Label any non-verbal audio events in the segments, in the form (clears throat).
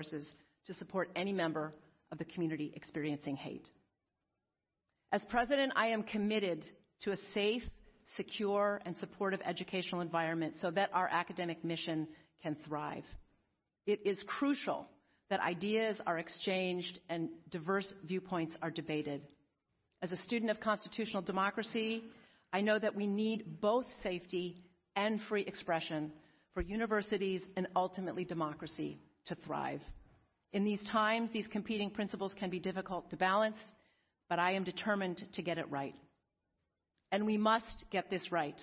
resources to support any member of the community experiencing hate. As president, I am committed to a safe, secure, and supportive educational environment so that our academic mission can thrive. It is crucial that ideas are exchanged and diverse viewpoints are debated. As a student of constitutional democracy, I know that we need both safety and free expression for universities and ultimately democracy to thrive. In these times, these competing principles can be difficult to balance, but I am determined to get it right. And we must get this right.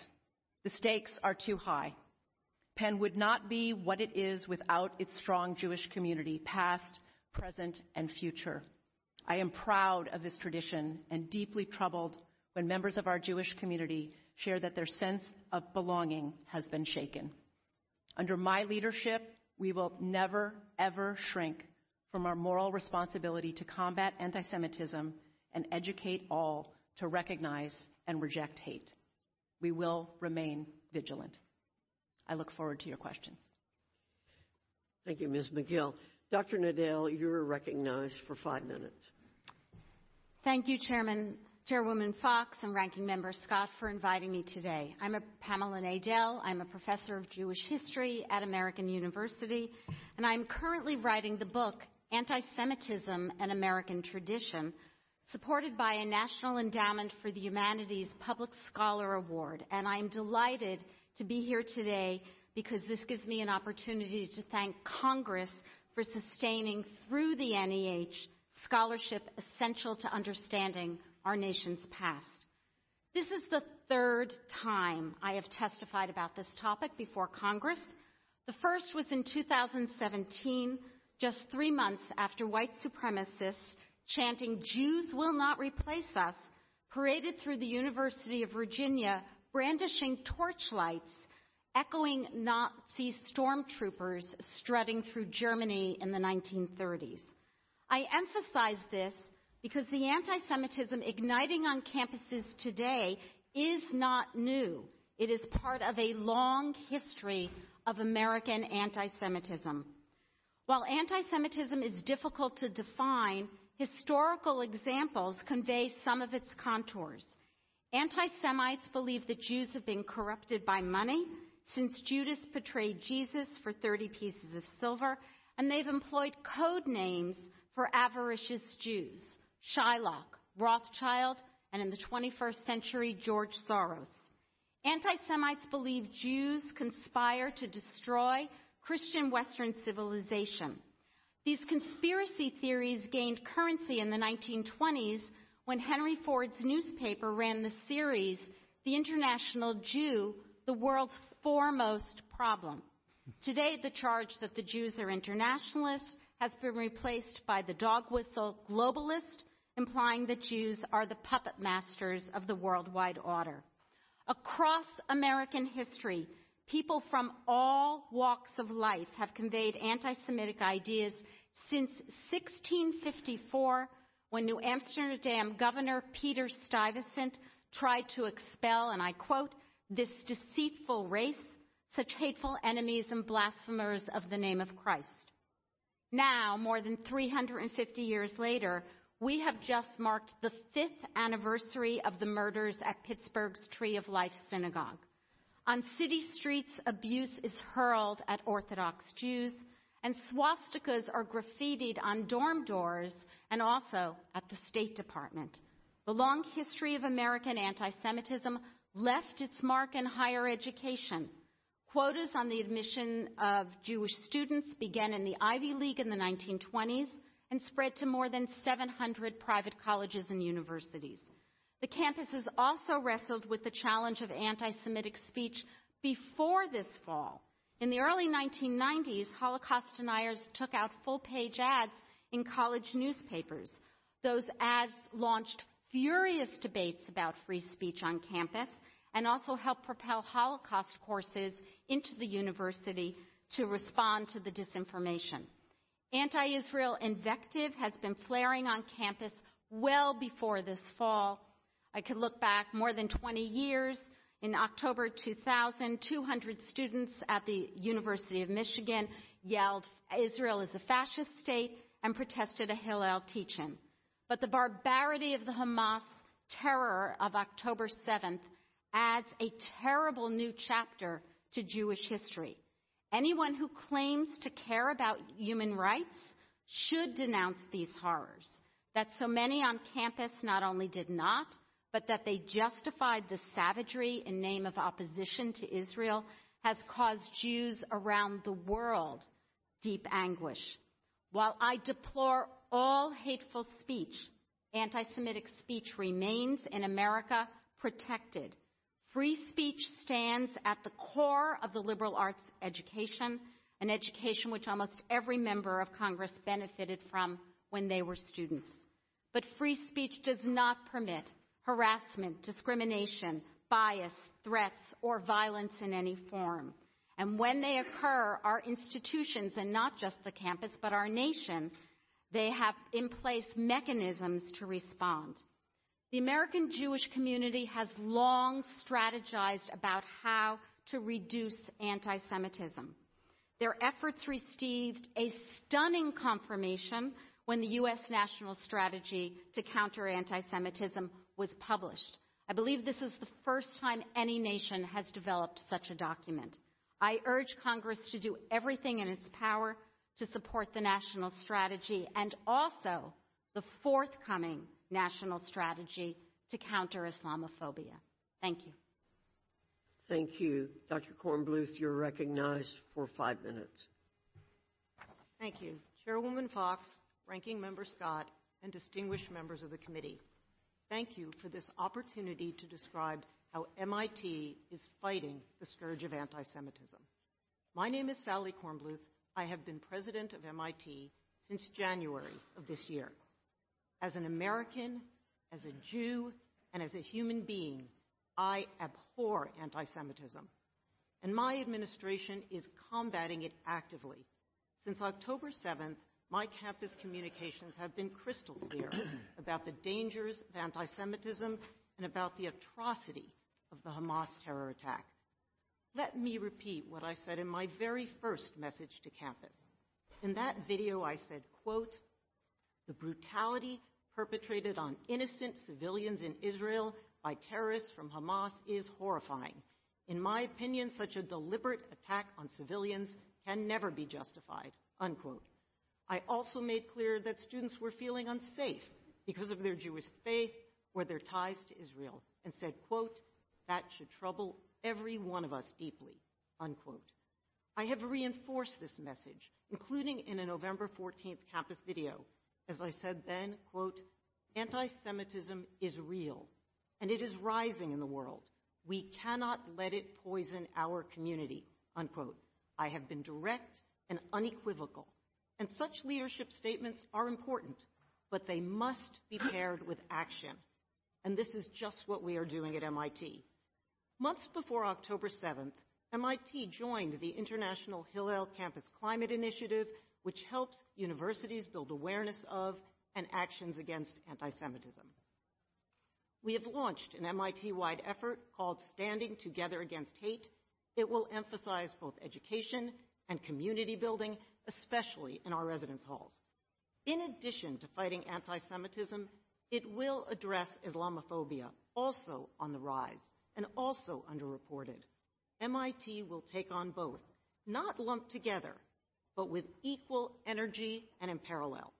The stakes are too high. Penn would not be what it is without its strong Jewish community, past, present, and future. I am proud of this tradition and deeply troubled when members of our Jewish community share that their sense of belonging has been shaken. Under my leadership, we will never, ever shrink from our moral responsibility to combat anti Semitism and educate all to recognize and reject hate. We will remain vigilant. I look forward to your questions. Thank you, Ms. Magill. Dr. Nadell, you're recognized for five minutes. Thank you, Chairman, Chairwoman Foxx and Ranking Member Scott for inviting me today. I'm Pamela Nadell. I'm a professor of Jewish history at American University, and I'm currently writing the book Anti-Semitism and American Tradition, supported by a National Endowment for the Humanities Public Scholar Award. And I'm delighted to be here today because this gives me an opportunity to thank Congress for sustaining through the NEH scholarship essential to understanding our nation's past. This is the third time I have testified about this topic before Congress. The first was in 2017, just three months after white supremacists chanting, Jews will not replace us, paraded through the University of Virginia brandishing torchlights, echoing Nazi stormtroopers strutting through Germany in the 1930s. I emphasize this because the anti Semitism igniting on campuses today is not new. It is part of a long history of American anti Semitism. While anti Semitism is difficult to define, historical examples convey some of its contours. Anti Semites believe that Jews have been corrupted by money since Judas betrayed Jesus for 30 pieces of silver, and they've employed code names for avaricious Jews Shylock, Rothschild, and in the 21st century, George Soros. Anti Semites believe Jews conspire to destroy Christian Western civilization. These conspiracy theories gained currency in the 1920s when Henry Ford's newspaper ran the series, The International Jew, the world's foremost problem. Today, the charge that the Jews are internationalists has been replaced by the dog whistle globalist, implying that Jews are the puppet masters of the worldwide order. Across American history, people from all walks of life have conveyed anti Semitic ideas since 1654 when New Amsterdam Governor Peter Stuyvesant tried to expel, and I quote, this deceitful race, such hateful enemies and blasphemers of the name of Christ. Now, more than 350 years later, we have just marked the fifth anniversary of the murders at Pittsburgh's Tree of Life Synagogue. On city streets, abuse is hurled at Orthodox Jews, and swastikas are graffitied on dorm doors and also at the State Department. The long history of American anti Semitism left its mark in higher education. Quotas on the admission of Jewish students began in the Ivy League in the 1920s and spread to more than 700 private colleges and universities. The campuses also wrestled with the challenge of anti Semitic speech before this fall. In the early 1990s, Holocaust deniers took out full page ads in college newspapers. Those ads launched furious debates about free speech on campus and also helped propel Holocaust courses into the university to respond to the disinformation. Anti Israel invective has been flaring on campus well before this fall. I could look back more than 20 years. In October 2000, 200 students at the University of Michigan yelled, Israel is a fascist state, and protested a Hillel teaching. But the barbarity of the Hamas terror of October 7th adds a terrible new chapter to Jewish history. Anyone who claims to care about human rights should denounce these horrors. That so many on campus not only did not, but that they justified the savagery in name of opposition to Israel has caused Jews around the world deep anguish. While I deplore all hateful speech, anti Semitic speech remains in America protected. Free speech stands at the core of the liberal arts education, an education which almost every member of Congress benefited from when they were students. But free speech does not permit harassment, discrimination, bias, threats, or violence in any form. And when they occur, our institutions, and not just the campus, but our nation, they have in place mechanisms to respond. The American Jewish community has long strategized about how to reduce anti Semitism. Their efforts received a stunning confirmation when the U.S. National Strategy to Counter Anti Semitism was published. I believe this is the first time any nation has developed such a document. I urge Congress to do everything in its power to support the national strategy and also the forthcoming national strategy to counter Islamophobia. Thank you. Thank you. Dr. Kornbluth, you're recognized for five minutes. Thank you. Chairwoman Foxx, Ranking Member Scott, and distinguished members of the committee. Thank you for this opportunity to describe how MIT is fighting the scourge of anti Semitism. My name is Sally Kornbluth. I have been president of MIT since January of this year. As an American, as a Jew, and as a human being, I abhor anti Semitism. And my administration is combating it actively. Since October 7th, my campus communications have been crystal clear (clears throat) about the dangers of anti Semitism and about the atrocity of the Hamas terror attack. Let me repeat what I said in my very first message to campus. In that video, I said, quote, the brutality perpetrated on innocent civilians in Israel by terrorists from Hamas is horrifying. In my opinion, such a deliberate attack on civilians can never be justified, unquote. I also made clear that students were feeling unsafe because of their Jewish faith or their ties to Israel and said, quote, that should trouble every one of us deeply, unquote. I have reinforced this message, including in a November 14th campus video. As I said then, quote, anti-Semitism is real, and it is rising in the world. We cannot let it poison our community, unquote. I have been direct and unequivocal, and such leadership statements are important, but they must be paired with action. And this is just what we are doing at MIT. Months before October 7th, MIT joined the International Hillel Campus Climate Initiative, which helps universities build awareness of and actions against anti Semitism. We have launched an MIT wide effort called Standing Together Against Hate. It will emphasize both education and community building, especially in our residence halls. In addition to fighting anti Semitism, it will address Islamophobia, also on the rise and also underreported. MIT will take on both, not lumped together, but with equal energy and in parallel.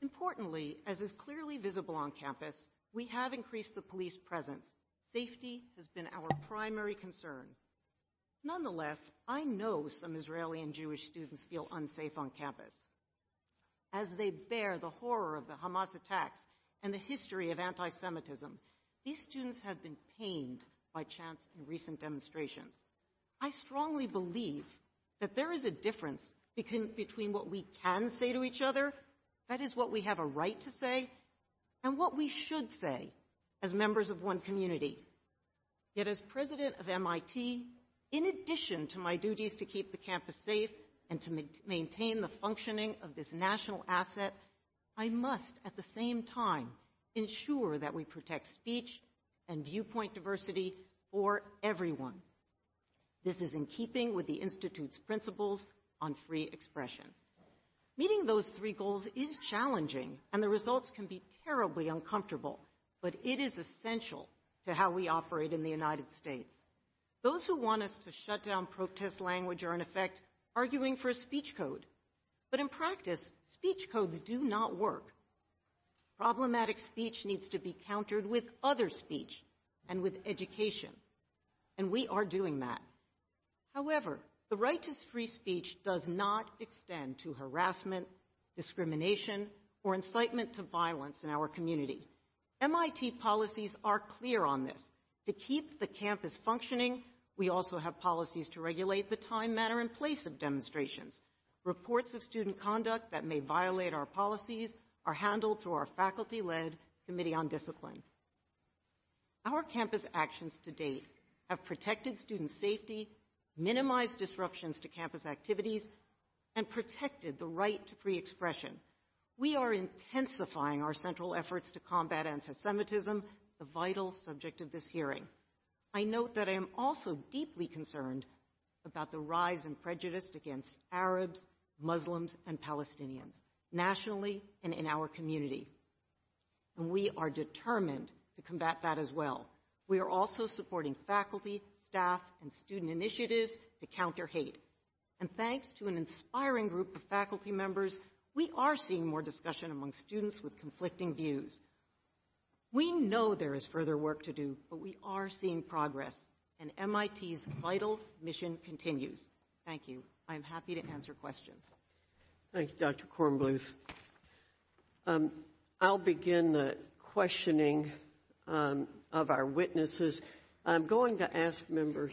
Importantly, as is clearly visible on campus, we have increased the police presence. Safety has been our primary concern. Nonetheless, I know some Israeli and Jewish students feel unsafe on campus. As they bear the horror of the Hamas attacks and the history of anti Semitism, these students have been pained by chants in recent demonstrations. I strongly believe that there is a difference between, what we can say to each other, that is what we have a right to say, and what we should say as members of one community. Yet, as president of MIT, in addition to my duties to keep the campus safe and to maintain the functioning of this national asset, I must at the same time ensure that we protect speech and viewpoint diversity for everyone. This is in keeping with the Institute's principles on free expression. Meeting those three goals is challenging, and the results can be terribly uncomfortable, but it is essential to how we operate in the United States. Those who want us to shut down protest language are, in effect, arguing for a speech code. But in practice, speech codes do not work. Problematic speech needs to be countered with other speech and with education. And we are doing that. However, the right to free speech does not extend to harassment, discrimination, or incitement to violence in our community. MIT policies are clear on this. To keep the campus functioning, we also have policies to regulate the time, manner, and place of demonstrations. Reports of student conduct that may violate our policies are handled through our faculty-led Committee on Discipline. Our campus actions to date have protected student safety, minimized disruptions to campus activities, and protected the right to free expression. We are intensifying our central efforts to combat anti-Semitism, the vital subject of this hearing. I note that I am also deeply concerned about the rise in prejudice against Arabs, Muslims, and Palestinians, nationally and in our community. And we are determined to combat that as well. We are also supporting faculty, staff, and student initiatives to counter hate. And thanks to an inspiring group of faculty members, we are seeing more discussion among students with conflicting views. We know there is further work to do, but we are seeing progress, and MIT's vital mission continues. Thank you. I'm happy to answer questions. Thank you, Dr. Kornbluth. Um, I'll begin the questioning um, of our witnesses. I'm going to ask members.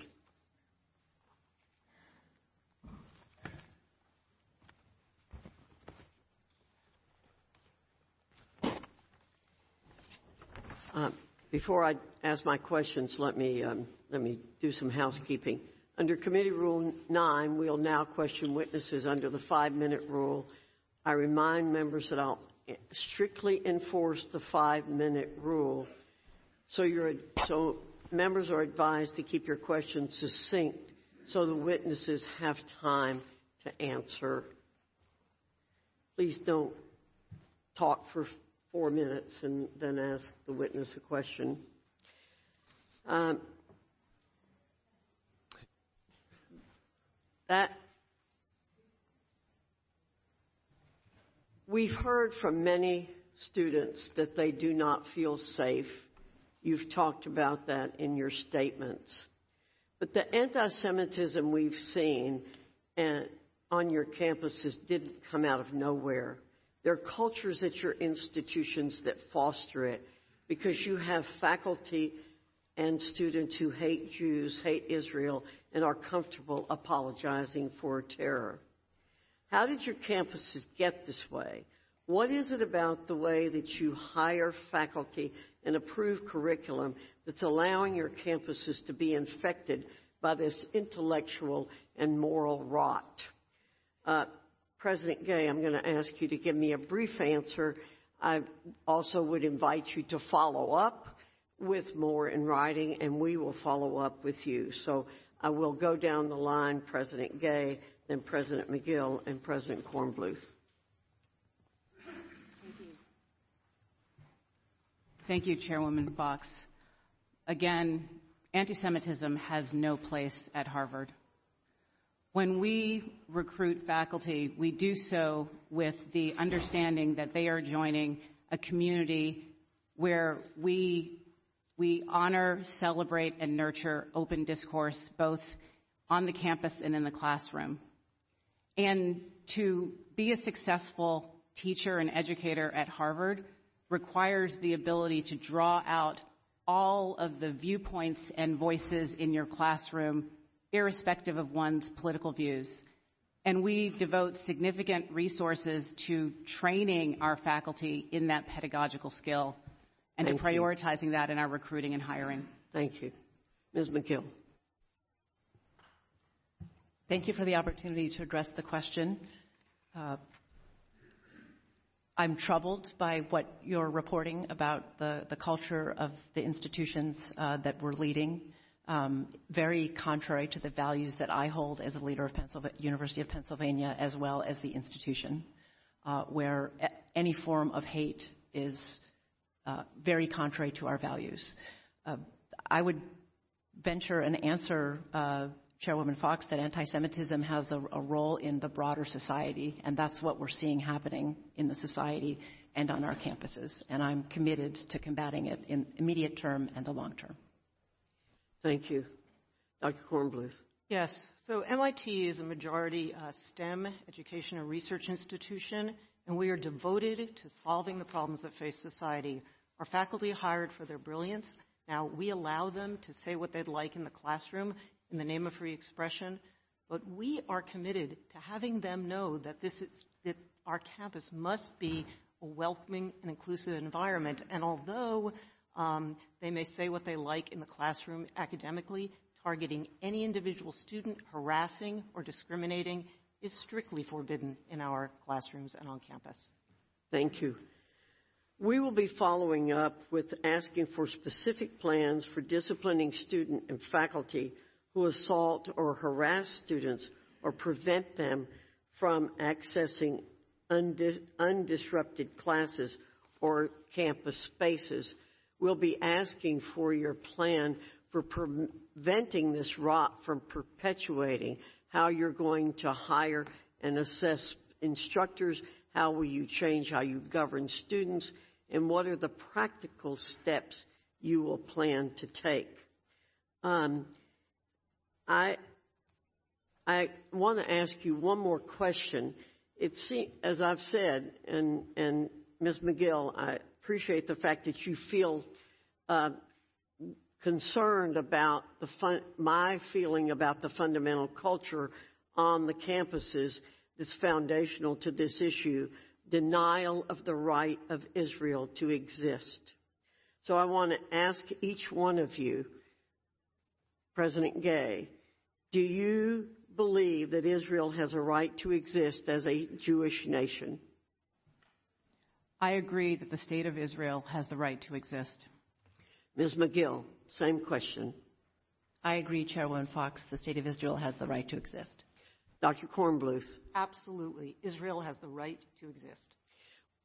Uh, before I ask my questions, let me um, let me do some housekeeping. Under Committee Rule 9, we'll now question witnesses under the five-minute rule. I remind members that I'll strictly enforce the five-minute rule. So, you're so members are advised to keep your questions succinct so the witnesses have time to answer. Please don't talk for four minutes and then ask the witness a question. Um, that we've heard from many students that they do not feel safe. You've talked about that in your statements. But the anti Semitism we've seen and on your campuses didn't come out of nowhere. There are cultures at your institutions that foster it because you have faculty and students who hate Jews, hate Israel, and are comfortable apologizing for terror. How did your campuses get this way? What is it about the way that you hire faculty and approved curriculum that's allowing your campuses to be infected by this intellectual and moral rot? Uh, President Gay, I'm going to ask you to give me a brief answer. I also would invite you to follow up with more in writing, and we will follow up with you. So I will go down the line, President Gay, then President Magill, and President Kornbluth. Thank you. Thank you, Chairwoman Foxx. Again, anti Semitism has no place at Harvard. When we recruit faculty, we do so with the understanding that they are joining a community where we, we honor, celebrate, and nurture open discourse both on the campus and in the classroom. And to be a successful teacher and educator at Harvard requires the ability to draw out all of the viewpoints and voices in your classroom irrespective of one's political views. And we devote significant resources to training our faculty in that pedagogical skill and Thank to prioritizing you. that in our recruiting and hiring. Thank you. Ms. Magill. Thank you for the opportunity to address the question. Uh, I'm troubled by what you're reporting about the, the culture of the institutions uh, that we're leading. um, very contrary to the values that I hold as a leader of University of Pennsylvania, as well as the institution, uh, where any form of hate is uh, very contrary to our values. Uh, I would venture an answer uh, Chairwoman Foxx that anti-Semitism has a, a role in the broader society, and that's what we're seeing happening in the society and on our campuses. And I'm committed to combating it in immediate term and the long term. Thank you. Dr. Kornbluth. Yes. So MIT is a majority uh, STEM education and research institution, and we are devoted to solving the problems that face society. Our faculty are hired for their brilliance. Now, we allow them to say what they'd like in the classroom in the name of free expression, but we are committed to having them know that this is that our campus must be a welcoming and inclusive environment. And although um, they may say what they like in the classroom academically. Targeting any individual student, harassing or discriminating is strictly forbidden in our classrooms and on campus. Thank you. We will be following up with asking for specific plans for disciplining student and faculty who assault or harass students or prevent them from accessing undis- undisrupted classes or campus spaces we'll be asking for your plan for preventing this rot from perpetuating, how you're going to hire and assess instructors, how will you change how you govern students, and what are the practical steps you will plan to take. Um, I, I want to ask you one more question. It seems, as I've said, and, and Ms. Magill, I, appreciate the fact that you feel uh, concerned about the my feeling about the fundamental culture on the campuses that's foundational to this issue denial of the right of Israel to exist. So I want to ask each one of you, President Gay, do you believe that Israel has a right to exist as a Jewish nation? I agree that the state of Israel has the right to exist. Ms. Magill, same question. I agree, Chairwoman Foxx. The state of Israel has the right to exist. Dr. Kornbluth. Absolutely. Israel has the right to exist.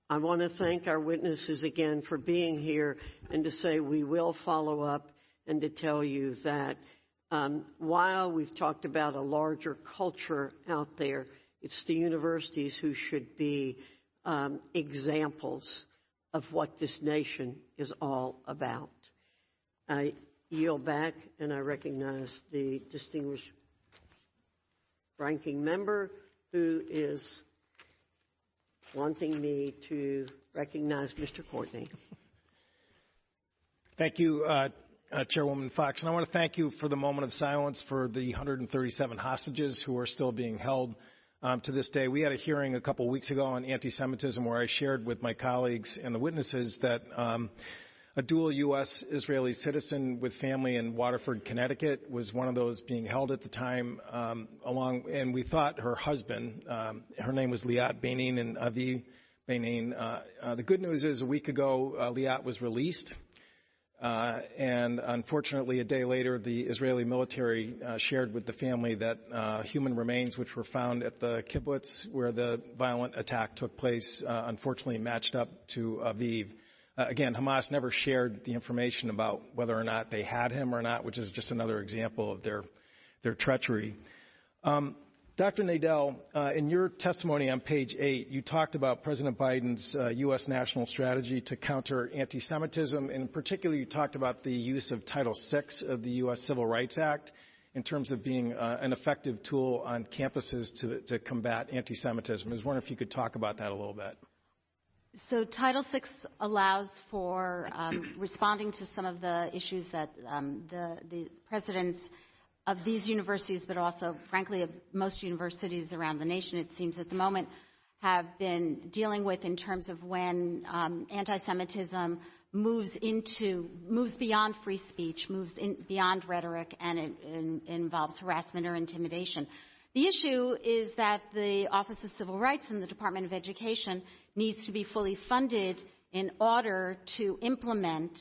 I want to thank our witnesses again for being here and to say we will follow up and to tell you that um, while we've talked about a larger culture out there, it's the universities who should be um, examples of what this nation is all about. I yield back and I recognize the distinguished ranking member who is wanting me to recognize Mr. Courtney. Thank you, uh, uh, Chairwoman Foxx. And I want to thank you for the moment of silence for the 137 hostages who are still being held um, to this day. We had a hearing a couple weeks ago on anti-Semitism where I shared with my colleagues and the witnesses that um, a dual U.S. Israeli citizen with family in Waterford, Connecticut, was one of those being held at the time. Um, along, and we thought her husband, um, her name was Liat Beinin and Avi Benin. Uh, uh, the good news is, a week ago, uh, Liat was released. Uh, and unfortunately, a day later, the Israeli military uh, shared with the family that uh, human remains, which were found at the kibbutz where the violent attack took place, unfortunately matched up to Aviv. Uh, again, Hamas never shared the information about whether or not they had him or not, which is just another example of their their treachery. Um, Dr. Nadell, uh, in your testimony on page eight, you talked about President Biden's uh, U.S. national strategy to counter anti Semitism. And in particular, you talked about the use of Title VI of the U.S. Civil Rights Act in terms of being uh, an effective tool on campuses to, to combat anti Semitism. I was wondering if you could talk about that a little bit. So, Title VI allows for um, responding to some of the issues that um, the, the president's of these universities, but also, frankly, of most universities around the nation, it seems at the moment, have been dealing with in terms of when um, anti-Semitism moves into moves beyond free speech, moves in, beyond rhetoric, and it, it, it involves harassment or intimidation. The issue is that the Office of Civil Rights and the Department of Education needs to be fully funded in order to implement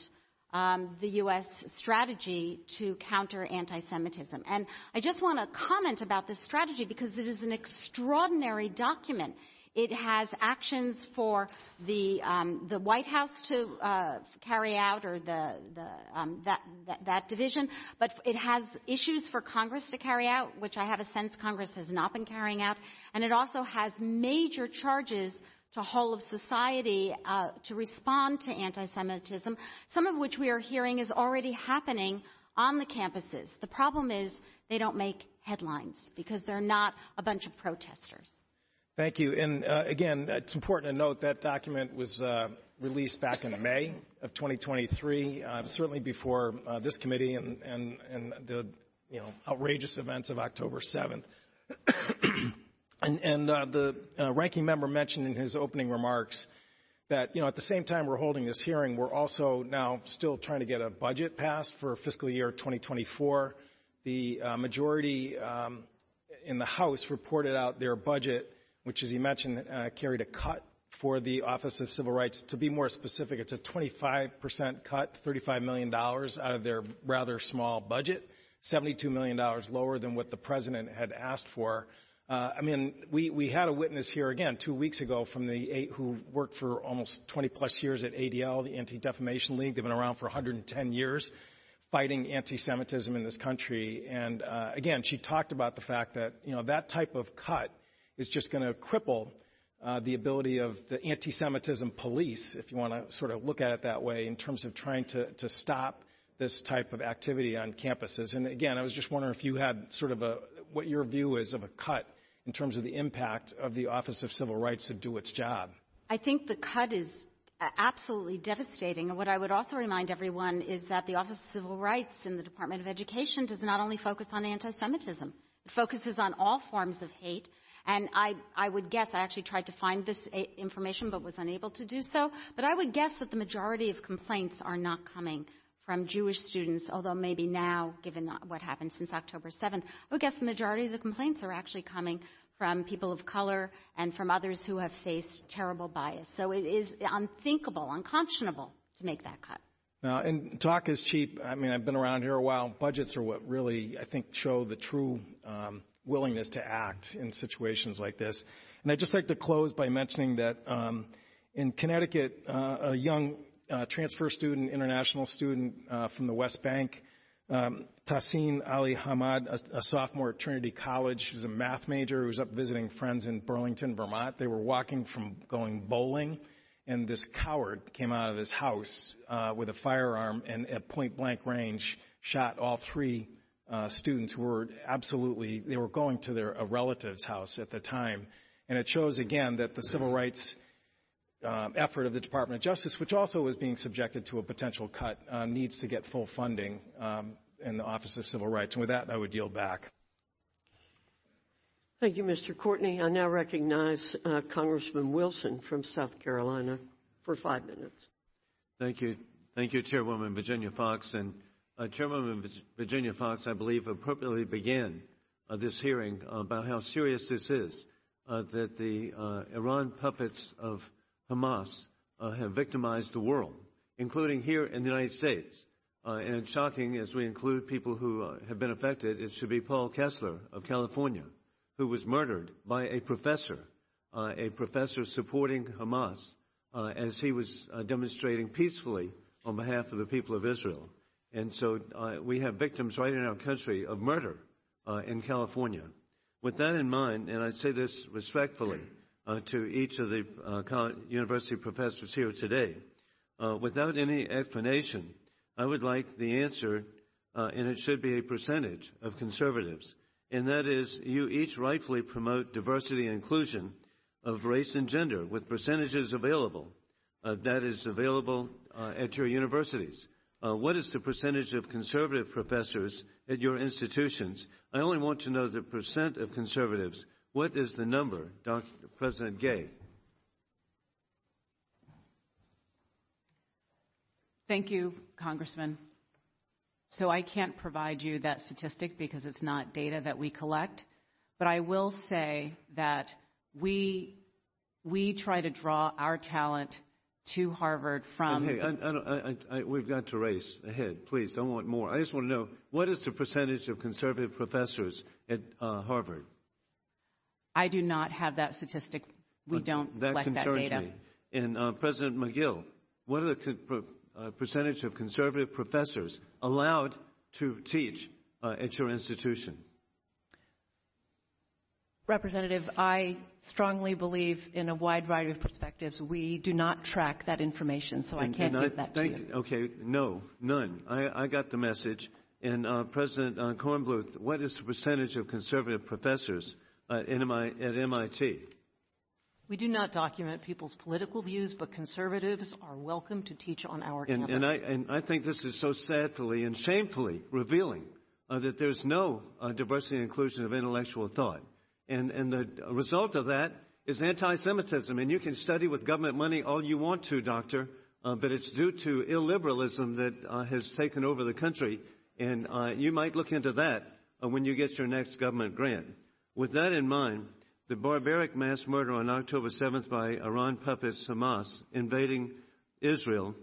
um, the U.S. strategy to counter anti Semitism. And I just want to comment about this strategy because it is an extraordinary document. It has actions for the um, the White House to uh, carry out, or the, the um, that, that, that division, but it has issues for Congress to carry out, which I have a sense Congress has not been carrying out, and it also has major charges to whole of society uh, to respond to anti-Semitism, some of which we are hearing is already happening on the campuses. The problem is they don't make headlines because they're not a bunch of protesters. Thank you. And uh, again, it's important to note that document was uh, released back in May of 2023, uh, certainly before uh, this committee and, and, and the you know, outrageous events of October 7th. And, and uh, the uh, ranking member mentioned in his opening remarks that you know, at the same time we're holding this hearing, we're also now still trying to get a budget passed for fiscal year 2024. The majority um, in the House reported out their budget which, as he mentioned, uh, carried a cut for the Office of Civil Rights. To be more specific, it's a 25% cut, $35 million out of their rather small budget, $72 million lower than what the president had asked for. Uh, I mean, we, we had a witness here again two weeks ago from the who worked for almost 20 plus years at ADL, the Anti-Defamation League. They've been around for 110 years fighting anti-Semitism in this country. And uh, again, she talked about the fact that you know that type of cut is just going to cripple uh, the ability of the anti-Semitism police, if you want to sort of look at it that way, in terms of trying to, to stop this type of activity on campuses. And again, I was just wondering if you had sort of a what your view is of a cut in terms of the impact of the Office of Civil Rights to do its job. I think the cut is uh, absolutely devastating. And what I would also remind everyone is that the Office of Civil Rights in the Department of Education does not only focus on anti Semitism, it focuses on all forms of hate and I, I would guess, I actually tried to find this uh, information but was unable to do so, but I would guess that the majority of complaints are not coming from Jewish students, although maybe now, given what happened since October 7th, I would guess the majority of the complaints are actually coming from people of color and from others who have faced terrible bias. So it is unthinkable, unconscionable to make that cut. Now, and talk is cheap. I mean, I've been around here a while. Budgets are what really, I think, show the true um, willingness to act in situations like this. And I'd just like to close by mentioning that um, in Connecticut, uh, a young uh, transfer student, international student uh, from the West Bank, um, Tahsin Ali Hamad, a, a, sophomore at Trinity College, who's a math major, who was up visiting friends in Burlington, Vermont. They were walking from going bowling, and this coward came out of his house uh, with a firearm and at point blank range shot all three uh, students who were absolutely, they were going to their relative's house at the time. And it shows again that the civil rights um, effort of the Department of Justice, which also was being subjected to a potential cut, uh, needs to get full funding um, in the Office of Civil Rights. And with that, I would yield back. Thank you, Mr. Courtney. I now recognize uh, Congressman Wilson from South Carolina for five minutes. Thank you. Thank you, Chairwoman Virginia Foxx. And uh, Chairwoman Virginia Foxx, I believe, appropriately began uh, this hearing about how serious this is, uh, that the uh, Iran puppets of Hamas uh, have victimized the world, including here in the United States. Uh, and shocking as we include people who have been affected. It should be Paul Kessler of California, who was murdered by a professor, a professor supporting Hamas as he was demonstrating peacefully on behalf of the people of Israel. And so uh, we have victims right in our country of murder uh, in California. With that in mind, and I say this respectfully uh, to each of the uh, university professors here today, uh, without any explanation, I would like the answer, uh, and it should be a percentage of conservatives. And that is, you each rightfully promote diversity and inclusion of race and gender with percentages available. that is available at your universities. Uh, what is the percentage of conservative professors at your institutions? I only want to know the percent of conservatives. What is the number, Dr. President Gay? Thank you, Congressman. So I can't provide you that statistic because it's not data that we collect. But I will say that we, we try to draw our talent to Harvard from. Hey, I, I, I, we've got to race ahead. Please, I want more. I just want to know what is the percentage of conservative professors at uh, Harvard? I do not have that statistic. We don't that collect that data. Me. And uh, President Magill, what are the uh, percentage of conservative professors allowed to teach uh, at your institution? Representative, I strongly believe in a wide variety of perspectives. We do not track that information, so and, I can't give I that think, to you. Okay, no, none. I, I got the message. And uh, President uh, Kornbluth, what is the percentage of conservative professors uh, at MIT? We do not document people's political views, but conservatives are welcome to teach on our and, campus. And I, and I think this is so sadly and shamefully revealing uh, that there's no uh, diversity and inclusion of intellectual thought. And, and the result of that is anti Semitism. And you can study with government money all you want to, Doctor, uh, but it's due to illiberalism that uh, has taken over the country. And uh, you might look into that uh, when you get your next government grant. With that in mind, the barbaric mass murder on October 7th by Iran puppets Hamas invading Israel,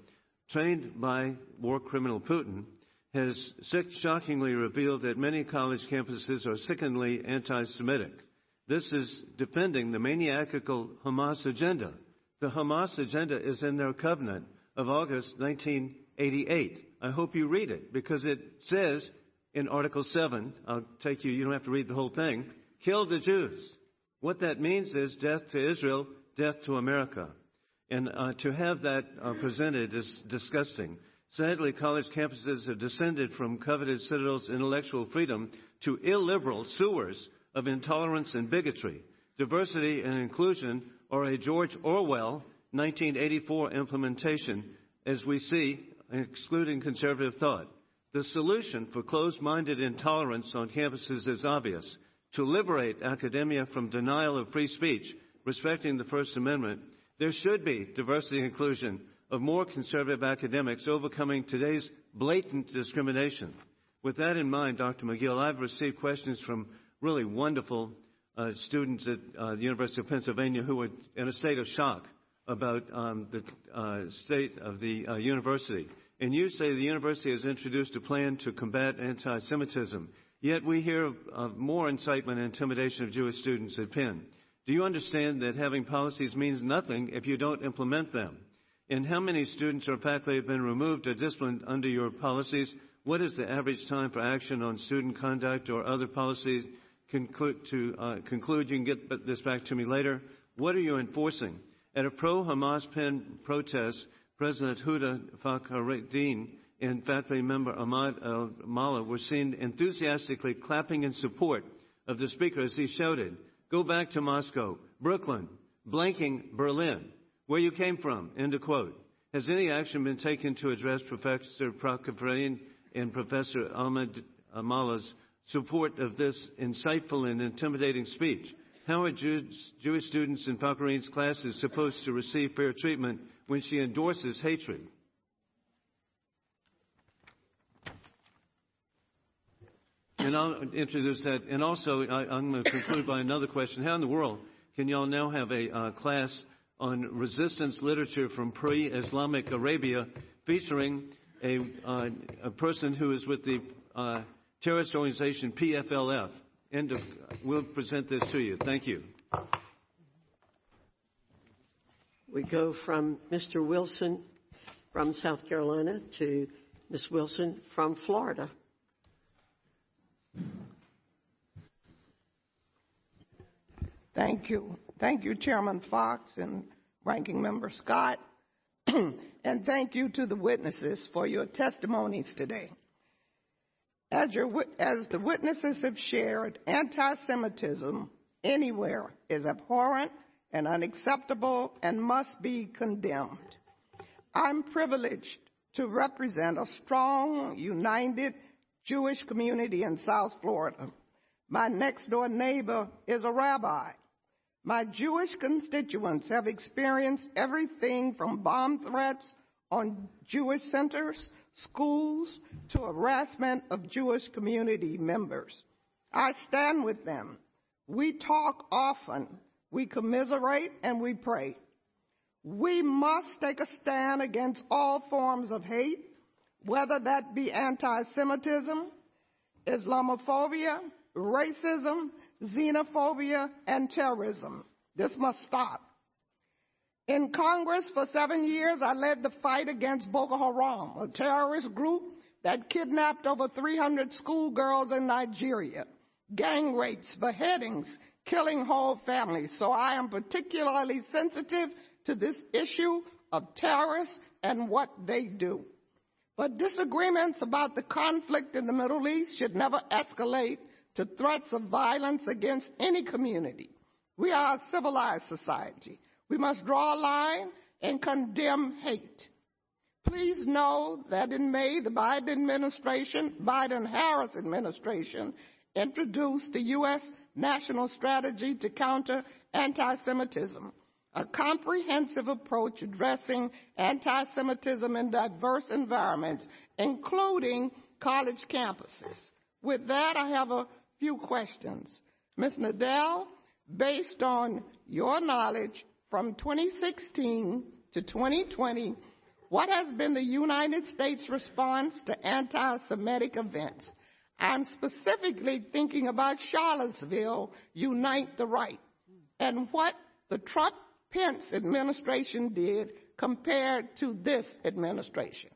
trained by war criminal Putin, has shockingly revealed that many college campuses are sickeningly anti Semitic. This is defending the maniacal Hamas agenda. The Hamas agenda is in their covenant of August 1988. I hope you read it because it says in Article 7, I'll take you, you don't have to read the whole thing, kill the Jews. What that means is death to Israel, death to America. And uh, to have that uh, presented is disgusting. Sadly, college campuses have descended from coveted citadels intellectual freedom to illiberal sewers of intolerance and bigotry. Diversity and inclusion are a George Orwell 1984 implementation, as we see, excluding conservative thought. The solution for closed minded intolerance on campuses is obvious to liberate academia from denial of free speech, respecting the First Amendment. There should be diversity and inclusion of more conservative academics overcoming today's blatant discrimination. With that in mind, Dr. Magill, I've received questions from really wonderful uh, students at uh, the University of Pennsylvania who were in a state of shock about um, the uh, state of the uh, university. And you say the university has introduced a plan to combat anti Semitism. Yet we hear of more incitement and intimidation of Jewish students at Penn. Do you understand that having policies means nothing if you don't implement them? And how many students or faculty have been removed or disciplined under your policies? What is the average time for action on student conduct or other policies conclude, to uh, conclude, you can get this back to me later. What are you enforcing? At a pro-Hamas Penn protest, President Huda Fakhreddine and faculty member Ahmad Almallah were seen enthusiastically clapping in support of the speaker as he shouted, go back to Moscow, Brooklyn, blanking Berlin, where you came from, end of quote. Has any action been taken to address Professor Fakhreddine and Professor Ahmad Mala's support of this insightful and intimidating speech. How are Jewish students in Fakhreddine's classes supposed to receive fair treatment when she endorses hatred? And I'll introduce that. And also, I, am going to conclude by another question. How in the world can y'all now have a uh, class on resistance literature from pre-Islamic Arabia featuring a, uh, a person who is with the uh, terrorist organization PFLP. End of, we'll present this to you. Thank you. We go from Mr. Wilson from South Carolina to Ms. Wilson from Florida. Thank you. Thank you, Chairman Foxx and Ranking Member Scott. (clears throat) and thank you to the witnesses for your testimonies today. As, your, as the witnesses have shared, anti Semitism anywhere is abhorrent and unacceptable and must be condemned. I'm privileged to represent a strong, united Jewish community in South Florida. My next door neighbor is a rabbi. My Jewish constituents have experienced everything from bomb threats on Jewish centers schools to harassment of Jewish community members. I stand with them. We talk often. We commiserate and we pray. We must take a stand against all forms of hate, whether that be anti Semitism, Islamophobia, racism, xenophobia, and terrorism. This must stop. In Congress for seven years, I led the fight against Boko Haram, a terrorist group that kidnapped over 300 schoolgirls in Nigeria, gang rapes, beheadings, killing whole families. So I am particularly sensitive to this issue of terrorists and what they do. But disagreements about the conflict in the Middle East should never escalate to threats of violence against any community. We are a civilized society. We must draw a line and condemn hate. Please know that in May, the Biden administration, Biden Harris administration, introduced the U.S. National Strategy to Counter Anti Semitism, a comprehensive approach addressing anti Semitism in diverse environments, including college campuses. With that, I have a few questions. Ms. Nadell, based on your knowledge from 2016 to 2020, what has been the United States response to anti Semitic events? I'm specifically thinking about Charlottesville, Unite the Right, and what the Trump Pence administration did compared to this administration.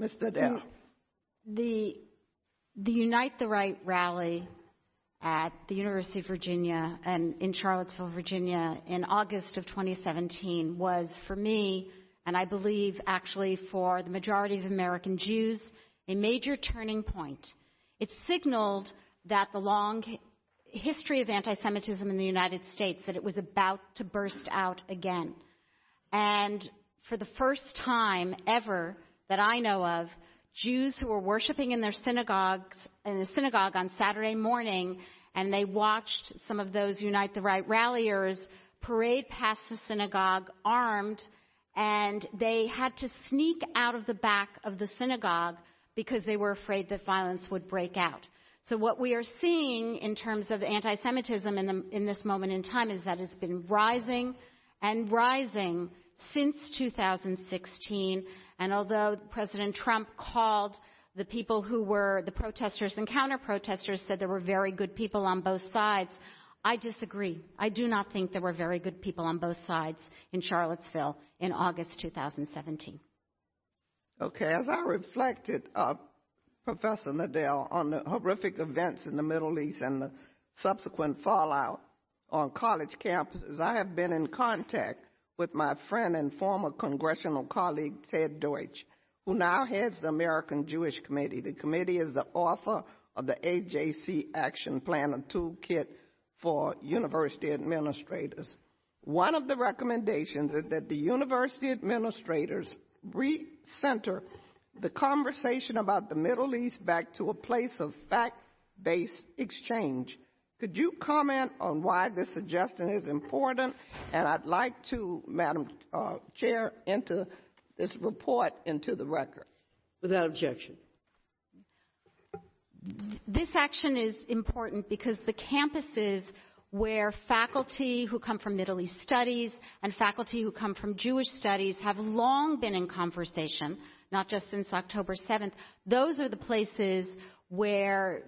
Mr. Dell. The, the Unite the Right rally at the University of Virginia and in Charlottesville, Virginia in August of 2017 was for me, and I believe actually for the majority of American Jews, a major turning point. It signaled that the long history of anti Semitism in the United States, that it was about to burst out again. And for the first time ever that I know of, Jews who were worshiping in their synagogues in a synagogue on Saturday morning, and they watched some of those Unite the Right ralliers parade past the synagogue armed, and they had to sneak out of the back of the synagogue because they were afraid that violence would break out. So what we are seeing in terms of anti-Semitism in, the, in this moment in time is that it's been rising and rising since 2016. And although President Trump called the people who were the protesters and counter protesters said there were very good people on both sides. I disagree. I do not think there were very good people on both sides in Charlottesville in August 2017. Okay, as I reflected, uh, Professor Nadell, on the horrific events in the Middle East and the subsequent fallout on college campuses, I have been in contact with my friend and former congressional colleague Ted Deutch, who now heads the American Jewish Committee. The committee is the author of the AJC Action Plan, a toolkit for university administrators. One of the recommendations is that the university administrators recenter the conversation about the Middle East back to a place of fact based exchange. Could you comment on why this suggestion is important? And I'd like to, Madam uh, Chair, enter this report into the record. Without objection. This action is important because the campuses where faculty who come from Middle East studies and faculty who come from Jewish studies have long been in conversation, not just since October 7th. Those are the places where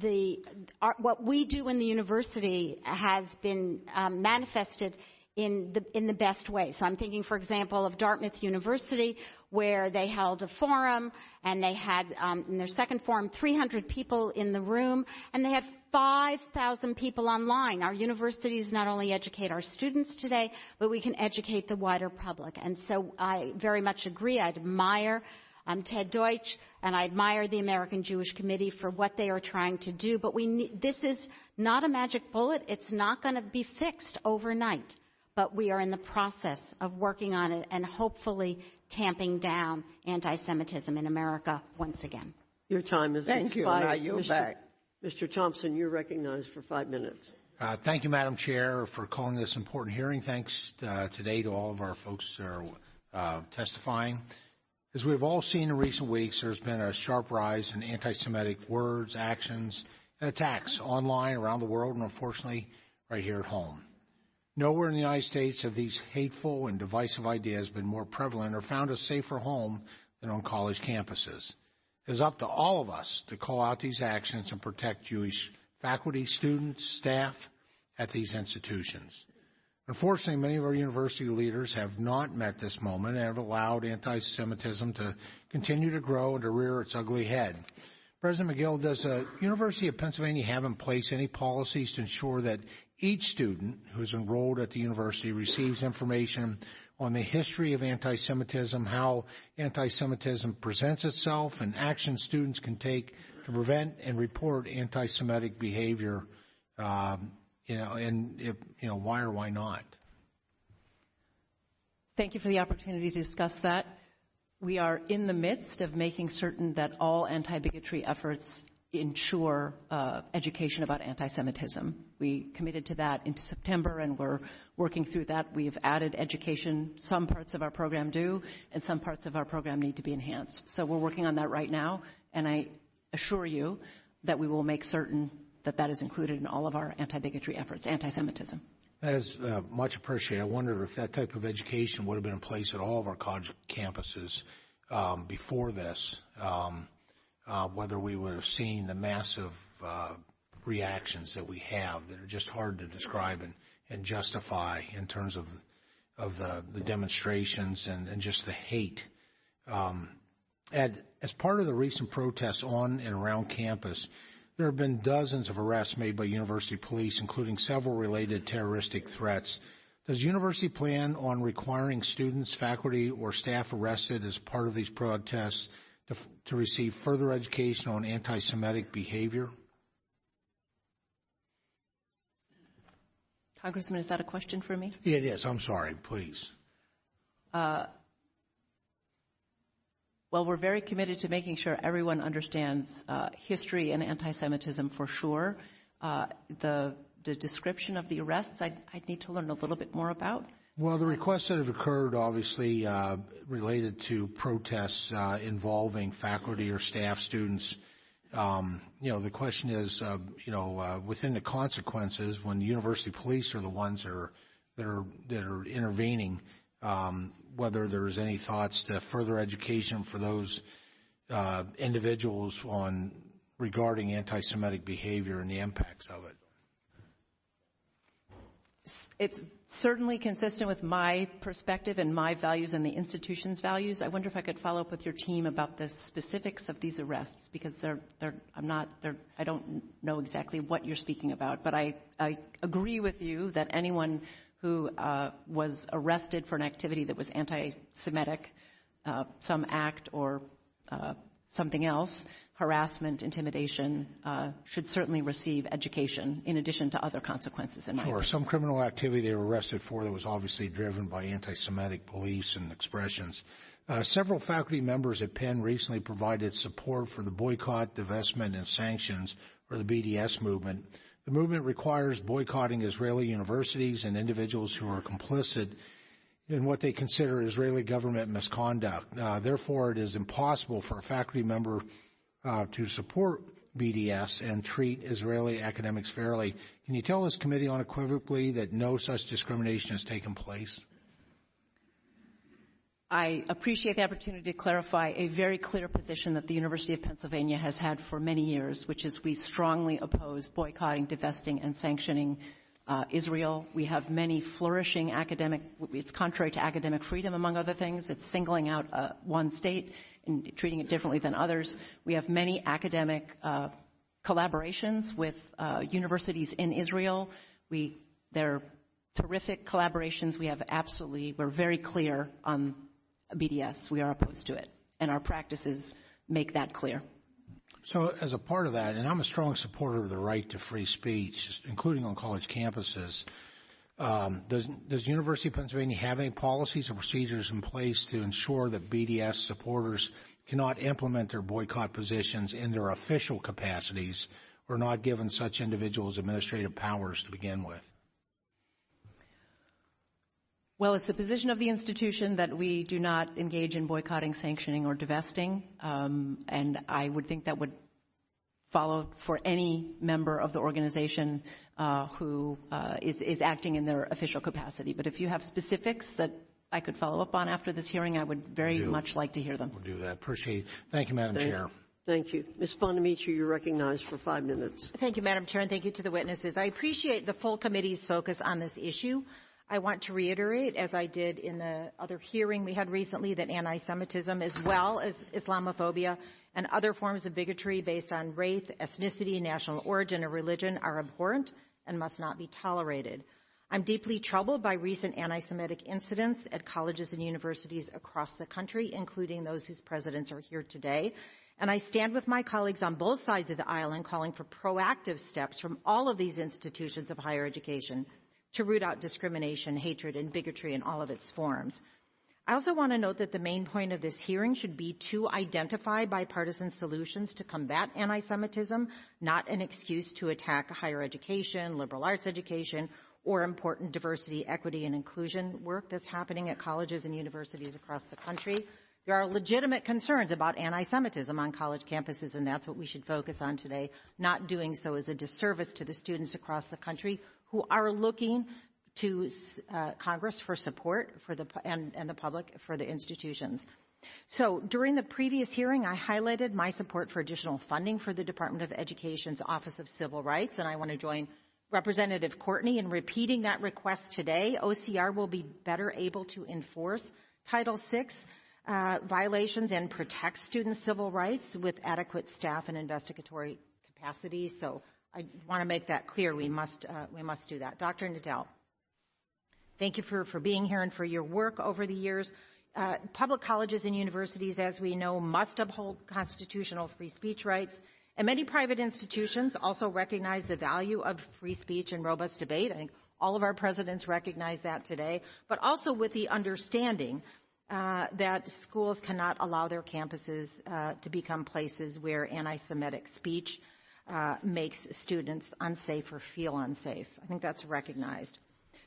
the, our, what we do in the university has been um, manifested in the, in the best way. So I'm thinking, for example, of Dartmouth University, where they held a forum and they had, um, in their second forum, 300 people in the room and they had 5,000 people online. Our universities not only educate our students today, but we can educate the wider public. And so I very much agree. I admire um, Ted Deutch, and I admire the American Jewish Committee for what they are trying to do. But we need, this is not a magic bullet. It's not going to be fixed overnight but we are in the process of working on it and hopefully tamping down anti Semitism in America once again. Your time is Thank expired. you. Now you're Mr. back. Mr. Thompson, you're recognized for five minutes. Uh, thank you, Madam Chair, for calling this important hearing. Thanks uh, today to all of our folks that are uh, testifying. As we've all seen in recent weeks, there's been a sharp rise in anti Semitic words, actions, and attacks online around the world, and unfortunately, right here at home. Nowhere in the United States have these hateful and divisive ideas been more prevalent or found a safer home than on college campuses. It is up to all of us to call out these actions and protect Jewish faculty, students, staff at these institutions. Unfortunately, many of our university leaders have not met this moment and have allowed anti Semitism to continue to grow and to rear its ugly head. President Magill, does the University of Pennsylvania have in place any policies to ensure that each student who is enrolled at the university receives information on the history of anti Semitism, how anti Semitism presents itself, and actions students can take to prevent and report anti Semitic behavior? Um, you know, and if, you know, why or why not? Thank you for the opportunity to discuss that. We are in the midst of making certain that all anti bigotry efforts ensure uh, education about anti Semitism. We committed to that in September and we're working through that. We've added education. Some parts of our program do, and some parts of our program need to be enhanced. So we're working on that right now, and I assure you that we will make certain that that is included in all of our anti bigotry efforts, anti Semitism. That is uh, much appreciated. I wonder if that type of education would have been in place at all of our college campuses um, before this, um, uh, whether we would have seen the massive uh, reactions that we have that are just hard to describe and, and justify in terms of of the, the demonstrations and, and just the hate. Um, as part of the recent protests on and around campus, there have been dozens of arrests made by university police, including several related terroristic threats. Does university plan on requiring students, faculty, or staff arrested as part of these protests to, to receive further education on anti-Semitic behavior? Congressman, is that a question for me? Yeah, it is. I'm sorry. Please. Uh, well, we're very committed to making sure everyone understands uh, history and anti-Semitism for sure. Uh, the, the description of the arrests, I'd, I'd, need to learn a little bit more about. Well, the requests that have occurred, obviously, uh, related to protests uh, involving faculty or staff, students. Um, you know, the question is, uh, you know, uh, within the consequences, when university police are the ones that are that are, that are intervening, um, whether there's any thoughts to further education for those uh, individuals on regarding anti-Semitic behavior and the impacts of it. It's certainly consistent with my perspective and my values and the institution's values. I wonder if I could follow up with your team about the specifics of these arrests because they're, they're, I'm not, they're, I don't know exactly what you're speaking about, but I, I agree with you that anyone who uh, was arrested for an activity that was anti-Semitic, uh, some act or uh, something else, harassment, intimidation, uh, should certainly receive education in addition to other consequences. In my sure, some criminal activity they were arrested for that was obviously driven by anti-Semitic beliefs and expressions. Uh, several faculty members at Penn recently provided support for the boycott, divestment, and sanctions, or the BDS movement. The movement requires boycotting Israeli universities and individuals who are complicit in what they consider Israeli government misconduct. Uh, therefore, it is impossible for a faculty member uh, to support BDS and treat Israeli academics fairly. Can you tell this committee unequivocally that no such discrimination has taken place? I appreciate the opportunity to clarify a very clear position that the University of Pennsylvania has had for many years, which is we strongly oppose boycotting, divesting, and sanctioning uh, Israel. We have many flourishing academic, it's contrary to academic freedom, among other things. It's singling out uh, one state and treating it differently than others. We have many academic uh, collaborations with uh, universities in Israel. We, they're terrific collaborations. We have absolutely, we're very clear on BDS. We are opposed to it, and our practices make that clear. So, as a part of that, and I'm a strong supporter of the right to free speech, including on college campuses. Um, does, does University of Pennsylvania have any policies or procedures in place to ensure that BDS supporters cannot implement their boycott positions in their official capacities or not given such individuals administrative powers to begin with? Well, it's the position of the institution that we do not engage in boycotting, sanctioning, or divesting. Um, and I would think that would follow for any member of the organization uh, who uh, is, is acting in their official capacity. But if you have specifics that I could follow up on after this hearing, I would very We'll much like to hear them. We'll do that. Appreciate it. Thank you, Madam Thank- Chair. Thank you. Ms. Bonamici, you're recognized for five minutes. Thank you, Madam Chair, and thank you to the witnesses. I appreciate the full committee's focus on this issue. I want to reiterate, as I did in the other hearing we had recently, that anti-Semitism, as well as Islamophobia and other forms of bigotry based on race, ethnicity, national origin, or religion, are abhorrent and must not be tolerated. I'm deeply troubled by recent anti-Semitic incidents at colleges and universities across the country, including those whose presidents are here today. And I stand with my colleagues on both sides of the aisle in calling for proactive steps from all of these institutions of higher education to root out discrimination, hatred, and bigotry in all of its forms. I also want to note that the main point of this hearing should be to identify bipartisan solutions to combat anti Semitism, not an excuse to attack higher education, liberal arts education, or important diversity, equity, and inclusion work that's happening at colleges and universities across the country. There are legitimate concerns about anti Semitism on college campuses, and that's what we should focus on today. Not doing so is a disservice to the students across the country who are looking to uh, Congress for support for the, and, and the public for the institutions. So during the previous hearing, I highlighted my support for additional funding for the Department of Education's Office of Civil Rights, and I want to join Representative Courtney in repeating that request today. OCR will be better able to enforce Title VI uh, violations and protect students' civil rights with adequate staff and investigatory capacity. So I want to make that clear. We must, uh, we must do that. Dr. Nadell, thank you for, for being here and for your work over the years. Uh, public colleges and universities, as we know, must uphold constitutional free speech rights. And many private institutions also recognize the value of free speech and robust debate. I think all of our presidents recognize that today, but also with the understanding uh, that schools cannot allow their campuses uh, to become places where anti Semitic speech uh, makes students unsafe or feel unsafe. I think that's recognized.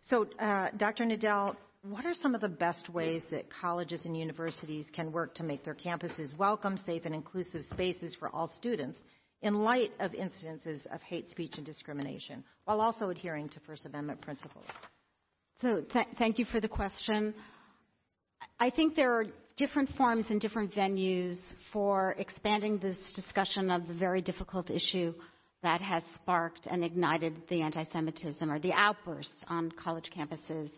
So, uh, Dr. Nadell, what are some of the best ways that colleges and universities can work to make their campuses welcome, safe, and inclusive spaces for all students in light of incidences of hate speech and discrimination, while also adhering to First Amendment principles? So, th- thank you for the question. I think there are different forms and different venues for expanding this discussion of the very difficult issue that has sparked and ignited the anti Semitism or the outbursts on college campuses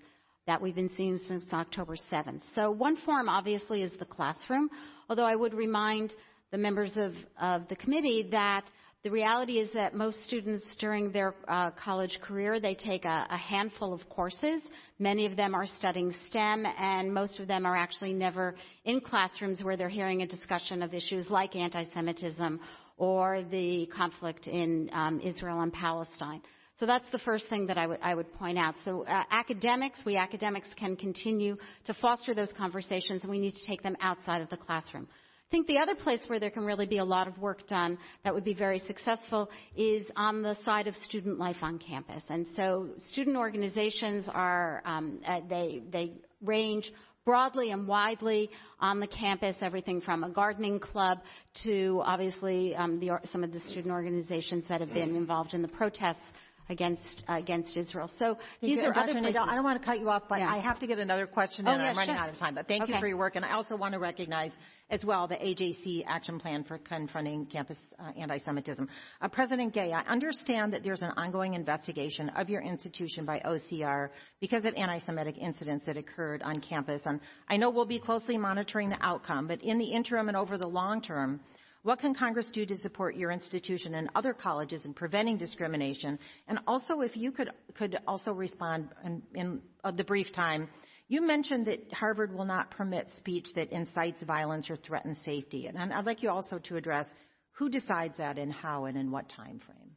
that we've been seeing since October 7th. So, one form obviously is the classroom, although I would remind the members of, of the committee that the reality is that most students during their uh, college career they take a, a, handful of courses many of them are studying stem and most of them are actually never in classrooms where they're hearing a discussion of issues like anti-semitism or the conflict in um, israel and palestine so that's the first thing that I would, I would point out. So uh, academics, we academics can continue to foster those conversations and we need to take them outside of the classroom. I think the other place where there can really be a lot of work done that would be very successful is on the side of student life on campus. And so student organizations are, um, uh, they, they range broadly and widely on the campus, everything from a gardening club to obviously um, the, some of the student organizations that have been involved in the protests against uh, against Israel. So these are other places. I don't want to cut you off, but Yeah. I have to get another question Oh, in. yeah, I'm running sure. out of time. But thank you for your work, and I also want to recognize as well the AJC action plan for confronting campus uh, anti-Semitism. Uh, President Gay, I understand that there's an ongoing investigation of your institution by OCR because of anti-Semitic incidents that occurred on campus, and I know we'll be closely monitoring the outcome. But in the interim and over the long term. What can Congress do to support your institution and other colleges in preventing discrimination? And also, if you could, could also respond in, in uh, the brief time, you mentioned that Harvard will not permit speech that incites violence or threatens safety. And I'd like you also to address who decides that and how and in what time frame.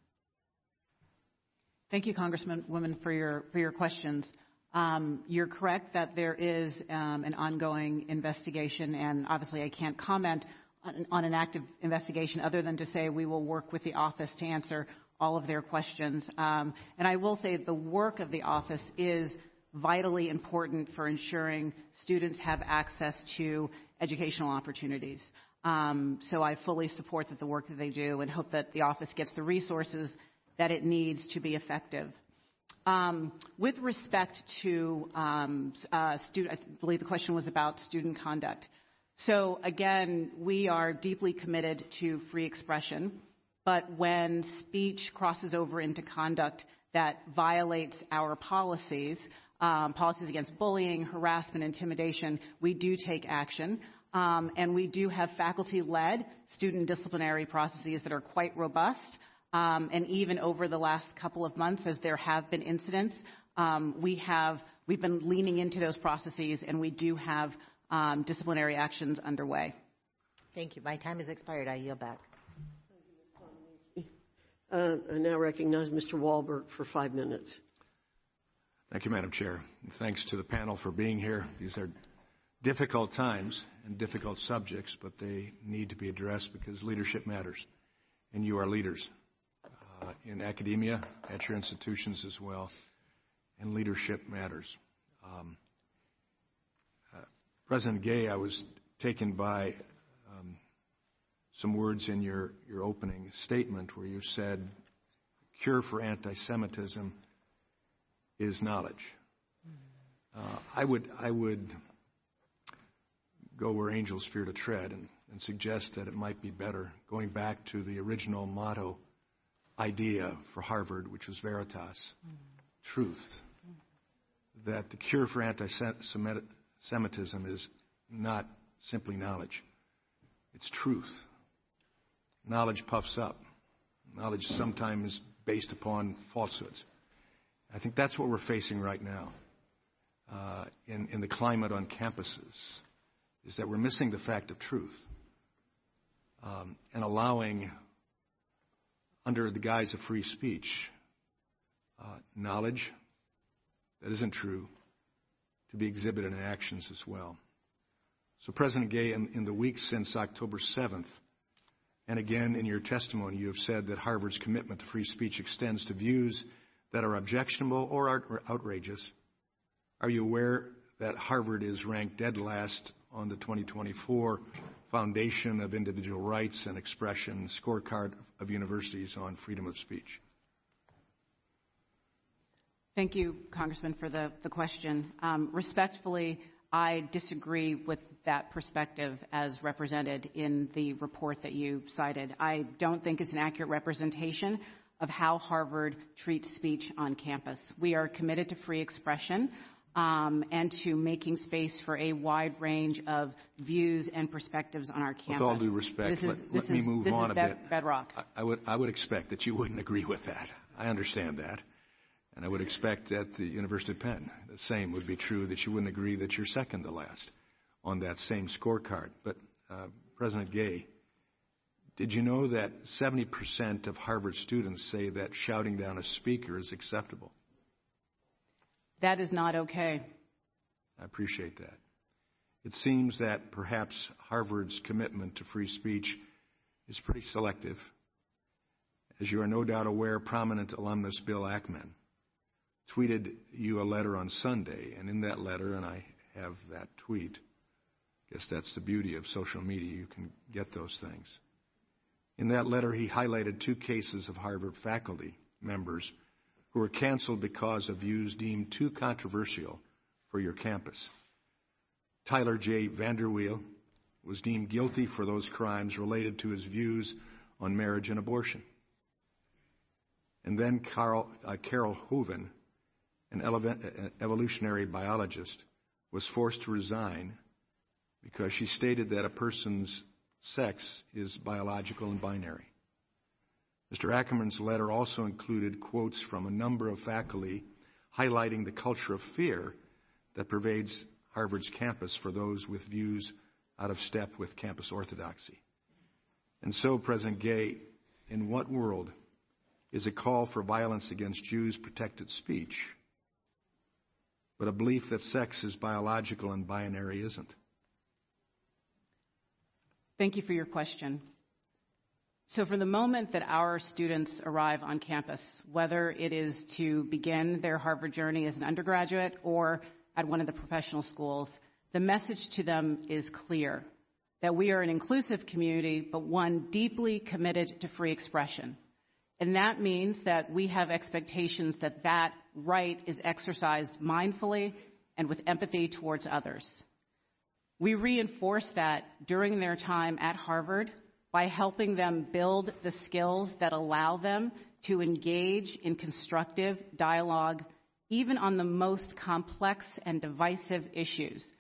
Thank you, Congressman woman, for your for your questions. Um, you're correct that there is um, an ongoing investigation, and obviously I can't comment on, on an active investigation other than to say we will work with the office to answer all of their questions. Um, and I will say the work of the office is vitally important for ensuring students have access to educational opportunities. Um, so I fully support that the work that they do and hope that the office gets the resources that it needs to be effective. Um, with respect to um, uh, student, I believe the question was about student conduct. So again, we are deeply committed to free expression, but when speech crosses over into conduct that violates our policies, um, policies against bullying, harassment, intimidation, we do take action. Um, and we do have faculty-led student disciplinary processes that are quite robust. Um, and even over the last couple of months, as there have been incidents, um, we have we've been leaning into those processes, and we do have um, disciplinary actions underway. Thank you. My time has expired. I yield back. Uh, I now recognize Mr. Walberg for five minutes. Thank you, Madam Chair. Thanks to the panel for being here. These are difficult times and difficult subjects, but they need to be addressed because leadership matters, and you are leaders uh, in academia, at your institutions as well, and leadership matters. Um, uh, President Gay, I was taken by um, some words in your, your opening statement where you said, cure for anti-Semitism is knowledge. Uh, I would, I would go where angels fear to tread and, and suggest that it might be better going back to the original motto idea for Harvard, which was Veritas, mm. truth. That the cure for anti Semitism is not simply knowledge, it's truth. Knowledge puffs up, knowledge sometimes is based upon falsehoods. I think that's what we're facing right now uh, in, in the climate on campuses is that we're missing the fact of truth um, and allowing, under the guise of free speech, uh, knowledge that isn't true to be exhibited in actions as well. So, President Gay, in, in the weeks since October 7th, and again in your testimony, you have said that Harvard's commitment to free speech extends to views that are objectionable or outrageous. Are you aware that Harvard is ranked dead last on the 2024 Foundation of Individual Rights and Expression scorecard of universities on freedom of speech? Thank you, Congressman, for the, the question. Um, respectfully, I disagree with that perspective as represented in the report that you cited. I don't think it's an accurate representation of how Harvard treats speech on campus. We are committed to free expression um, and to making space for a wide range of views and perspectives on our campus. With all due respect, this is, let, let me move on a bed, bit. Bedrock. I, I, would, I would expect that you wouldn't agree with that. I understand that. And I would expect at the University of Penn, the same would be true that you wouldn't agree that you're second to last on that same scorecard. But uh, President Gay, did you know that 70% of Harvard students say that shouting down a speaker is acceptable? That is not okay. I appreciate that. It seems that perhaps Harvard's commitment to free speech is pretty selective. As you are no doubt aware, prominent alumnus Bill Ackman tweeted you a letter on Sunday, and in that letter, and I have that tweet, I guess that's the beauty of social media, you can get those things. In that letter, he highlighted two cases of Harvard faculty members who were canceled because of views deemed too controversial for your campus. Tyler J. VanderWeele was deemed guilty for those crimes related to his views on marriage and abortion. And then Carole, uh, Carole Hooven, an uh, evolutionary biologist, was forced to resign because she stated that a person's sex is biological and binary. Mr. Ackerman's letter also included quotes from a number of faculty highlighting the culture of fear that pervades Harvard's campus for those with views out of step with campus orthodoxy. And so, President Gay, in what world is a call for violence against Jews protected speech, but a belief that sex is biological and binary isn't? Thank you for your question. So from the moment that our students arrive on campus, whether it is to begin their Harvard journey as an undergraduate or at one of the professional schools, the message to them is clear. that we are an inclusive community, but one deeply committed to free expression. And that means that we have expectations that that right is exercised mindfully and with empathy towards others. We reinforce that during their time at Harvard by helping them build the skills that allow them to engage in constructive dialogue, even on the most complex and divisive issues.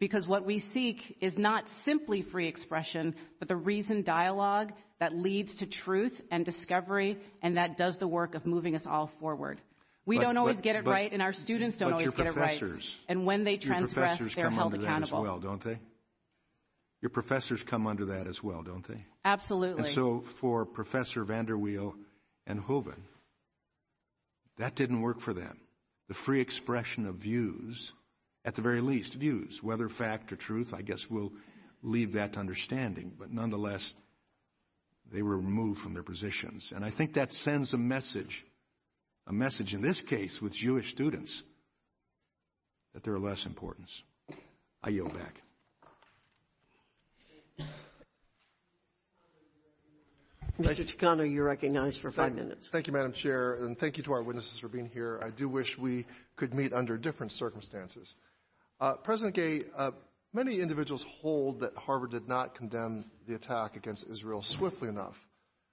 Because what we seek is not simply free expression, but the reasoned dialogue that leads to truth and discovery and that does the work of moving us all forward. We don't always get it right, and our students don't always get it right. And when they transgress, they're come held under accountable. That as well, don't they? Your professors come under that as well, don't they? Absolutely. And so for Professor VanderWeele and Hooven, that didn't work for them. The free expression of views, at the very least, views, whether fact or truth, I guess we'll leave that to understanding, but nonetheless, they were removed from their positions. And I think that sends a message, a message in this case with Jewish students, that they're of less importance. I yield back. Mr. Takano, you're recognized for five Thank- minutes. Thank you, Madam Chair, and thank you to our witnesses for being here. I do wish we could meet under different circumstances. Uh, President Gay, uh, many individuals hold that Harvard did not condemn the attack against Israel swiftly enough.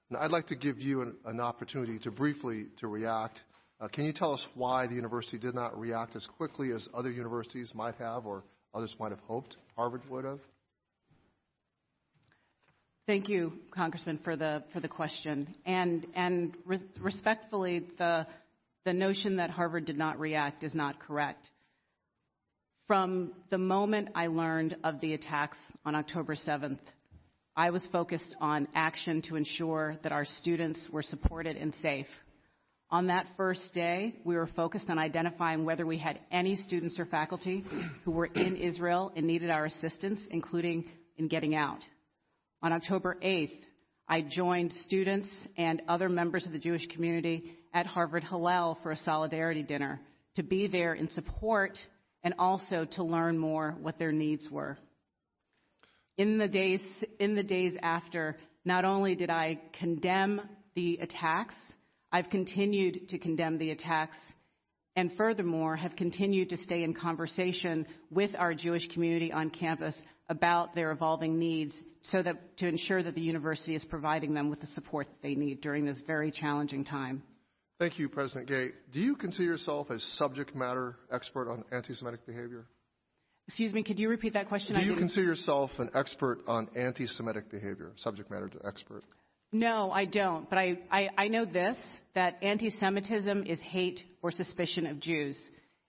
And I'd like to give you an, an opportunity to briefly to react. Uh, can you tell us why the university did not react as quickly as other universities might have or others might have hoped Harvard would have? Thank you, Congressman, for the for the question. And and res- respectfully, the the notion that Harvard did not react is not correct. From the moment I learned of the attacks on October 7th, I was focused on action to ensure that our students were supported and safe. On that first day, we were focused on identifying whether we had any students or faculty who were in Israel and needed our assistance, including in getting out. On October 8th, I joined students and other members of the Jewish community at Harvard Hillel for a solidarity dinner to be there in support and also to learn more what their needs were. In the days, in the days after, not only did I condemn the attacks, I've continued to condemn the attacks and furthermore have continued to stay in conversation with our Jewish community on campus about their evolving needs so that to ensure that the university is providing them with the support that they need during this very challenging time. Thank you, President Gay. Do you consider yourself a subject matter expert on anti-Semitic behavior? Excuse me, could you repeat that question? Do you consider yourself an expert on anti-Semitic behavior, subject matter expert? No, I don't. But I, I, I know this that anti Semitism is hate or suspicion of Jews.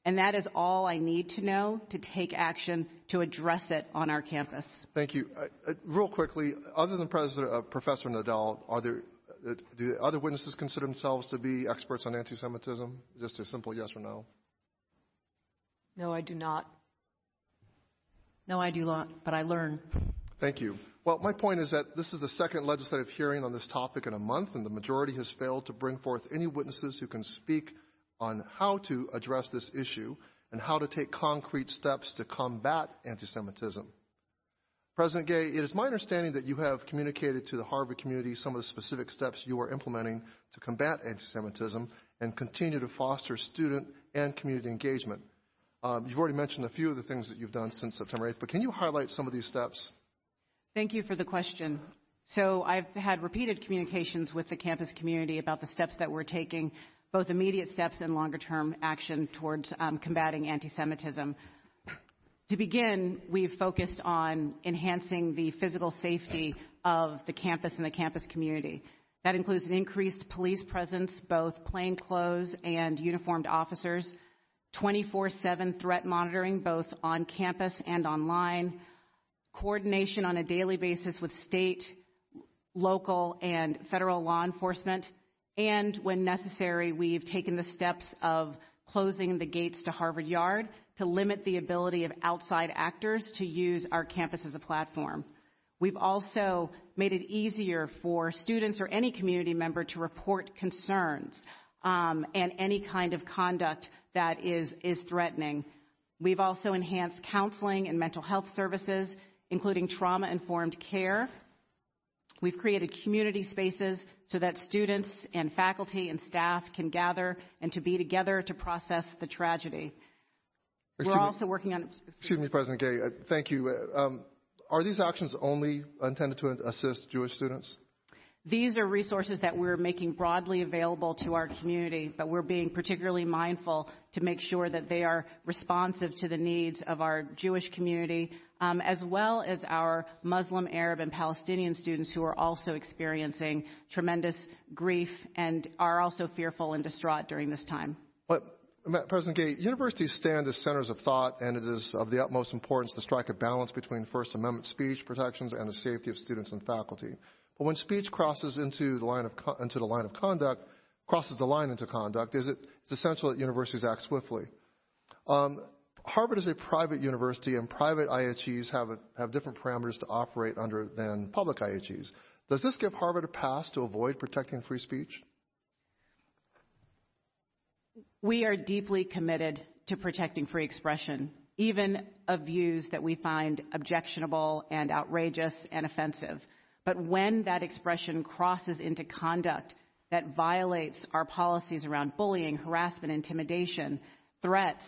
And that is all I need to know to take action to address it on our campus. Thank you. Uh, uh, real quickly, other than President, uh, Professor Nadell, are there uh, do other witnesses consider themselves to be experts on anti-Semitism? Just a simple yes or no. No, I do not. No, I do not, but I learn. Thank you. Well, my point is that this is the second legislative hearing on this topic in a month, and the majority has failed to bring forth any witnesses who can speak on how to address this issue and how to take concrete steps to combat anti Semitism. President Gay, it is my understanding that you have communicated to the Harvard community some of the specific steps you are implementing to combat anti Semitism and continue to foster student and community engagement. Um, you've already mentioned a few of the things that you've done since September 8th, but can you highlight some of these steps? Thank you for the question. So I've had repeated communications with the campus community about the steps that we're taking, both immediate steps and longer term action towards um, combating anti Semitism. To begin, we've focused on enhancing the physical safety of the campus and the campus community. That includes an increased police presence, both plainclothes and uniformed officers, 24 7 threat monitoring, both on campus and online, coordination on a daily basis with state, local, and federal law enforcement, and when necessary, we've taken the steps of closing the gates to Harvard Yard to limit the ability of outside actors to use our campus as a platform. We've also made it easier for students or any community member to report concerns um, and any kind of conduct that is, is threatening. We've also enhanced counseling and mental health services, including trauma informed care. We've created community spaces so that students and faculty and staff can gather and to be together to process the tragedy. Excuse We're me. also working on. Excuse me, President Gay. Uh, thank you. Uh, Um, are these actions only intended to assist Jewish students? These are resources that we're making broadly available to our community, but we're being particularly mindful to make sure that they are responsive to the needs of our Jewish community, um, as well as our Muslim, Arab, and Palestinian students who are also experiencing tremendous grief and are also fearful and distraught during this time. But, President Gay, universities stand as centers of thought, and it is of the utmost importance to strike a balance between First Amendment speech protections and the safety of students and faculty. But when speech crosses into the line of into the line of conduct, crosses the line into conduct, is it it's essential that universities act swiftly. Um, Harvard is a private university, and private IHEs have a, have different parameters to operate under than public IHEs. Does this give Harvard a pass to avoid protecting free speech? We are deeply committed to protecting free expression, even of views that we find objectionable and outrageous and offensive. But when that expression crosses into conduct that violates our policies around bullying, harassment, intimidation, threats,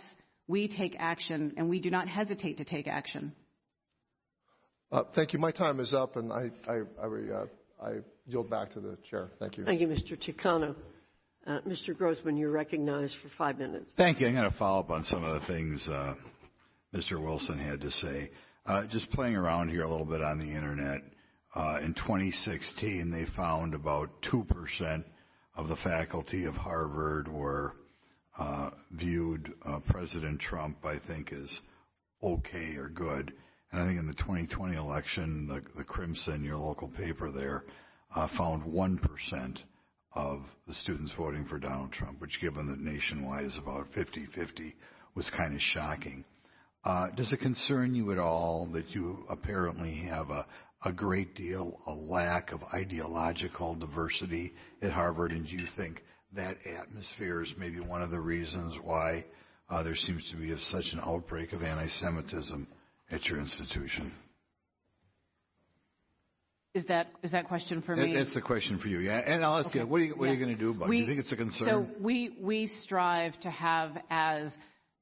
we take action and we do not hesitate to take action. Uh, thank you. My time is up, and I, I, I, uh, I yield back to the chair. Thank you. Thank you, Mr. Takano. Uh, Mr. Grothman, you're recognized for five minutes. Thank you. I'm going to follow up on some of the things uh, Mr. Wilson had to say. Uh, just playing around here a little bit on the internet. Uh, in 2016, they found about 2% of the faculty of Harvard were uh, viewed uh, President Trump, I think, as okay or good. And I think in the 2020 election, the, the Crimson, your local paper there, uh, found 1% of the students voting for Donald Trump, which given that nationwide is about 50-50, was kind of shocking. Uh, does it concern you at all that you apparently have a, a great deal, a lack of ideological diversity at Harvard, and do you think that atmosphere is maybe one of the reasons why uh, there seems to be such an outbreak of anti-Semitism at your institution? Is that is that question for me? That's the question for you. Yeah, and I'll ask Okay. you, what are you, what Yeah. are you going to do about it? Do you think it's a concern? So we we strive to have as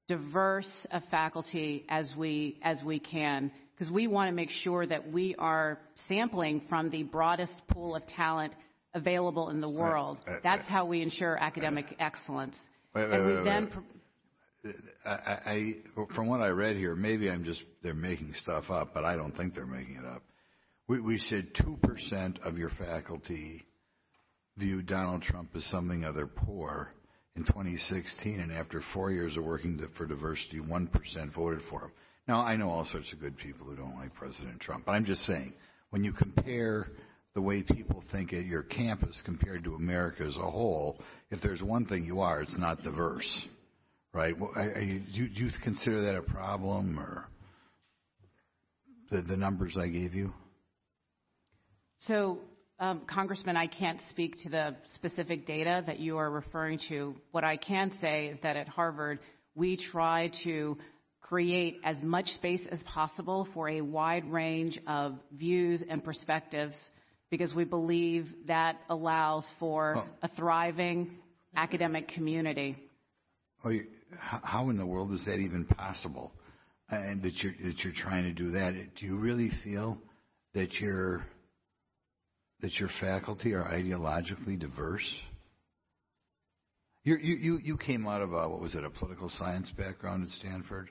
diverse a faculty as we as we can because we want to make sure that we are sampling from the broadest pool of talent available in the world. right, That's right. how we ensure uh, academic excellence. Wait, and wait, we wait, then wait. I, I, from what I read here, maybe I'm just they're making stuff up, but I don't think they're making it up. We, we said two percent of your faculty viewed Donald Trump as something other poor in 2016, and after four years of working for diversity, one percent voted for him. Now I know all sorts of good people who don't like President Trump, but I'm just saying when you compare the way people think at your campus compared to America as a whole, if there's one thing you are, it's not diverse right? You, do you consider that a problem, or the, the numbers I gave you? So, um, Congressman, I can't speak to the specific data that you are referring to. What I can say is that at Harvard, we try to create as much space as possible for a wide range of views and perspectives because we believe that allows for a thriving academic community. Oh, how, how in the world is that even possible? Uh, and that you're that you're trying to do that? Do you really feel that your that your faculty are ideologically diverse? You're, you you you came out of a what was it a political science background at Stanford?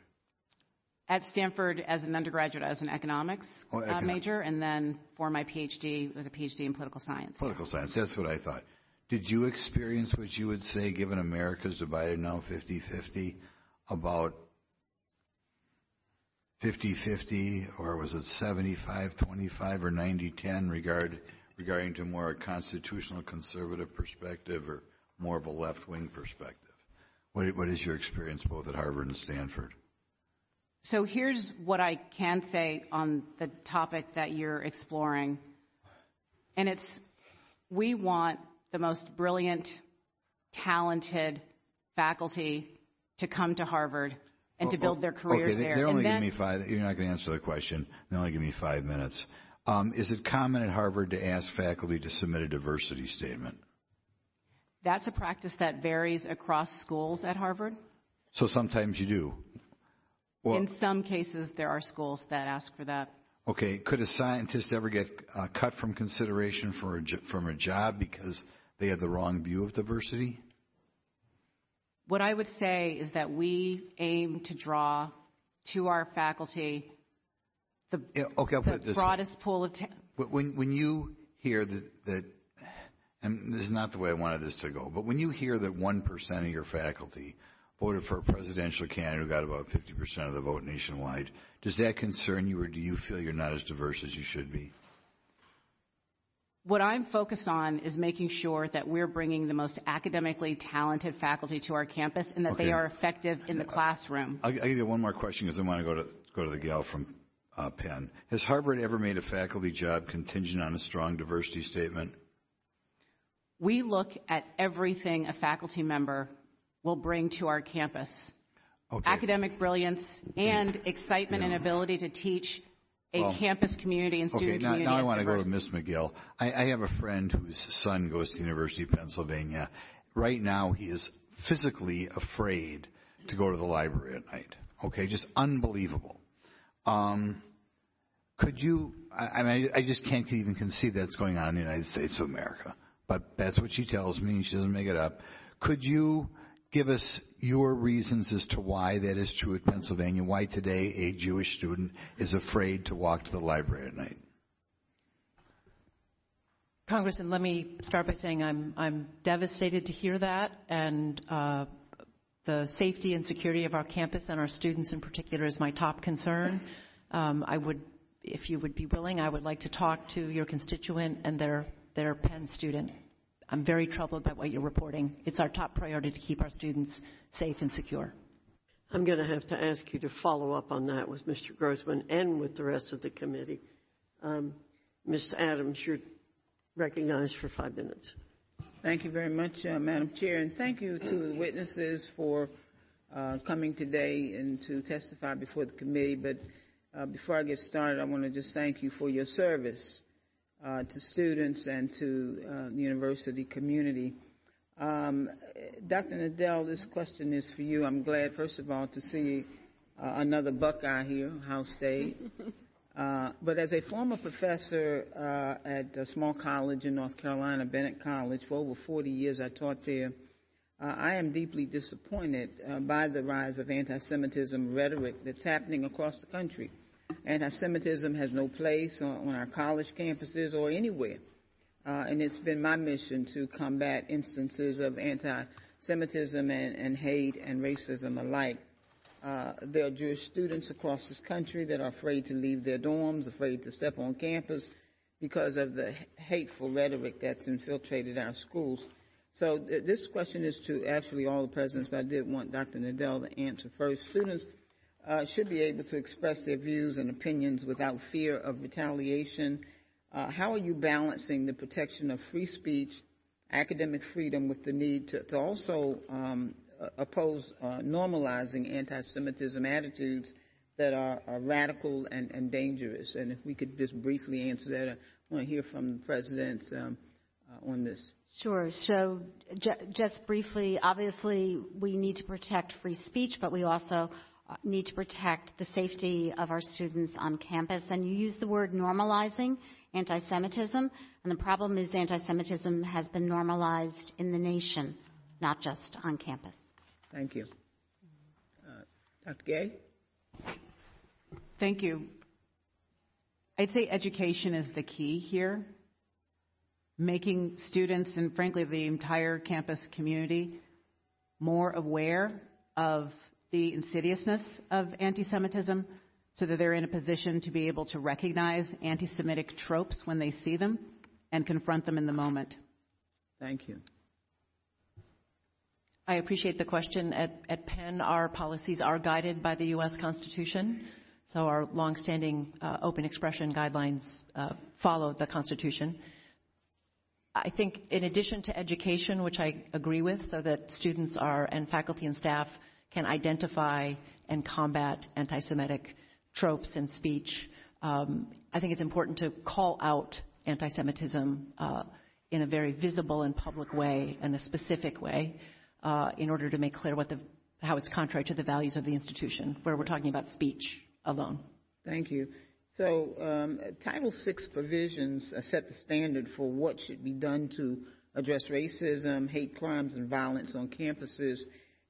At Stanford, as an undergraduate, as an economics Oh, uh, major, and then for my PhD, it was a PhD in political science. Political science. That's what I thought. Did you experience what you would say, given America's divided now 50-50, about 50-50, or was it 75-25 or 90-10 regard, regarding to more a constitutional conservative perspective or more of a left-wing perspective? What, what is your experience both at Harvard and Stanford? So here's what I can say on the topic that you're exploring. And it's we want the most brilliant, talented faculty to come to Harvard. and to build their careers okay, there. They're only that- giving me five. You're not going to answer the question. They only give me five minutes. Um, is it common at Harvard to ask faculty to submit a diversity statement? That's a practice that varies across schools at Harvard. So sometimes you do. In some cases, there are schools that ask for that. okay. Could a scientist ever get uh, cut from consideration for a, jo- from a job because they had the wrong view of diversity? What I would say is that we aim to draw to our faculty the, Yeah, okay, I'll put the it this way. broadest pool of ta- But when when you hear that that, and this is not the way I wanted this to go, but when you hear that one percent of your faculty voted for a presidential candidate who got about fifty percent of the vote nationwide, does that concern you, or do you feel you're not as diverse as you should be? What I'm focused on is making sure that we're bringing the most academically talented faculty to our campus and that Okay. they are effective in the classroom. I'll, I'll give you one more question because I want to go to go to the gal from uh, Penn. Has Harvard ever made a faculty job contingent on a strong diversity statement? We look at everything a faculty member will bring to our campus. Okay. Academic brilliance and excitement and ability to teach a Well, campus community and Okay, student now, community. now I want to go to diverse. Miss Magill. I, I have a friend whose son goes to the University of Pennsylvania. Right now, he is physically afraid to go to the library at night. Okay, just unbelievable. Um, could you? I, I mean, I just can't even conceive that's going on in the United States of America. But that's what she tells me. She doesn't make it up. Could you give us your reasons as to why that is true at Pennsylvania? Why today a Jewish student is afraid to walk to the library at night? Congressman, let me start by saying I'm, I'm devastated to hear that, and uh, the safety and security of our campus and our students in particular is my top concern. Um, I would, if you would be willing, I would like to talk to your constituent and their, their Penn student. I'm very troubled by what you're reporting. It's our top priority to keep our students safe and secure. I'm going to have to ask you to follow up on that with Mr. Grothman and with the rest of the committee. Um, Ms. Adams, you're recognized for five minutes. Thank you very much, uh, Madam Chair, and thank you to the witnesses for uh, coming today and to testify before the committee. But uh, before I get started, I want to just thank you for your service uh, to students and to uh, the university community. Um, Dr. Nadell, this question is for you. I'm glad, first of all, to see uh, another Buckeye here, Ohio State. (laughs) Uh, but as a former professor uh, at a small college in North Carolina, Bennett College, for over 40 years I taught there, uh, I am deeply disappointed uh, by the rise of anti Semitism rhetoric that's happening across the country. Anti Semitism has no place on, on our college campuses or anywhere. Uh, and it's been my mission to combat instances of anti Semitism and, and hate and racism alike. Uh, there are Jewish students across this country that are afraid to leave their dorms, afraid to step on campus because of the hateful rhetoric that's infiltrated our schools. So th- this question is to actually all the presidents, but I did want Dr. Nadell to answer first. Students should be able to express their views and opinions without fear of retaliation. Uh, how are you balancing the protection of free speech, academic freedom, with the need to, also um, uh, oppose uh, normalizing anti-Semitism attitudes that are, radical and, dangerous? And if we could just briefly answer that, I want to hear from the President um, uh, on this. Sure. So, just briefly, obviously, we need to protect free speech, but we also uh, need to protect the safety of our students on campus. And you use the word normalizing anti Semitism, and the problem is anti Semitism has been normalized in the nation, not just on campus. Thank you. Uh, Dr. Gay? Thank you. I'd say education is the key here. Making students and frankly the entire campus community more aware of the insidiousness of anti Semitism so that they're in a position to be able to recognize anti Semitic tropes when they see them and confront them in the moment. Thank you. I appreciate the question. At, at Penn, our policies are guided by the U.S. Constitution. So our longstanding uh, open expression guidelines uh, follow the Constitution. I think in addition to education, which I agree with, so that students are and faculty and staff can identify and combat anti Semitic tropes and speech. Um, I think it's important to call out anti Semitism uh, in a very visible and public way and a specific way uh, in order to make clear what the, how it's contrary to the values of the institution, where we're talking about speech alone. Thank you. So, um, Title VI provisions set the standard for what should be done to address racism, hate crimes, and violence on campuses.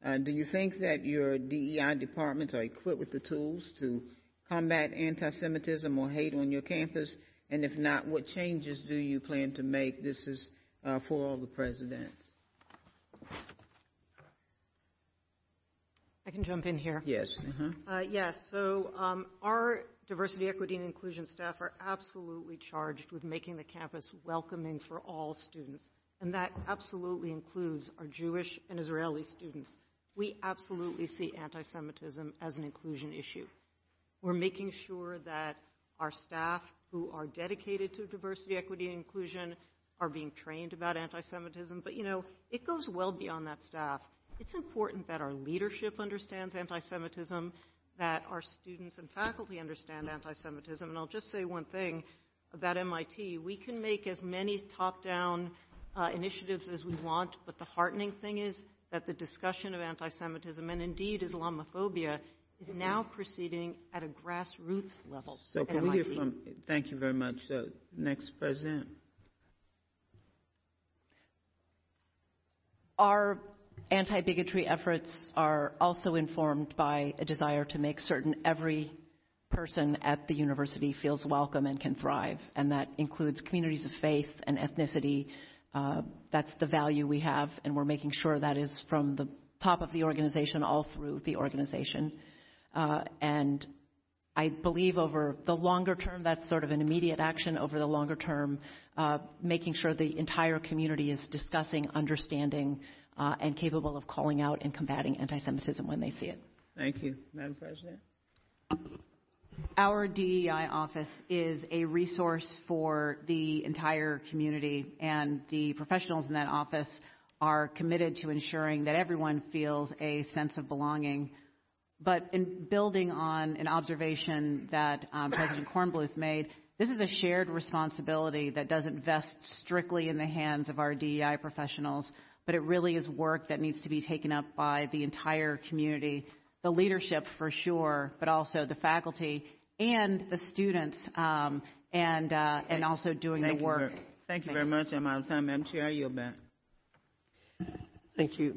Uh, do you think that your DEI departments are equipped with the tools to combat anti Semitism or hate on your campus? And if not, what changes do you plan to make? This is uh, for all the presidents. I can jump in here. Yes. Uh-huh. Uh, yes. So um, our diversity, equity, and inclusion staff are absolutely charged with making the campus welcoming for all students, and that absolutely includes our Jewish and Israeli students. We absolutely see anti-Semitism as an inclusion issue. We're making sure that our staff who are dedicated to diversity, equity, and inclusion are being trained about anti-Semitism. But you know, it goes well beyond that staff. It's important that our leadership understands anti-Semitism, that our students and faculty understand anti-Semitism. And I'll just say one thing about MIT. We can make as many top-down uh, initiatives as we want, but the heartening thing is that the discussion of anti-Semitism and indeed Islamophobia is now proceeding at a grassroots level. So can we hear from? Thank you very much. Uh, next president. Our anti-bigotry efforts are also informed by a desire to make certain every person at the university feels welcome and can thrive, and that includes communities of faith and ethnicity. Uh, that's the value we have, and we're making sure that is from the top of the organization all through the organization. Uh, and I believe over the longer term, that's sort of an immediate action. Over the longer term, uh, making sure the entire community is discussing, understanding, and capable of calling out and combating anti-Semitism when they see it. Thank you, Madam President. Our DEI office is a resource for the entire community, and the professionals in that office are committed to ensuring that everyone feels a sense of belonging. But in building on an observation that um, President Kornbluth made, this is a shared responsibility that doesn't vest strictly in the hands of our DEI professionals, but it really is work that needs to be taken up by the entire community, the leadership for sure, but also the faculty and the students, um, and uh, and also doing Thank the work. You very, thank you very much. I'm out of time, Madam Chair. I yield back. Thank you.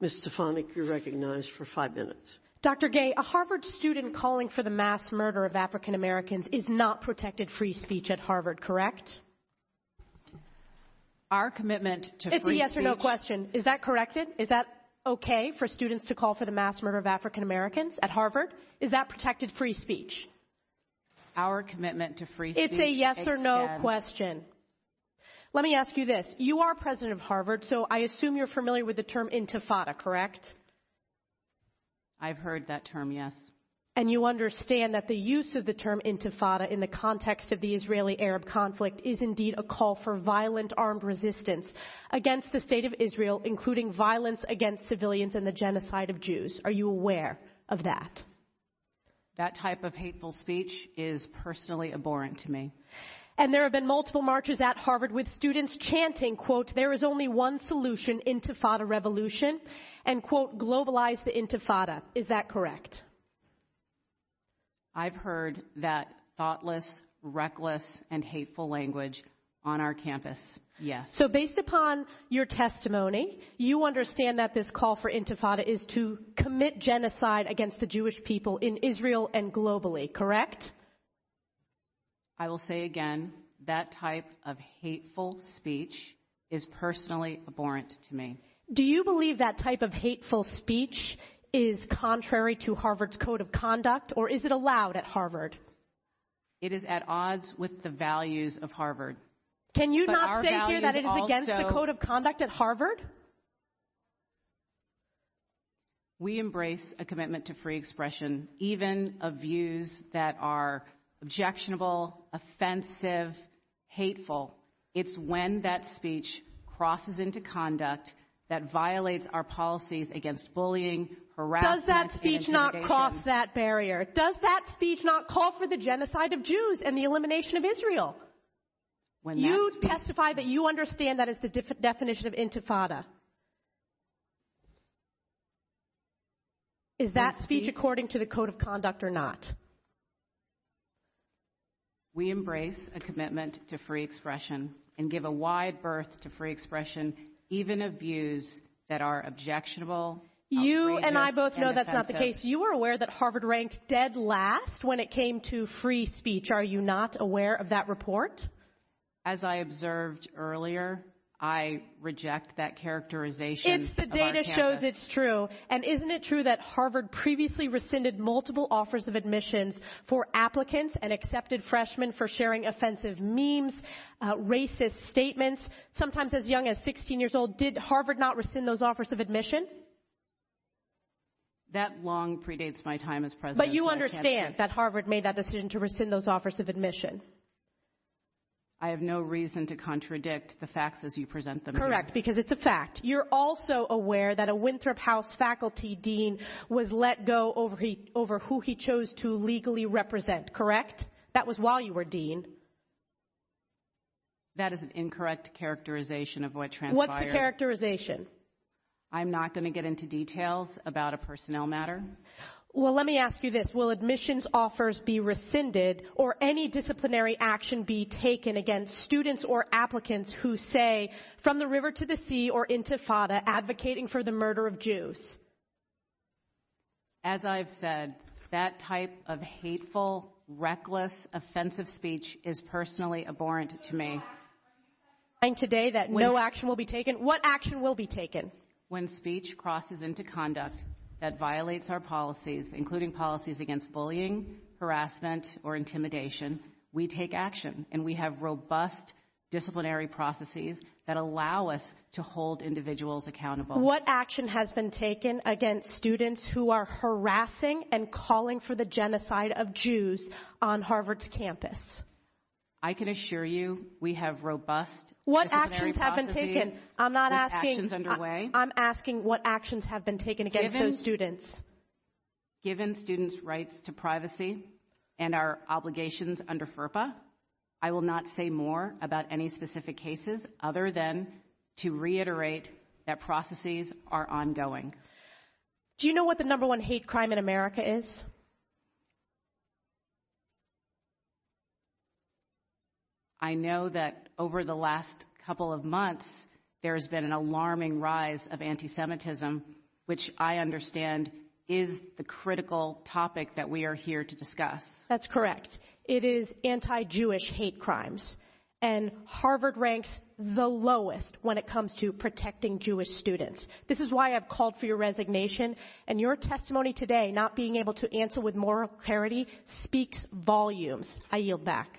Ms. Stefanik, you're recognized for five minutes. Dr. Gay, a Harvard student calling for the mass murder of African Americans is not protected free speech at Harvard, correct? Our commitment to it's free a yes speech, or no question. Is that corrected? Is that okay for students to call for the mass murder of African Americans at Harvard? Is that protected free speech? Our commitment to free speech. It's a yes extends. or no question. Let me ask you this. You are president of Harvard, so I assume you're familiar with the term intifada, correct? I've heard that term, yes. And you understand that the use of the term intifada in the context of the Israeli Arab conflict is indeed a call for violent armed resistance against the state of Israel, including violence against civilians and the genocide of Jews. Are you aware of that? That type of hateful speech is personally abhorrent to me. And there have been multiple marches at Harvard with students chanting, quote, there is only one solution, intifada revolution, and quote, globalize the intifada. Is that correct? I've heard that thoughtless, reckless, and hateful language on our campus. Yes. So based upon your testimony, you understand that this call for intifada is to commit genocide against the Jewish people in Israel and globally, correct? I will say again, that type of hateful speech is personally abhorrent to me. Do you believe that type of hateful speech is contrary to Harvard's code of conduct, or is it allowed at Harvard? It is at odds with the values of Harvard. Can you but not say here that it is against the code of conduct at Harvard? We embrace a commitment to free expression, even of views that are objectionable, offensive, hateful. It's when that speech crosses into conduct that violates our policies against bullying, Does that speech not cross that barrier? Does that speech not call for the genocide of Jews and the elimination of Israel? When you speech- testify that you understand that is the def- definition of intifada. Is that speech according to the code of conduct or not? We embrace a commitment to free expression and give a wide berth to free expression, even of views that are objectionable. You and I both know that's not the case. You are aware that Harvard ranked dead last when it came to free speech. Are you not aware of that report? As I observed earlier, I reject that characterization. It's the data shows it's true. And isn't it true that Harvard previously rescinded multiple offers of admissions for applicants and accepted freshmen for sharing offensive memes, uh, racist statements, sometimes as young as 16 years old? Did Harvard not rescind those offers of admission? That long predates my time as president. But you understand that Harvard made that decision to rescind those offers of admission. I have no reason to contradict the facts as you present them. Correct, because it's a fact. You're also aware that a Winthrop House faculty dean was let go over, he, over who he chose to legally represent, correct? That was while you were dean. That is an incorrect characterization of what transpired. What's the characterization? I'm not going to get into details about a personnel matter. Well, let me ask you this. Will admissions offers be rescinded or any disciplinary action be taken against students or applicants who say, from the river to the sea or intifada, advocating for the murder of Jews? As I've said, that type of hateful, reckless, offensive speech is personally abhorrent to me. Saying Today that no action will be taken. What action will be taken? When speech crosses into conduct that violates our policies, including policies against bullying, harassment, or intimidation, we take action. And we have robust disciplinary processes that allow us to hold individuals accountable. What action has been taken against students who are harassing and calling for the genocide of Jews on Harvard's campus? I can assure you we have robust What disciplinary actions have been processes taken? I'm not with asking. actions underway. I, am asking what actions have been taken against Given- those students. Given students' rights to privacy and our obligations under FERPA, I will not say more about any specific cases other than to reiterate that processes are ongoing. Do you know what the number one hate crime in America is? I know that over the last couple of months, there has been an alarming rise of anti Semitism, which I understand is the critical topic that we are here to discuss. That's correct. It is anti Jewish hate crimes. And Harvard ranks the lowest when it comes to protecting Jewish students. This is why I've called for your resignation. And your testimony today, not being able to answer with moral clarity, speaks volumes. I yield back.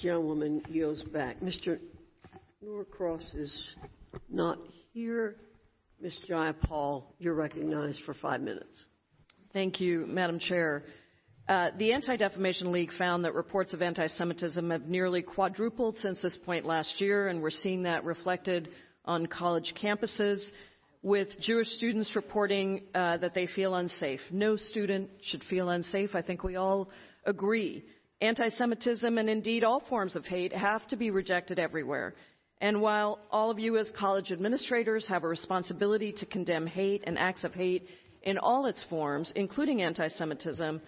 Gentlewoman yields back. Mr. Norcross is not here. Ms. Jayapal, you're recognized for five minutes. Thank you, Madam Chair. Uh, the Anti Defamation League found that reports of anti Semitism have nearly quadrupled since this point last year, and we're seeing that reflected on college campuses, with Jewish students reporting uh, that they feel unsafe. No student should feel unsafe. I think we all agree. Anti Semitism and indeed all forms of hate have to be rejected everywhere. And while all of you as college administrators have a responsibility to condemn hate and acts of hate in all its forms, including anti Semitism,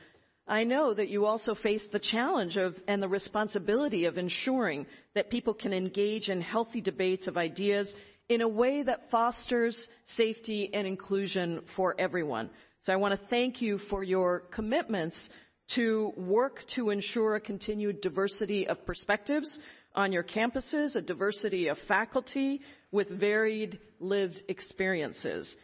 I know that you also face the challenge of and the responsibility of ensuring that people can engage in healthy debates of ideas in a way that fosters safety and inclusion for everyone. So I want to thank you for your commitments to work to ensure a continued diversity of perspectives on your campuses, a diversity of faculty with varied lived experiences.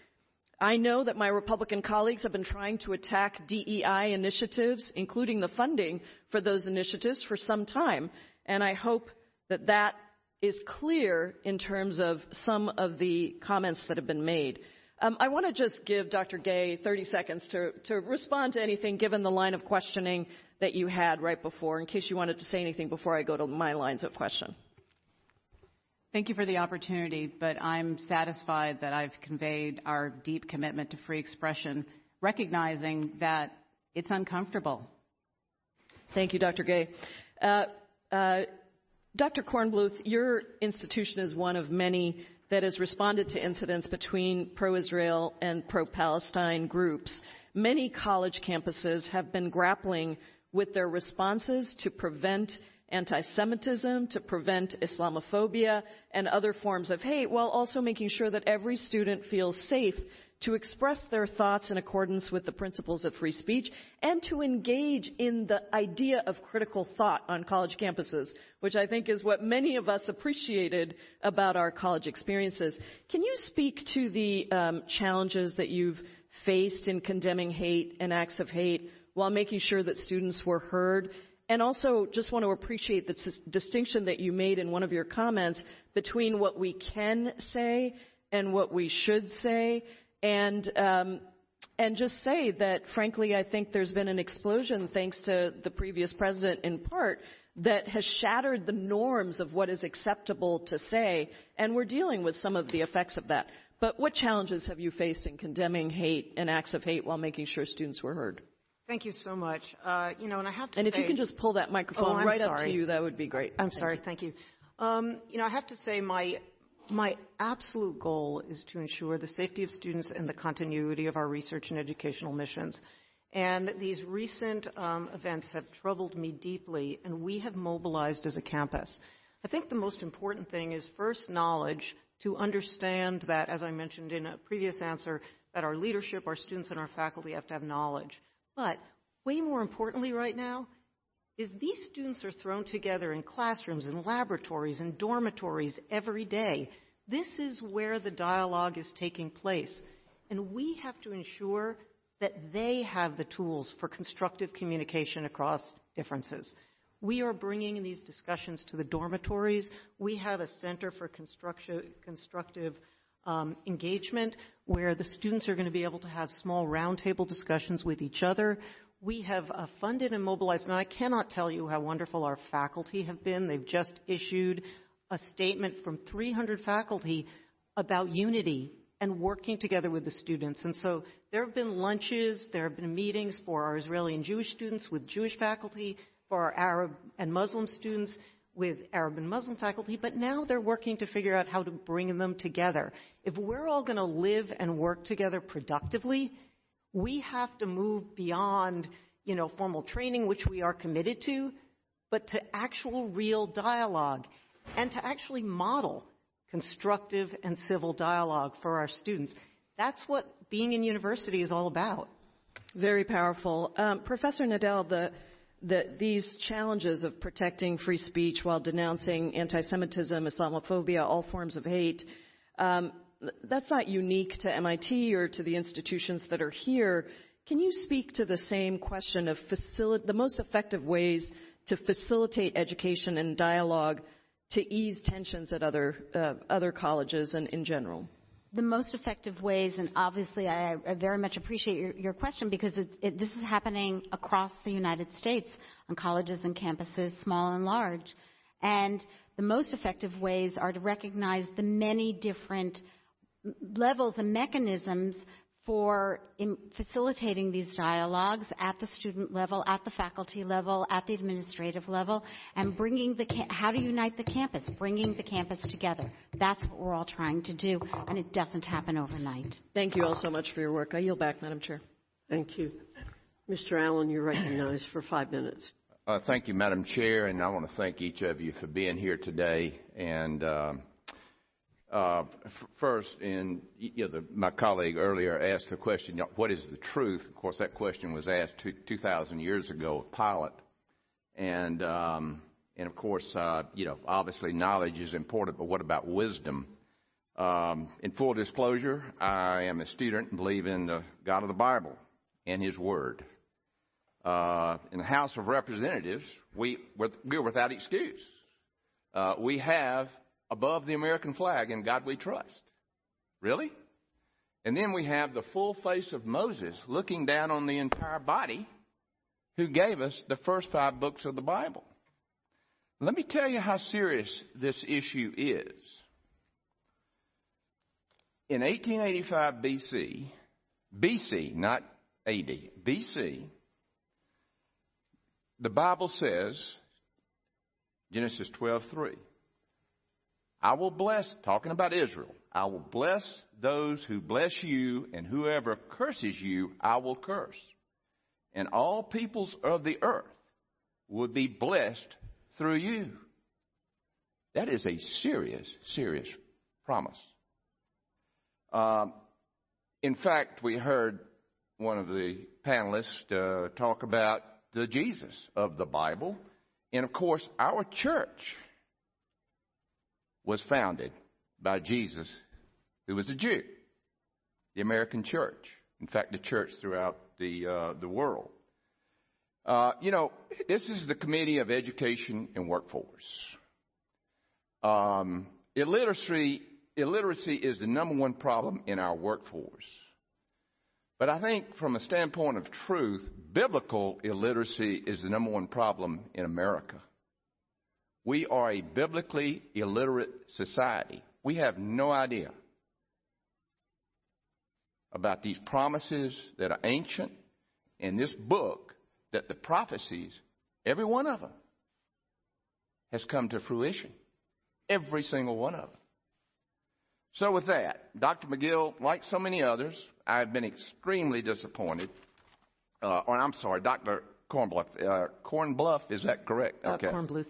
I know that my Republican colleagues have been trying to attack DEI initiatives, including the funding for those initiatives, for some time, and I hope that that is clear in terms of some of the comments that have been made. Um, I want to just give Dr. Gay 30 seconds to, to respond to anything given the line of questioning that you had right before, in case you wanted to say anything before I go to my lines of question. Thank you for the opportunity, but I'm satisfied that I've conveyed our deep commitment to free expression, recognizing that it's uncomfortable. Thank you, Dr. Gay. Uh, uh, Dr. Kornbluth, your institution is one of many that has responded to incidents between pro-Israel and pro-Palestine groups. Many college campuses have been grappling with their responses to prevent anti-Semitism, to prevent Islamophobia and other forms of hate, while also making sure that every student feels safe to express their thoughts in accordance with the principles of free speech and to engage in the idea of critical thought on college campuses, which I think is what many of us appreciated about our college experiences. Can you speak to the um, challenges that you've faced in condemning hate and acts of hate while making sure that students were heard? And also, just want to appreciate the distinction that you made in one of your comments between what we can say and what we should say and um, and just say that, frankly, I think there's been an explosion, thanks to the previous president in part, that has shattered the norms of what is acceptable to say, and we're dealing with some of the effects of that. But what challenges have you faced in condemning hate and acts of hate while making sure students were heard? Thank you so much. Uh, you know, and I have to and say, if you can just pull that microphone oh, right sorry. up to you, that would be great. I'm sorry. Thank you. Um, you know, I have to say my my absolute goal is to ensure the safety of students and the continuity of our research and educational missions. And these recent um, events have troubled me deeply, and we have mobilized as a campus. I think the most important thing is first knowledge to understand that, as I mentioned in a previous answer, that our leadership, our students, and our faculty have to have knowledge. But way more importantly right now is these students are thrown together in classrooms and laboratories and dormitories every day. This is where the dialogue is taking place. And we have to ensure that they have the tools for constructive communication across differences. We are bringing these discussions to the dormitories. We have a Center for Constructive um, Engagement where the students are going to be able to have small roundtable discussions with each other we have uh, funded and mobilized, and I cannot tell you how wonderful our faculty have been. They've just issued a statement from 300 faculty about unity and working together with the students. And so there have been lunches, there have been meetings for our Israeli and Jewish students with Jewish faculty, for our Arab and Muslim students with Arab and Muslim faculty, but now they're working to figure out how to bring them together. If we're all going to live and work together productively, we have to move beyond, you know, formal training, which we are committed to, but to actual real dialogue and to actually model constructive and civil dialogue for our students. That's what being in university is all about. Very powerful. Um, Professor Nadell, the, the, these challenges of protecting free speech while denouncing anti Semitism, Islamophobia, all forms of hate, um, that's not unique to MIT or to the institutions that are here. Can you speak to the same question of the most effective ways to facilitate education and dialogue to ease tensions at other uh, other colleges and in general? The most effective ways, and obviously I, I very much appreciate your, your question because it, it, this is happening across the United States on colleges and campuses, small and large. And the most effective ways are to recognize the many different levels and mechanisms for facilitating these dialogues at the student level, at the faculty level, at the administrative level, and bringing the how to unite the campus, bringing the campus together. That's what we're all trying to do, and it doesn't happen overnight. Thank you all so much for your work. I yield back, Madam Chair. Thank you. Mr. Allen, you're recognized for five minutes. Uh, thank you, Madam Chair, and I want to thank each of you for being here today. And um, uh, first, know, the, my colleague earlier asked the question, "What is the truth?" Of course, that question was asked two, 2,000 years ago of Pilate, and um, and of course, uh, you know, obviously knowledge is important, but what about wisdom? Um, in full disclosure, I am a student and believe in the God of the Bible and His Word. Uh, in the House of Representatives, we we're without excuse. Uh, we have above the American flag, in God we trust. Really? And then we have the full face of Moses looking down on the entire body who gave us the first five books of the Bible. Let me tell you how serious this issue is. In 1885 BC, BC, not AD, BC, the Bible says, Genesis 12:3, I will bless, talking about Israel, I will bless those who bless you, and whoever curses you, I will curse. And all peoples of the earth will be blessed through you. That is a serious, serious promise. Um, in fact, we heard one of the panelists uh, talk about the Jesus of the Bible. And of course, our church was founded by Jesus, who was a Jew, the American church. In fact, the church throughout the, uh, the world. Uh, you know, this is the Committee of Education and Workforce. Um, illiteracy, illiteracy is the number one problem in our workforce. But I think from a standpoint of truth, biblical illiteracy is the number one problem in America. We are a biblically illiterate society. We have no idea about these promises that are ancient in this book that the prophecies, every one of them, has come to fruition. Every single one of them. So with that, Dr. Magill, like so many others, I've been extremely disappointed. Uh, or I'm sorry, Dr. Cornbluff. Uh, Kornbluth, is that correct? Uh, okay. Kornbluth.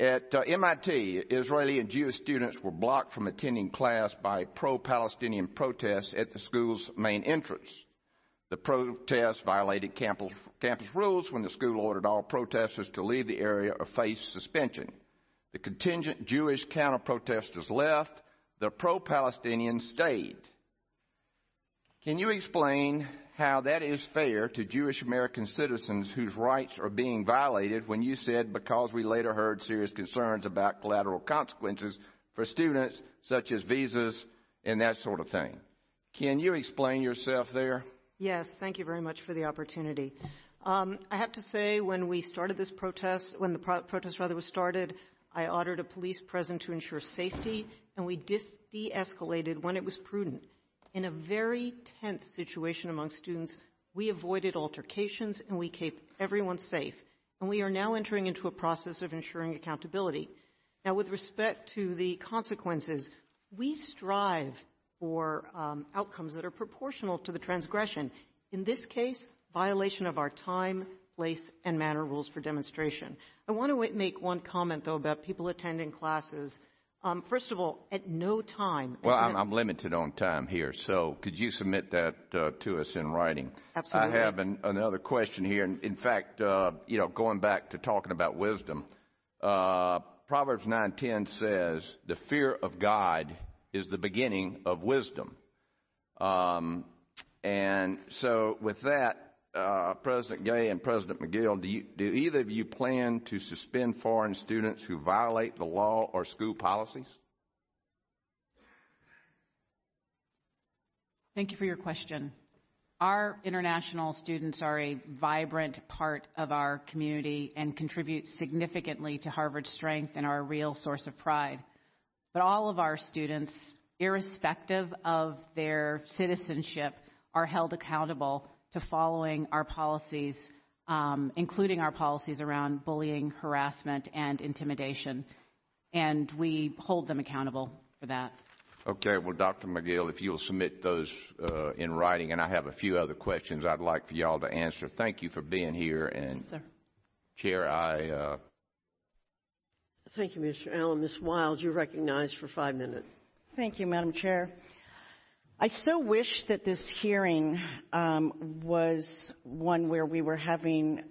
At uh, MIT, Israeli and Jewish students were blocked from attending class by pro-Palestinian protests at the school's main entrance. The protests violated campus, campus rules when the school ordered all protesters to leave the area or face suspension. The contingent Jewish counter-protesters left. The pro-Palestinians stayed. Can you explain how that is fair to Jewish American citizens whose rights are being violated when you said because we later heard serious concerns about collateral consequences for students, such as visas and that sort of thing. Can you explain yourself there? Yes, thank you very much for the opportunity. Um, I have to say, when we started this protest, when the pro- protest rather was started, I ordered a police present to ensure safety, and we de escalated when it was prudent. In a very tense situation among students, we avoided altercations and we kept everyone safe. And we are now entering into a process of ensuring accountability. Now, with respect to the consequences, we strive for um, outcomes that are proportional to the transgression. In this case, violation of our time, place, and manner rules for demonstration. I want to make one comment, though, about people attending classes first of all, at no time. Well, I'm, I'm, limited on time here, so could you submit that uh, to us in writing? Absolutely. I have an, another question here. In, in fact, uh, you know, going back to talking about wisdom, uh, Proverbs 9:10 says, "The fear of God is the beginning of wisdom." Um, and so, with that, uh, President Gay and President Magill, do, you, do either of you plan to suspend foreign students who violate the law or school policies? Thank you for your question. Our international students are a vibrant part of our community and contribute significantly to Harvard's strength and are a real source of pride. But all of our students, irrespective of their citizenship, are held accountable to following our policies, um, including our policies around bullying, harassment, and intimidation. And we hold them accountable for that. Okay, well, Dr. Magill, if you'll submit those uh, in writing, and I have a few other questions I'd like for y'all to answer. Thank you for being here. And, yes, Chair, I. Uh... Thank you, Mr. Allen. Ms. Wild, you're recognized for five minutes. Thank you, Madam Chair. I so wish that this hearing um, was one where we were having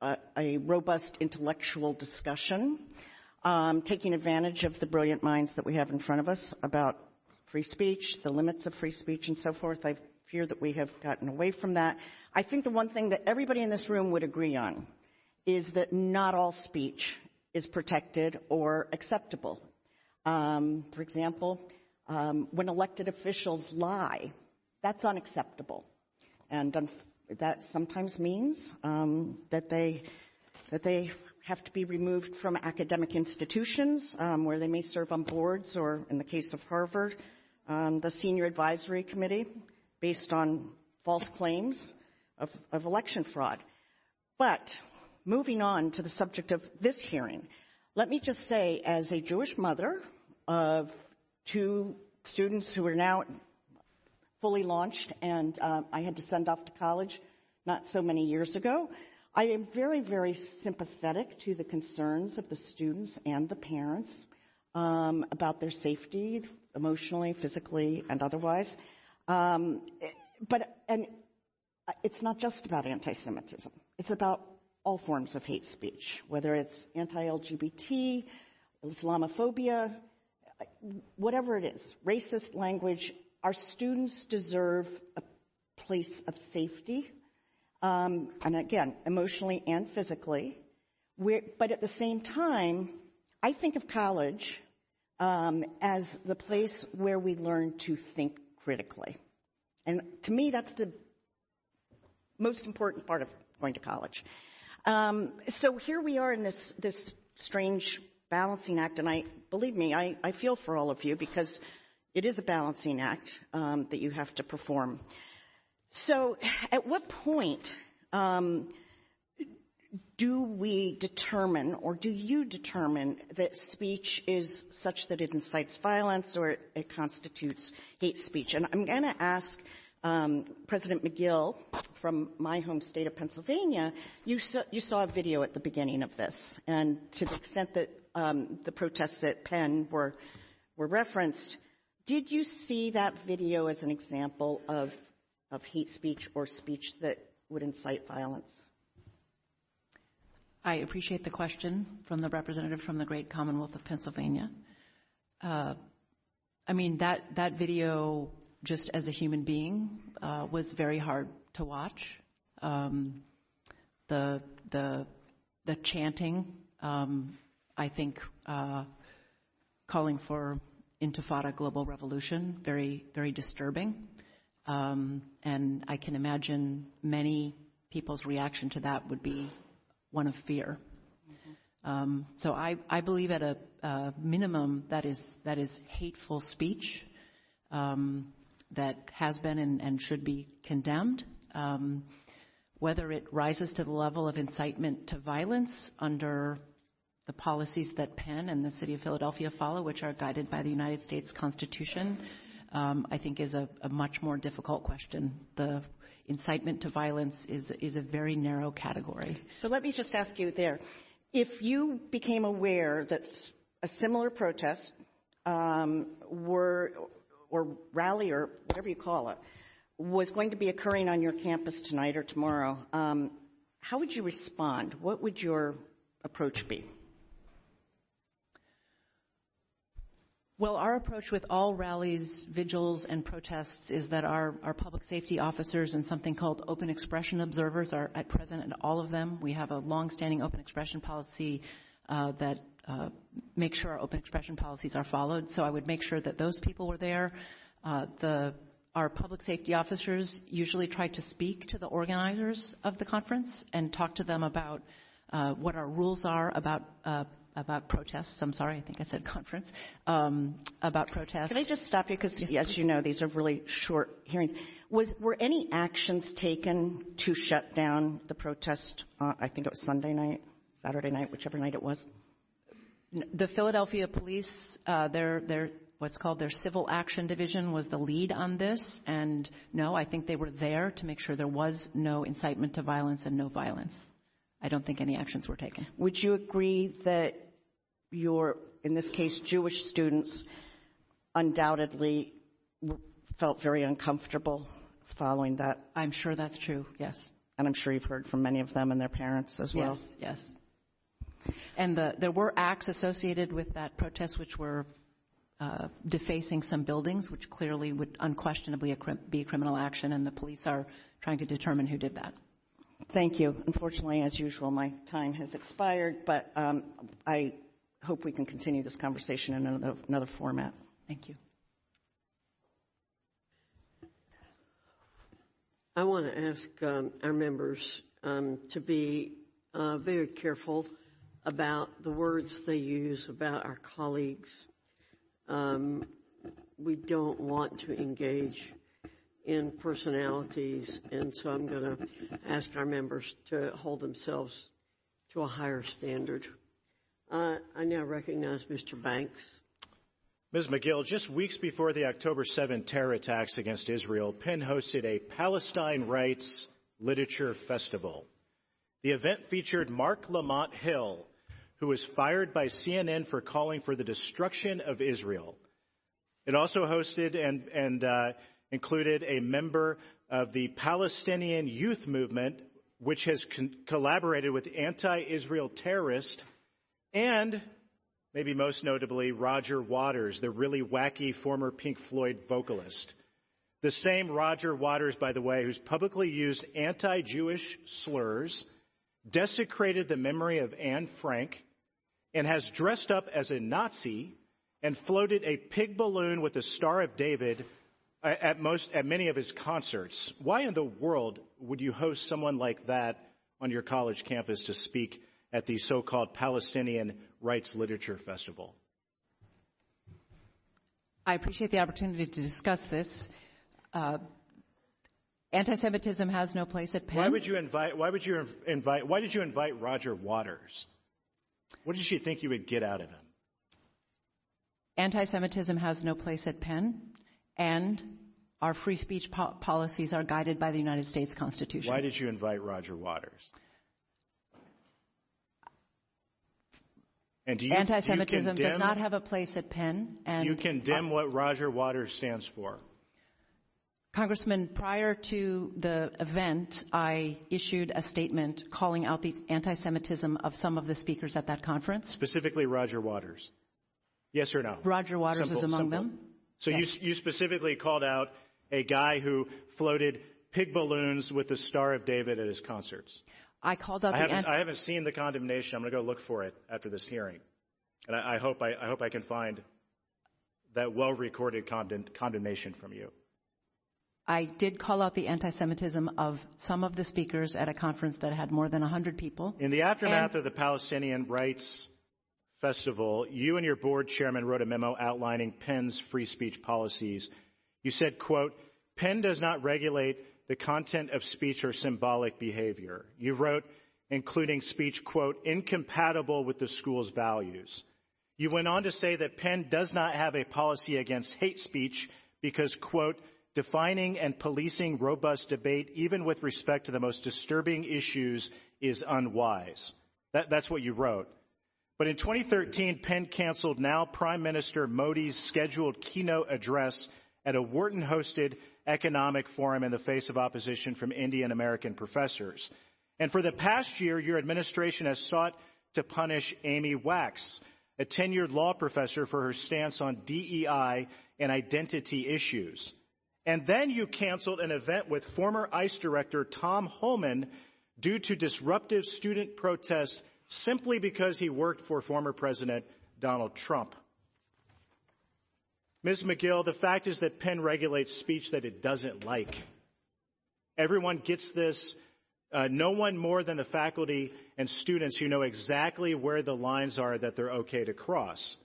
a, a robust intellectual discussion, um, taking advantage of the brilliant minds that we have in front of us about free speech, the limits of free speech, and so forth. I fear that we have gotten away from that. I think the one thing that everybody in this room would agree on is that not all speech is protected or acceptable. Um, for example, um, when elected officials lie, that's unacceptable. And um, that sometimes means um, that they that they have to be removed from academic institutions um, where they may serve on boards or, in the case of Harvard, um, the senior advisory committee based on false claims of, of election fraud. But moving on to the subject of this hearing, let me just say, as a Jewish mother of two students who are now fully launched, and uh, I had to send off to college not so many years ago, I am very, very sympathetic to the concerns of the students and the parents um, about their safety, emotionally, physically, and otherwise. Um, but and it's not just about anti-Semitism. It's about all forms of hate speech, whether it's anti-LGBT, Islamophobia, whatever it is, racist language. Our students deserve a place of safety, um, and again, emotionally and physically. We're, but at the same time, I think of college um, as the place where we learn to think critically. And to me, that's the most important part of going to college. Um, so here we are in this, this strange balancing act, and I believe me, I, I feel for all of you because it is a balancing act um, that you have to perform. So, at what point um, do we determine, or do you determine, that speech is such that it incites violence or it constitutes hate speech? And I'm going to ask um, President Magill from my home state of Pennsylvania. You saw, you saw, a video at the beginning of this, and to the extent that the protests at Penn were were referenced, did you see that video as an example of hate speech or speech that would incite violence? I appreciate the question from the representative from the great Commonwealth of Pennsylvania. Uh, I mean, that, that video, just as a human being, uh, was very hard to watch. Um, the, the, the chanting, um, I think, uh, calling for intifada global revolution, very, very disturbing. Um, and I can imagine many people's reaction to that would be one of fear. Um, so I, I, believe at a, a, minimum that is that is hateful speech um, that has been and, and should be condemned. Um, whether it rises to the level of incitement to violence under the policies that Penn and the City of Philadelphia follow, which are guided by the United States Constitution, um, I think is a, a much more difficult question. The incitement to violence is, is a very narrow category. So let me just ask you there. If you became aware that a similar protest um, were, or rally or whatever you call it, was going to be occurring on your campus tonight or tomorrow, um, how would you respond? What would your approach be? Well, our approach with all rallies, vigils, and protests is that our, our public safety officers and something called open expression observers are at present at all of them. We have a long-standing open expression policy uh, that uh, makes sure our open expression policies are followed. So I would make sure that those people were there. Uh, the our public safety officers usually try to speak to the organizers of the conference and talk to them about uh, what our rules are about uh, about protests. I'm sorry, I think I said conference. Um, about protests. Can I just stop you? Because, yes, as you know, these are really short hearings. Was, were any actions taken to shut down the protest? Uh, I think it was Sunday night, Saturday night, whichever night it was. The Philadelphia police, uh, their, their, what's called their civil action division was the lead on this. And no, I think they were there to make sure there was no incitement to violence and no violence. I don't think any actions were taken. Would you agree that your, in this case, Jewish students undoubtedly felt very uncomfortable following that. I'm sure that's true, yes. And I'm sure you've heard from many of them and their parents as well. Yes, yes. And the, there were acts associated with that protest which were uh, defacing some buildings, which clearly would unquestionably be a criminal action, and the police are trying to determine who did that. Thank you. Unfortunately, as usual, my time has expired, but um, I hope we can continue this conversation in another, another format. Thank you. I want to ask um, our members um, to be uh, very careful about the words they use about our colleagues. Um, we don't want to engage in personalities, and so I'm going to ask our members to hold themselves to a higher standard. I now recognize Mr. Banks. Ms. Magill, just weeks before the October 7 terror attacks against Israel, Penn hosted a Palestine Rights Literature Festival. The event featured Marc Lamont Hill, who was fired by CNN for calling for the destruction of Israel. It also hosted and, and uh, included a member of the Palestinian Youth Movement, which has con- collaborated with anti Israel terrorists, and maybe most notably, Roger Waters, the really wacky former Pink Floyd vocalist. The same Roger Waters, by the way, who's publicly used anti Jewish slurs, desecrated the memory of Anne Frank, and has dressed up as a Nazi and floated a pig balloon with the Star of David uh, at, most, at many of his concerts. Why in the world would you host someone like that on your college campus to speak at the so called Palestinian Rights Literature Festival? I appreciate the opportunity to discuss this. Uh, anti-Semitism has no place at Penn. Why would you invite? Why would you invite? Why did you invite Roger Waters? What did you think you would get out of him? Anti-Semitism has no place at Penn, and our free speech po- policies are guided by the United States Constitution. Why did you invite Roger Waters? And you, Anti-Semitism condemn, does not have a place at Penn. And you condemn what Roger Waters stands for. Congressman, prior to the event, I issued a statement calling out the anti-Semitism of some of the speakers at that conference. Specifically, Roger Waters. Yes or no? Roger Waters simple, is among simple. them. So yes. you, you specifically called out a guy who floated pig balloons with the Star of David at his concerts. I called out I the. Haven't, anti- I haven't seen the condemnation. I'm going to go look for it after this hearing, and I, I hope I, I, hope I can find that well-recorded condemn, condemnation from you. I did call out the anti-Semitism of some of the speakers at a conference that had more than 100 people. In the aftermath and, of the Palestinian Rights Festival, you and your board chairman wrote a memo outlining Penn's free speech policies. You said, quote, Penn does not regulate the content of speech or symbolic behavior. You wrote, including speech, quote, incompatible with the school's values. You went on to say that Penn does not have a policy against hate speech because, quote, defining and policing robust debate, even with respect to the most disturbing issues, is unwise. That, that's what you wrote. But in 2013, Penn canceled now Prime Minister Modi's scheduled keynote address at a Wharton hosted economic forum in the face of opposition from Indian American professors. And for the past year, your administration has sought to punish Amy Wax, a tenured law professor, for her stance on DEI and identity issues. And then you canceled an event with former ICE Director Tom Homan due to disruptive student protests simply because he worked for former President Donald Trump. Ms. Magill, the fact is that Penn regulates speech that it doesn't like. Everyone gets this. Uh, no one more than the faculty and students who know exactly where the lines are that they're okay to cross.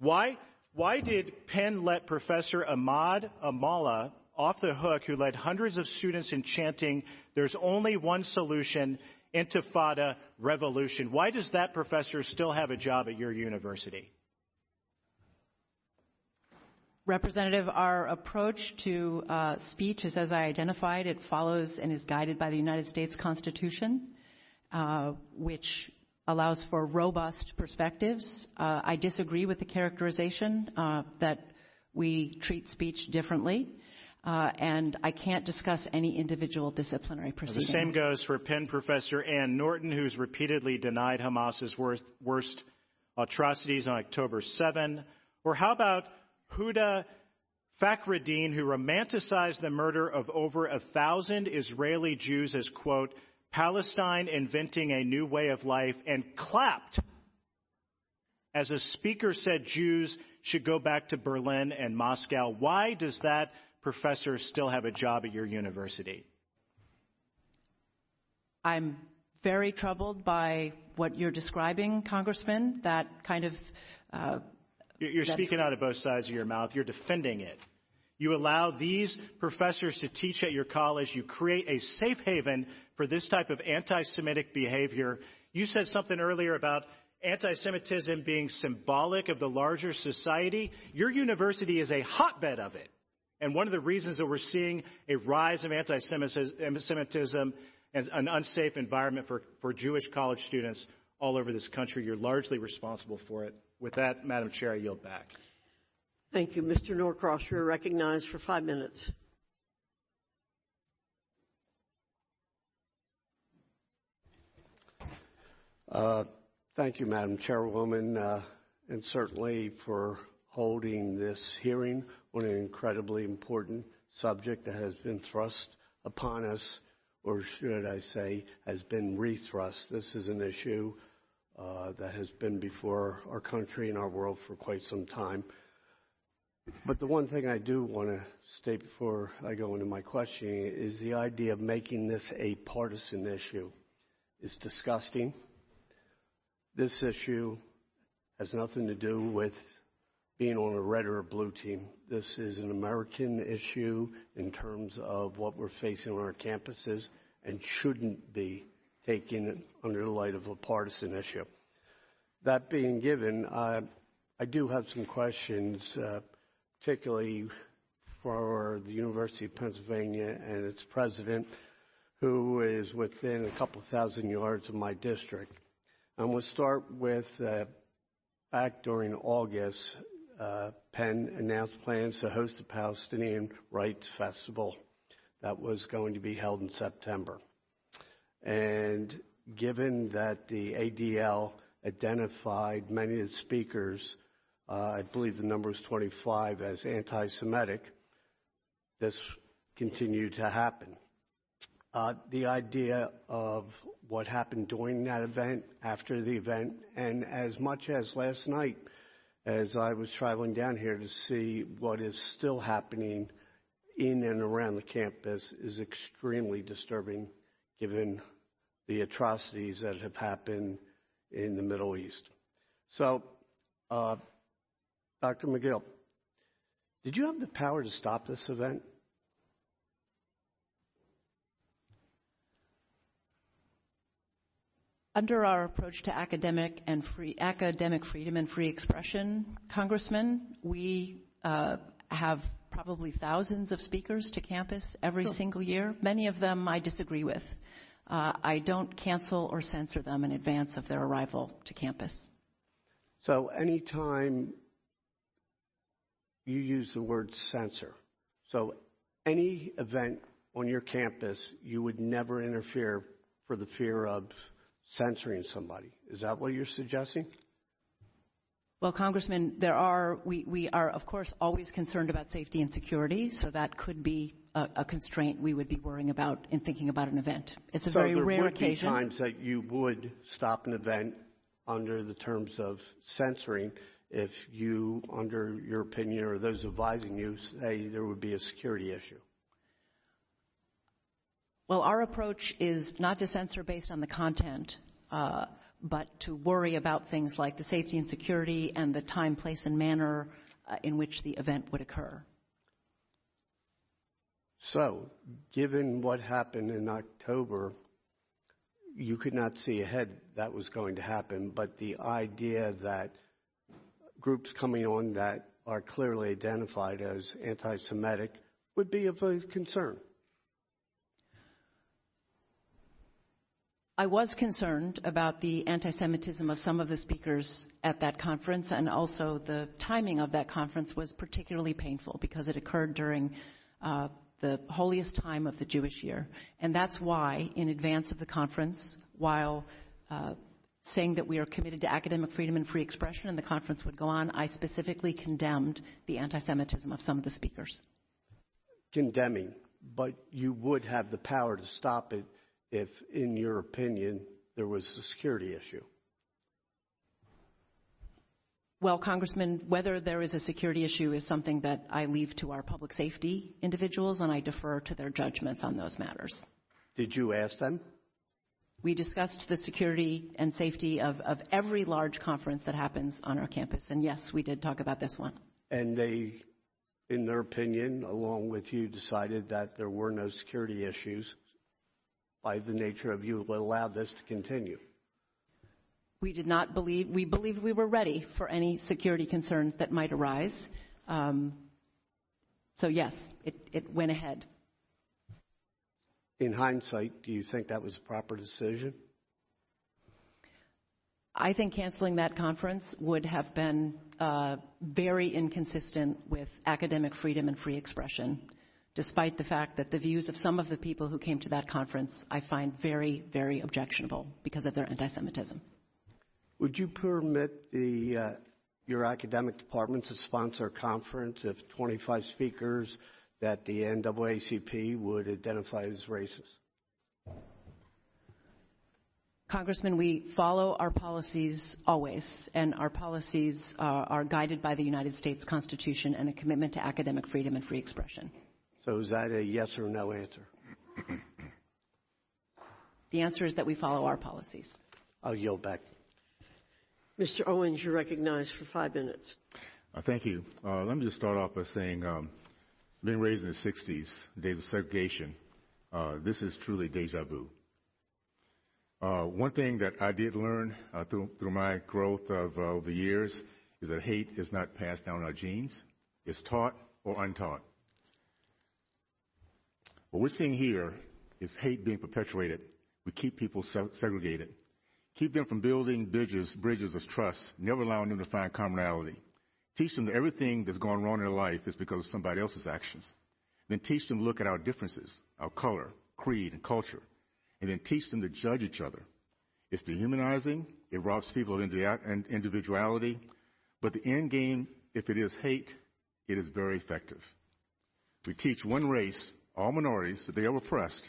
Why? Why did Penn let Professor Ahmad Almallah off the hook, who led hundreds of students in chanting, There's only one solution, Intifada revolution? Why does that professor still have a job at your university? Representative, our approach to uh, speech is as I identified. It follows and is guided by the United States Constitution, uh, which allows for robust perspectives. Uh, I disagree with the characterization uh, that we treat speech differently. Uh, and I can't discuss any individual disciplinary proceeding. The same goes for Penn professor Anne Norton, who's repeatedly denied Hamas's worst, worst atrocities on October 7. Or how about Huda Fakhreddine, who romanticized the murder of over a thousand Israeli Jews as, quote, Palestine inventing a new way of life, and clapped as a speaker said Jews should go back to Berlin and Moscow. Why does that professor still have a job at your university? I'm very troubled by what you're describing, Congressman, that kind of uh, You're speaking out of both sides of your mouth. You're defending it. You allow these professors to teach at your college. You create a safe haven for this type of anti Semitic behavior. You said something earlier about anti Semitism being symbolic of the larger society. Your university is a hotbed of it. And one of the reasons that we're seeing a rise of anti Semitism and an unsafe environment for, for Jewish college students all over this country, you're largely responsible for it. With that, Madam Chair, I yield back. Thank you. Mr. Norcross, you're recognized for five minutes. Uh, thank you, Madam Chairwoman, uh, and certainly for holding this hearing on an incredibly important subject that has been thrust upon us, or should I say, has been rethrust. This is an issue uh, that has been before our country and our world for quite some time. But the one thing I do want to state before I go into my questioning is the idea of making this a partisan issue is disgusting. This issue has nothing to do with being on a red or a blue team. This is an American issue in terms of what we're facing on our campuses and shouldn't be taken under the light of a partisan issue. That being given, I do have some questions, uh, particularly for the University of Pennsylvania and its president, who is within a couple thousand yards of my district. Going to start with uh, back during August, uh, Penn announced plans to host a Palestinian Rights Festival that was going to be held in September. And given that the ADL identified many of the speakers, uh, I believe the number was 25, as anti Semitic, this continued to happen. Uh, the idea of what happened during that event, after the event, and as much as last night, as I was traveling down here to see what is still happening in and around the campus, is extremely disturbing given the atrocities that have happened in the Middle East. So, uh, Dr. Magill, did you have the power to stop this event? Under our approach to academic and free academic freedom and free expression, Congressman, we uh, have probably thousands of speakers to campus every sure. single year. Many of them I disagree with. Uh, I don't cancel or censor them in advance of their arrival to campus. So, anytime you use the word censor, so any event on your campus, you would never interfere for the fear of censoring somebody. Is that what you're suggesting? Well, Congressman, there are we, we are of course always concerned about safety and security, so that could be a, a constraint we would be worrying about in thinking about an event. It's a so very there rare would occasion. Be times that you would stop an event under the terms of censoring if you, under your opinion or those advising you, say there would be a security issue. Well, our approach is not to censor based on the content, uh, but to worry about things like the safety and security and the time, place, and manner uh, in which the event would occur. So, given what happened in October, you could not see ahead that was going to happen, but the idea that groups coming on that are clearly identified as anti Semitic would be of a concern. I was concerned about the anti Semitism of some of the speakers at that conference, and also the timing of that conference was particularly painful because it occurred during uh, the holiest time of the Jewish year. And that's why, in advance of the conference, while uh, saying that we are committed to academic freedom and free expression and the conference would go on, I specifically condemned the anti Semitism of some of the speakers. Condemning, but you would have the power to stop it if, in your opinion, there was a security issue? Well, Congressman, whether there is a security issue is something that I leave to our public safety individuals, and I defer to their judgments on those matters. Did you ask them? We discussed the security and safety of, of every large conference that happens on our campus. And yes, we did talk about this one. And they, in their opinion, along with you, decided that there were no security issues by the nature of you allowed this to continue. We did not believe, we believed we were ready for any security concerns that might arise. Um, so, yes, it, it went ahead. In hindsight, do you think that was a proper decision? I think canceling that conference would have been uh, very inconsistent with academic freedom and free expression, despite the fact that the views of some of the people who came to that conference I find very, very objectionable because of their anti Semitism. Would you permit the, uh, your academic department to sponsor a conference if 25 speakers that the NAACP would identify as racist? Congressman, we follow our policies always, and our policies uh, are guided by the United States Constitution and a commitment to academic freedom and free expression. So is that a yes or no answer? the answer is that we follow our policies. I'll yield back. Mr. Owens, you're recognized for five minutes. Uh, thank you. Uh, let me just start off by saying, um, being raised in the 60s, days of segregation, uh, this is truly deja vu. Uh, one thing that I did learn uh, through, through, my growth of uh, the years is that hate is not passed down our genes. It's taught or untaught. What we're seeing here is hate being perpetuated. We keep people se- segregated. Keep them from building bridges, bridges of trust, never allowing them to find commonality. Teach them that everything that's gone wrong in their life is because of somebody else's actions. Then teach them to look at our differences, our color, creed, and culture, and then teach them to judge each other. It's dehumanizing. It robs people of individuality. But the end game, if it is hate, it is very effective. We teach one race, all minorities, that they are oppressed.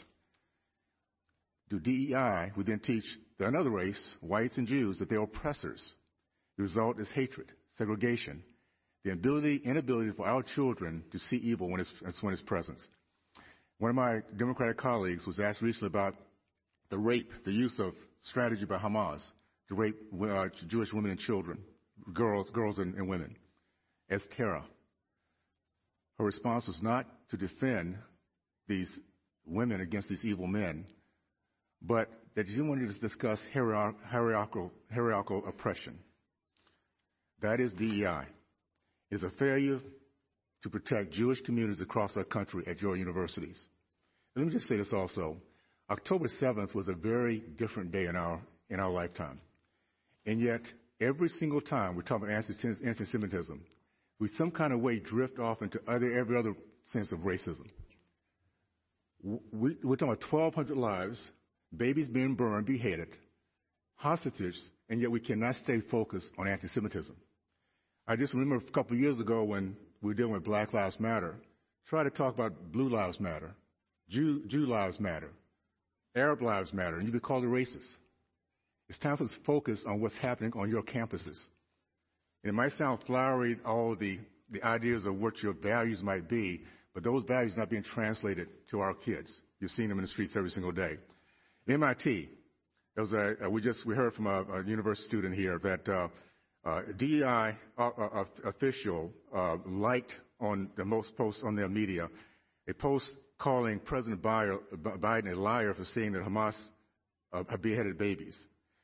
Do DEI, we then teach another race, whites and Jews, that they are oppressors. The result is hatred, segregation, the ability, inability for our children to see evil when it's, when it's present. One of my Democratic colleagues was asked recently about the rape, the use of strategy by Hamas to rape uh, Jewish women and children, girls, girls and, and women, as terror. Her response was not to defend these women against these evil men, but that you wanted to discuss hierarchical, hierarchical oppression. That is DEI. It is a failure to protect Jewish communities across our country at your universities. And let me just say this also. October 7th was a very different day in our, in our lifetime. And yet, every single time we talk about anti-Semitism, we some kind of way drift off into other, every other sense of racism. We, we're talking about 1,200 lives, babies being burned, beheaded, hostages, and yet we cannot stay focused on anti-Semitism. I just remember a couple of years ago when we were dealing with Black Lives Matter, try to talk about Blue Lives Matter, Jew, Jew Lives Matter, Arab Lives Matter, and you could call it racist. It's time for us to focus on what's happening on your campuses. And it might sound flowery, all the, the ideas of what your values might be, but those values are not being translated to our kids. You're seeing them in the streets every single day. MIT, was a, we just we heard from a, a university student here that uh, uh, DEI uh, uh, official uh, liked on the most posts on their media a post calling President Biden a liar for saying that Hamas uh, beheaded babies.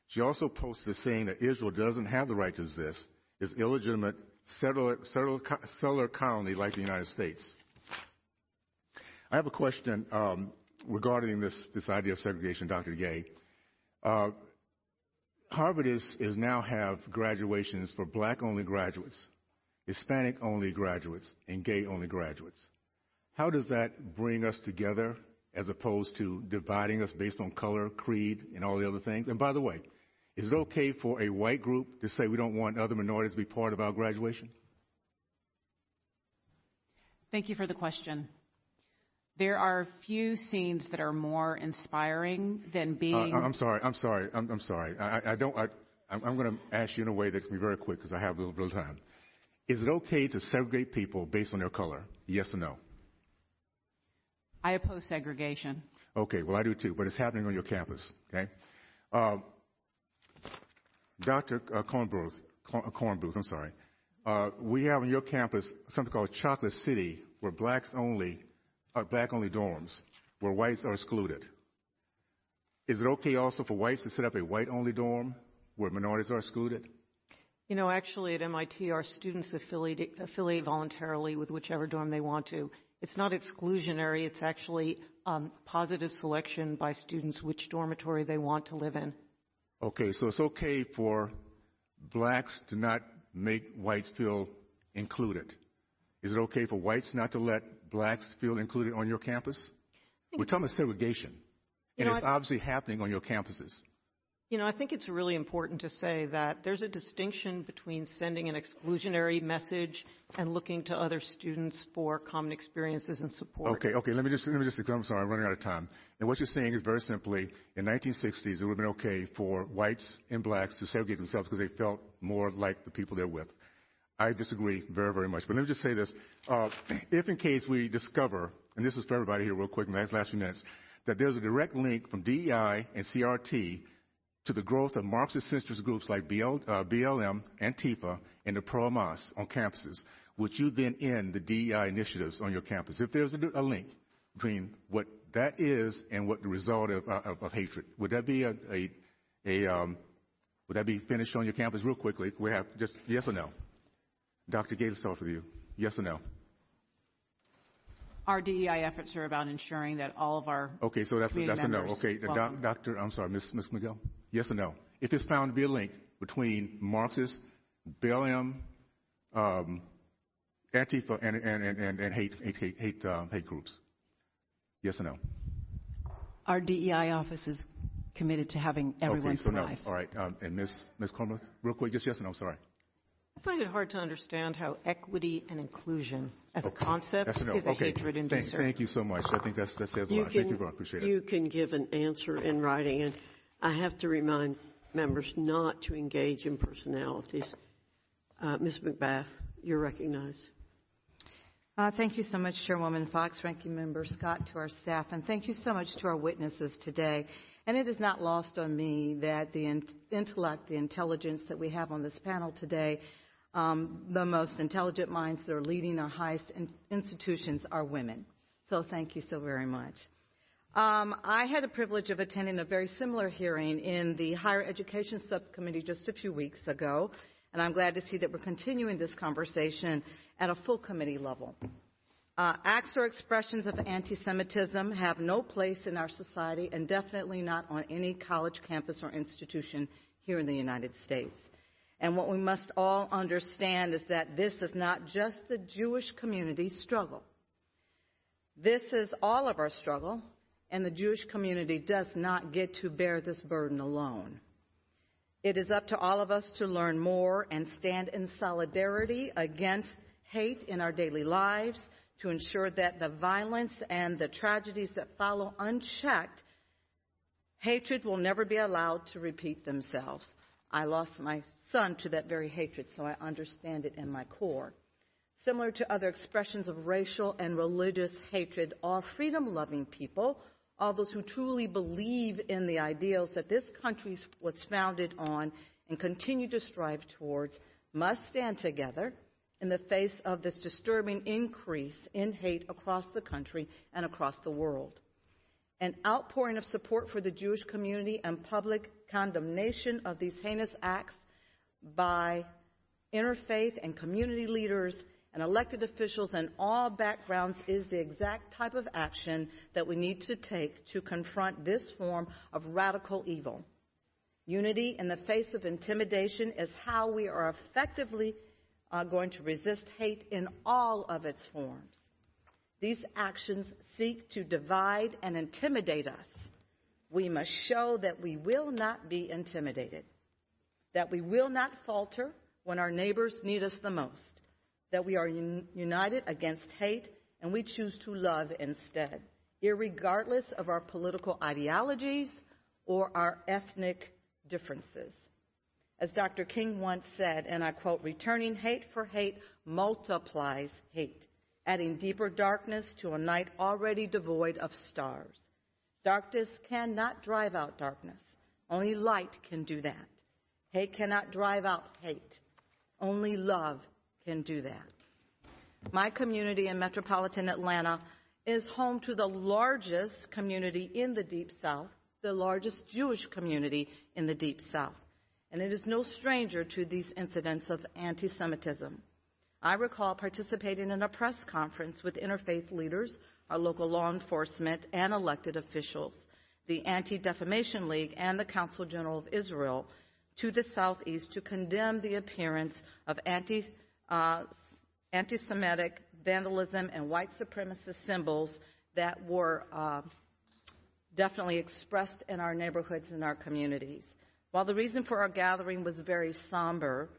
She also posted saying that Israel doesn't have the right to exist, is illegitimate settler, settler, settler colony like the United States. I have a question um, regarding this, this idea of segregation, Dr. Gay. Uh, Harvard is, is now have graduations for black only graduates, Hispanic only graduates, and gay only graduates. How does that bring us together as opposed to dividing us based on color, creed, and all the other things? And by the way, is it okay for a white group to say we don't want other minorities to be part of our graduation? Thank you for the question. There are few scenes that are more inspiring than Uh, being. I'm sorry. I'm sorry. I'm, I'm sorry. I, I don't. I, I'm, I'm going to ask you in a way that's going to be very quick because I have a little bit of time. Is it okay to segregate people based on their color? Yes or no? I oppose segregation. Okay. Well, I do too, but it's happening on your campus. Okay. Uh, Dr. Cornbooth, Cornbooth, I'm sorry. Uh, we have on your campus something called Chocolate City, where blacks only, uh, black only dorms, where whites are excluded. Is it okay also for whites to set up a white only dorm where minorities are excluded? You know, actually at MIT, our students affiliate, affiliate voluntarily with whichever dorm they want to. It's not exclusionary, it's actually um, positive selection by students which dormitory they want to live in. Okay, so it's okay for blacks to not make whites feel included. Is it okay for whites not to let blacks feel included on your campus? We're talking about segregation, and it's obviously happening on your campuses. You know, I think it's really important to say that there's a distinction between sending an exclusionary message and looking to other students for common experiences and support. Okay, okay. Let me just let me just. I'm sorry, I'm running out of time. And what you're saying is very simply, in 1960s, it would have been okay for whites and blacks to segregate themselves because they felt more like the people they're with. I disagree very, very much. But let me just say this: uh, if, in case we discover, and this is for everybody here, real quick, in the last few minutes, that there's a direct link from DEI and CRT to the growth of Marxist centrist groups like BL, uh, BLM, Antifa, and the Pro-Hamas on campuses, would you then end the DEI initiatives on your campus? If there's a, link between what that is and what the result of, hatred, would that be a, a, a would that be finished on your campus real quickly? We have just yes or no. Dr. Gates, start with you. Yes or no? Our DEI efforts are about ensuring that all of our okay, so that's a, that's a no. Okay, doc, Doctor, I'm sorry, Ms. Ms. Magill. Yes or no? If it's found to be a link between Marxist, BLM, um, Antifa, and, and, and, and hate, hate, hate, uh, hate groups. Yes or no? Our DEI office is committed to having everyone okay, so thrive. No. All right. Um, and Ms. Ms. Cornbooth, real quick, just yes or no? Sorry. I find it hard to understand how equity and inclusion as okay. a concept that's a no. is okay. a hatred inducer. Thank, thank, you so much. I think that's, that says a you lot. Can, thank you, Ron. Appreciate you it. You can give an answer in writing, and I have to remind members not to engage in personalities. Uh, Ms. McBath, you're recognized. Uh, thank you so much, Chairwoman Foxx, Ranking Member Scott, to our staff, and thank you so much to our witnesses today. And it is not lost on me that the in- intellect, the intelligence that we have on this panel today, the most intelligent minds that are leading our highest in- institutions are women. So thank you so very much. Um, I had the privilege of attending a very similar hearing in the Higher Education Subcommittee just a few weeks ago, and I'm glad to see that we're continuing this conversation at a full committee level. Uh, acts or expressions of anti Semitism have no place in our society and definitely not on any college campus or institution here in the United States. And what we must all understand is that this is not just the Jewish community's struggle. This is all of our struggle, and the Jewish community does not get to bear this burden alone. It is up to all of us to learn more and stand in solidarity against hate in our daily lives to ensure that the violence and the tragedies that follow unchecked, hatred will never be allowed to repeat themselves. I lost my son to that very hatred, so I understand it in my core. Similar to other expressions of racial and religious hatred, all freedom loving people, all those who truly believe in the ideals that this country was founded on and continue to strive towards, must stand together in the face of this disturbing increase in hate across the country and across the world. An outpouring of support for the Jewish community and public condemnation of these heinous acts by interfaith and community leaders and elected officials and all backgrounds is the exact type of action that we need to take to confront this form of radical evil. Unity in the face of intimidation is how we are effectively uh, going to resist hate in all of its forms. These actions seek to divide and intimidate us. We must show that we will not be intimidated, that we will not falter when our neighbors need us the most, that we are un- united against hate and we choose to love instead, regardless of our political ideologies or our ethnic differences. As Dr. King once said, and I quote, returning hate for hate multiplies hate, adding deeper darkness to a night already devoid of stars. Darkness cannot drive out darkness. Only light can do that. Hate cannot drive out hate. Only love can do that. My community in metropolitan Atlanta is home to the largest community in the Deep South, the largest Jewish community in the Deep South. And it is no stranger to these incidents of anti Semitism. I recall participating in a press conference with interfaith leaders, our local law enforcement, and elected officials, the Anti Defamation League, and the Council General of Israel to the southeast to condemn the appearance of anti, uh, Semitic vandalism and white supremacist symbols that were uh, definitely expressed in our neighborhoods and our communities. While the reason for our gathering was very somber,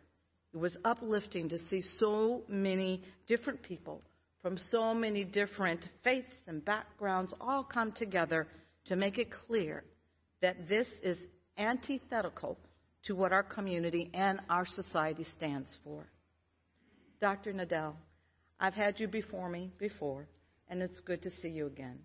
it was uplifting to see so many different people from so many different faiths and backgrounds all come together to make it clear that this is antithetical to what our community and our society stands for. Dr. Nadell, I've had you before me before, and it's good to see you again.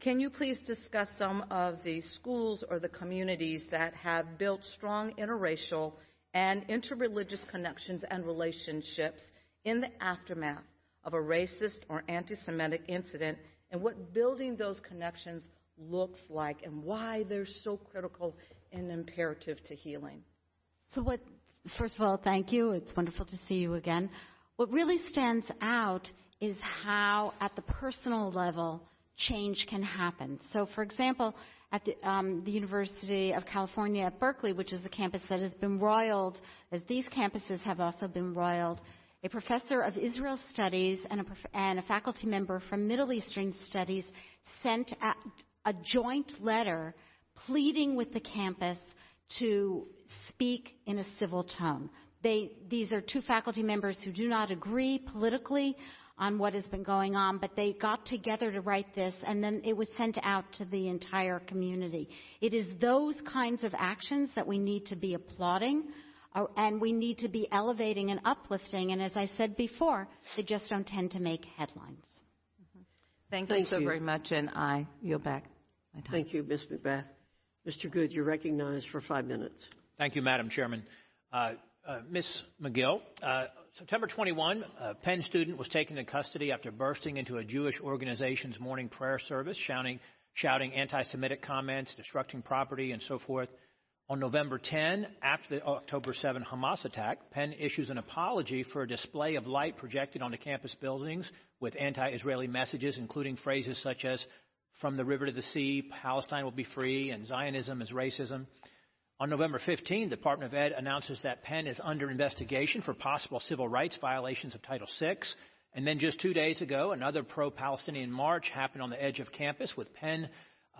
Can you please discuss some of the schools or the communities that have built strong interracial and interreligious connections and relationships in the aftermath of a racist or anti Semitic incident and what building those connections looks like and why they're so critical and imperative to healing? So, what, first of all, thank you. It's wonderful to see you again. What really stands out is how, at the personal level, change can happen. So, for example, at the, um, the, University of California at Berkeley, which is the campus that has been roiled, as these campuses have also been roiled, a professor of Israel Studies and a, and a faculty member from Middle Eastern Studies sent a, a joint letter pleading with the campus to speak in a civil tone. They, these are two faculty members who do not agree politically on what has been going on, but they got together to write this, and then it was sent out to the entire community. It is those kinds of actions that we need to be applauding, and we need to be elevating and uplifting. And as I said before, they just don't tend to make headlines. Mm-hmm. Thank, Thank you so you. very much, and I yield back my time. Thank you, Ms. McBath. Mr. Good, you're recognized for five minutes. Thank you, Madam Chairman. Uh, uh, Ms. Magill, uh, September 21, a Penn student was taken into custody after bursting into a Jewish organization's morning prayer service, shouting, shouting anti Semitic comments, destructing property, and so forth. On November 10, after the October 7 Hamas attack, Penn issues an apology for a display of light projected onto campus buildings with anti Israeli messages, including phrases such as, from the river to the sea, Palestine will be free, and Zionism is racism. On November 15, the Department of Ed announces that Penn is under investigation for possible civil rights violations of Title VI. And then just two days ago, another pro Palestinian march happened on the edge of campus with Penn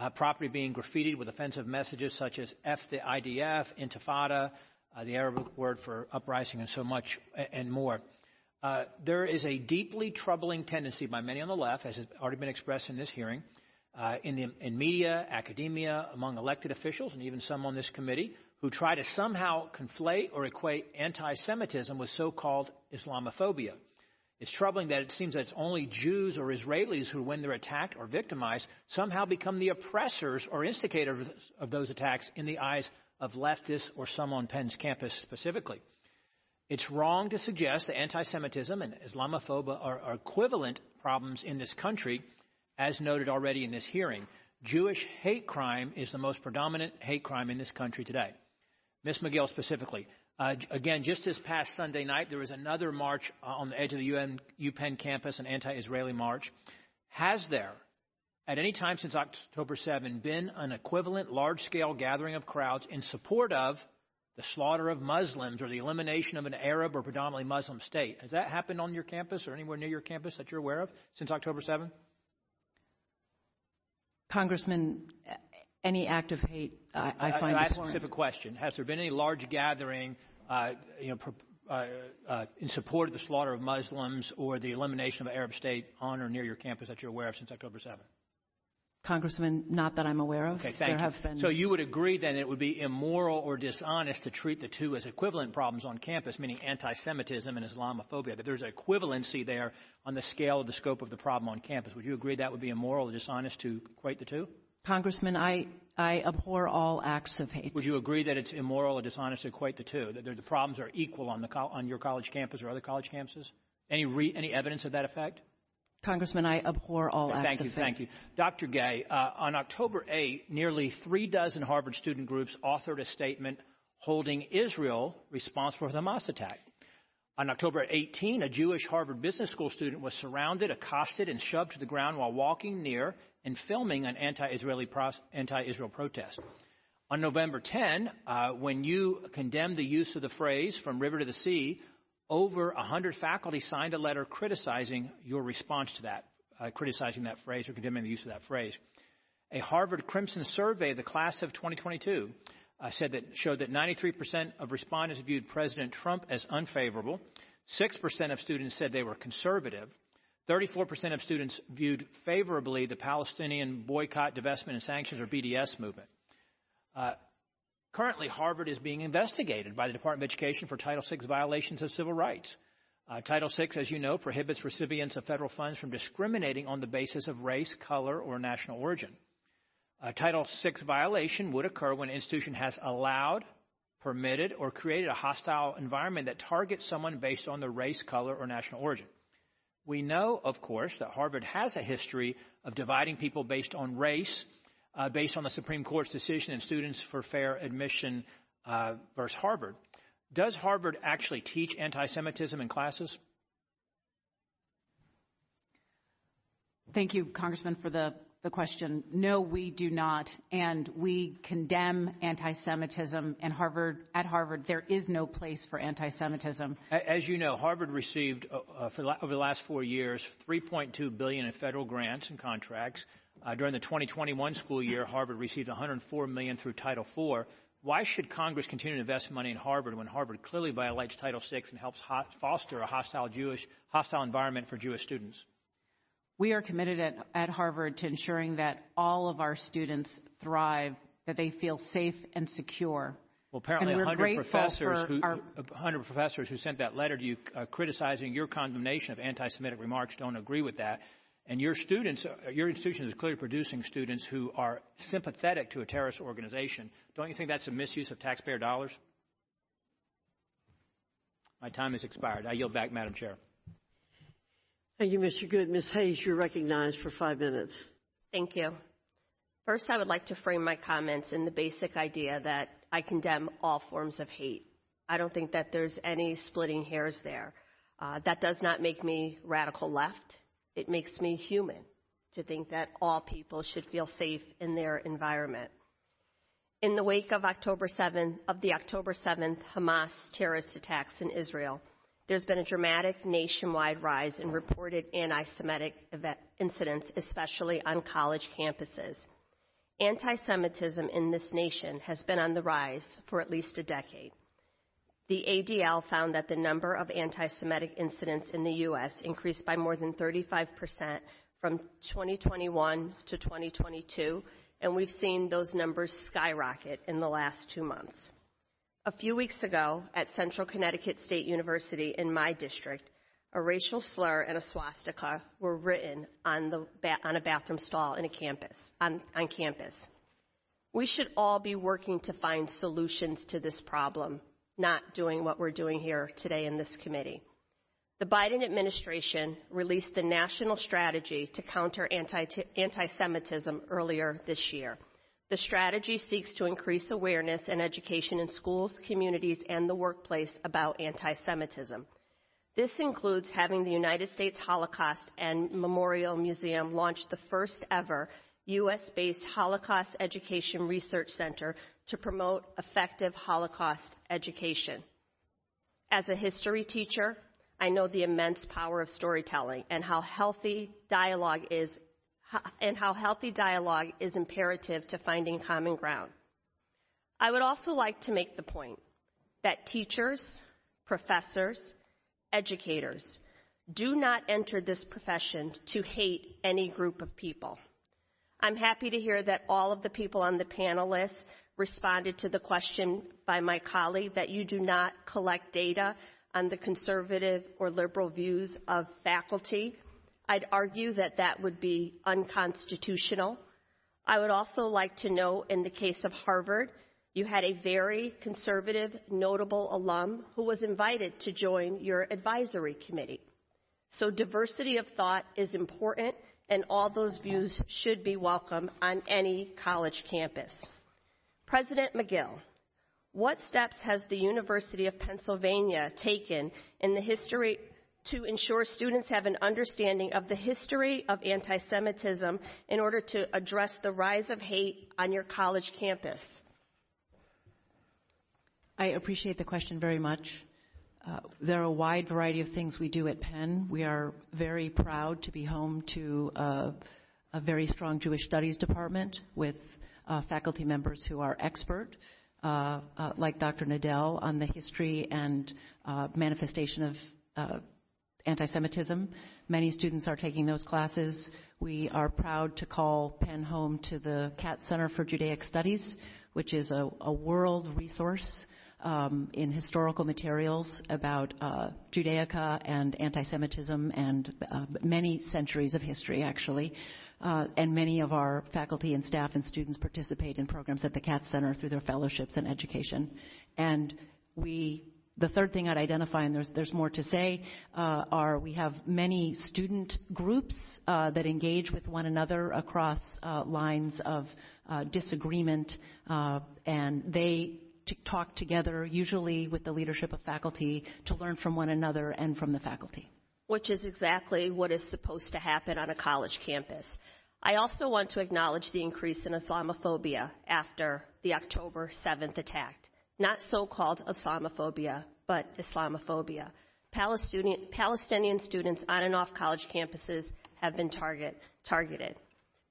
uh, property being graffitied with offensive messages such as F the IDF, Intifada, uh, the Arabic word for uprising, and so much and more. Uh, there is a deeply troubling tendency by many on the left, as has already been expressed in this hearing, uh, in, the, in media, academia, among elected officials, and even some on this committee, who try to somehow conflate or equate anti Semitism with so called Islamophobia. It's troubling that it seems that it's only Jews or Israelis who, when they're attacked or victimized, somehow become the oppressors or instigators of those attacks in the eyes of leftists or some on Penn's campus specifically. It's wrong to suggest that anti Semitism and Islamophobia are, are equivalent problems in this country as noted already in this hearing, Jewish hate crime is the most predominant hate crime in this country today. Ms. Magill specifically. Uh, again, just this past Sunday night, there was another march uh, on the edge of the UN, UPenn campus, an anti Israeli march. Has there, at any time since October 7, been an equivalent large scale gathering of crowds in support of the slaughter of Muslims or the elimination of an Arab or predominantly Muslim state? Has that happened on your campus or anywhere near your campus that you're aware of since October 7? Congressman, any act of hate, I, I find I, I ask a specific question. Has there been any large gathering, uh, you know, uh, uh, in support of the slaughter of Muslims or the elimination of an Arab state on or near your campus that you're aware of since October 7th? Congressman, not that I'm aware of. Okay, thank there you. Have been... So you would agree then it would be immoral or dishonest to treat the two as equivalent problems on campus, meaning anti-Semitism and Islamophobia, that there's an equivalency there on the scale of the scope of the problem on campus. Would you agree that would be immoral or dishonest to equate the two? Congressman, I, I abhor all acts of hate. Would you agree that it's immoral or dishonest to equate the two? That the problems are equal on, the, on your college campus or other college campuses? Any, re, any evidence of that effect? Congressman, I abhor all acts thank you, of hate. Thank you. Dr. Gay, uh, on October 8, nearly three dozen Harvard student groups authored a statement holding Israel responsible for the Hamas attack. On October 18, a Jewish Harvard Business School student was surrounded, accosted, and shoved to the ground while walking near and filming an anti-Israeli pro- anti-Israel protest. On November 10, uh, when you condemned the use of the phrase "from river to the sea," over 100 faculty signed a letter criticizing your response to that, uh, criticizing that phrase or condemning the use of that phrase. A Harvard Crimson survey of the class of 2022 uh, said that showed that 93% of respondents viewed President Trump as unfavorable. 6% of students said they were conservative. 34% of students viewed favorably the Palestinian boycott, divestment, and sanctions or BDS movement. Uh, currently, Harvard is being investigated by the Department of Education for Title VI violations of civil rights. Uh, Title VI, as you know, prohibits recipients of federal funds from discriminating on the basis of race, color, or national origin. A Title VI violation would occur when an institution has allowed, permitted, or created a hostile environment that targets someone based on their race, color, or national origin. We know, of course, that Harvard has a history of dividing people based on race, uh, based on the Supreme Court's decision in Students for Fair Admission uh, versus Harvard. Does Harvard actually teach anti Semitism in classes? Thank you, Congressman, for the, the question. No, we do not. And we condemn anti Semitism and Harvard at Harvard. There is no place for anti Semitism. As you know, Harvard received uh, uh for, over the last four years 3.2 billion in federal grants and contracts. Uh, during the 2021 school year, Harvard received 104 million through Title IV. Why should Congress continue to invest money in Harvard when Harvard clearly violates Title VI and helps ho- foster a hostile Jewish hostile environment for Jewish students? We are committed at, at Harvard to ensuring that all of our students thrive, that they feel safe and secure. Well, apparently, 100 professors, who, our... 100 professors who sent that letter to you uh, criticizing your condemnation of anti-Semitic remarks don't agree with that. And your students, uh, your institution is clearly producing students who are sympathetic to a terrorist organization. Don't you think that's a misuse of taxpayer dollars? My time has expired. I yield back, Madam Chair. Thank you, Mr. Good. Ms. Hayes, you're recognized for five minutes. Thank you. First, I would like to frame my comments in the basic idea that I condemn all forms of hate. I don't think that there's any splitting hairs there. Uh, that does not make me radical left. It makes me human to think that all people should feel safe in their environment. In the wake of October 7th, of the October 7th Hamas terrorist attacks in Israel, there's been a dramatic nationwide rise in reported anti Semitic incidents, especially on college campuses. Anti Semitism in this nation has been on the rise for at least a decade. The ADL found that the number of anti Semitic incidents in the U.S. increased by more than 35% from 2021 to 2022, and we've seen those numbers skyrocket in the last two months. A few weeks ago at Central Connecticut State University in my district, a racial slur and a swastika were written on, the on a bathroom stall in a campus, on, on campus. We should all be working to find solutions to this problem, not doing what we're doing here today in this committee. The Biden administration released the national strategy to counter anti Semitism earlier this year. The strategy seeks to increase awareness and education in schools, communities, and the workplace about anti Semitism. This includes having the United States Holocaust and Memorial Museum launch the first ever U.S. based Holocaust Education Research Center to promote effective Holocaust education. As a history teacher, I know the immense power of storytelling and how healthy dialogue is and how healthy dialogue is imperative to finding common ground. I would also like to make the point that teachers, professors, educators do not enter this profession to hate any group of people. I'm happy to hear that all of the people on the panel list responded to the question by my colleague that you do not collect data on the conservative or liberal views of faculty I'd argue that that would be unconstitutional. I would also like to note in the case of Harvard, you had a very conservative, notable alum who was invited to join your advisory committee. So diversity of thought is important, and all those views should be welcome on any college campus. President Magill what steps has the University of Pennsylvania taken in the history to ensure students have an understanding of the history of anti Semitism in order to address the rise of hate on your college campus? I appreciate the question very much. Uh, there are a wide variety of things we do at Penn. We are very proud to be home to uh, a very strong Jewish studies department with uh, faculty members who are expert, uh, uh, like Dr. Nadell, on the history and uh, manifestation of anti Semitism. Many students are taking those classes. We are proud to call Penn home to the Katz Center for Judaic Studies, which is a, a world resource um, in historical materials about uh, Judaica and anti Semitism and uh, many centuries of history, actually. Uh, and many of our faculty and staff and students participate in programs at the Katz Center through their fellowships and education. And we the third thing I'd identify, and there's, there's more to say, uh, are we have many student groups uh, that engage with one another across uh, lines of uh, disagreement, uh, and they t- talk together, usually with the leadership of faculty, to learn from one another and from the faculty. Which is exactly what is supposed to happen on a college campus. I also want to acknowledge the increase in Islamophobia after the October 7th attack not so-called Islamophobia, but Islamophobia. Palestinian, Palestinian students on and off college campuses have been target, targeted.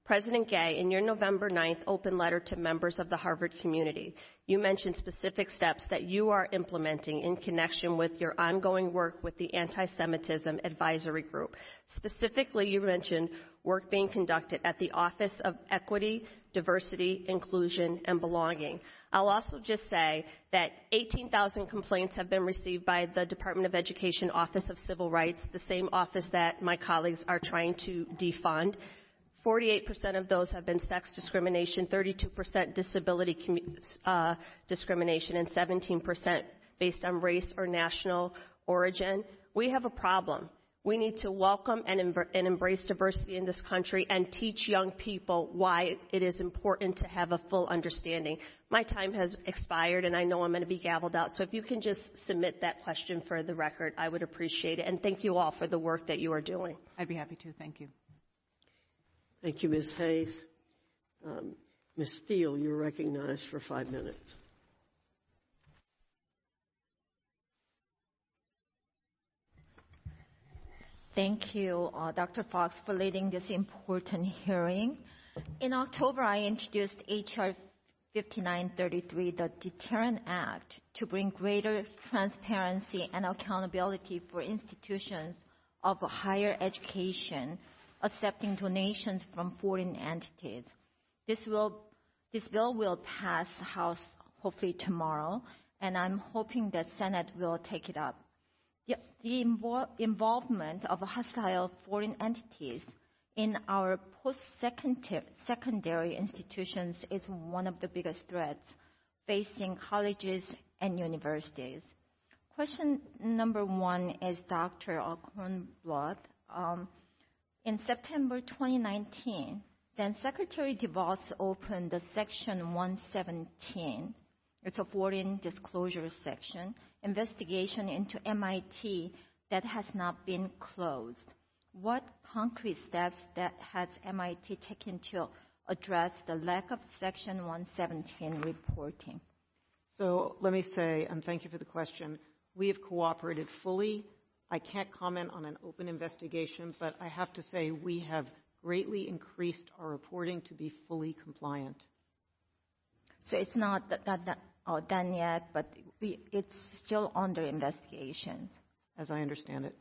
President Gay, in your November 9th open letter to members of the Harvard community, you mentioned specific steps that you are implementing in connection with your ongoing work with the Anti Semitism Advisory Group. Specifically, you mentioned work being conducted at the Office of Equity, Diversity, Inclusion, and Belonging. I'll also just say that 18,000 complaints have been received by the Department of Education Office of Civil Rights, the same office that my colleagues are trying to defund. 48% of those have been sex discrimination, 32% disability uh, discrimination, and 17% based on race or national origin. We have a problem. We need to welcome and, em- and, embrace diversity in this country and teach young people why it is important to have a full understanding. My time has expired and I know I'm going to be gavelled out, so if you can just submit that question for the record, I would appreciate it. And thank you all for the work that you are doing. I'd be happy to. Thank you. Thank you, Ms. Hayes. Um, Ms. Steel, you're recognized for five minutes. Thank you, uh, Dr. Foxx, for leading this important hearing. In October, I introduced H.R. 5933, the Deterrent Act, to bring greater transparency and accountability for institutions of higher education accepting donations from foreign entities. This, will, this bill will pass the House hopefully tomorrow, and I'm hoping that Senate will take it up the involvement of hostile foreign entities in our post-secondary institutions is one of the biggest threats facing colleges and universities. Question number one is Dr. Kornbluth. Um, in September 2019, then Secretary DeVos opened the Section 117 it's a foreign disclosure section, investigation into MIT that has not been closed. What concrete steps that has MIT taken to address the lack of Section 117 reporting? So let me say, and thank you for the question, we have cooperated fully. I can't comment on an open investigation, but I have to say we have greatly increased our reporting to be fully compliant. So it's not that that, uh, done yet, but we, it's still under investigations. As I understand it.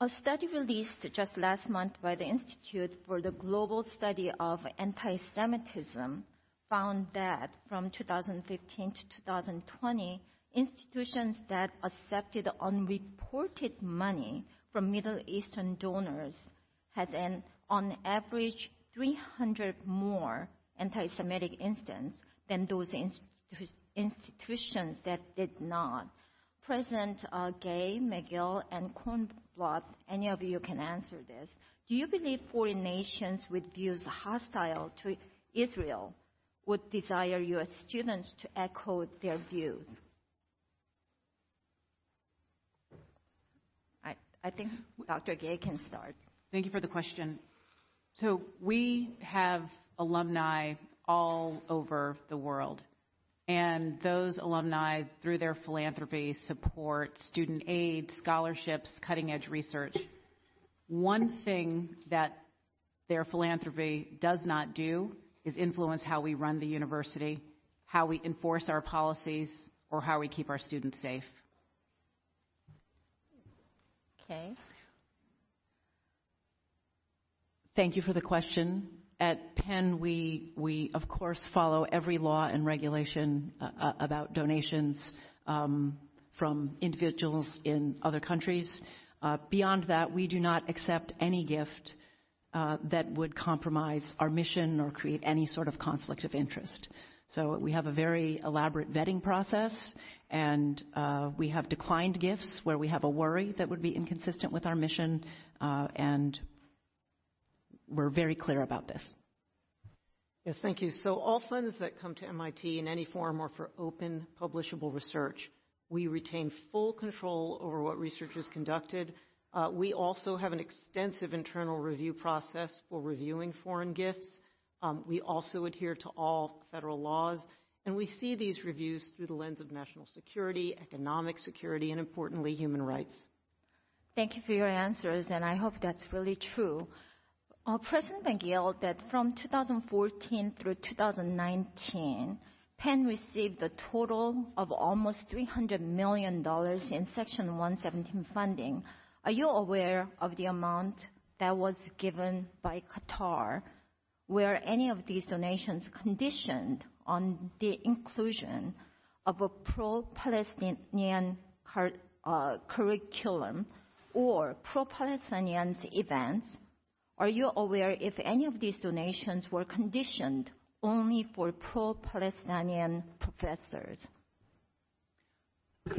A study released just last month by the Institute for the Global Study of Anti-Semitism found that from 2015 to 2020, institutions that accepted unreported money from Middle Eastern donors had an on average 300 more anti Semitic incidents than those institutions that did not. President uh, Gay, Magill, and Kornbluth, any of you can answer this. Do you believe foreign nations with views hostile to Israel would desire U.S. students to echo their views? I, I think Dr. Gay can start. Thank you for the question. So we have alumni all over the world. And those alumni, through their philanthropy, support student aid, scholarships, cutting edge research. One thing that their philanthropy does not do is influence how we run the university, how we enforce our policies, or how we keep our students safe. Okay. Thank you for the question. At Penn, we, we of course follow every law and regulation uh, uh, about donations um, from individuals in other countries. Uh, beyond that, we do not accept any gift uh, that would compromise our mission or create any sort of conflict of interest. So we have a very elaborate vetting process, and uh, we have declined gifts where we have a worry that would be inconsistent with our mission, uh, and we're very clear about this. Yes, thank you. So all funds that come to MIT in any form are for open, publishable research. We retain full control over what research is conducted. Uh, we also have an extensive internal review process for reviewing foreign gifts. Um, we also adhere to all federal laws, and we see these reviews through the lens of national security, economic security, and importantly, human rights. Thank you for your answers, and I hope that's really true. President Magill, that from 2014 through 2019, Penn received a total of almost $300 million in Section 117 funding. Are you aware of the amount that was given by Qatar? Were any of these donations conditioned on the inclusion of a pro-Palestinian uh, curriculum or pro-Palestinian events are you aware if any of these donations were conditioned only for pro-Palestinian professors?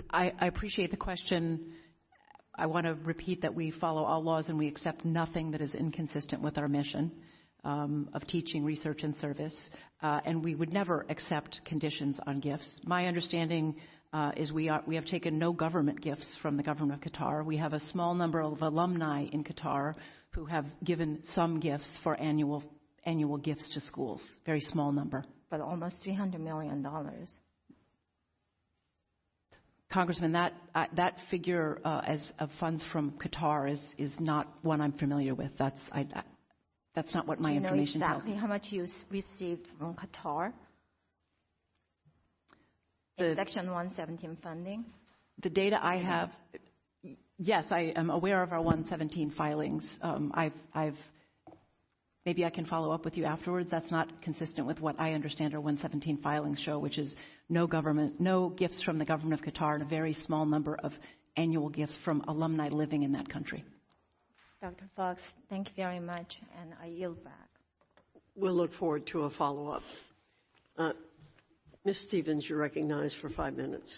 I, I appreciate the question. I want to repeat that we follow all laws and we accept nothing that is inconsistent with our mission um, of teaching, research, and service. Uh, and we would never accept conditions on gifts. My understanding uh, is we, are, we have taken no government gifts from the government of Qatar. We have a small number of alumni in Qatar who have given some gifts for annual annual gifts to schools. Very small number. But almost $300 million. Congressman, that uh, that figure uh, as of funds from Qatar is is not one I'm familiar with. That's I, I, that's not what my Do you information know exactly tells me. how much you received from Qatar? The- in Section 117 funding? The data I have, yes, I am aware of our 117 filings. Um, I've, I've, maybe I can follow up with you afterwards. That's not consistent with what I understand our 117 filings show, which is no government, no gifts from the government of Qatar, and a very small number of annual gifts from alumni living in that country. Dr. Foxx, thank you very much, and I yield back. We'll look forward to a follow-up. Uh, Ms. Stevens, you're recognized for five minutes.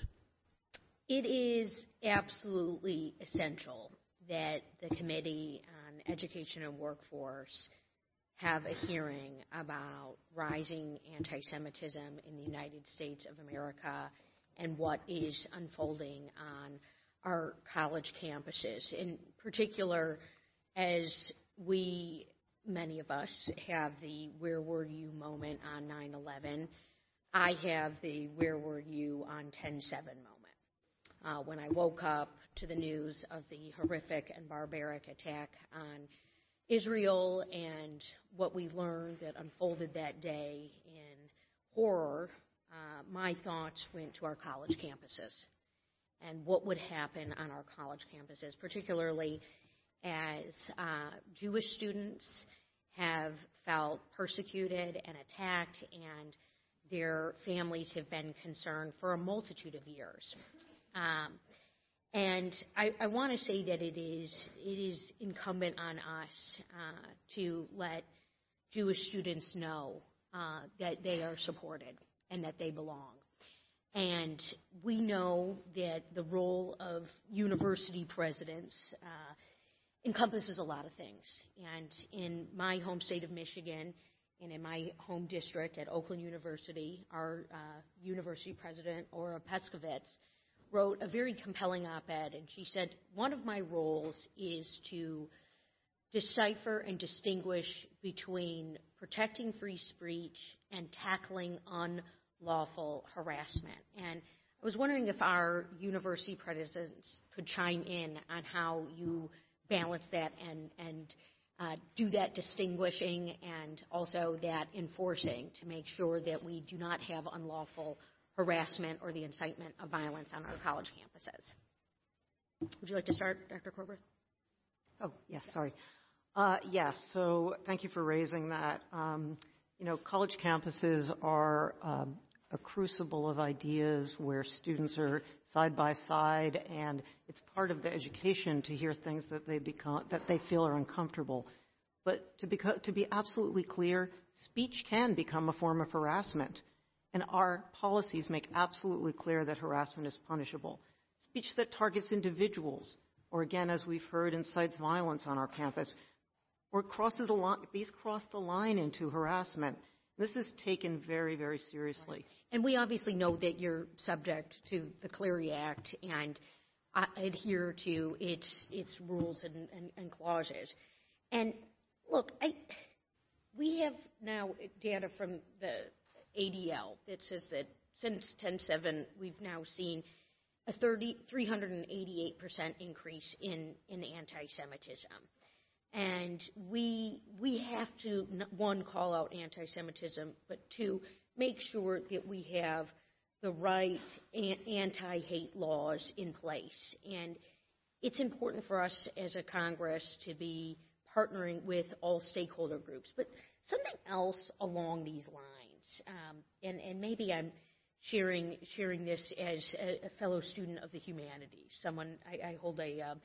It is absolutely essential that the Committee on Education and Workforce have a hearing about rising anti Semitism in the United States of America and what is unfolding on our college campuses. In particular, as we, many of us, have the where were you moment on 9 11, I have the where were you on 10 7 moment uh, when I woke up to the news of the horrific and barbaric attack on Israel and what we learned that unfolded that day in horror, uh, my thoughts went to our college campuses and what would happen on our college campuses, particularly as uh, Jewish students have felt persecuted and attacked, and their families have been concerned for a multitude of years. Um, and I, I want to say that it is it is incumbent on us uh, to let Jewish students know uh, that they are supported and that they belong. And we know that the role of university presidents uh, encompasses a lot of things. And in my home state of Michigan, and in my home district at Oakland University, our uh, university president, Ora Pescovitz, wrote a very compelling op ed, and she said, One of my roles is to decipher and distinguish between protecting free speech and tackling unlawful harassment. And I was wondering if our university presidents could chime in on how you balance that and, and uh, do that distinguishing and also that enforcing to make sure that we do not have unlawful harassment or the incitement of violence on our college campuses. Would you like to start, Dr. Corbett? Oh, yes, sorry. Uh, yes, so thank you for raising that. Um, you know, college campuses are um, a crucible of ideas where students are side by side, and it's part of the education to hear things that they become that they feel are uncomfortable. But to, beco- to be absolutely clear, speech can become a form of harassment, and our policies make absolutely clear that harassment is punishable. Speech that targets individuals, or again, as we've heard, incites violence on our campus, or crosses the line, these cross the line into harassment. This is taken very, very seriously. And we obviously know that you're subject to the Clery Act and uh, adhere to its its rules and, and, and clauses. And look, I, we have now data from the ADL that says that since 10/7, we've now seen a 30, 388% increase in, in anti-Semitism. And we, we have to, one, call out anti Semitism, but two, make sure that we have the right anti hate laws in place. And it's important for us as a Congress to be partnering with all stakeholder groups. But something else along these lines, um, and, and maybe I'm sharing, sharing this as a, a, fellow student of the humanities, someone, I, I hold a uh,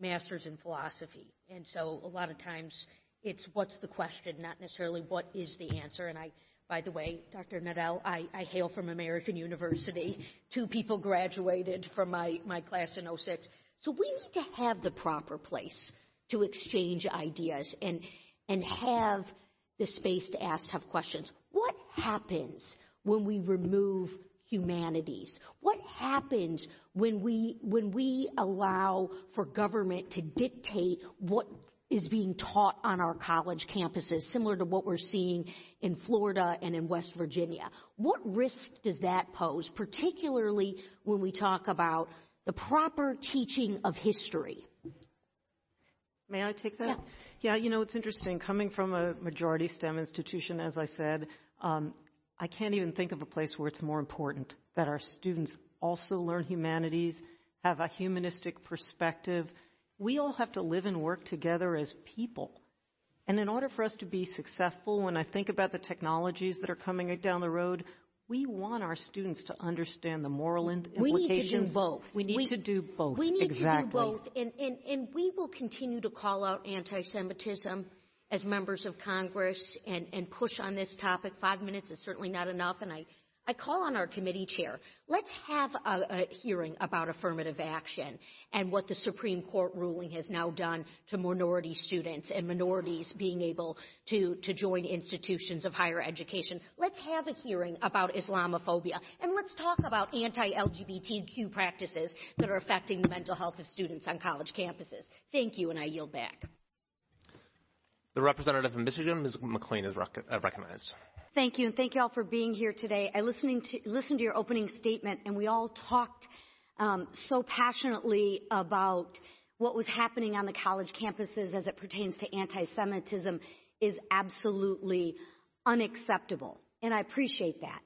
master's in philosophy. And so a lot of times it's what's the question, not necessarily what is the answer. And I, by the way, Dr. Nadell, I, I hail from American University. Two people graduated from my, my class in 06. So we need to have the proper place to exchange ideas and, and have the space to ask tough questions. What happens when we remove humanities? What happens when we, when we allow for government to dictate what is being taught on our college campuses, similar to what we're seeing in Florida and in West Virginia? What risk does that pose, particularly when we talk about the proper teaching of history? May I take that? Yeah. yeah, you know, it's interesting. Coming from a majority STEM institution, as I said, um, I can't even think of a place where it's more important that our students also learn humanities, have a humanistic perspective. We all have to live and work together as people. And in order for us to be successful, when I think about the technologies that are coming down the road, we want our students to understand the moral implications. We need to do both. We need we, to do both. We need exactly. to do both. And, and, and we will continue to call out anti Semitism as members of Congress and, and push on this topic. Five minutes is certainly not enough, and I, I call on our committee chair. Let's have a, a, hearing about affirmative action and what the Supreme Court ruling has now done to minority students and minorities being able to, to join institutions of higher education. Let's have a hearing about Islamophobia and let's talk about anti-LGBTQ practices that are affecting the mental health of students on college campuses. Thank you, and I yield back. The representative from Michigan, Ms. McClain, is uh, recognized. Thank you, and thank you all for being here today. I listening to, listened to your opening statement, and we all talked um, so passionately about what was happening on the college campuses as it pertains to anti-Semitism is absolutely unacceptable, and I appreciate that.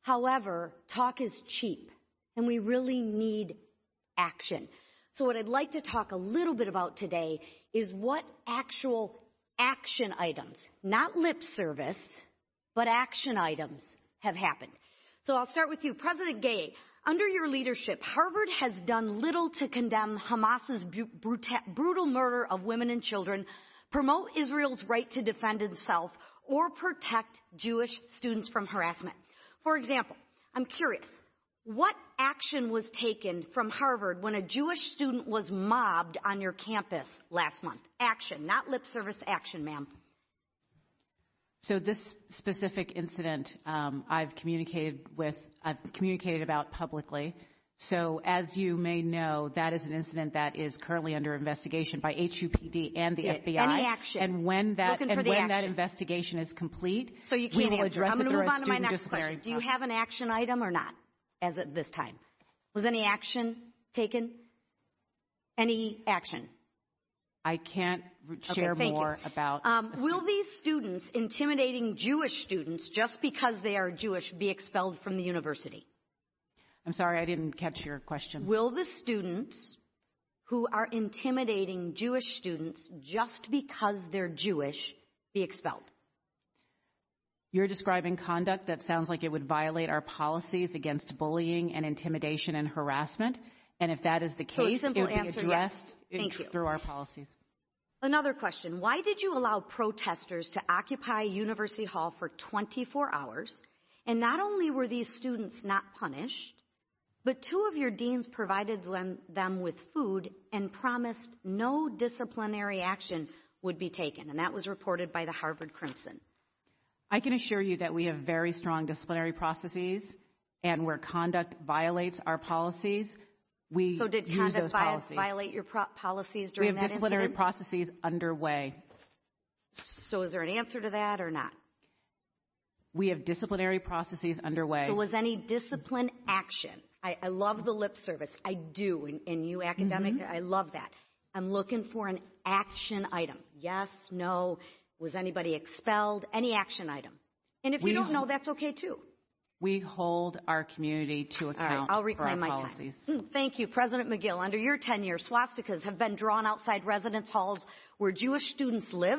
However, talk is cheap, and we really need action. So what I'd like to talk a little bit about today is what actual action items, not lip service, but action items have happened. So I'll start with you. President Gay, under your leadership, Harvard has done little to condemn Hamas's brutal murder of women and children, promote Israel's right to defend itself, or protect Jewish students from harassment. For example, I'm curious, what action was taken from Harvard when a Jewish student was mobbed on your campus last month? Action, not lip service action, ma'am. So this specific incident, um, I've communicated with, I've communicated about publicly. So as you may know, that is an incident that is currently under investigation by HUPD and the Yeah, FBI. any action. And when that Looking and when that investigation is complete, So you can't will answer. address I'm it going to through move on to my next disciplinary question. Do you have an action item or not as of this time? Was any action taken? Any action? I can't Okay, share thank you. about. Um, will these students intimidating Jewish students just because they are Jewish be expelled from the university? I'm sorry, I didn't catch your question. Will the students who are intimidating Jewish students just because they're Jewish be expelled? You're describing conduct that sounds like it would violate our policies against bullying and intimidation and harassment. And if that is the case, simple it would be addressed yes. in- Thank you. through our policies. Another question. Why did you allow protesters to occupy University Hall for 24 hours? And not only were these students not punished, but two of your deans provided them, with food and promised no disciplinary action would be taken. And that was reported by the Harvard Crimson. I can assure you that we have very strong disciplinary processes, and where conduct violates our policies, we so did use conduct those vi- policies. violate your pro- policies we during have that disciplinary incident? processes underway. so is there an answer to that or not? We have disciplinary processes underway. So was any discipline action? I, I love the lip service. I do. And, you academic, Mm-hmm. I love that. I'm looking for an action item. Yes, no. Was anybody expelled? Any action item. And if you don't know, that's okay too. We hold our community to All right, account I'll for our reclaim my policies. time. Mm, Thank you, President Magill. Under your tenure, swastikas have been drawn outside residence halls where Jewish students live.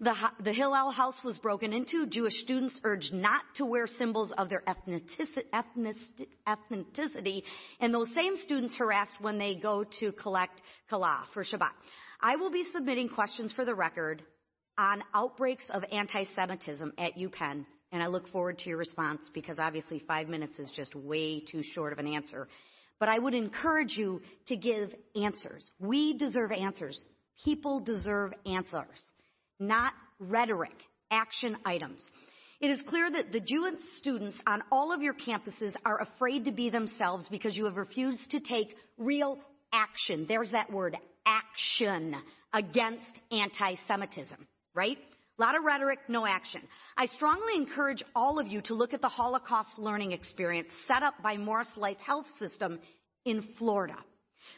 The, the Hillel house was broken into. Jewish students urged not to wear symbols of their ethnici- ethnic- ethnicity, and those same students harassed when they go to collect challah for Shabbat. I will be submitting questions for the record on outbreaks of anti-Semitism at UPenn, and I look forward to your response because obviously five minutes is just way too short of an answer. But I would encourage you to give answers. We deserve answers. People deserve answers, not rhetoric, action items. It is clear that the Jewish students on all of your campuses are afraid to be themselves because you have refused to take real action. There's that word, action against anti-Semitism, right? A lot of rhetoric, no action. I strongly encourage all of you to look at the Holocaust learning experience set up by Morris Life Health System in Florida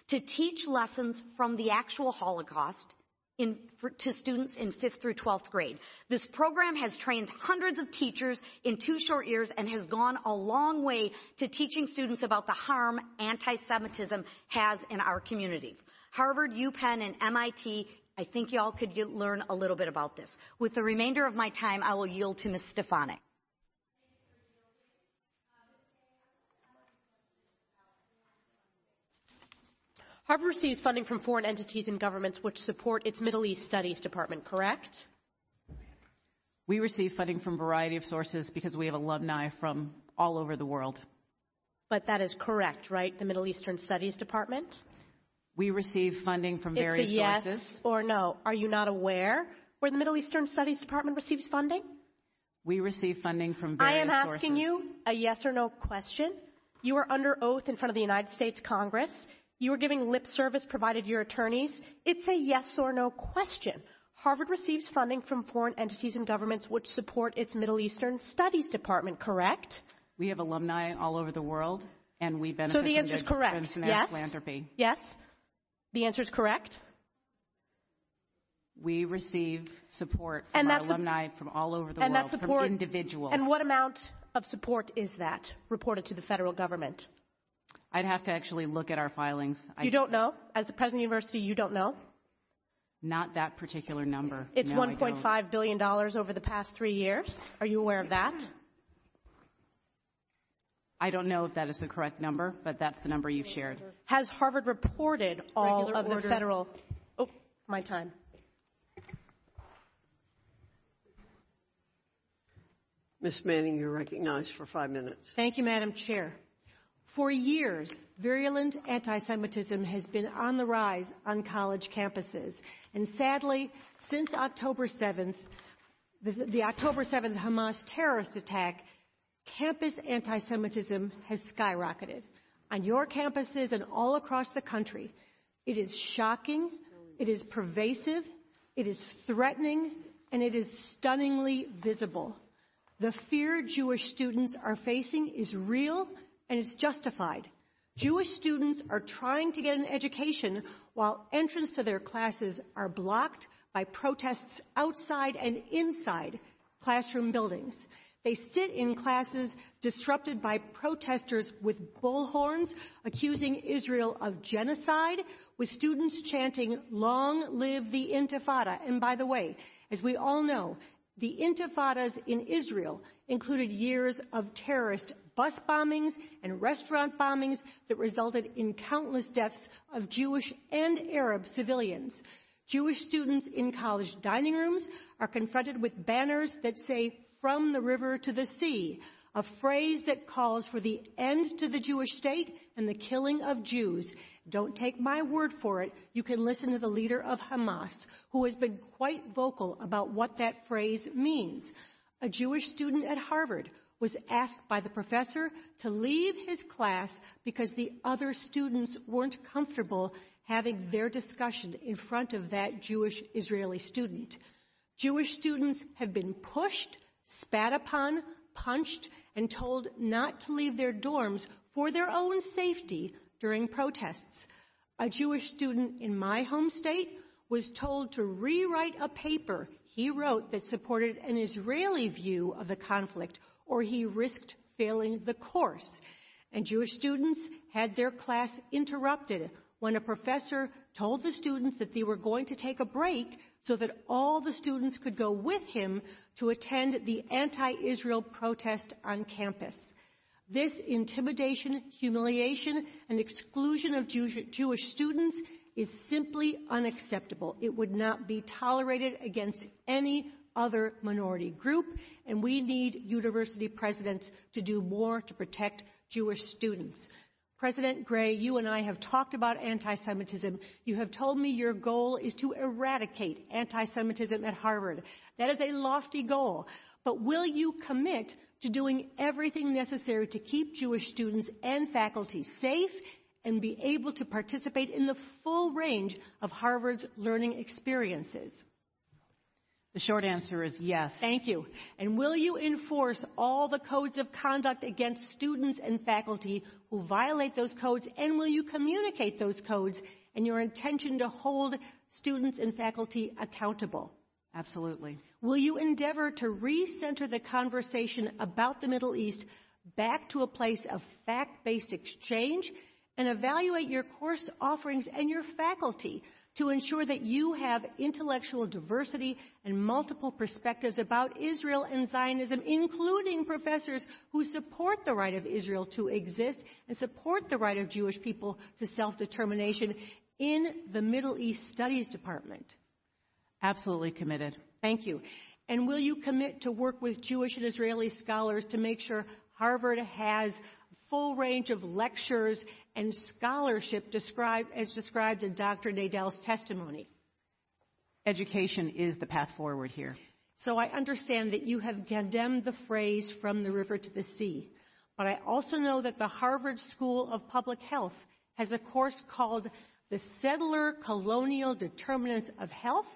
to teach lessons from the actual Holocaust in, for, to students in 5th through 12th grade. This program has trained hundreds of teachers in two short years and has gone a long way to teaching students about the harm anti-Semitism has in our communities. Harvard, UPenn, and MIT, I think y'all could get, learn a little bit about this. With the remainder of my time, I will yield to Ms. Stefanik. Harvard receives funding from foreign entities and governments which support its Middle East Studies Department, correct? We receive funding from a variety of sources because we have alumni from all over the world. But that is correct, right? The Middle Eastern Studies Department? We receive funding from It's various a yes sources. or no. Are you not aware where the Middle Eastern Studies Department receives funding? We receive funding from various sources. I am asking sources. you a yes or no question. You are under oath in front of the United States Congress. You are giving lip service provided your attorneys. It's a yes or no question. Harvard receives funding from foreign entities and governments which support its Middle Eastern Studies Department, correct? We have alumni all over the world, and we benefit So the from answer is their correct. friends and their Yes? philanthropy. Yes? The answer is correct? We receive support And from our that's- alumni from all over the and world, that support, from individuals. And what amount of support is that reported to the federal government? I'd have to actually look at our filings. I, You don't know? As the president of the university, you don't know? Not that particular number. It's No, $1.5 billion over the past three years. Are you aware of that? I don't know if that is the correct number, but that's the number you've shared. Has Harvard reported all Regular of the federal? Oh, my time. Ms. Manning, you're recognized for five minutes. Thank you, Madam Chair. For years, virulent anti Semitism has been on the rise on college campuses. And sadly, since October 7th, the, the October 7th Hamas terrorist attack, campus anti Semitism has skyrocketed on your campuses and all across the country. It is shocking, it is pervasive, it is threatening, and it is stunningly visible. The fear Jewish students are facing is real and it's justified. Jewish students are trying to get an education while entrance to their classes are blocked by protests outside and inside classroom buildings. They sit in classes disrupted by protesters with bullhorns accusing Israel of genocide, with students chanting, Long live the Intifada. And by the way, as we all know, the intifadas in Israel included years of terrorist bus bombings and restaurant bombings that resulted in countless deaths of Jewish and Arab civilians. Jewish students in college dining rooms are confronted with banners that say, From the river to the sea, a phrase that calls for the end to the Jewish state and the killing of Jews. Don't take my word for it. You can listen to the leader of Hamas, who has been quite vocal about what that phrase means. A Jewish student at Harvard was asked by the professor to leave his class because the other students weren't comfortable having their discussion in front of that Jewish Israeli student. Jewish students have been pushed, spat upon, punched, and told not to leave their dorms for their own safety during protests. A Jewish student in my home state was told to rewrite a paper he wrote that supported an Israeli view of the conflict, or he risked failing the course. And Jewish students had their class interrupted when a professor told the students that they were going to take a break so that all the students could go with him to attend the anti Israel protest on campus. This intimidation, humiliation, and exclusion of Jewish students is simply unacceptable. It would not be tolerated against any other minority group, and we need university presidents to do more to protect Jewish students. President Gay, you and I have talked about anti Semitism. You have told me your goal is to eradicate anti Semitism at Harvard. That is a lofty goal. But will you commit to doing everything necessary to keep Jewish students and faculty safe and be able to participate in the full range of Harvard's learning experiences? The short answer is yes. Thank you. And will you enforce all the codes of conduct against students and faculty who violate those codes? And will you communicate those codes and your intention to hold students and faculty accountable? Absolutely. Will you endeavor to recenter the conversation about the Middle East back to a place of fact based exchange and evaluate your course offerings and your faculty to ensure that you have intellectual diversity and multiple perspectives about Israel and Zionism, including professors who support the right of Israel to exist and support the right of Jewish people to self determination in the Middle East Studies Department. Absolutely committed. Thank you. And will you commit to work with Jewish and Israeli scholars to make sure Harvard has full range of lectures and scholarship described, as described in Dr. Nadell's testimony? Education is the path forward here. So I understand that you have condemned the phrase from the river to the sea. But I also know that the Harvard School of Public Health has a course called The Settler Colonial Determinants of Health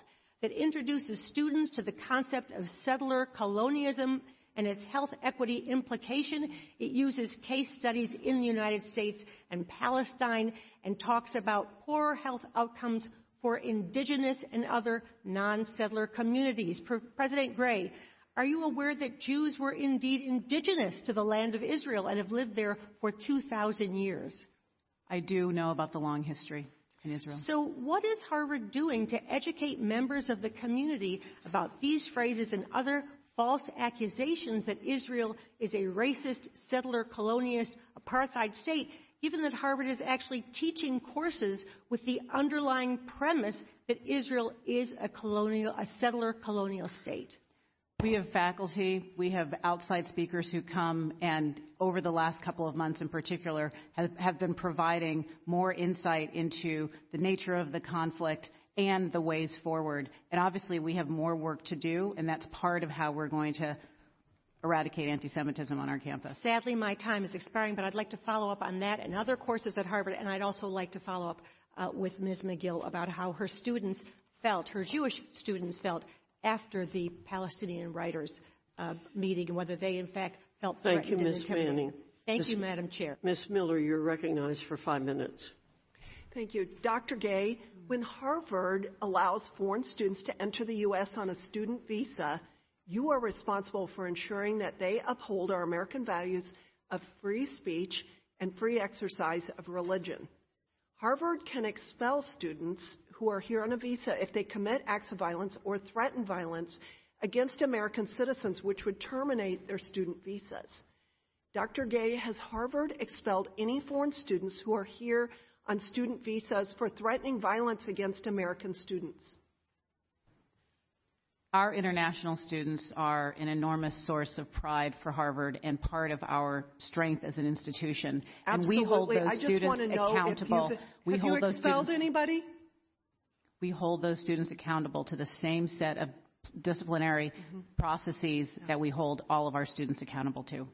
that introduces students to the concept of settler colonialism and its health equity implication. It uses case studies in the United States and Palestine and talks about poor health outcomes for indigenous and other non-settler communities. President Gay, are you aware that Jews were indeed indigenous to the land of Israel and have lived there for 2,000 years? I do know about the long history in Israel. So, what is Harvard doing to educate members of the community about these phrases and other false accusations that Israel is a racist, settler, colonialist, apartheid state, given that Harvard is actually teaching courses with the underlying premise that Israel is a colonial, a settler colonial state? We have faculty, we have outside speakers who come and over the last couple of months in particular have, have been providing more insight into the nature of the conflict and the ways forward. And obviously we have more work to do and that's part of how we're going to eradicate anti-Semitism on our campus. Sadly, my time is expiring, but I'd like to follow up on that and other courses at Harvard, and I'd also like to follow up uh, with Ms. Magill about how her students felt, her Jewish students felt, after the Palestinian writers uh, meeting, and whether they in fact felt Thank you, threatened and Ms. intimidated. Manning. Thank Ms. you, Madam Chair. Ms. Miller, you're recognized for five minutes. Thank you. Dr. Gay, when Harvard allows foreign students to enter the U.S. on a student visa, you are responsible for ensuring that they uphold our American values of free speech and free exercise of religion. Harvard can expel students who are here on a visa if they commit acts of violence or threaten violence against American citizens, which would terminate their student visas. Dr. Gay, has Harvard expelled any foreign students who are here on student visas for threatening violence against American students? Our international students are an enormous source of pride for Harvard and part of our strength as an institution. Absolutely. And we hold those I just students want to know accountable. If we have hold you those expelled students anybody? we hold those students accountable to the same set of disciplinary Mm-hmm. processes that we hold all of our students accountable to.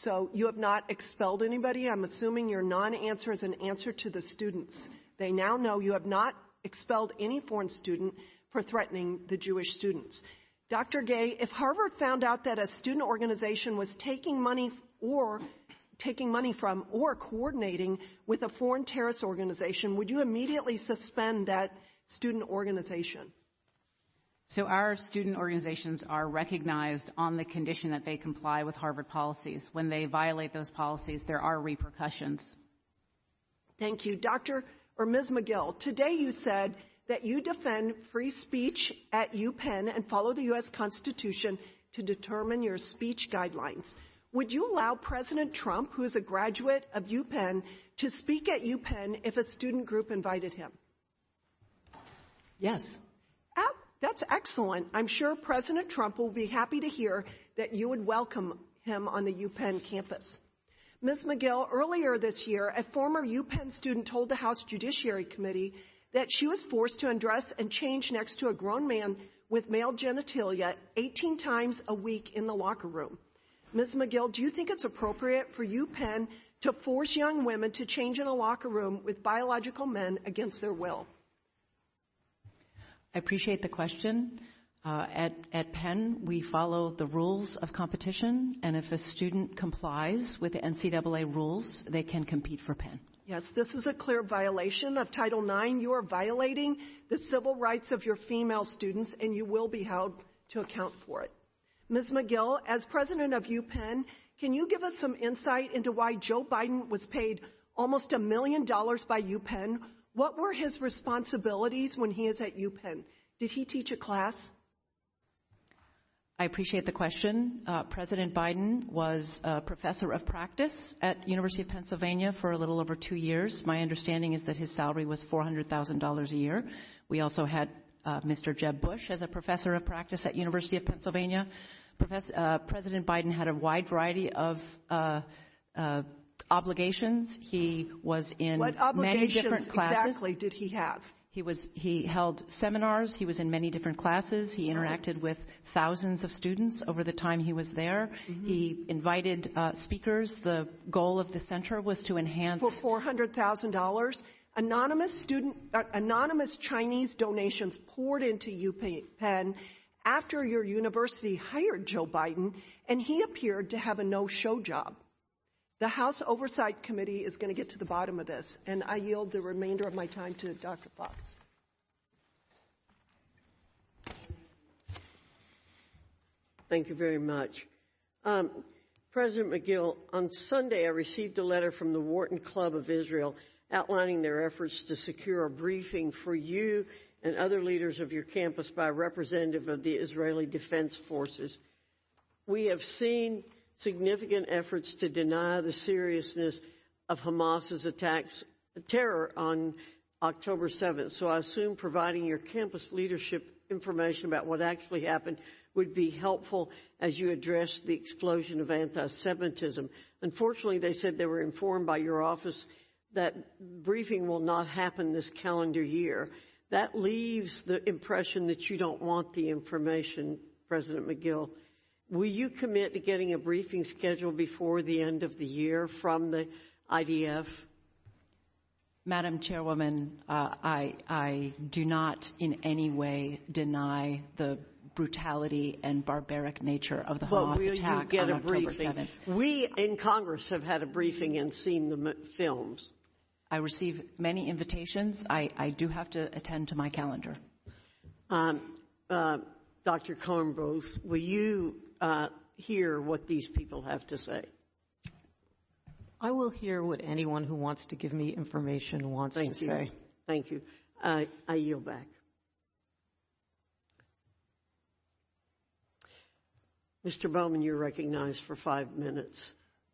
So you have not expelled anybody. I'm assuming your non-answer is an answer to the students. They now know you have not expelled any foreign student for threatening the Jewish students. Dr. Gay, if Harvard found out that a student organization was taking money or taking money from or coordinating with a foreign terrorist organization, would you immediately suspend that student organization? So our student organizations are recognized on the condition that they comply with Harvard policies. When they violate those policies, there are repercussions. Thank you. Dr. or Ms. Magill, today you said that you defend free speech at UPenn and follow the U.S. Constitution to determine your speech guidelines. Would you allow President Trump, who is a graduate of UPenn, to speak at UPenn if a student group invited him? Yes. That's excellent. I'm sure President Trump will be happy to hear that you would welcome him on the UPenn campus. Ms. Magill, earlier this year, a former UPenn student told the House Judiciary Committee that she was forced to undress and change next to a grown man with male genitalia 18 times a week in the locker room. Ms. Magill, do you think it's appropriate for UPenn to force young women to change in a locker room with biological men against their will? I appreciate the question. Uh, at, at Penn, we follow the rules of competition, and if a student complies with the NCAA rules, they can compete for Penn. Yes, this is a clear violation of Title IX. You are violating the civil rights of your female students, and you will be held to account for it. Ms. Magill, as president of UPenn, can you give us some insight into why Joe Biden was paid almost a million dollars by UPenn? What were his responsibilities when he is at UPenn? Did he teach a class? I appreciate the question. Uh, President Biden was a professor of practice at University of Pennsylvania for a little over two years. My understanding is that his salary was $400,000 a year. We also had uh, Mr. Jeb Bush as a professor of practice at University of Pennsylvania. Professor, uh, President Biden had a wide variety of uh, uh, obligations. He was in many different classes. What obligations exactly did he have? He was he held seminars. He was in many different classes. He interacted with thousands of students over the time he was there. Mm-hmm. He invited uh, speakers. The goal of the center was to enhance for four hundred thousand dollars. Anonymous student, uh, anonymous Chinese donations poured into UPenn after your university hired Joe Biden, and he appeared to have a no-show job. The House Oversight Committee is going to get to the bottom of this, and I yield the remainder of my time to Dr. Foxx. Thank you very much. Um, President Magill, on Sunday I received a letter from the Wharton Club of Israel outlining their efforts to secure a briefing for you and other leaders of your campus by a representative of the Israeli Defense Forces. We have seen significant efforts to deny the seriousness of Hamas's attacks, terror on October 7th, so I assume providing your campus leadership information about what actually happened would be helpful as you address the explosion of anti Semitism. Unfortunately, they said they were informed by your office that briefing will not happen this calendar year. That leaves the impression that you don't want the information, President Magill. Will you commit to getting a briefing schedule before the end of the year from the IDF? Madam Chairwoman, uh, I, I do not in any way deny the brutality and barbaric nature of the but Hamas will attack you get on a October briefing? 7th. We in Congress have had a briefing and seen the m- films. I receive many invitations. I, I do have to attend to my calendar. Um, uh, Dr. Kornbluth, will you hear what these people have to say? I will hear what anyone who wants to give me information wants Thank to you. say. Thank you. Uh, I yield back. Mr. Bowman, you're recognized for five minutes.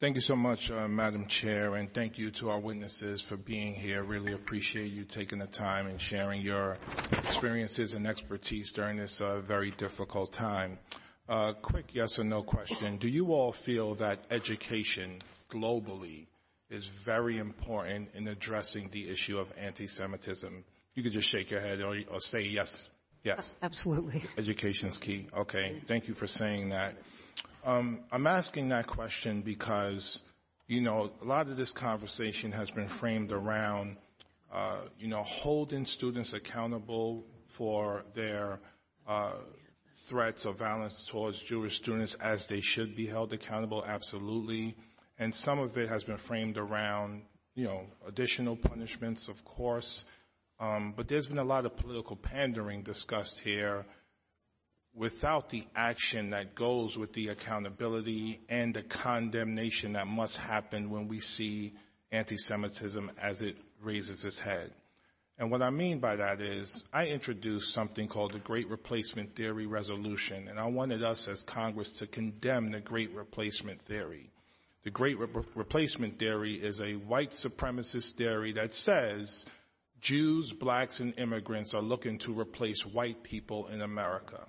Thank you so much, uh, Madam Chair, and thank you to our witnesses for being here. Really appreciate you taking the time and sharing your experiences and expertise during this uh, very difficult time. Uh, quick yes or no question. Do you all feel that education globally is very important in addressing the issue of anti Semitism? You could just shake your head or, or say yes. Yes. Absolutely. Education is key. Okay. Thank you for saying that. Um, I'm asking that question because, you know, a lot of this conversation has been framed around, uh, you know, holding students accountable for their uh, threats or violence towards Jewish students as they should be held accountable, absolutely. And some of it has been framed around, you know, additional punishments, of course. Um, but there's been a lot of political pandering discussed here without the action that goes with the accountability and the condemnation that must happen when we see anti Semitism as it raises its head. And what I mean by that is, I introduced something called the Great Replacement Theory Resolution, and I wanted us as Congress to condemn the Great Replacement Theory. The Great Re- Replacement Theory is a white supremacist theory that says Jews, blacks, and immigrants are looking to replace white people in America.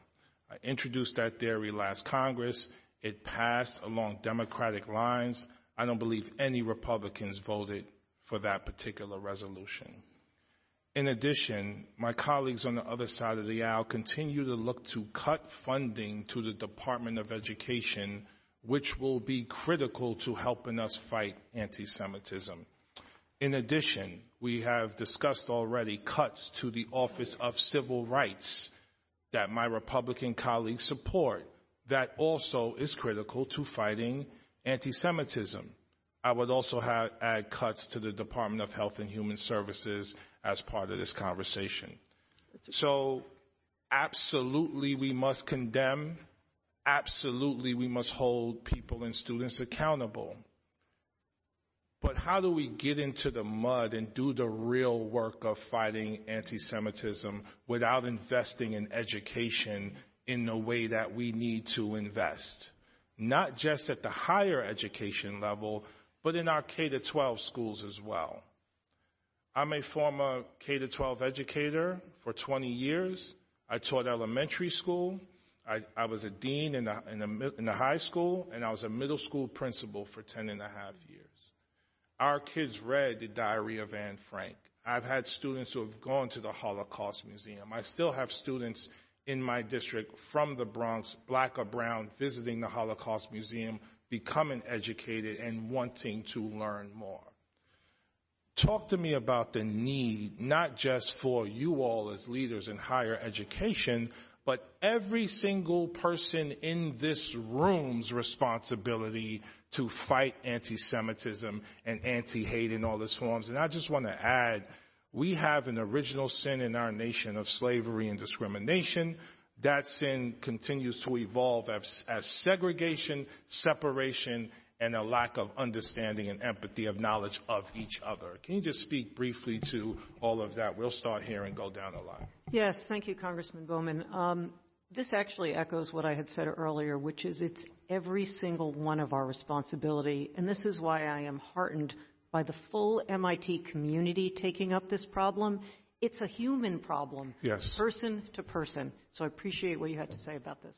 I introduced that theory last Congress. It passed along Democratic lines. I don't believe any Republicans voted for that particular resolution. In addition, my colleagues on the other side of the aisle continue to look to cut funding to the Department of Education, which will be critical to helping us fight anti Semitism. In addition, we have discussed already cuts to the Office of Civil Rights that my Republican colleagues support. That also is critical to fighting anti Semitism. I would also have, add cuts to the Department of Health and Human Services as part of this conversation. So, absolutely, we must condemn. Absolutely, we must hold people and students accountable. But how do we get into the mud and do the real work of fighting anti Semitism without investing in education in the way that we need to invest? Not just at the higher education level, but in our K 12 schools as well. I'm a former K 12 educator for 20 years. I taught elementary school. I, I was a dean in the, in, the, in the high school, and I was a middle school principal for 10 and a half years our kids read the Diary of Anne Frank. I've had students who have gone to the Holocaust Museum. I still have students in my district from the Bronx, black or brown, visiting the Holocaust Museum, becoming educated and wanting to learn more. Talk to me about the need, not just for you all as leaders in higher education, but every single person in this room's responsibility to fight anti Semitism and anti hate in all its forms. And I just want to add we have an original sin in our nation of slavery and discrimination. That sin continues to evolve as, as segregation, separation, and a lack of understanding and empathy of knowledge of each other. Can you just speak briefly to all of that? We'll start here and go down the line. Yes, thank you, Congressman Bowman. Um, this actually echoes what I had said earlier, which is it's every single one of our responsibility, and this is why I am heartened by the full MIT community taking up this problem. It's a human problem, yes. person to person. So I appreciate what you had to say about this.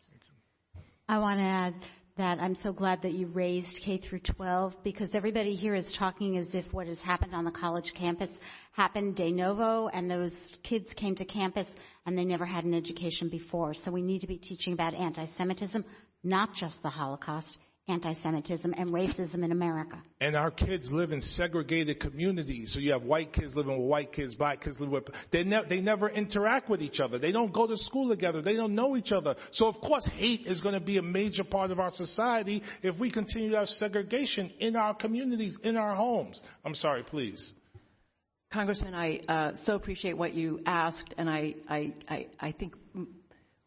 I want to add that I'm so glad that you raised K through 12 because everybody here is talking as if what has happened on the college campus happened de novo and those kids came to campus and they never had an education before. So we need to be teaching about anti-Semitism, not just the Holocaust, anti-Semitism and racism in America. And our kids live in segregated communities. So you have white kids living with white kids, black kids living with. They, ne- they never interact with each other. They don't go to school together. They don't know each other. So of course, hate is going to be a major part of our society if we continue to have segregation in our communities, in our homes. I'm sorry, please. Congressman, I uh, so appreciate what you asked, and I, I, I, I think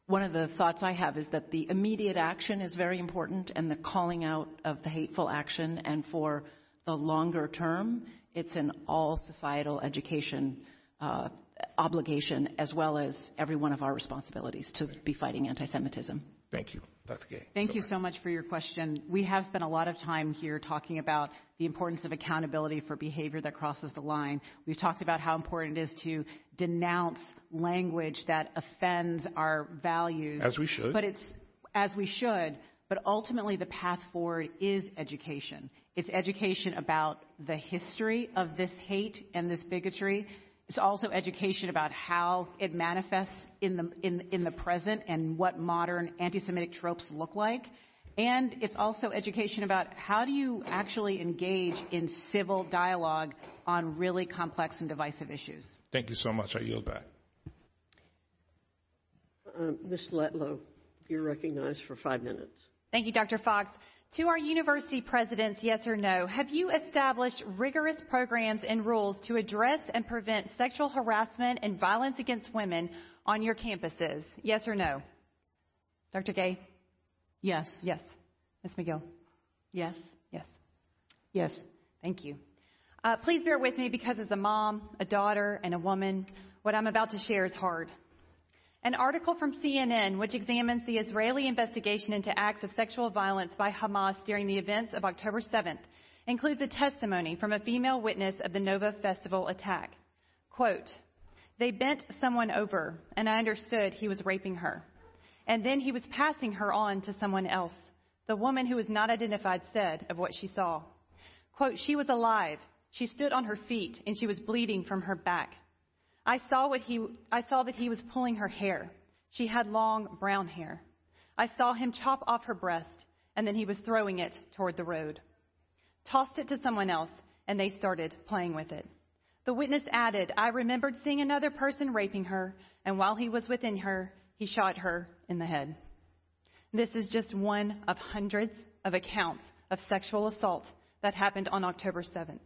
one of the thoughts I have is that the immediate action is very important and the calling out of the hateful action. And for the longer term, it's an all societal education uh, obligation as well as every one of our responsibilities to be fighting anti Semitism. Thank you. That's gay. Thank you so much for your question. We have spent a lot of time here talking about the importance of accountability for behavior that crosses the line. We've talked about how important it is to denounce language that offends our values. As we should. But it's as we should. But ultimately, the path forward is education. It's education about the history of this hate and this bigotry. It's also education about how it manifests in the, in, in the present and what modern anti Semitic tropes look like. And it's also education about how do you actually engage in civil dialogue on really complex and divisive issues. Thank you so much. I yield back. Uh, Ms. Letlow, you're recognized for five minutes. Thank you, Dr. Foxx. To our university presidents, yes or no, have you established rigorous programs and rules to address and prevent sexual harassment and violence against women on your campuses? Yes or no? Dr. Gay? Yes. Yes. Ms. Magill? Yes. Yes. Yes. Thank you. Uh, please bear with me because as a mom, a daughter, and a woman, what I'm about to share is hard. An article from CNN, which examines the Israeli investigation into acts of sexual violence by Hamas during the events of October 7th, includes a testimony from a female witness of the Nova Festival attack. Quote, They bent someone over, and I understood he was raping her. And then he was passing her on to someone else. The woman who was not identified said of what she saw. Quote, She was alive. She stood on her feet, and she was bleeding from her back. I saw, what he, I saw that he was pulling her hair. She had long brown hair. I saw him chop off her breast, and then he was throwing it toward the road. Tossed it to someone else, and they started playing with it. The witness added, I remembered seeing another person raping her, and while he was within her, he shot her in the head. This is just one of hundreds of accounts of sexual assault that happened on October 7th.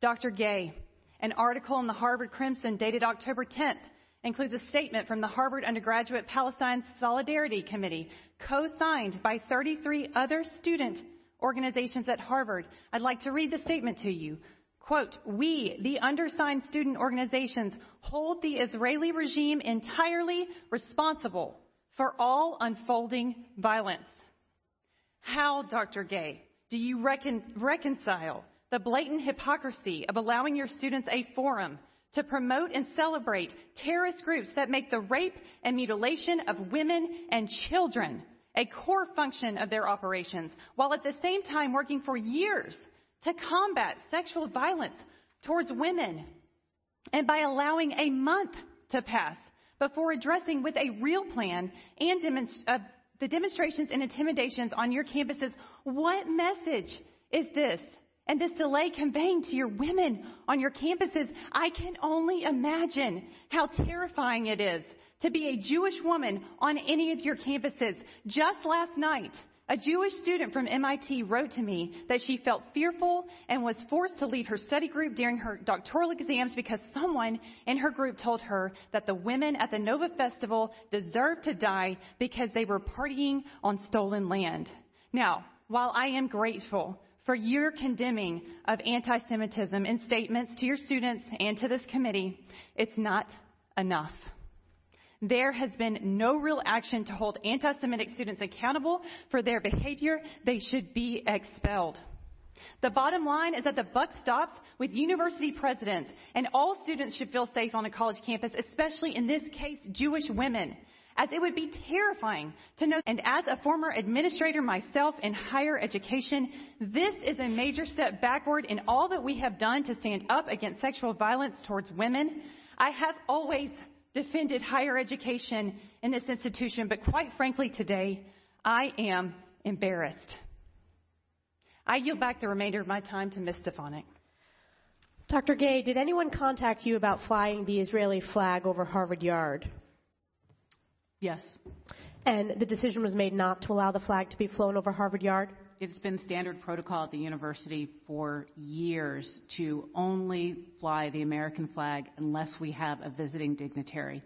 Dr. Gay, an article in the Harvard Crimson dated October 10th includes a statement from the Harvard Undergraduate Palestine Solidarity Committee, co-signed by 33 other student organizations at Harvard. I'd like to read the statement to you. Quote, we, the undersigned student organizations, hold the Israeli regime entirely responsible for all unfolding violence. How, Dr. Gay, do you recon- reconcile the blatant hypocrisy of allowing your students a forum to promote and celebrate terrorist groups that make the rape and mutilation of women and children a core function of their operations, while at the same time working for years to combat sexual violence towards women, and by allowing a month to pass before addressing with a real plan and demonst- uh, the demonstrations and intimidations on your campuses, what message is this and this delay conveying to your women on your campuses, I can only imagine how terrifying it is to be a Jewish woman on any of your campuses. Just last night, a Jewish student from MIT wrote to me that she felt fearful and was forced to leave her study group during her doctoral exams because someone in her group told her that the women at the Nova Festival deserved to die because they were partying on stolen land. Now, while I am grateful for your condemning of anti Semitism in statements to your students and to this committee, it's not enough. There has been no real action to hold anti Semitic students accountable for their behavior. They should be expelled. The bottom line is that the buck stops with university presidents, and all students should feel safe on a college campus, especially in this case, Jewish women. As it would be terrifying to know, and as a former administrator myself in higher education, this is a major step backward in all that we have done to stand up against sexual violence towards women. I have always defended higher education in this institution, but quite frankly, today, I am embarrassed. I yield back the remainder of my time to Ms. Stefanik. Dr. Gay, did anyone contact you about flying the Israeli flag over Harvard Yard? Yes. And the decision was made not to allow the flag to be flown over Harvard Yard? It's been standard protocol at the university for years to only fly the American flag unless we have a visiting dignitary.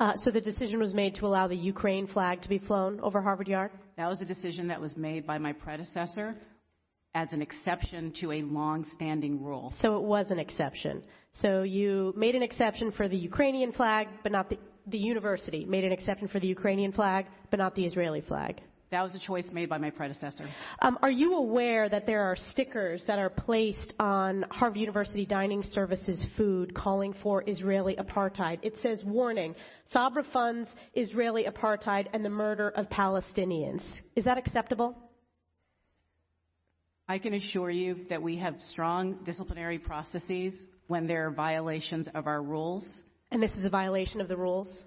Uh, so the decision was made to allow the Ukraine flag to be flown over Harvard Yard? That was a decision that was made by my predecessor as an exception to a long-standing rule. So it was an exception. So you made an exception for the Ukrainian flag, but not the, the university made an exception for the Ukrainian flag, but not the Israeli flag. That was a choice made by my predecessor. Um, are you aware that there are stickers that are placed on Harvard University Dining Services food calling for Israeli apartheid? It says, warning, Sabra funds Israeli apartheid and the murder of Palestinians. Is that acceptable? I can assure you that we have strong disciplinary processes when there are violations of our rules. And this is a violation of the rules?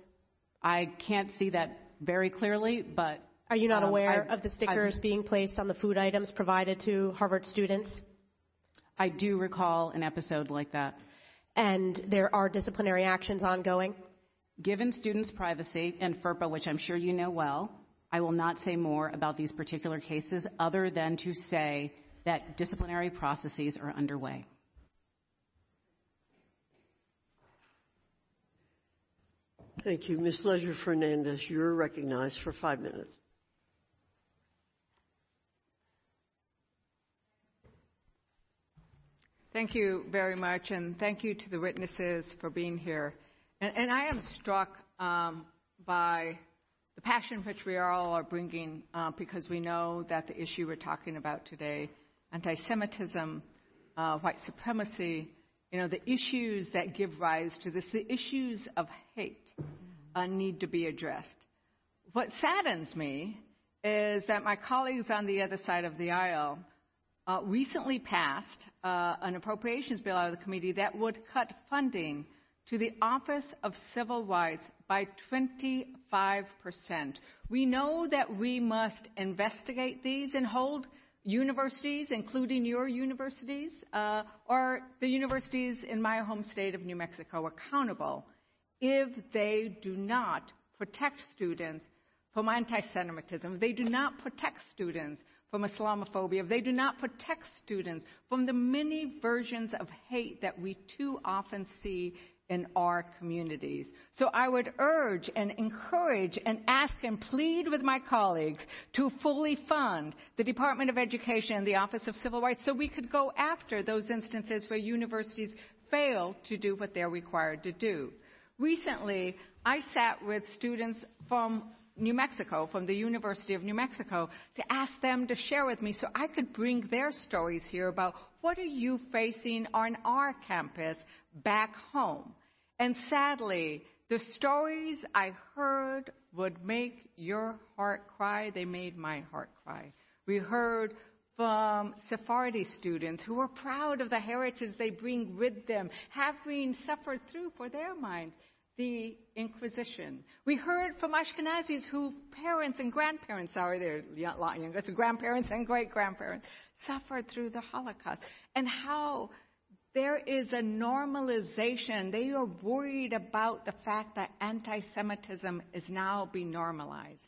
I can't see that very clearly, but are you not um, aware I've, of the stickers I've, being placed on the food items provided to Harvard students? I do recall an episode like that. And there are disciplinary actions ongoing? Given students' privacy and FERPA, which I'm sure you know well, I will not say more about these particular cases other than to say that disciplinary processes are underway. Thank you. Ms. Leger Fernandez, you're recognized for five minutes. Thank you very much, and thank you to the witnesses for being here. And, and I am struck um, by the passion which we all are bringing uh, because we know that the issue we're talking about today, anti Semitism, uh, white supremacy, you know, the issues that give rise to this, the issues of hate, uh, need to be addressed. What saddens me is that my colleagues on the other side of the aisle uh, recently passed uh, an appropriations bill out of the committee that would cut funding to the Office of Civil Rights by 25%. We know that we must investigate these and hold universities, including your universities, uh, or the universities in my home state of New Mexico, accountable if they do not protect students from anti Semitism, if they do not protect students from Islamophobia, if they do not protect students from the many versions of hate that we too often see in our communities. So I would urge and encourage and ask and plead with my colleagues to fully fund the Department of Education and the Office of Civil Rights so we could go after those instances where universities fail to do what they're required to do. Recently, I sat with students from New Mexico, from the University of New Mexico, to ask them to share with me so I could bring their stories here about what are you facing on our campus back home. And sadly, the stories I heard would make your heart cry. They made my heart cry. We heard from Sephardi students who are proud of the heritage they bring with them, having suffered through for their minds the Inquisition. We heard from Ashkenazis whose parents and grandparents are there, a lot younger, so grandparents and great grandparents suffered through the Holocaust, and how there is a normalization. They are worried about the fact that anti Semitism is now being normalized.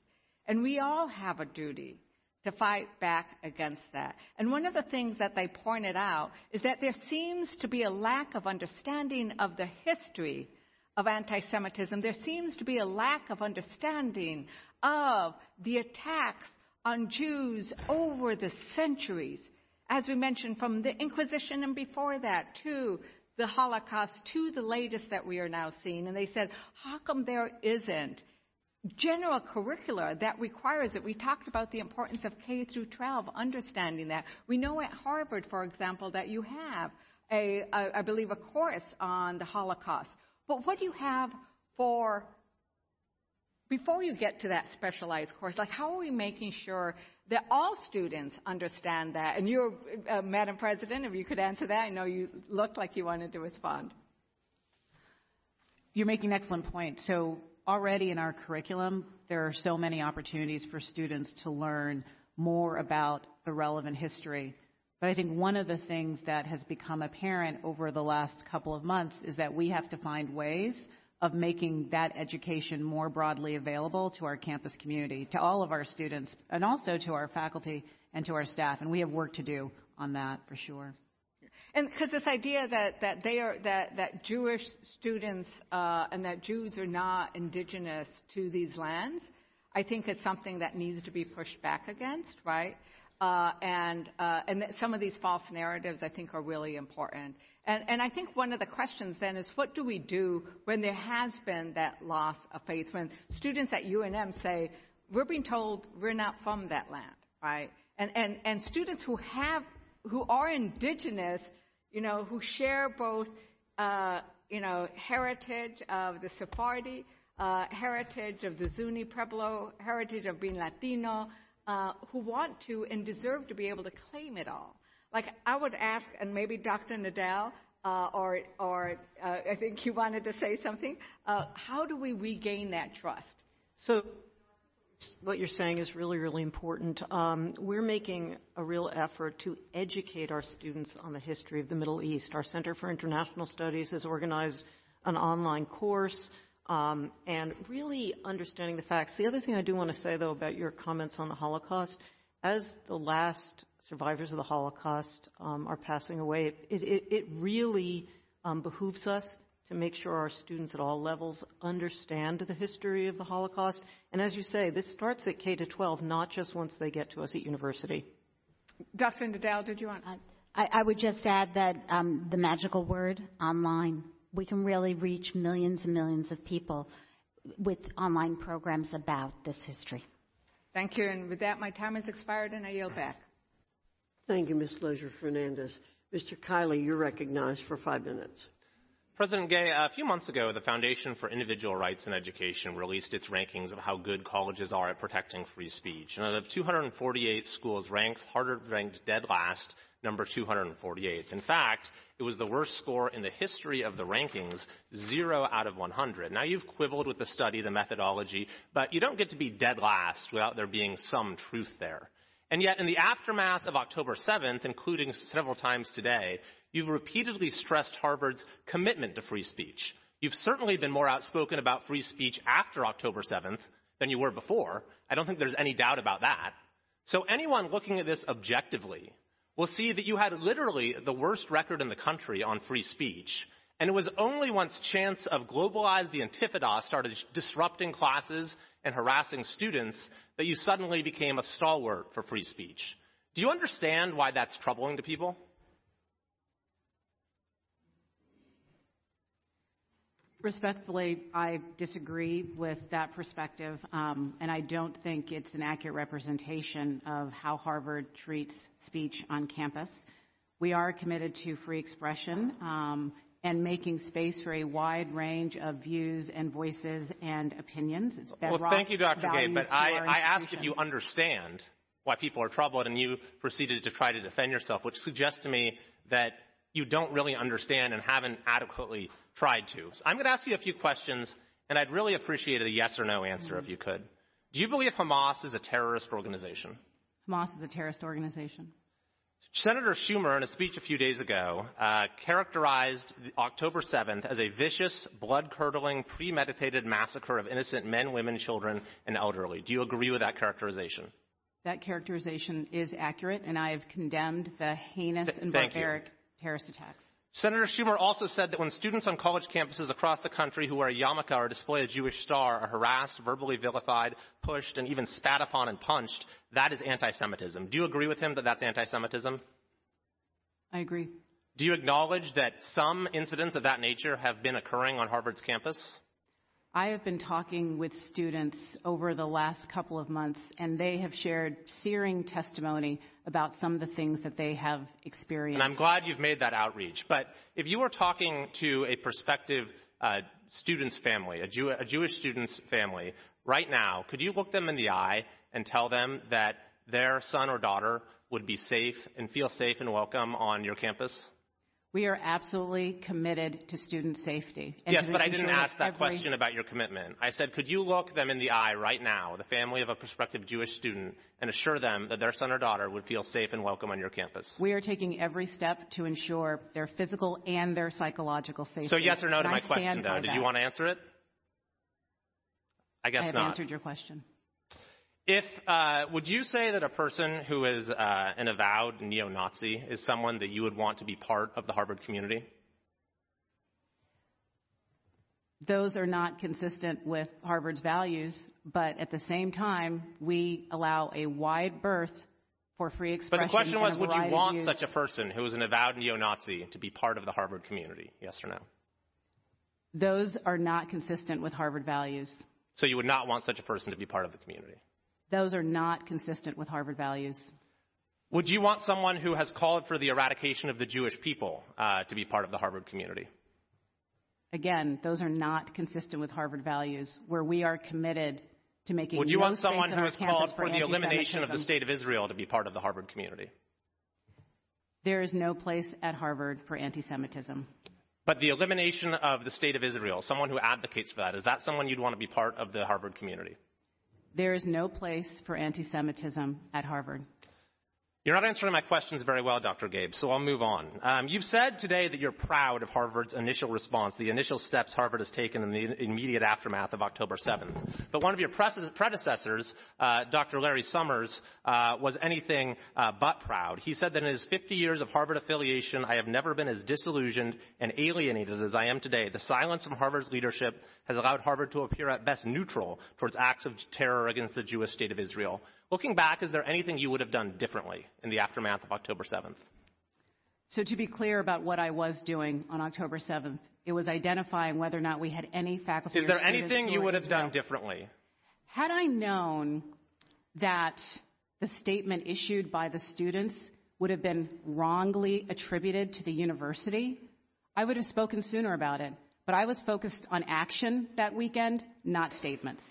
And we all have a duty to fight back against that. And one of the things that they pointed out is that there seems to be a lack of understanding of the history of anti Semitism. There seems to be a lack of understanding of the attacks on Jews over the centuries. As we mentioned, from the Inquisition and before that to the Holocaust to the latest that we are now seeing. And they said, how come there isn't general curricula that requires it. We talked about the importance of K through 12, understanding that. We know at Harvard, for example, that you have a, a I believe, a course on the Holocaust. But what do you have for before you get to that specialized course? Like, how are we making sure that all students understand that? And you, uh, Madam President, if you could answer that, I know you looked like you wanted to respond. You're making an excellent point. So already in our curriculum, there are so many opportunities for students to learn more about the relevant history. But I think one of the things that has become apparent over the last couple of months is that we have to find ways of making that education more broadly available to our campus community, to all of our students, and also to our faculty and to our staff. And we have work to do on that for sure. And because this idea that, that they are that, that Jewish students uh, and that Jews are not indigenous to these lands, I think is something that needs to be pushed back against, right? Uh, and uh, and some of these false narratives I think are really important. And and I think one of the questions then is what do we do when there has been that loss of faith? When students at UNM say we're being told we're not from that land, right? And and and students who have who are indigenous you know, who share both, uh, you know, heritage of the Sephardi, uh, heritage of the Zuni Pueblo, heritage of being Latino, uh, who want to and deserve to be able to claim it all. Like I would ask, and maybe Dr. Nadell, uh, or, or uh, I think you wanted to say something. Uh, how do we regain that trust? So what you're saying is really, really important. Um, we're making a real effort to educate our students on the history of the Middle East. Our Center for International Studies has organized an online course um, and really understanding the facts. The other thing I do want to say, though, about your comments on the Holocaust, as the last survivors of the Holocaust um, are passing away, it, it, it really um, behooves us to make sure our students at all levels understand the history of the Holocaust. And as you say, this starts at K to 12, not just once they get to us at university. Dr. Nadell, did you want? Uh, I, I, would just add that um, the magical word online. We can really reach millions and millions of people with online programs about this history. Thank you. And with that, my time has expired, and I yield back. Thank you, Ms. Leger Fernandez. Mr. Kiley, you're recognized for five minutes. President Gay, a few months ago, the Foundation for Individual Rights in Education released its rankings of how good colleges are at protecting free speech. And out of 248 schools ranked, Harvard ranked dead last, number 248. In fact, it was the worst score in the history of the rankings, zero out of 100. Now, you've quibbled with the study, the methodology, but you don't get to be dead last without there being some truth there. And yet, in the aftermath of October 7th, including several times today, you've repeatedly stressed Harvard's commitment to free speech. You've certainly been more outspoken about free speech after October 7th than you were before. I don't think there's any doubt about that. So anyone looking at this objectively will see that you had literally the worst record in the country on free speech. And it was only once chants of globalize the Intifada started disrupting classes and harassing students that you suddenly became a stalwart for free speech. Do you understand why that's troubling to people? Respectfully, I disagree with that perspective, um, and I don't think it's an accurate representation of how Harvard treats speech on campus. We are committed to free expression um, and making space for a wide range of views and voices and opinions. It's well, thank you, Dr. Gay, but I, I asked if you understand why people are troubled, and you proceeded to try to defend yourself, which suggests to me that you don't really understand and haven't adequately tried to. So I'm going to ask you a few questions, and I'd really appreciate a yes or no answer mm-hmm. if you could. Do you believe Hamas is a terrorist organization? Hamas is a terrorist organization. Senator Schumer, in a speech a few days ago, uh, characterized October 7th as a vicious, blood curdling, premeditated massacre of innocent men, women, children, and elderly. Do you agree with that characterization? That characterization is accurate, and I have condemned the heinous Th- and barbaric you. terrorist attacks. Senator Schumer also said that when students on college campuses across the country who wear a yarmulke or display a Jewish star are harassed, verbally vilified, pushed, and even spat upon and punched, that is anti-Semitism. Do you agree with him that that's anti-Semitism? I agree. Do you acknowledge that some incidents of that nature have been occurring on Harvard's campus? I have been talking with students over the last couple of months, and they have shared searing testimony about some of the things that they have experienced. And I'm glad you've made that outreach. But if you were talking to a prospective uh, student's family, a, Jew- a Jewish student's family, right now, could you look them in the eye and tell them that their son or daughter would be safe and feel safe and welcome on your campus? We are absolutely committed to student safety. yes, but I didn't ask that every... question about your commitment. I said, could you look them in the eye right now, the family of a prospective Jewish student, and assure them that their son or daughter would feel safe and welcome on your campus? We are taking every step to ensure their physical and their psychological safety. So yes or no to and my question, though. Did that. you want to answer it? I guess I have not. answered your question. If uh, would you say that a person who is uh, an avowed neo-Nazi is someone that you would want to be part of the Harvard community? Those are not consistent with Harvard's values, but at the same time, we allow a wide berth for free expression. But the question was, would you want such a person who is an avowed neo-Nazi to be part of the Harvard community? Yes or no? Those are not consistent with Harvard values. So you would not want such a person to be part of the community? Those are not consistent with Harvard values. Would you want someone who has called for the eradication of the Jewish people uh, to be part of the Harvard community? Again, those are not consistent with Harvard values, where we are committed to making. Would you no want someone who has called for, for the elimination of the state of Israel to be part of the Harvard community? There is no place at Harvard for anti-Semitism. But the elimination of the state of Israel, someone who advocates for that, is that someone you'd want to be part of the Harvard community? There is no place for anti Semitism at Harvard. You're not answering my questions very well, Dr. Gay, so I'll move on. Um, you've said today that you're proud of Harvard's initial response, the initial steps Harvard has taken in the immediate aftermath of October 7th. But one of your predecessors, uh, Dr. Larry Summers, uh, was anything uh, but proud. He said that in his 50 years of Harvard affiliation, I have never been as disillusioned and alienated as I am today. The silence from Harvard's leadership has allowed Harvard to appear at best neutral towards acts of terror against the Jewish state of Israel. Looking back, is there anything you would have done differently in the aftermath of October 7th? So, to be clear about what I was doing on October 7th, it was identifying whether or not we had any faculty. Is there anything you would have Israel. done differently? Had I known that the statement issued by the students would have been wrongly attributed to the university, I would have spoken sooner about it. But I was focused on action that weekend, not statements.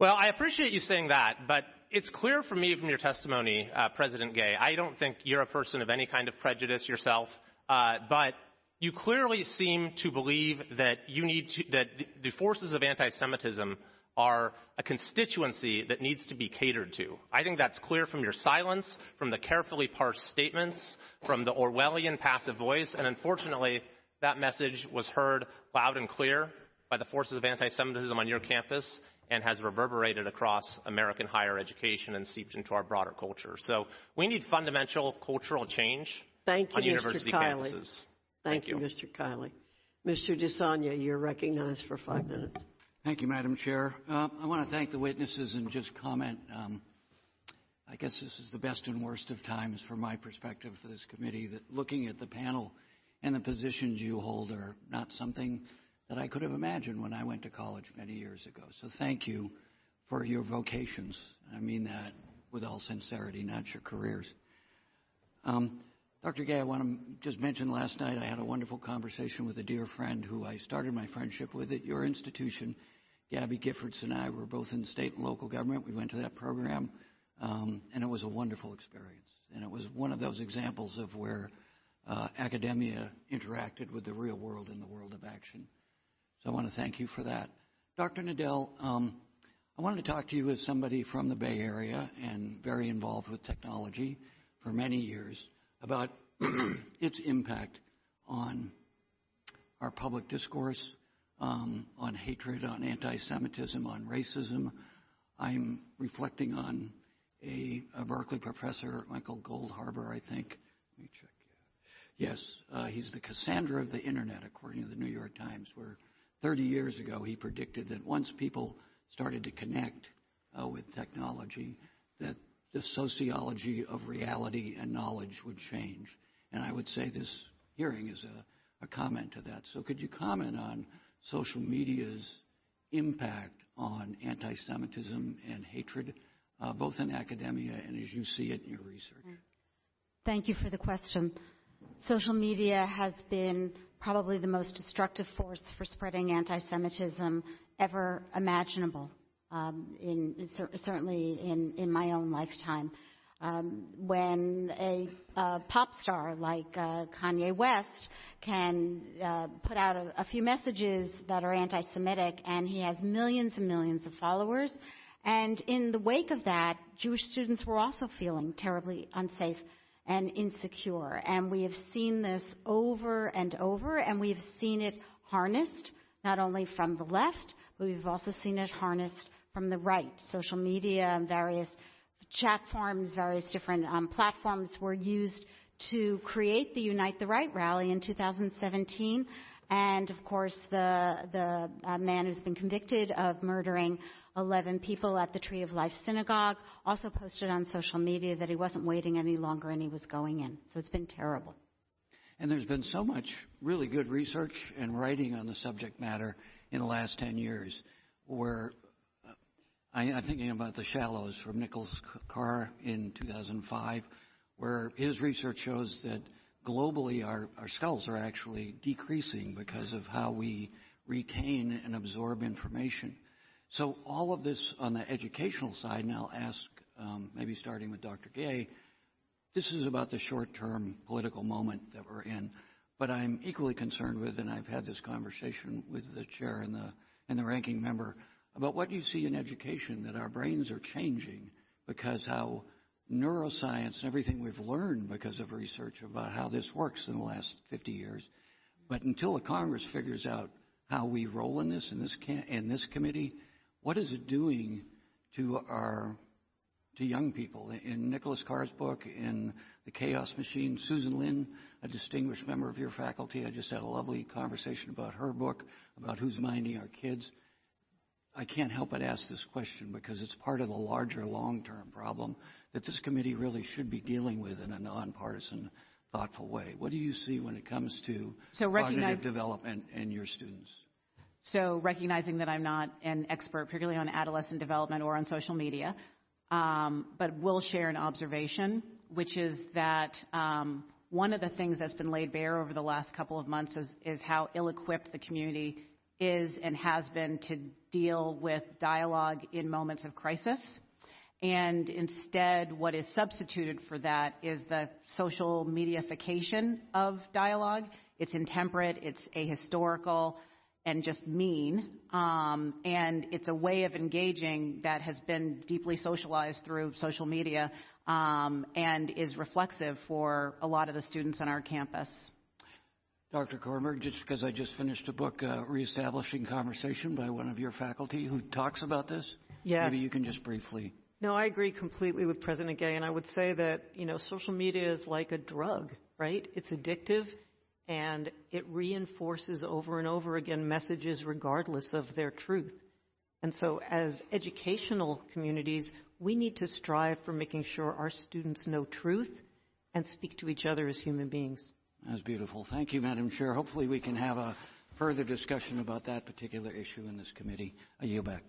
Well, I appreciate you saying that, but it's clear for me from your testimony, uh, President Gay, I don't think you're a person of any kind of prejudice yourself, uh, but you clearly seem to believe that you need to, that the forces of anti-Semitism are a constituency that needs to be catered to. I think that's clear from your silence, from the carefully parsed statements, from the Orwellian passive voice, and unfortunately, that message was heard loud and clear by the forces of anti-Semitism on your campus, and has reverberated across American higher education and seeped into our broader culture. So we need fundamental cultural change Thank you, on university Mr. Kiley. campuses. Thank, Thank you, Mr. Kiley. Mr. DeSaulnier, you're recognized for five minutes. Thank you, Madam Chair. Uh, I want to thank the witnesses and just comment. Um, I guess this is the best and worst of times from my perspective for this committee that looking at the panel and the positions you hold are not something that I could have imagined when I went to college many years ago. So thank you for your vocations. I mean that with all sincerity, not your careers. Um, Dr. Gay, I want to just mention last night I had a wonderful conversation with a dear friend who I started my friendship with at your institution. Gabby Giffords and I were both in state and local government. We went to that program, um, and it was a wonderful experience. And it was one of those examples of where uh, academia interacted with the real world in the world of action. So I want to thank you for that. Dr. Nadel, um, I wanted to talk to you as somebody from the Bay Area and very involved with technology for many years about (clears throat) its impact on our public discourse, um, on hatred, on anti Semitism, on racism. I'm reflecting on a, a, Berkeley professor, Michael Goldhaber, I think. Let me check. Yes, uh, he's the Cassandra of the Internet, according to the New York Times, where 30 years ago, he predicted that once people started to connect uh, with technology, that the sociology of reality and knowledge would change. And I would say this hearing is a, a comment to that. So could you comment on social media's impact on anti Semitism and hatred, uh, both in academia and as you see it in your research? Thank you for the question. Social media has been probably the most destructive force for spreading anti Semitism ever imaginable, um, in, certainly in, in my own lifetime. Um, when a uh, pop star like uh, Kanye West can uh, put out a, a, few messages that are anti Semitic and he has millions and millions of followers. And in the wake of that, Jewish students were also feeling terribly unsafe and insecure. And we have seen this over and over, and we have seen it harnessed not only from the left, but we've also seen it harnessed from the right. Social media and various chat forums, various different um, platforms were used to create the Unite the Right rally in 2017. And of course, the, the uh, man who's been convicted of murdering 11 people at the Tree of Life Synagogue also posted on social media that he wasn't waiting any longer and he was going in. So it's been terrible. And there's been so much really good research and writing on the subject matter in the last 10 years where I, am thinking about the shallows from Nicholas Carr in 2005, where his research shows that globally our, skulls are actually decreasing because of how we retain and absorb information. So all of this on the educational side, and I'll ask, um, maybe starting with Dr. Gay, this is about the short-term political moment that we're in. But I'm equally concerned with, and I've had this conversation with the chair and the ranking member about what you see in education that our brains are changing because how neuroscience and everything we've learned because of research about how this works in the last 50 years. But until the Congress figures out how we roll in this in this can, in this committee, what is it doing to our to young people? In Nicholas Carr's book, in The Chaos Machine, Susan Linn, a distinguished member of your faculty, I just had a lovely conversation about her book about who's minding our kids. I can't help but ask this question because it's part of the larger long-term problem that this committee really should be dealing with in a nonpartisan, thoughtful way. What do you see when it comes to so cognitive development in your students? So recognizing that I'm not an expert, particularly on adolescent development or on social media, um, but will share an observation, which is that um, one of the things that's been laid bare over the last couple of months is, is how ill-equipped the community is and has been to deal with dialogue in moments of crisis. And instead, what is substituted for that is the social mediaification of dialogue. It's intemperate, it's ahistorical, and just mean. Um, and it's a way of engaging that has been deeply socialized through social media um, and is reflexive for a lot of the students on our campus. Dr. Kornbluth, just because I just finished a book, uh, Reestablishing Conversation, by one of your faculty who talks about this. Yes. Maybe you can just briefly. No, I agree completely with President Gay, and I would say that you know social media is like a drug, right? It's addictive, and it reinforces over and over again messages regardless of their truth. And so, as educational communities, we need to strive for making sure our students know truth and speak to each other as human beings. That's beautiful. Thank you, Madam Chair. Hopefully, we can have a further discussion about that particular issue in this committee. I yield back.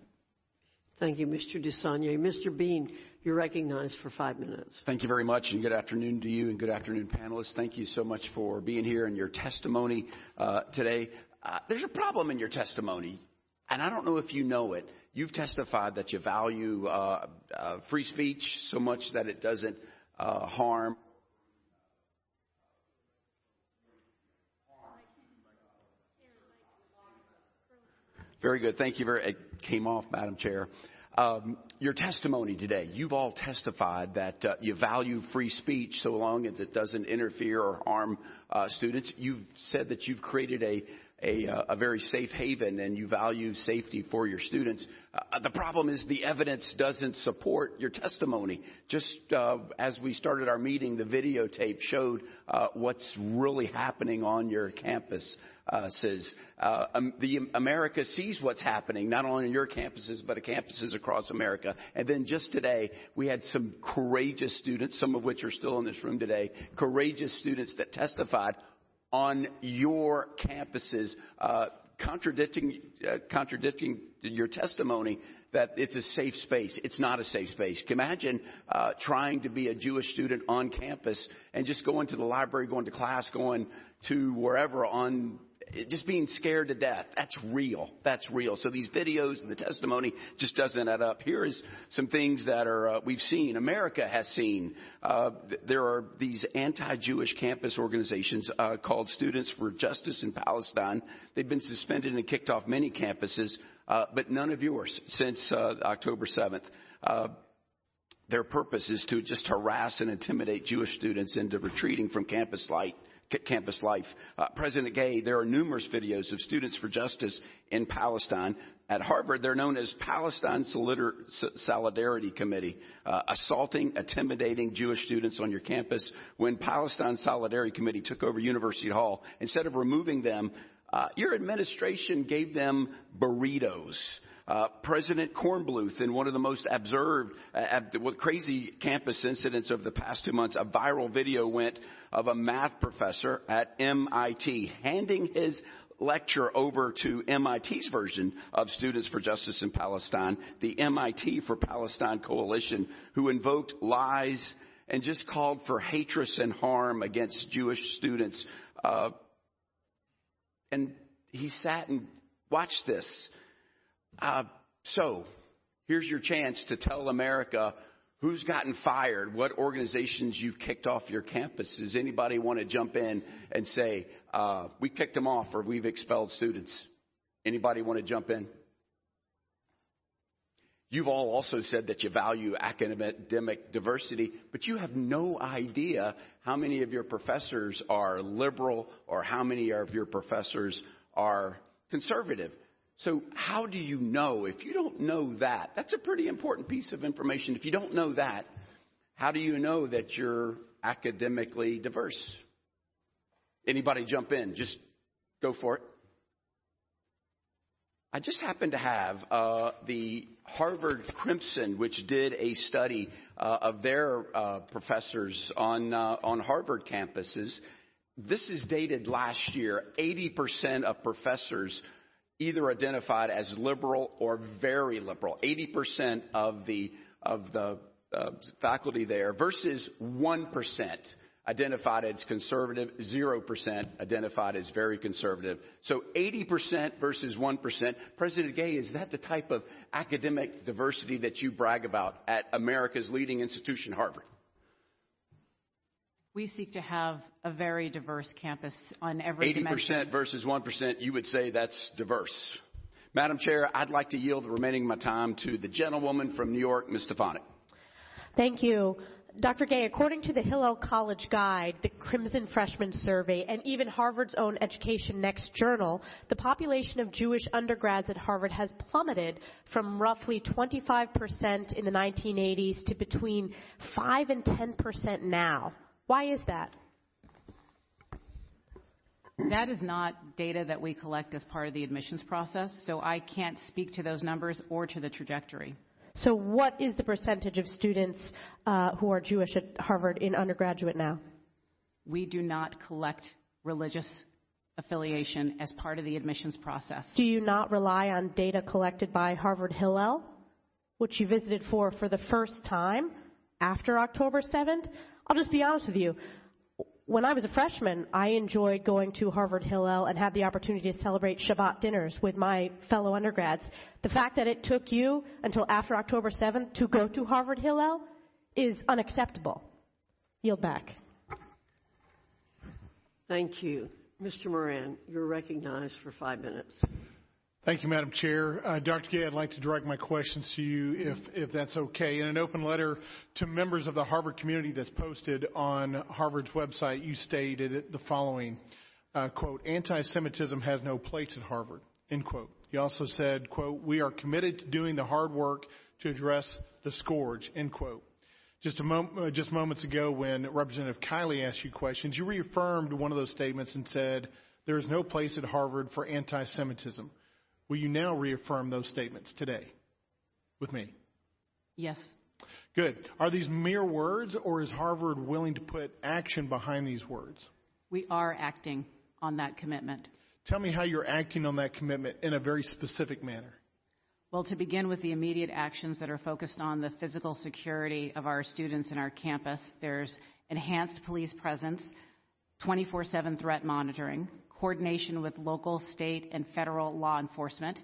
Thank you, Mr. DeSaulnier. Mr. Bean, you're recognized for five minutes. Thank you very much, and good afternoon to you, and good afternoon, panelists. Thank you so much for being here and your testimony uh, today. Uh, there's a problem in your testimony, and I don't know if you know it. You've testified that you value uh, uh free speech so much that it doesn't uh, harm Very good. Thank you very. It came off, Madam Chair. Um, your testimony today, you've all testified that uh, you value free speech so long as it doesn't interfere or harm uh, students. You've said that you've created a, a, uh, a, very safe haven and you value safety for your students. Uh, the problem is the evidence doesn't support your testimony. Just uh, as we started our meeting, the videotape showed uh, what's really happening on your campus uh, says uh, um, the America sees what's happening not only on your campuses but campuses across America. And then just today we had some courageous students, some of which are still in this room today, courageous students that testified on your campuses. Uh, contradicting, uh, contradicting your testimony that it's a safe space. It's not a safe space. Imagine uh, trying to be a Jewish student on campus and just going to the library, going to class, going to wherever on just being scared to death. That's real. That's real. So these videos and the testimony just doesn't add up. Here is some things that are uh, we've seen. America has seen. Uh, th- there are these anti-Jewish campus organizations uh, called Students for Justice in Palestine. They've been suspended and kicked off many campuses, uh, but none of yours since uh, October 7th uh, their purpose is to just harass and intimidate Jewish students into retreating from campus life campus life. Uh, President Gay, there are numerous videos of students for justice in Palestine. At Harvard, they're known as Palestine Solidarity Committee, uh, assaulting, intimidating Jewish students on your campus. When Palestine Solidarity Committee took over University Hall, instead of removing them, uh, your administration gave them burritos. Uh, President Kornbluth, in one of the most observed, uh, crazy campus incidents of the past two months, a viral video went of a math professor at MIT handing his lecture over to MIT's version of Students for Justice in Palestine, the MIT for Palestine Coalition, who invoked lies and just called for hatred and harm against Jewish students. Uh, and he sat and watched this. Uh, so, here's your chance to tell America who's gotten fired, what organizations you've kicked off your campuses. Anybody want to jump in and say, uh, we kicked them off or we've expelled students? Anybody want to jump in? You've all also said that you value academic diversity, but you have no idea how many of your professors are liberal or how many of your professors are conservative. So, how do you know? If you don't know that, that's a pretty important piece of information. If you don't know that, how do you know that you're academically diverse? Anybody jump in? Just go for it. I just happen to have uh, the Harvard Crimson, which did a study uh, of their uh, professors on uh, on Harvard campuses. This is dated last year. 80% of professors either identified as liberal or very liberal. 80% of the, of the uh, faculty there versus 1% identified as conservative, 0% identified as very conservative. So 80% versus 1%. President Gay, is that the type of academic diversity that you brag about at America's leading institution, Harvard? We seek to have a very diverse campus on every 80% dimension. versus 1%, you would say that's diverse. Madam Chair, I'd like to yield the remaining of my time to the gentlewoman from New York, Ms. Stefanik. Thank you. Dr. Gay, according to the Hillel College Guide, the Crimson Freshman Survey, and even Harvard's own Education Next journal, the population of Jewish undergrads at Harvard has plummeted from roughly 25% in the 1980s to between 5 and 10% now. Why is that? That is not data that we collect as part of the admissions process, so I can't speak to those numbers or to the trajectory. So, what is the percentage of students uh, who are Jewish at Harvard in undergraduate now? We do not collect religious affiliation as part of the admissions process. Do you not rely on data collected by Harvard Hillel, which you visited for for the first time after October 7th? I'll just be honest with you. When I was a freshman, I enjoyed going to Harvard Hillel and had the opportunity to celebrate Shabbat dinners with my fellow undergrads. The fact that it took you until after October 7th to go to Harvard Hillel is unacceptable. Yield back. Thank you. Mr. Moran, you're recognized for five minutes. Thank you, Madam Chair. Uh, Dr. Gay, I'd like to direct my questions to you, if, if that's okay. In an open letter to members of the Harvard community that's posted on Harvard's website, you stated the following, uh, quote, anti-Semitism has no place at Harvard, end quote. You also said, quote, we are committed to doing the hard work to address the scourge, end quote. Just, a mom- uh, just moments ago when Representative Kiley asked you questions, you reaffirmed one of those statements and said, there is no place at Harvard for anti-Semitism. Will you now reaffirm those statements today with me? Yes. Good. Are these mere words, or is Harvard willing to put action behind these words? We are acting on that commitment. Tell me how you're acting on that commitment in a very specific manner. Well, to begin with the immediate actions that are focused on the physical security of our students in our campus, there's enhanced police presence, 24 7 threat monitoring, coordination with local, state, and federal law enforcement,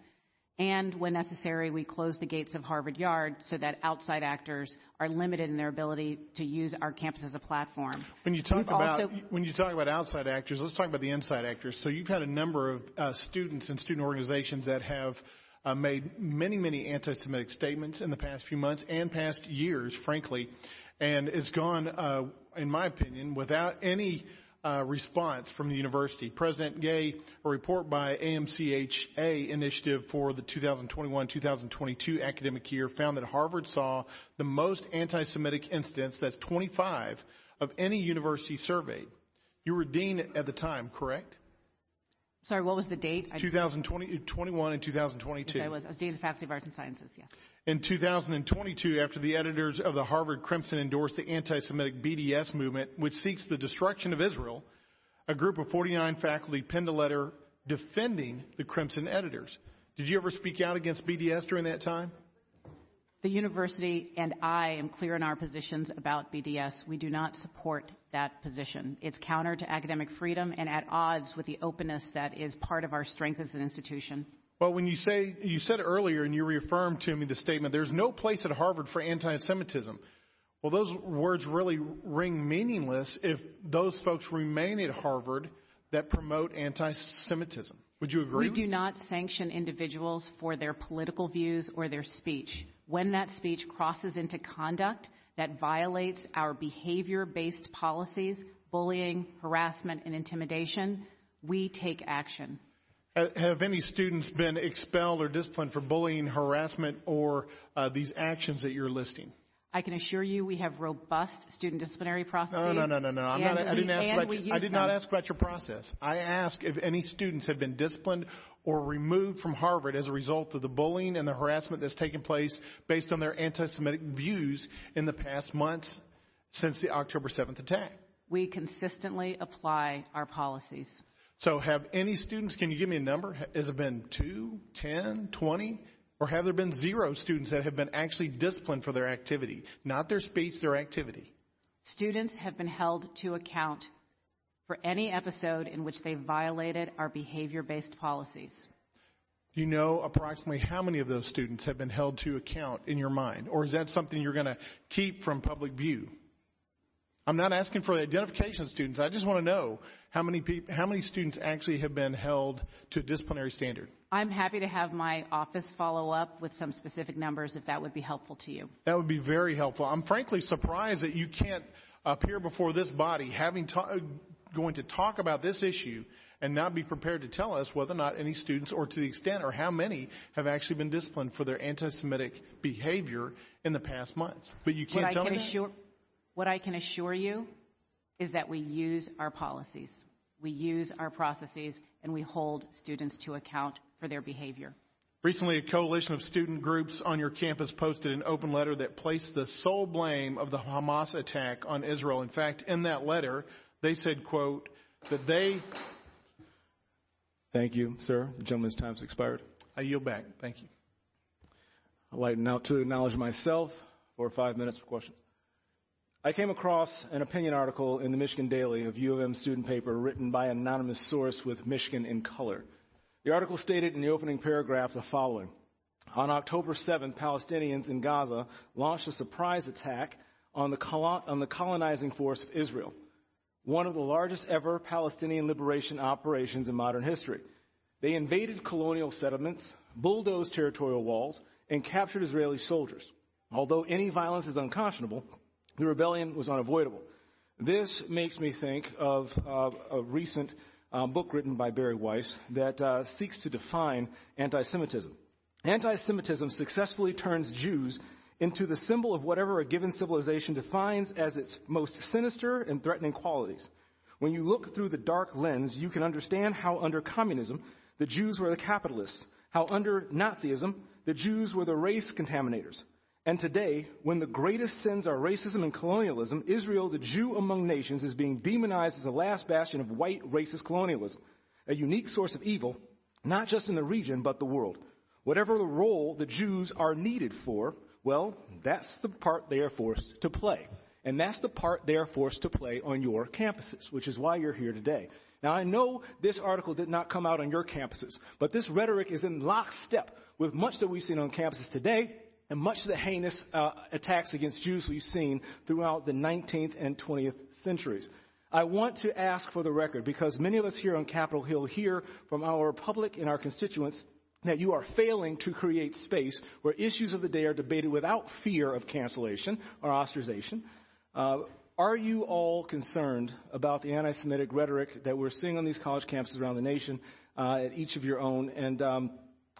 and when necessary, we close the gates of Harvard Yard so that outside actors are limited in their ability to use our campus as a platform. When you talk We've about also- when you talk about outside actors, let's talk about the inside actors. So you've had a number of uh, students and student organizations that have uh, made many, many anti-Semitic statements in the past few months and past years, frankly, and it's gone, uh, in my opinion, without any uh, response from the university. President Gay, a report by AMCHA Initiative for the 2021-2022 academic year found that Harvard saw the most anti-Semitic incidents, that's 25, of any university surveyed. You were dean at the time, correct? Sorry, what was the date? I- 2020, 21 and 2022. Yes, I was. I was dean of the Faculty of Arts and Sciences, yes. In 2022, after the editors of the Harvard Crimson endorsed the anti Semitic BDS movement, which seeks the destruction of Israel, a group of 49 faculty penned a letter defending the Crimson editors. Did you ever speak out against BDS during that time? The university and I am clear in our positions about BDS. We do not support that position. It's counter to academic freedom and at odds with the openness that is part of our strength as an institution. Well, when you say, you said earlier and you reaffirmed to me the statement, there's no place at Harvard for anti Semitism. Well, those words really ring meaningless if those folks remain at Harvard that promote anti Semitism. Would you agree? We do not sanction individuals for their political views or their speech. When that speech crosses into conduct that violates our behavior based policies, bullying, harassment, and intimidation, we take action. Ha- Have any students been expelled or disciplined for bullying, harassment, or uh, these actions that you're listing? I can assure you we have robust student disciplinary processes. No, no, no, no, no. I'm not, I didn't ask about. we Your, I did not ask about your process. I asked if any students have been disciplined or removed from Harvard as a result of the bullying and the harassment that's taken place based on their anti-Semitic views in the past months since the October 7th attack. We consistently apply our policies. So, have any students? Can you give me a number? Has it been two, ten, twenty? Or have there been zero students that have been actually disciplined for their activity? Not their speech, their activity. Students have been held to account for any episode in which they violated our behavior based policies. Do you know approximately how many of those students have been held to account in your mind? Or is that something you're going to keep from public view? I'm not asking for the identification of students. I just want to know how many peop how many students actually have been held to a disciplinary standard. I'm happy to have my office follow up with some specific numbers if that would be helpful to you. That would be very helpful. I'm frankly surprised that you can't appear before this body having ta- going to talk about this issue and not be prepared to tell us whether or not any students or to the extent or how many have actually been disciplined for their anti-Semitic behavior in the past months. But you can't what tell I can me that? Assure what I can assure you is that we use our policies. We use our processes and we hold students to account for their behavior. Recently, a coalition of student groups on your campus posted an open letter that placed the sole blame of the Hamas attack on Israel. In fact, in that letter, they said, quote, that they, Thank you, sir. The gentleman's time's expired. I yield back. Thank you. I'd like now to acknowledge myself for five minutes for questions. I came across an opinion article in the Michigan Daily, a U of M student paper written by an anonymous source with Michigan in color. The article stated in the opening paragraph the following. On October 7th, Palestinians in Gaza launched a surprise attack on the, on the colonizing force of Israel, one of the largest ever Palestinian liberation operations in modern history. They invaded colonial settlements, bulldozed territorial walls, and captured Israeli soldiers. Although any violence is unconscionable, the rebellion was unavoidable. This makes me think of uh, a recent uh, book written by Bari Weiss that uh, seeks to define anti Semitism. Anti Semitism successfully turns Jews into the symbol of whatever a given civilization defines as its most sinister and threatening qualities. When you look through the dark lens, you can understand how under communism, the Jews were the capitalists, how under Nazism, the Jews were the race contaminators. And today, when the greatest sins are racism and colonialism, Israel, the Jew among nations, is being demonized as the last bastion of white racist colonialism. a unique source of evil, not just in the region, but the world. Whatever the role the Jews are needed for, well, that's the part they are forced to play. And that's the part they are forced to play on your campuses, which is why you're here today. Now, I know this article did not come out on your campuses, but this rhetoric is in lockstep with much that we've seen on campuses today and much of the heinous uh, attacks against Jews we've seen throughout the 19th and 20th centuries. I want to ask for the record because many of us here on Capitol Hill hear from our public and our constituents that you are failing to create space where issues of the day are debated without fear of cancellation or ostracization. Uh, are you all concerned about the anti Semitic rhetoric that we're seeing on these college campuses around the nation uh, at each of your own? And um,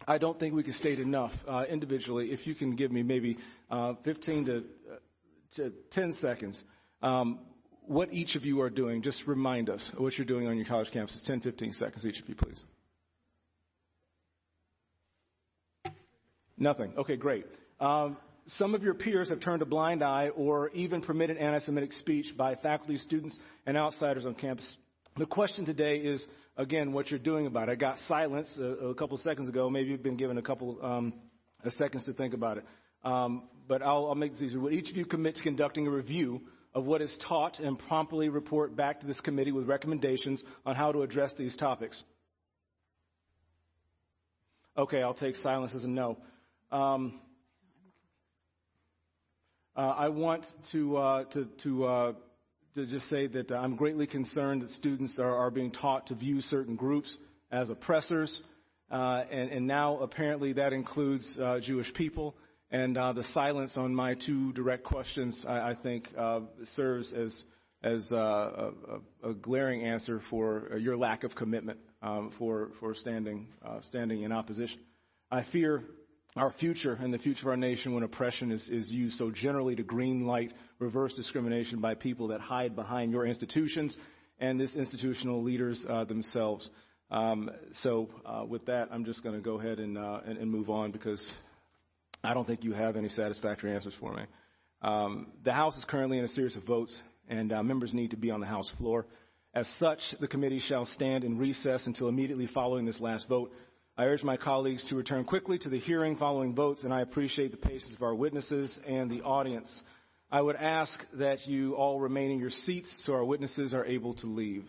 I don't think we can state enough uh, individually. If you can give me maybe uh, 15 to, uh, to 10 seconds, um, what each of you are doing. Just remind us what you're doing on your college campuses. 10, 15 seconds, each of you, please. Nothing. Okay, great. Um, some of your peers have turned a blind eye or even permitted anti Semitic speech by faculty, students, and outsiders on campus. The question today is, again, what you're doing about it. I got silence a, a couple seconds ago. Maybe you've been given a couple um, of seconds to think about it. Um, but I'll, I'll make this easier. Will each of you commit to conducting a review of what is taught and promptly report back to this committee with recommendations on how to address these topics? Okay, I'll take silence as a no. Um, uh, I want to uh, to to, uh, to just say that I'm greatly concerned that students are, are being taught to view certain groups as oppressors, uh, and, and, now apparently that includes uh, Jewish people. And uh, the silence on my two direct questions, I, I think, serves as as a, a, a, glaring answer for your lack of commitment um, for for standing standing in opposition. I fear our future and the future of our nation when oppression is, is used so generally to green light reverse discrimination by people that hide behind your institutions and this institutional leaders uh, themselves. Um, so, uh, with that, I'm just going to go ahead and, uh, and, and, move on because I don't think you have any satisfactory answers for me. Um, the House is currently in a series of votes, and uh, members need to be on the House floor. As such, the committee shall stand in recess until immediately following this last vote I urge my colleagues to return quickly to the hearing following votes, and I appreciate the patience of our witnesses and the audience. I would ask that you all remain in your seats so our witnesses are able to leave.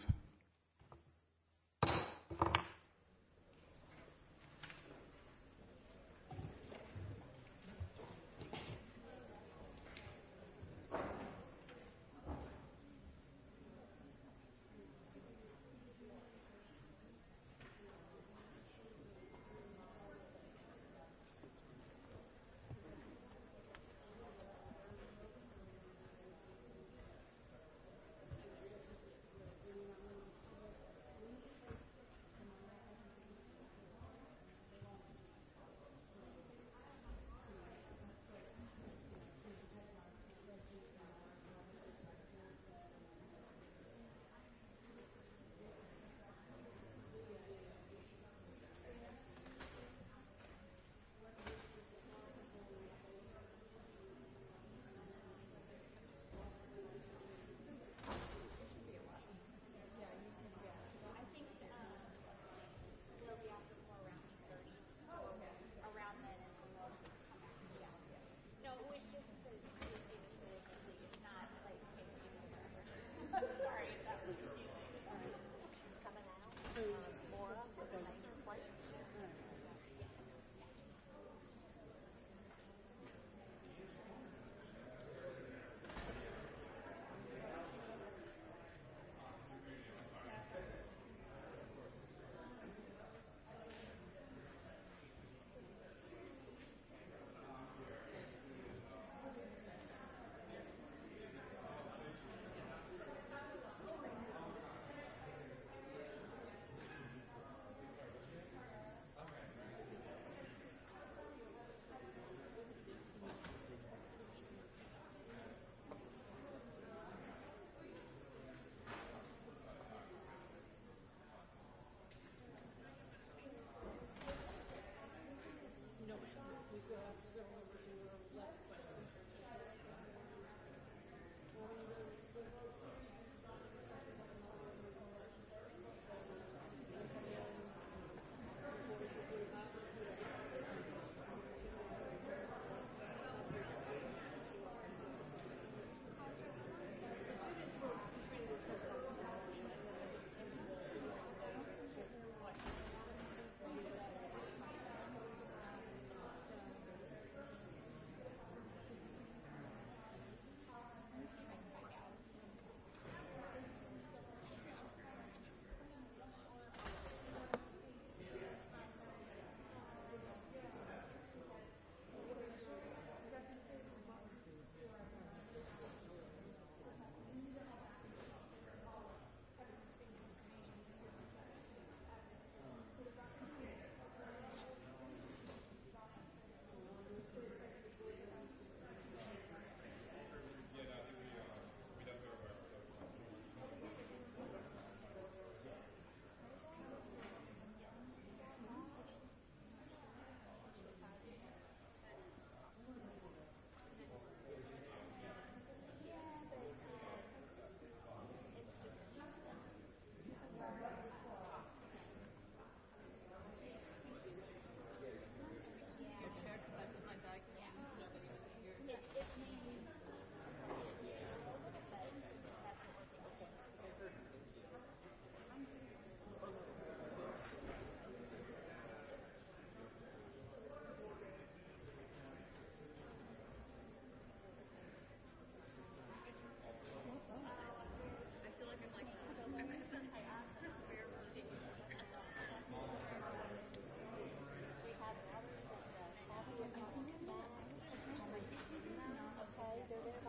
interesa.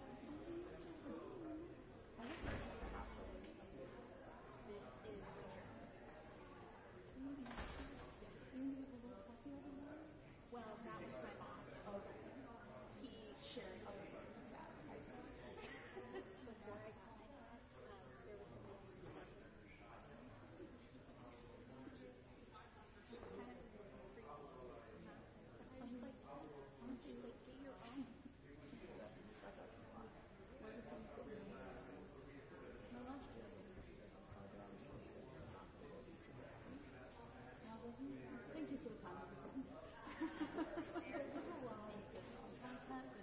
哈哈哈，这不是我，我刚穿的。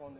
On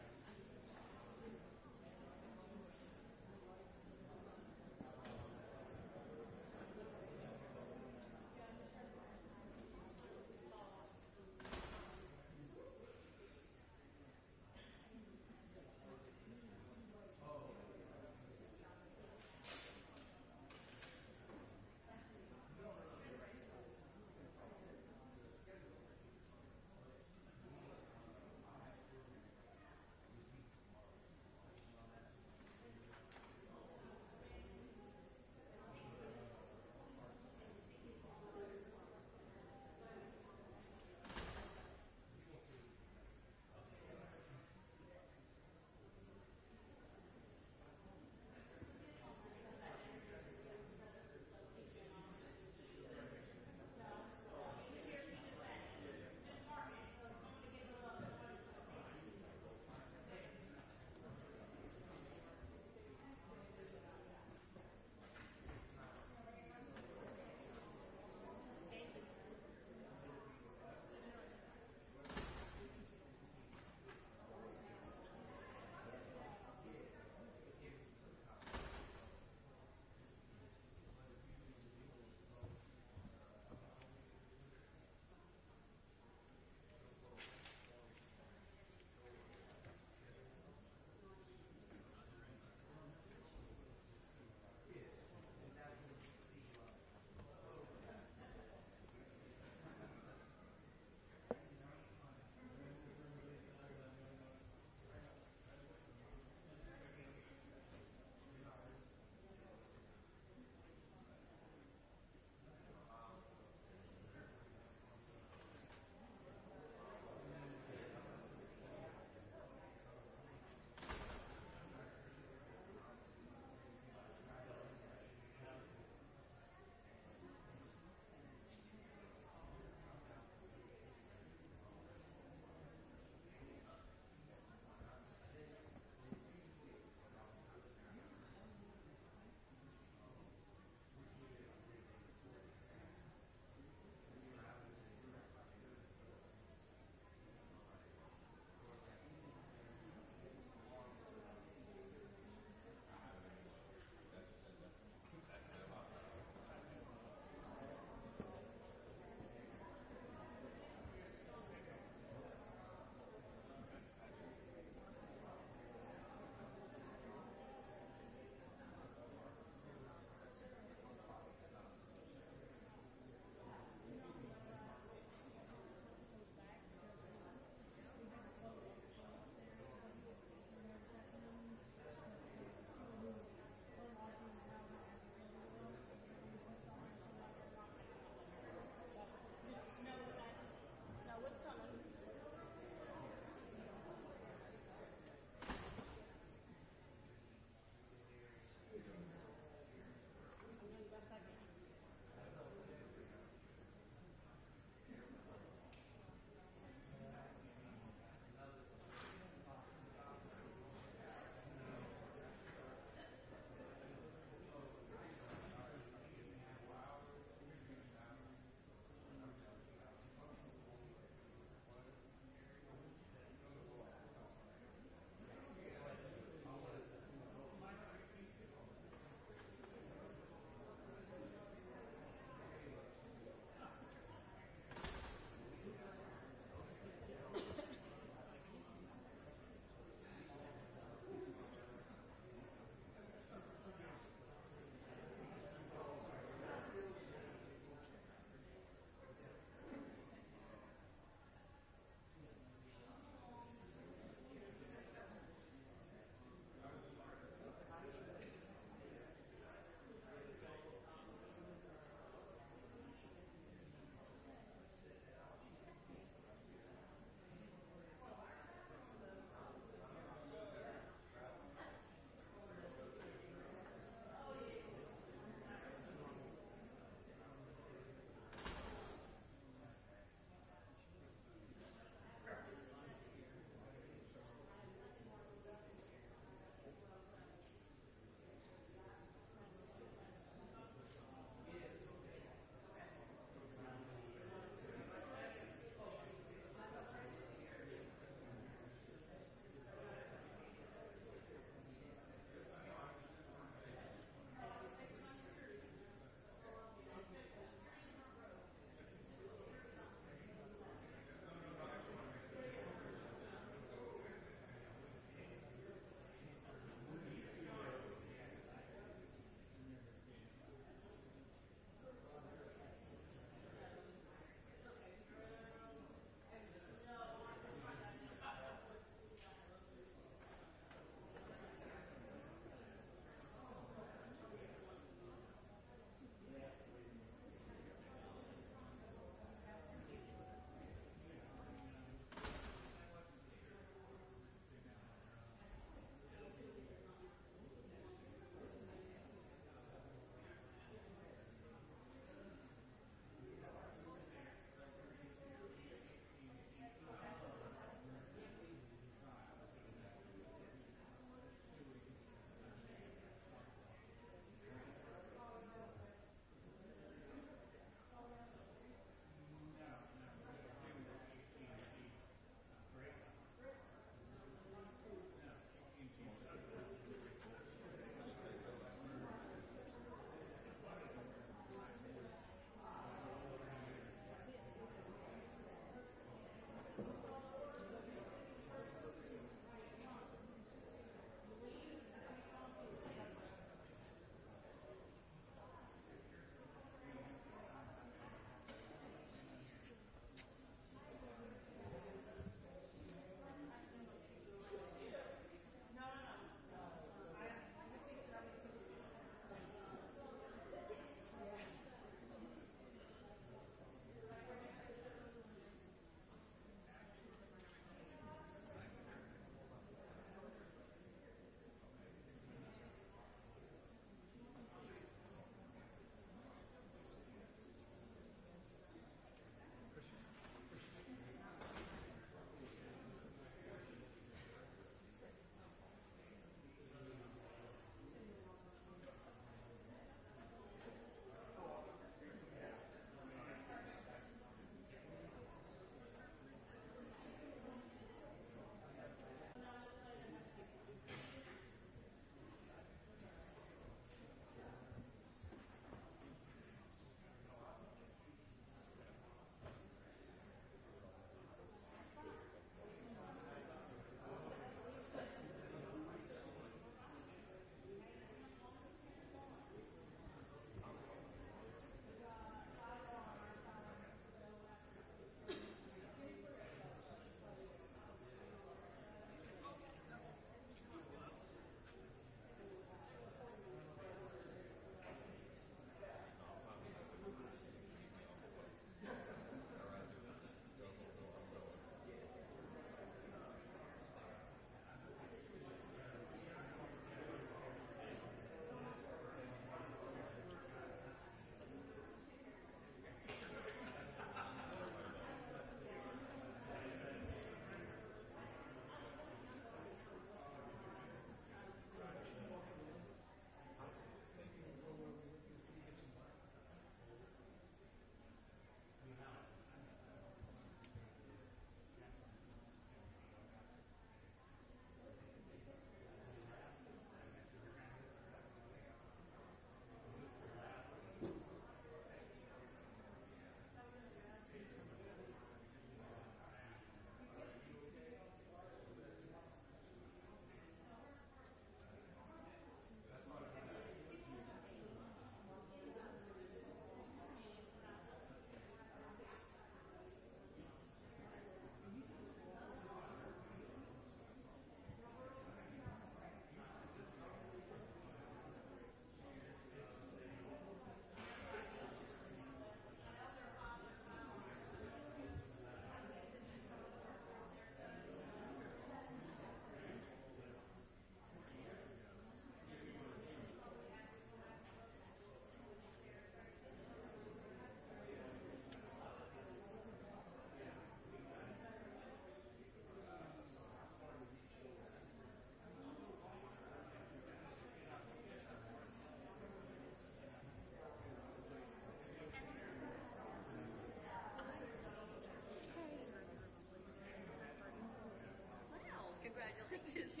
Margaret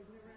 ignorant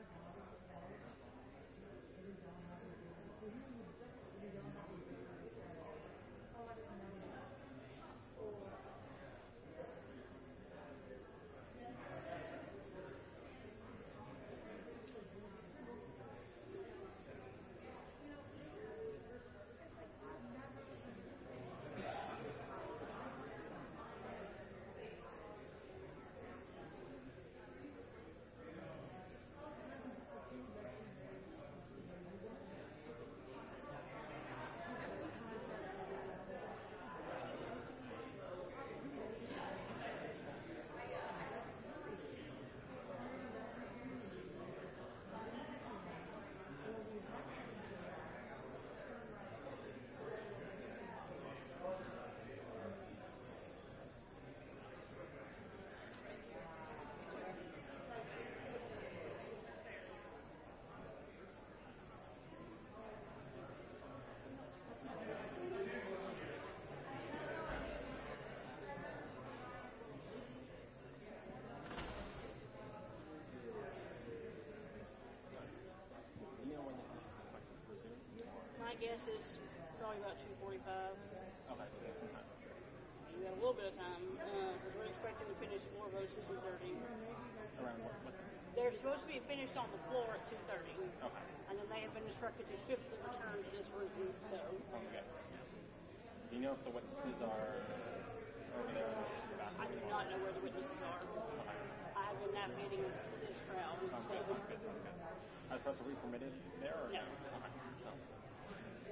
My guess is probably about 2:45. Okay. You got a little bit of time uh, because we're expecting to finish floor votes at 2:30. Around what? what? They're supposed to be finished on the floor at 2:30. Okay. And then they have been instructed to swiftly return to this room. So. Okay. Do you know if the witnesses are over there? I do not know where the witnesses are. Okay. I have been navigating this crowd. Sounds good. Sounds good. Sounds good. Are the press are we permitted there or no? Okay.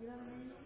You know what I mean?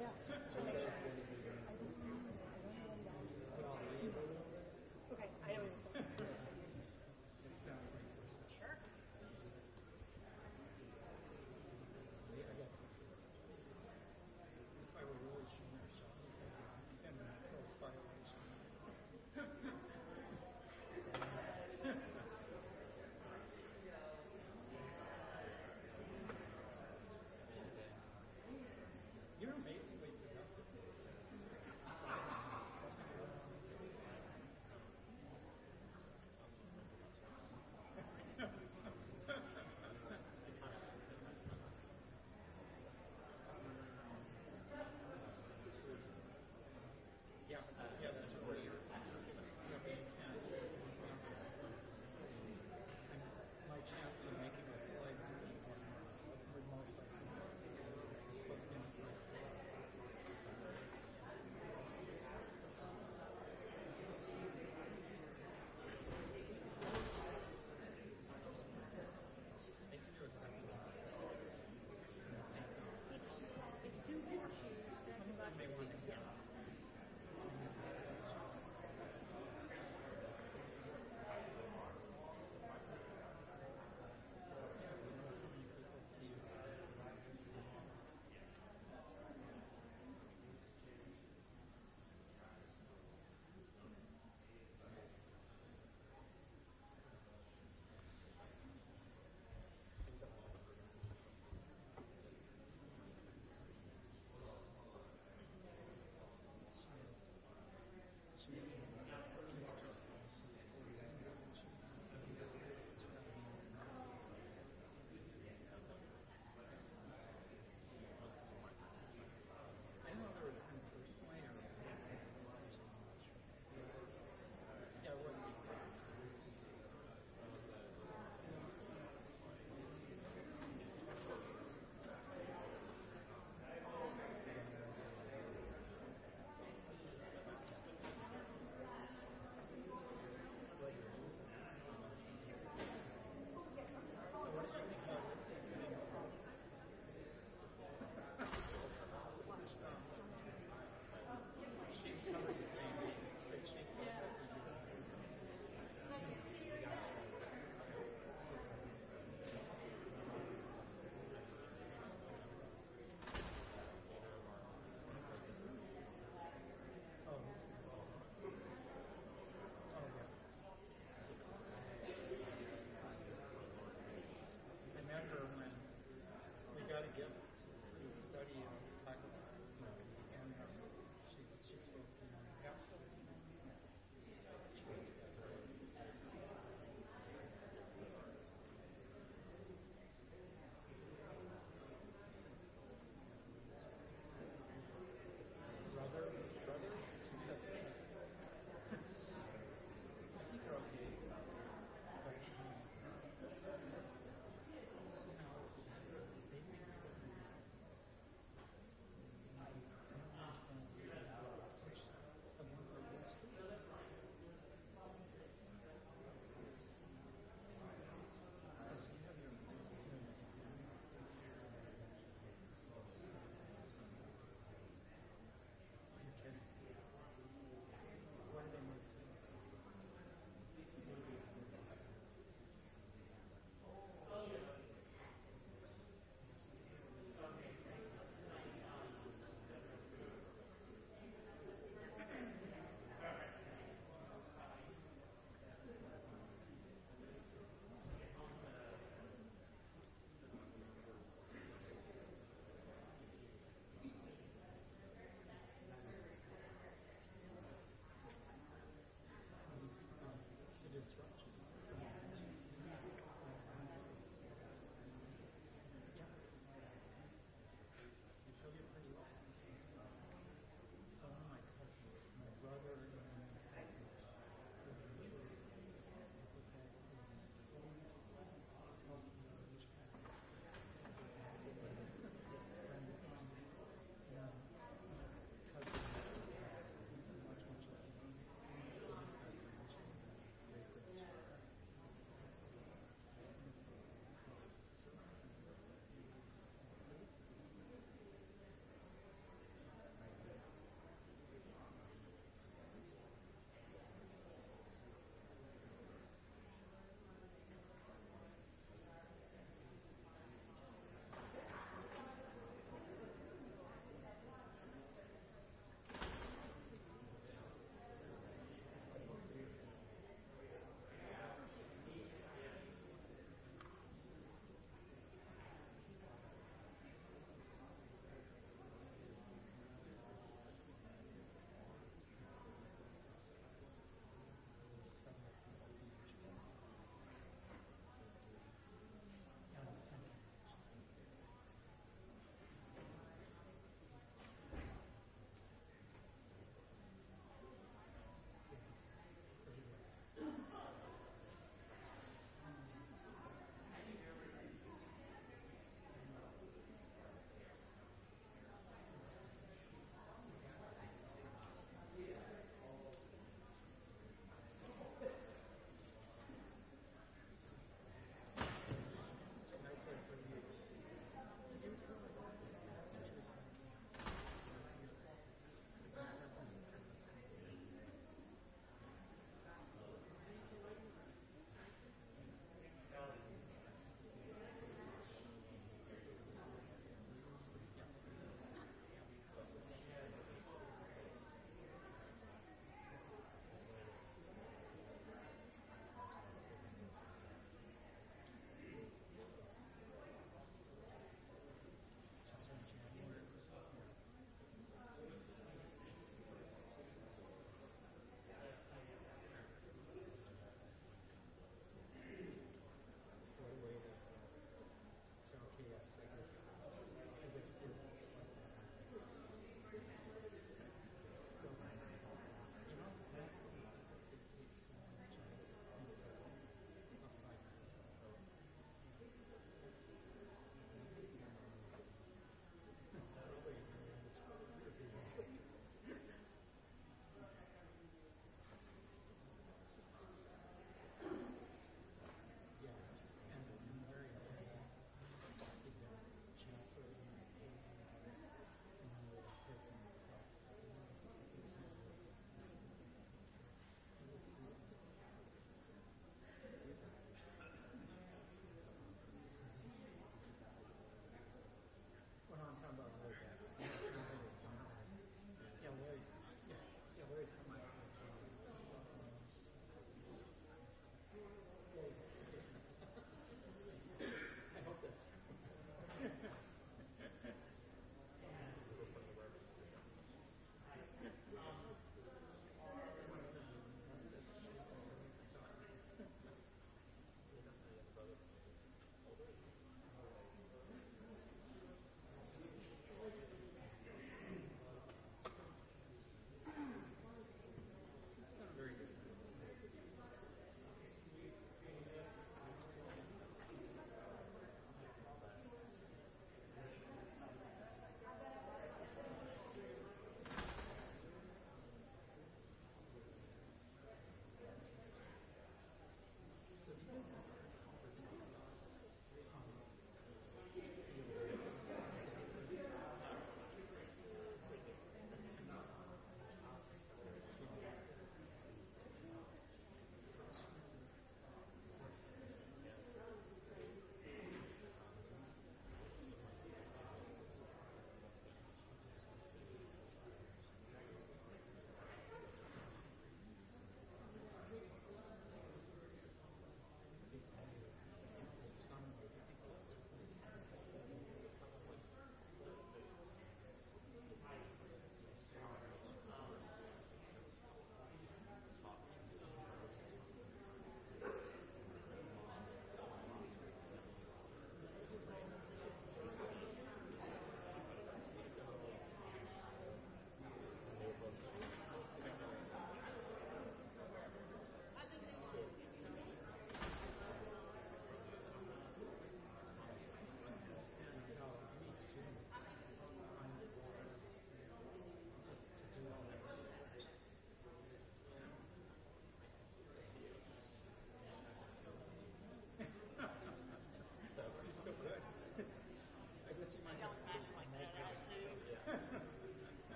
Yeah.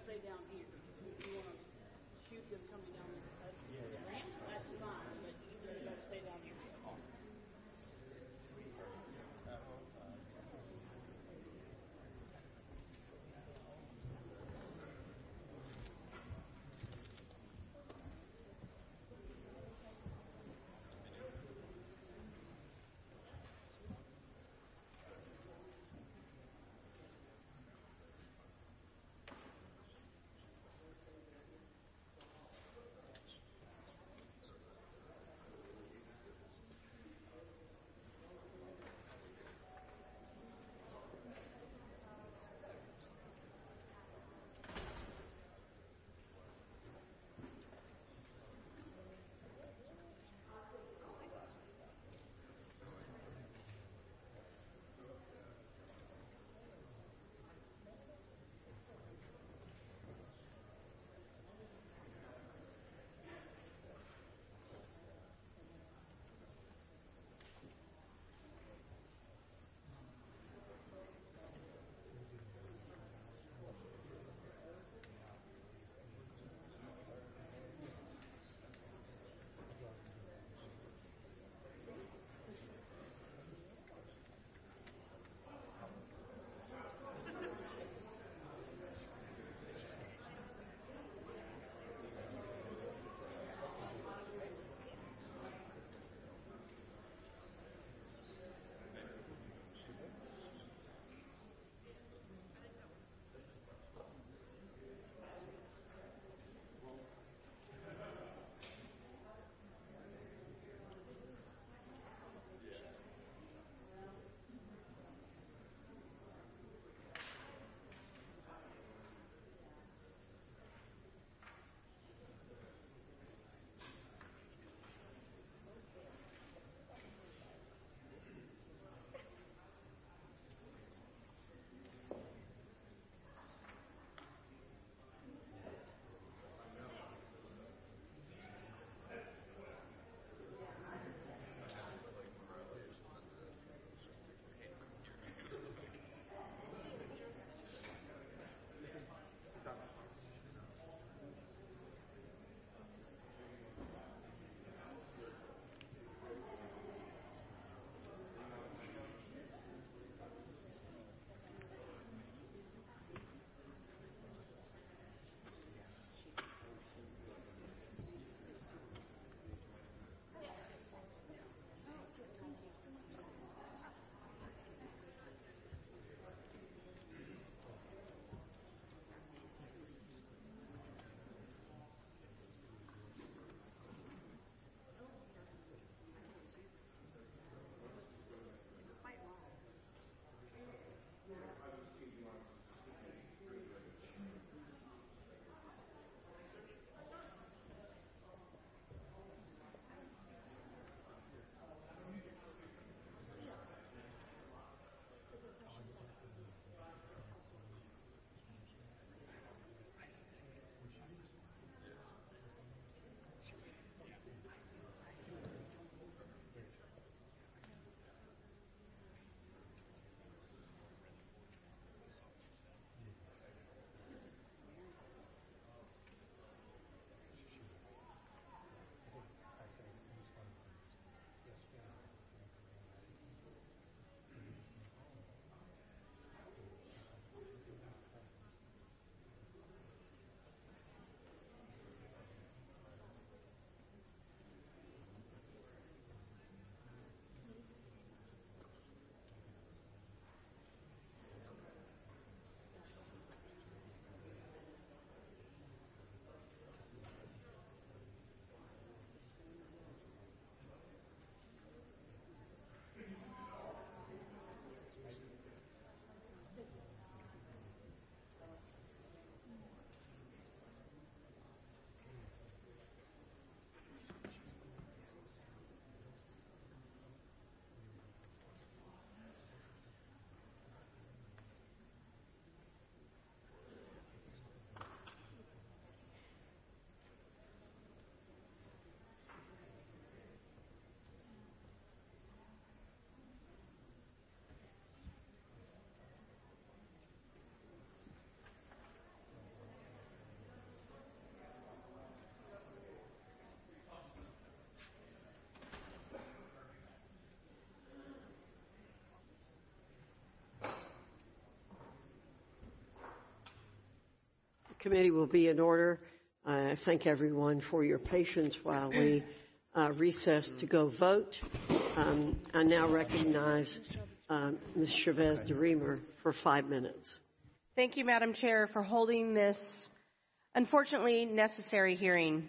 Stay down committee will be in order. I thank everyone for your patience while we uh, recess to go vote. Um, I now recognize um, Ms. Chavez-DeRemer for five minutes. Thank you, Madam Chair, for holding this unfortunately necessary hearing.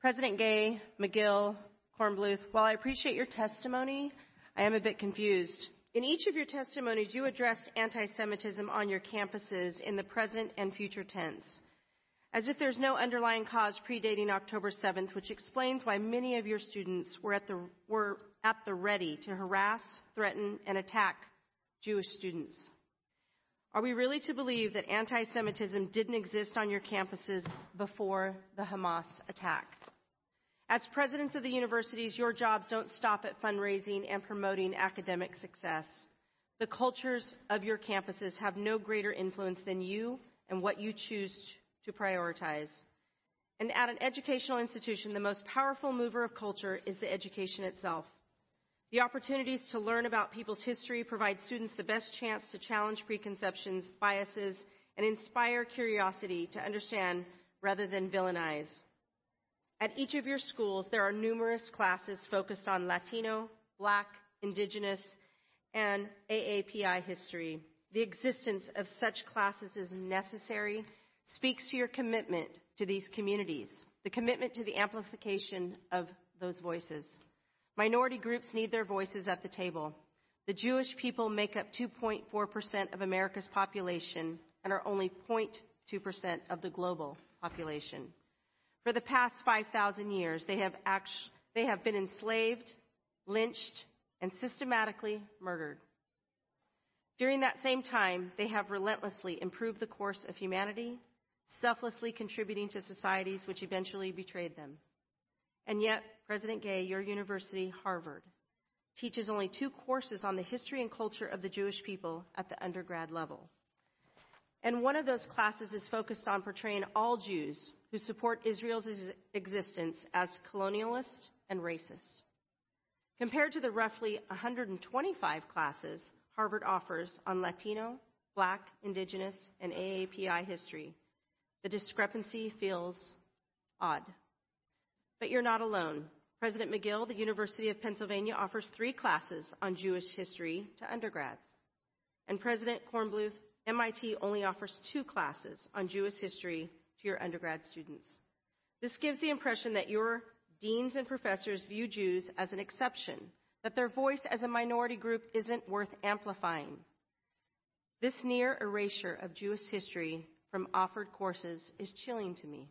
President Gay, Magill, Kornbluth, while I appreciate your testimony, I am a bit confused. In each of your testimonies, you addressed anti Semitism on your campuses in the present and future tense, as if there's no underlying cause predating October 7th, which explains why many of your students were at the, were at the ready to harass, threaten, and attack Jewish students. Are we really to believe that anti Semitism didn't exist on your campuses before the Hamas attack? As presidents of the universities, your jobs don't stop at fundraising and promoting academic success. The cultures of your campuses have no greater influence than you and what you choose to prioritize. And at an educational institution, the most powerful mover of culture is the education itself. The opportunities to learn about people's history provide students the best chance to challenge preconceptions, biases, and inspire curiosity to understand rather than villainize. At each of your schools, there are numerous classes focused on Latino, Black, Indigenous, and AAPI history. The existence of such classes is necessary, speaks to your commitment to these communities, the commitment to the amplification of those voices. Minority groups need their voices at the table. The Jewish people make up 2.4% of America's population and are only 0.2% of the global population. For the past 5,000 years, they have, they have been enslaved, lynched, and systematically murdered. During that same time, they have relentlessly improved the course of humanity, selflessly contributing to societies which eventually betrayed them. And yet, President Gay, your university, Harvard, teaches only two courses on the history and culture of the Jewish people at the undergrad level. And one of those classes is focused on portraying all Jews who support Israel's existence as colonialist and racist. Compared to the roughly 125 classes Harvard offers on Latino, Black, Indigenous, and AAPI history, the discrepancy feels odd. But you're not alone. President Magill, the University of Pennsylvania, offers three classes on Jewish history to undergrads. And President Kornbluth, MIT only offers two classes on Jewish history to your undergrad students. This gives the impression that your deans and professors view Jews as an exception, that their voice as a minority group isn't worth amplifying. This near erasure of Jewish history from offered courses is chilling to me.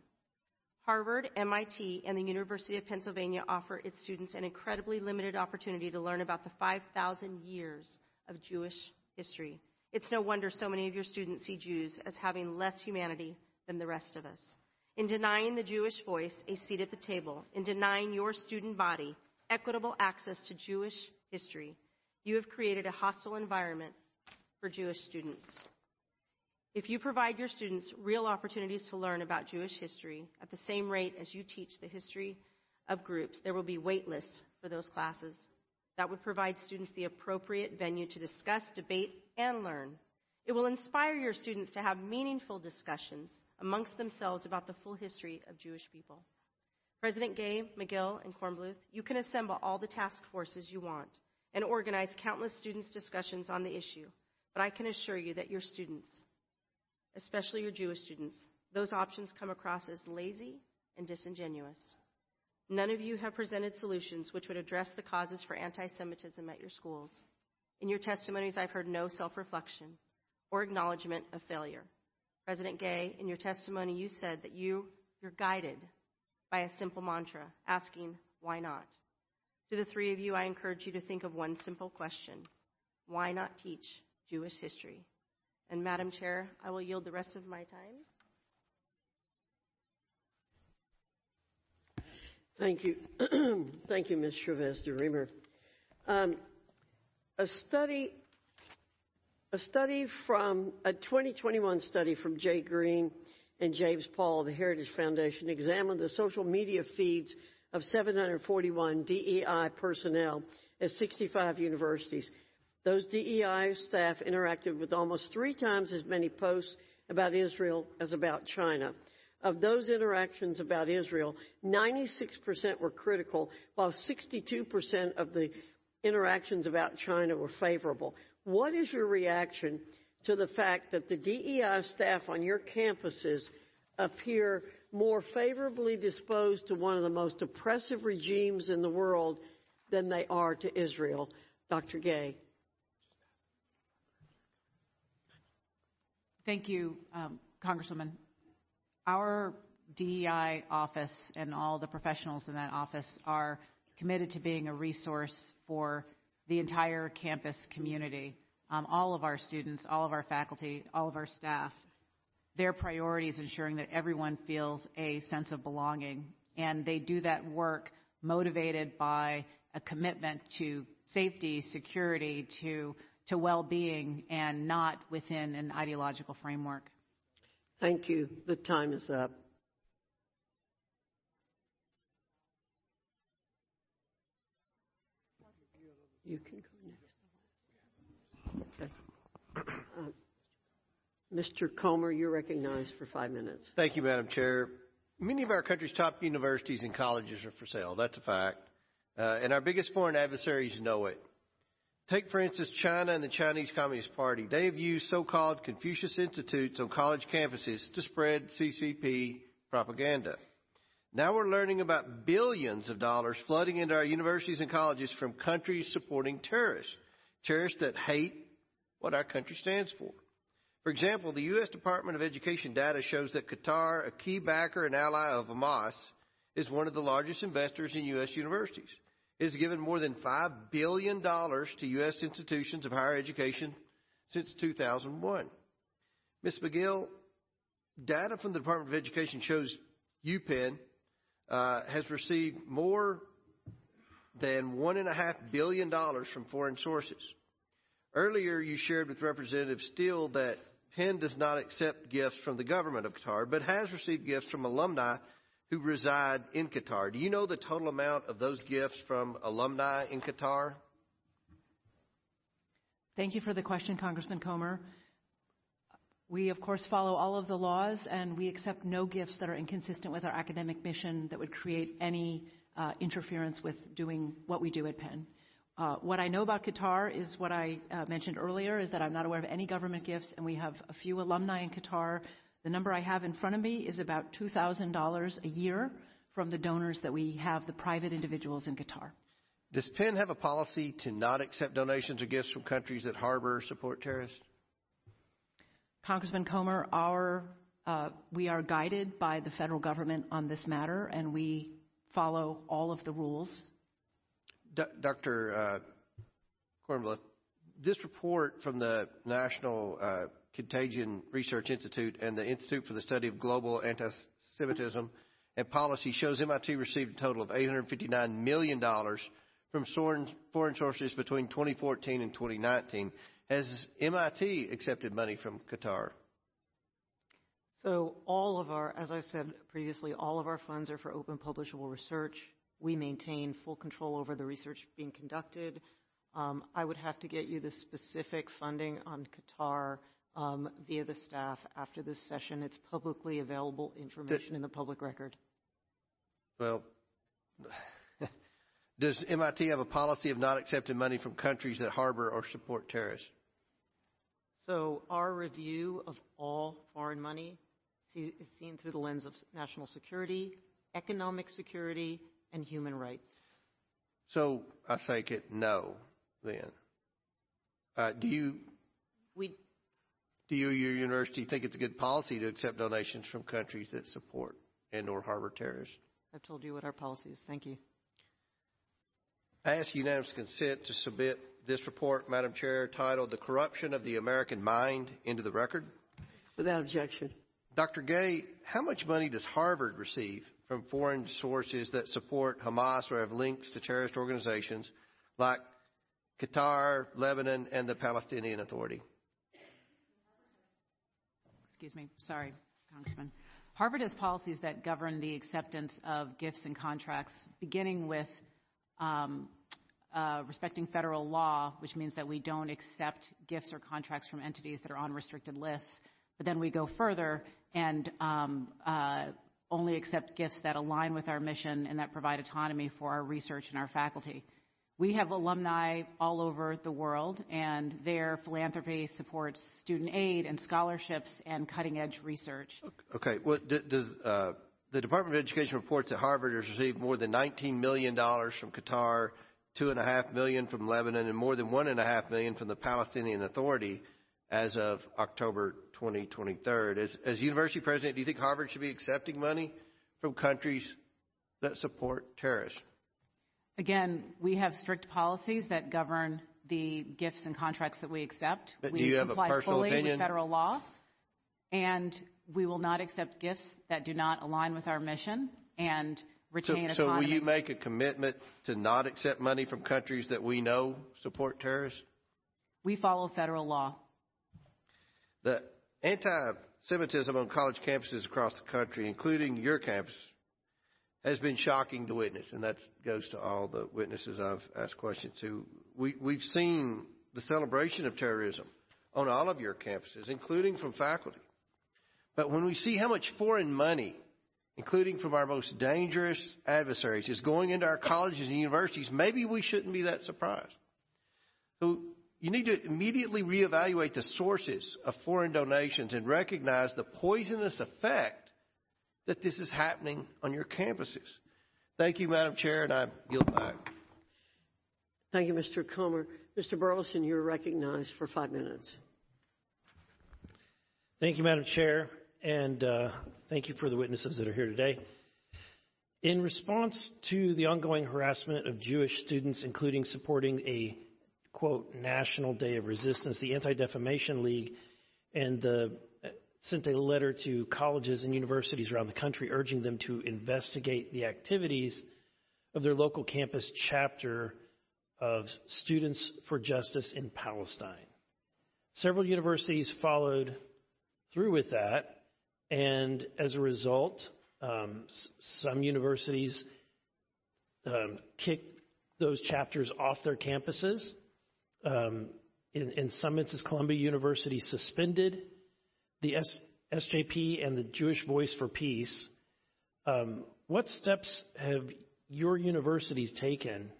Harvard, MIT, and the University of Pennsylvania offer its students an incredibly limited opportunity to learn about the 5,000 years of Jewish history. It's no wonder so many of your students see Jews as having less humanity than the rest of us. In denying the Jewish voice a seat at the table, in denying your student body equitable access to Jewish history, you have created a hostile environment for Jewish students. If you provide your students real opportunities to learn about Jewish history at the same rate as you teach the history of groups, there will be waitlists for those classes. That would provide students the appropriate venue to discuss, debate, and learn. It will inspire your students to have meaningful discussions amongst themselves about the full history of Jewish people. President Gay, Magill, and Kornbluth, you can assemble all the task forces you want and organize countless students' discussions on the issue. But I can assure you that your students, especially your Jewish students, those options come across as lazy and disingenuous. None of you have presented solutions which would address the causes for anti Semitism at your schools. In your testimonies, I've heard no self reflection or acknowledgement of failure. President Gay, in your testimony, you said that you, you're guided by a simple mantra asking, why not? To the three of you, I encourage you to think of one simple question Why not teach Jewish history? And, Madam Chair, I will yield the rest of my time. Thank you. (clears throat) Thank you, Ms. Chavez-DeRemer. Um, a study a study from a 2021 study from Jay Greene and James Paul, of the Heritage Foundation, examined the social media feeds of 741 DEI personnel at 65 universities. Those DEI staff interacted with almost three times as many posts about Israel as about China. Of those interactions about Israel, 96% were critical, while 62% of the interactions about China were favorable. What is your reaction to the fact that the DEI staff on your campuses appear more favorably disposed to one of the most oppressive regimes in the world than they are to Israel? Dr. Gay. Thank you, um, Congresswoman. Our DEI office and all the professionals in that office are committed to being a resource for the entire campus community, um, all of our students, all of our faculty, all of our staff. Their priority is ensuring that everyone feels a sense of belonging, and they do that work motivated by a commitment to safety, security, to to well-being, and not within an ideological framework. Thank you. The time is up. You can go next. Okay. Uh, Mr. Comer, you're recognized for five minutes. Thank you, Madam Chair. Many of our country's top universities and colleges are for sale. That's a fact. Uh, and our biggest foreign adversaries know it. Take, for instance, China and the Chinese Communist Party. They have used so-called Confucius Institutes on college campuses to spread CCP propaganda. Now we're learning about billions of dollars flooding into our universities and colleges from countries supporting terrorists, terrorists that hate what our country stands for. For example, the U.S. Department of Education data shows that Qatar, a key backer and ally of Hamas, is one of the largest investors in U.S. universities has given more than $5 billion to U.S. institutions of higher education since 2001. Ms. Magill, data from the Department of Education shows UPenn uh, has received more than $1.5 billion from foreign sources. Earlier, you shared with Representative Steel that Penn does not accept gifts from the government of Qatar, but has received gifts from alumni who reside in Qatar. Do you know the total amount of those gifts from alumni in Qatar? Thank you for the question, Congressman Comer. We, of course, follow all of the laws, and we accept no gifts that are inconsistent with our academic mission that would create any uh, interference with doing what we do at Penn. Uh, what I know about Qatar is what I uh, mentioned earlier, is that I'm not aware of any government gifts, and we have a few alumni in Qatar the number I have in front of me is about $2,000 a year from the donors that we have, the private individuals in Qatar. Does Penn have a policy to not accept donations or gifts from countries that harbor or support terrorists? Congressman Comer, our, uh, we are guided by the federal government on this matter, and we follow all of the rules. D- Dr. Uh, Kornbluth, this report from the National uh, Contagion Research Institute and the Institute for the Study of Global Anti-Semitism and Policy shows MIT received a total of $859 million from foreign sources between 2014 and 2019. Has MIT accepted money from Qatar? So all of our, as I said previously, all of our funds are for open publishable research. We maintain full control over the research being conducted. Um, I would have to get you the specific funding on Qatar via the staff after this session. It's publicly available information in the public record. Well, (laughs) does MIT have a policy of not accepting money from countries that harbor or support terrorists? So our review of all foreign money is seen through the lens of national security, economic security, and human rights. So I take it no, then. Uh, do you we do you, your university, think it's a good policy to accept donations from countries that support and or harbor terrorists? I've told you what our policy is. Thank you. I ask unanimous consent to submit this report, Madam Chair, titled The Corruption of the American Mind into the record. Without objection. Dr. Gay, how much money does Harvard receive from foreign sources that support Hamas or have links to terrorist organizations like Qatar, Lebanon, and the Palestinian Authority? Excuse me, sorry, Congressman. Harvard has policies that govern the acceptance of gifts and contracts, beginning with um, uh, respecting federal law, which means that we don't accept gifts or contracts from entities that are on restricted lists. But then we go further and um, uh, only accept gifts that align with our mission and that provide autonomy for our research and our faculty. We have alumni all over the world, and their philanthropy supports student aid and scholarships and cutting edge research. Okay. Well, does uh, the Department of Education reports that Harvard has received more than $19 million from Qatar, 2.5 million from Lebanon, and more than 1.5 million from the Palestinian Authority as of October 2023. As, as university president, do you think Harvard should be accepting money from countries that support terrorists? Again, we have strict policies that govern the gifts and contracts that we accept. But we do you have a comply personal fully opinion? with federal law, and we will not accept gifts that do not align with our mission and So, retain so will you make a commitment to not accept money from countries that we know support terrorists? we follow federal law. The anti-Semitism on college campuses across the country, including your campus, has been shocking to witness, and that goes to all the witnesses I've asked questions to. We, we've seen the celebration of terrorism on all of your campuses, including from faculty. But when we see how much foreign money, including from our most dangerous adversaries, is going into our colleges and universities, maybe we shouldn't be that surprised. So you need to immediately reevaluate the sources of foreign donations and recognize the poisonous effect that this is happening on your campuses. Thank you, Madam Chair, and I yield back. Thank you, Mr. Comer. Mr. Burlison, you're recognized for five minutes. Thank you, Madam Chair, and uh, thank you for the witnesses that are here today. In response to the ongoing harassment of Jewish students, including supporting a quote National Day of Resistance, the Anti Defamation League and the sent a letter to colleges and universities around the country urging them to investigate the activities of their local campus chapter of Students for Justice in Palestine. Several universities followed through with that, and as a result, um, some universities um, kicked those chapters off their campuses. Um, in, in some instances, Columbia University suspended the S- SJP and the Jewish Voice for Peace. Um, what steps have your universities taken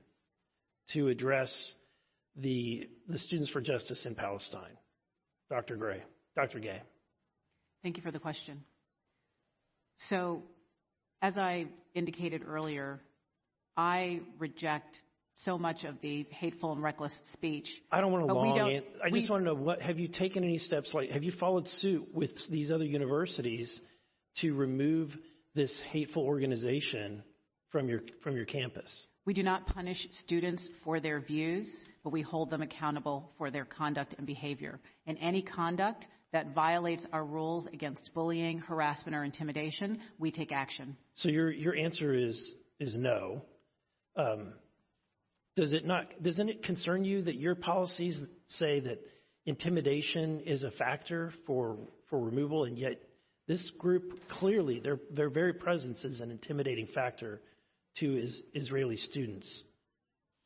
to address the, the Students for Justice in Palestine? Dr. Gray, Dr. Gay. Thank you for the question. So, as I indicated earlier, I reject so much of the hateful and reckless speech. I don't want we long I we- just want to know what have you taken any steps like have you followed suit with these other universities to remove this hateful organization from your from your campus? We do not punish students for their views, but we hold them accountable for their conduct and behavior. And any conduct that violates our rules against bullying, harassment, or intimidation, we take action. So your your answer is is no. Um, does it not? Doesn't it concern you that your policies say that intimidation is a factor for for removal, and yet this group clearly their their very presence is an intimidating factor to is, Israeli students?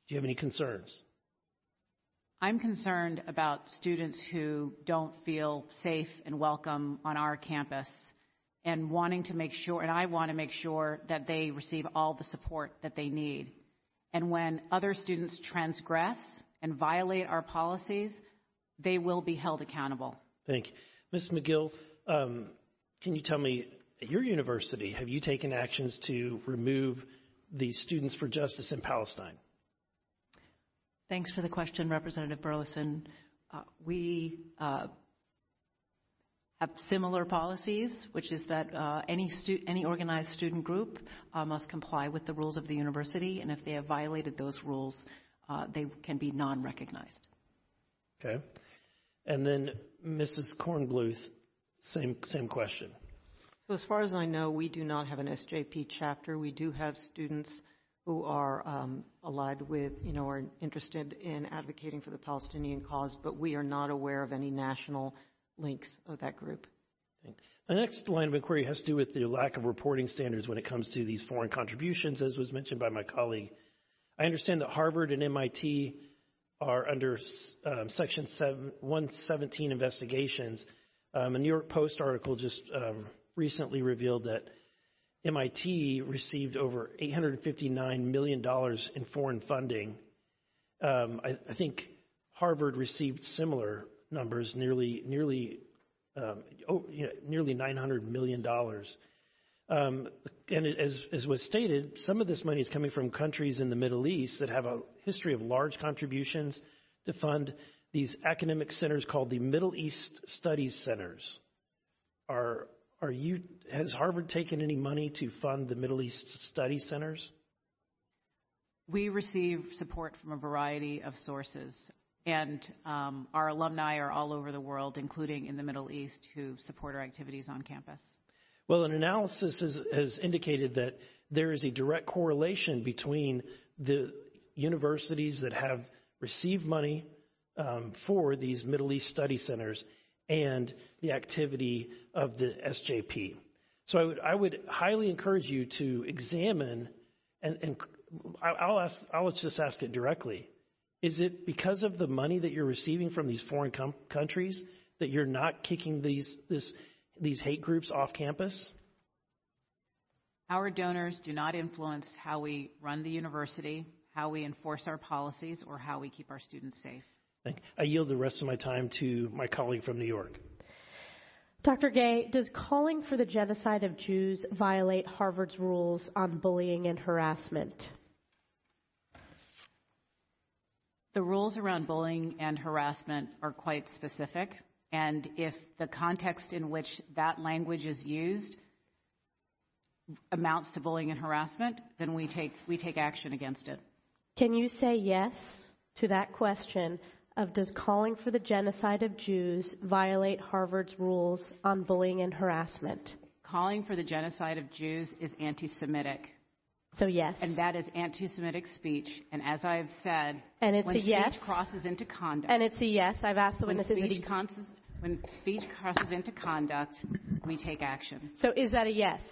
Do you have any concerns? I'm concerned about students who don't feel safe and welcome on our campus and wanting to make sure, and I want to make sure that they receive all the support that they need. And when other students transgress and violate our policies, they will be held accountable. Thank you. Ms. Magill, um, can you tell me, at your university, have you taken actions to remove the Students for Justice in Palestine? Thanks for the question, Representative Burlison. Uh, we uh, have similar policies, which is that uh, any, stu- any organized student group uh, must comply with the rules of the university, and if they have violated those rules, uh, they can be non recognized. Okay. And then Mrs. Kornbluth, same, same question. So, as far as I know, we do not have an SJP chapter. We do have students who are um, allied with, you know, are interested in advocating for the Palestinian cause, but we are not aware of any national links of that group. The next line of inquiry has to do with the lack of reporting standards when it comes to these foreign contributions, as was mentioned by my colleague. I understand that Harvard and MIT are under um, Section 7, 117 investigations Um, a New York Post article just um, recently revealed that MIT received over $859 million in foreign funding. Um, I, I, think Harvard received similar numbers, nearly nearly um, oh, you know, nearly 900 million dollars. Um, and as, as was stated, some of this money is coming from countries in the Middle East that have a history of large contributions to fund these academic centers called the Middle East Studies Centers. Are are you has Harvard taken any money to fund the Middle East Study Centers? We receive support from a variety of sources, and um, our alumni are all over the world, including in the Middle East, who support our activities on campus. Well, an analysis has, has indicated that there is a direct correlation between the universities that have received money um, for these Middle East study centers and the activity of the SJP. So I would, I would highly encourage you to examine, and, and I'll, ask, I'll just ask it directly. Is it because of the money that you're receiving from these foreign com- countries that you're not kicking these, this, these hate groups off campus? Our donors do not influence how we run the university, how we enforce our policies, or how we keep our students safe. I yield the rest of my time to my colleague from New York. Dr. Gay, does calling for the genocide of Jews violate Harvard's rules on bullying and harassment? The rules around bullying and harassment are quite specific, and if the context in which that language is used amounts to bullying and harassment, then we take, we take action against it. Can you say yes to that question of does calling for the genocide of Jews violate Harvard's rules on bullying and harassment? Calling for the genocide of Jews is anti Semitic. So yes. And that is anti-Semitic speech. And as I've said, and it's when a yes. speech crosses into conduct. And it's a yes. I've asked the when witnesses. Speech crosses, when speech crosses into conduct, we take action. So is that a yes?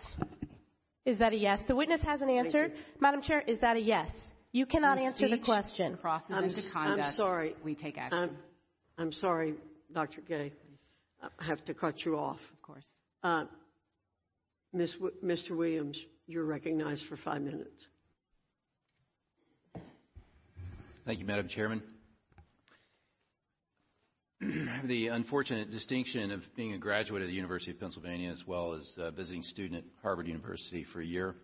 Is that a yes? The witness hasn't answered. Madam Chair, is that a yes? You cannot when answer the question. Crosses I'm, into conduct. I'm sorry. We take action. I'm, I'm sorry, Dr. Gay. I have to cut you off. Of course. Uh, Ms. W- Mr. Williams, you're recognized for five minutes. Thank you, Madam Chairman. I have the unfortunate distinction of being a graduate of the University of Pennsylvania as well as a visiting student at Harvard University for a year.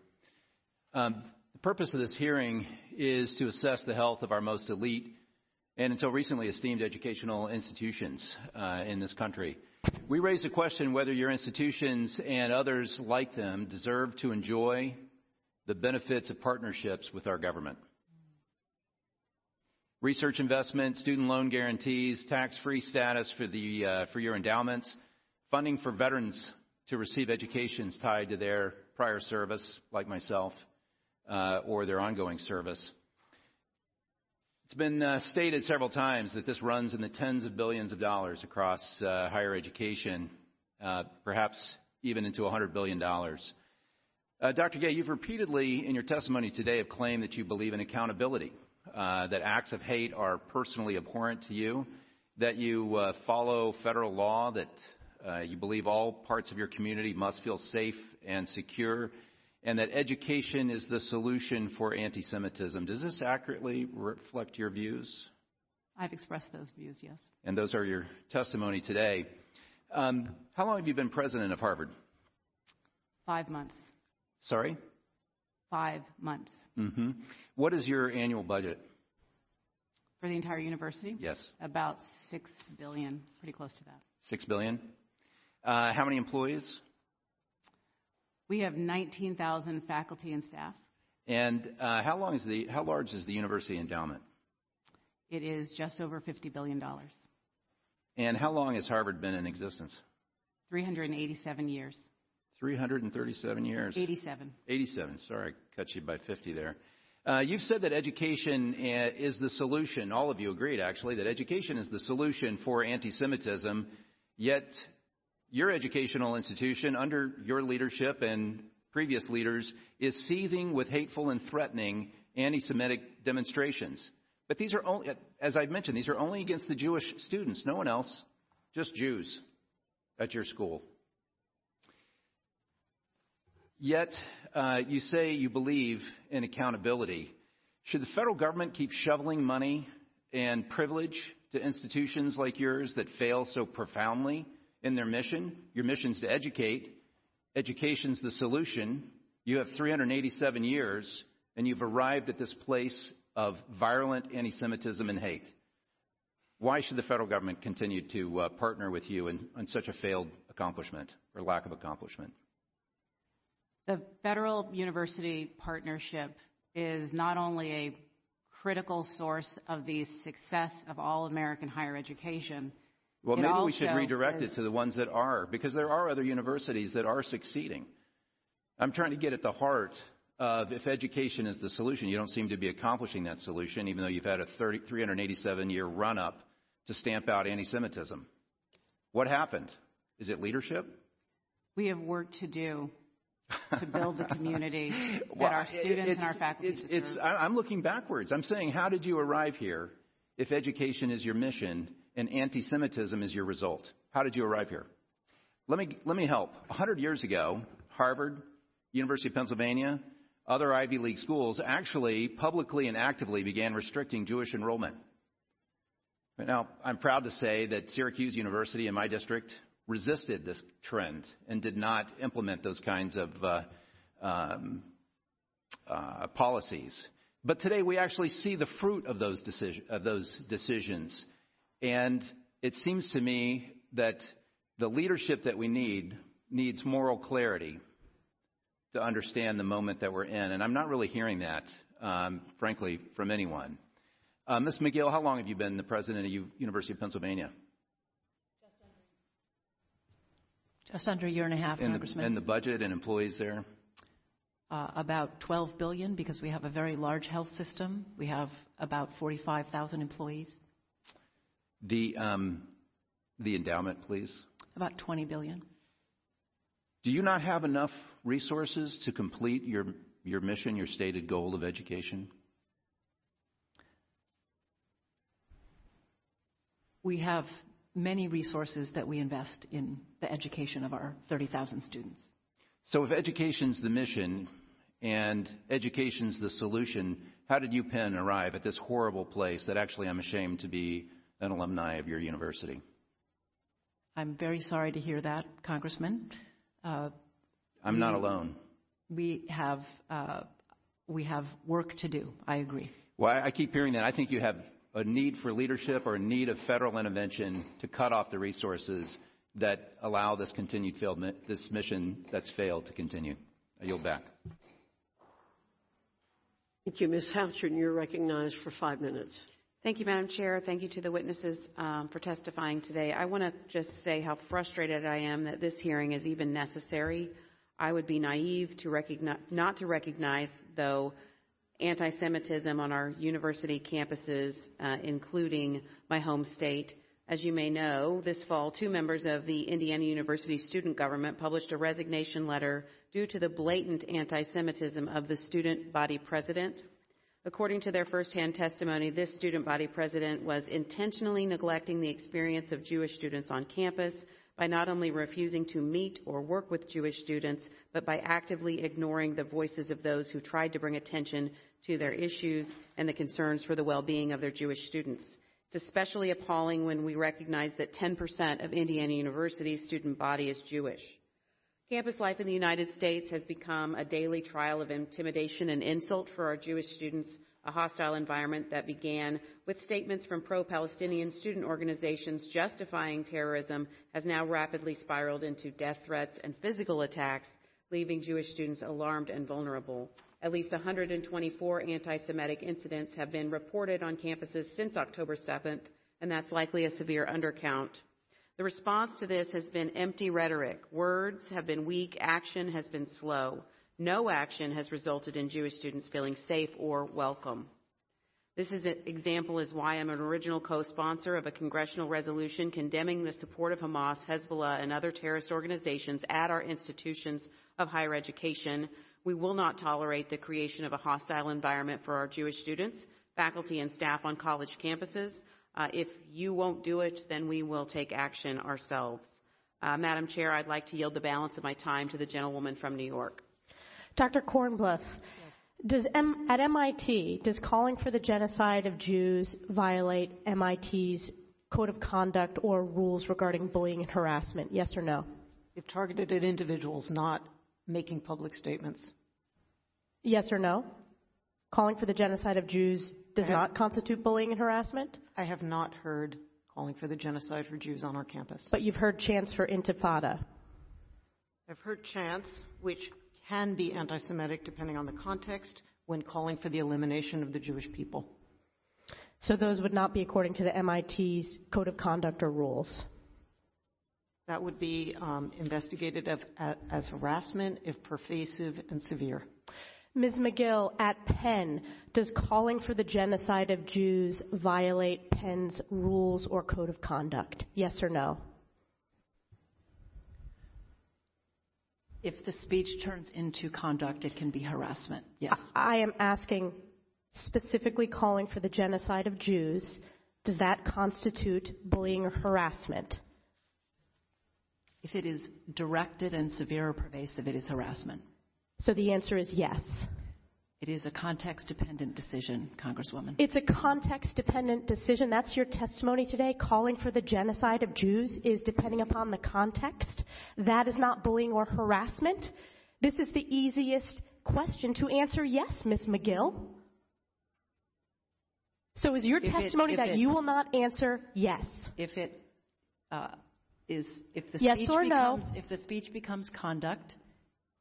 Um, the purpose of this hearing is to assess the health of our most elite and until recently esteemed educational institutions uh, in this country. We raise the question whether your institutions and others like them deserve to enjoy the benefits of partnerships with our government. Research investment, student loan guarantees, tax-free status for, the, uh, for your endowments, funding for veterans to receive educations tied to their prior service, like myself, uh, or their ongoing service. It's been uh, stated several times that this runs in the tens of billions of dollars across uh, higher education, uh, perhaps even into $100 billion. Uh, Dr. Gay, you've repeatedly in your testimony today have claimed that you believe in accountability, uh, that acts of hate are personally abhorrent to you, that you uh, follow federal law, that you believe all parts of your community must feel safe and secure, and that education is the solution for anti Semitism. Does this accurately reflect your views? I've expressed those views, yes. And those are your testimony today. Um, how long have you been president of Harvard? Five months. Sorry? Five months. Mm-hmm. What is your annual budget? For the entire university? Yes. About six billion, pretty close to that. Six billion. Uh, how many employees? We have 19,000 faculty and staff. And uh, how long is the how large is the university endowment? It is just over 50 billion dollars. And how long has Harvard been in existence? 387 years. 337 years. 87. 87. Sorry, I cut you by 50 there. Uh, you've said that education uh, is the solution. All of you agreed, actually, that education is the solution for anti-Semitism. Yet your educational institution, under your leadership and previous leaders, is seething with hateful and threatening anti Semitic demonstrations. But these are only, as I've mentioned, these are only against the Jewish students, no one else, just Jews. at your school. Yet, uh, you say you believe in accountability. Should the federal government keep shoveling money and privilege to institutions like yours that fail so profoundly in their mission? Your mission's to educate. Education's the solution. You have 387 years, and you've arrived at this place of virulent anti Semitism and hate. Why should the federal government continue to uh, partner with you in, in such a failed accomplishment or lack of accomplishment? The federal university partnership is not only a critical source of the success of all American higher education. Well, it maybe we should redirect is- it to the ones that are, because there are other universities that are succeeding. I'm trying to get at the heart of if education is the solution. You don't seem to be accomplishing that solution, even though you've had a 30, 387 year run up to stamp out anti Semitism. What happened? Is it leadership? We have work to do to (laughs) build the community that our students and our faculty It's, deserve. it's, I'm looking backwards. I'm saying, how did you arrive here if education is your mission and anti Semitism is your result? How did you arrive here? Let me, let me help. 100 years ago, Harvard, University of Pennsylvania, other Ivy League schools actually publicly and actively began restricting Jewish enrollment. Now, I'm proud to say that Syracuse University in my district resisted this trend and did not implement those kinds of uh, um, uh, policies. But today we actually see the fruit of those, decision, of those decisions. And it seems to me that the leadership that we need needs moral clarity to understand the moment that we're in. And I'm not really hearing that, um, frankly, from anyone. Uh, Ms. Magill, how long have you been the president of U- University of Pennsylvania? Just under a year and a half, And the, Congressman. and the budget and employees there? uh, about 12 billion because we have a very large health system. We have about 45,000 employees. The, um, the endowment, please. About 20 billion. Do you not have enough resources to complete your, your mission, your stated goal of education? We have many resources that we invest in the education of our 30,000 students. So if education's the mission and education's the solution, how did you, Penn, arrive at this horrible place that actually I'm ashamed to be an alumni of your university? I'm very sorry to hear that, Congressman. Uh, I'm not alone. We have uh, we have work to do. I agree. Well, I I keep hearing that. I think you have a need for leadership or a need of federal intervention to cut off the resources that allow this continued failed, mi- this mission that's failed to continue. I yield back. Thank you, Ms. Houchin, and you're recognized for five minutes. Thank you, Madam Chair. Thank you to the witnesses um, for testifying today. I want to just say how frustrated I am that this hearing is even necessary. I would be naive to recognize, not to recognize, though, anti-Semitism on our university campuses, uh, including my home state. As you may know, this fall, two members of the Indiana University student government published a resignation letter due to the blatant anti-Semitism of the student body president. According to their firsthand testimony, this student body president was intentionally neglecting the experience of Jewish students on campus by not only refusing to meet or work with Jewish students, but by actively ignoring the voices of those who tried to bring attention to their issues and the concerns for the well-being of their Jewish students. It's especially appalling when we recognize that 10% of Indiana University's student body is Jewish. Campus life in the United States has become a daily trial of intimidation and insult for our Jewish students, a hostile environment that began with statements from pro Palestinian student organizations justifying terrorism has now rapidly spiraled into death threats and physical attacks, leaving Jewish students alarmed and vulnerable. At least 124 anti Semitic incidents have been reported on campuses since October 7th, and that's likely a severe undercount. The response to this has been empty rhetoric. Words have been weak, action has been slow. No action has resulted in Jewish students feeling safe or welcome. This is an example is why I'm an original co-sponsor of a congressional resolution condemning the support of Hamas, Hezbollah, and other terrorist organizations at our institutions of higher education. We will not tolerate the creation of a hostile environment for our Jewish students, faculty, and staff on college campuses. Uh, if you won't do it, then we will take action ourselves. Uh, Madam Chair, I'd like to yield the balance of my time to the gentlewoman from New York. Dr. Kornbluth, does M- at MIT, does calling for the genocide of Jews violate MIT's code of conduct or rules regarding bullying and harassment? Yes or no? If targeted at individuals, not making public statements. Yes or no? Calling for the genocide of Jews does not constitute bullying and harassment? I have not heard calling for the genocide for Jews on our campus. But you've heard chants for intifada. I've heard chants, which can be anti Semitic depending on the context, when calling for the elimination of the Jewish people. So those would not be according to the MIT's code of conduct or rules. That would be um, investigated as, as harassment if pervasive and severe. Ms. Magill, at Penn, does calling for the genocide of Jews violate Penn's rules or code of conduct? Yes or no? If the speech turns into conduct, it can be harassment. Yes. I am asking specifically calling for the genocide of Jews. Does that constitute bullying or harassment? If it is directed and severe or pervasive, it is harassment. So the answer is yes. It is a context dependent decision, Congresswoman. It's a context dependent decision. That's your testimony today. Calling for the genocide of Jews is depending upon the context. That is not bullying or harassment. This is the easiest question to answer yes, Ms. Magill. So is your If testimony if that it- you will not answer yes? If it uh, is, if the Yes speech or no? if the speech becomes conduct,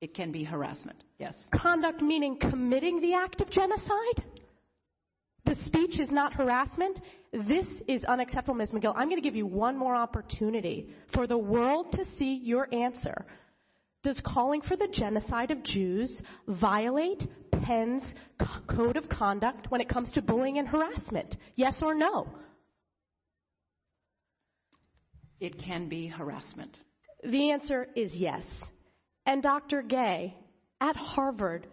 it can be harassment. Yes. Conduct meaning committing the act of genocide? The speech is not harassment? This is unacceptable, Ms. Magill. I'm going to give you one more opportunity for the world to see your answer. Does calling for the genocide of Jews violate Penn's c- code of conduct when it comes to bullying and harassment? Yes or no? It can be harassment. The answer is yes. And Dr. Gay, at Harvard,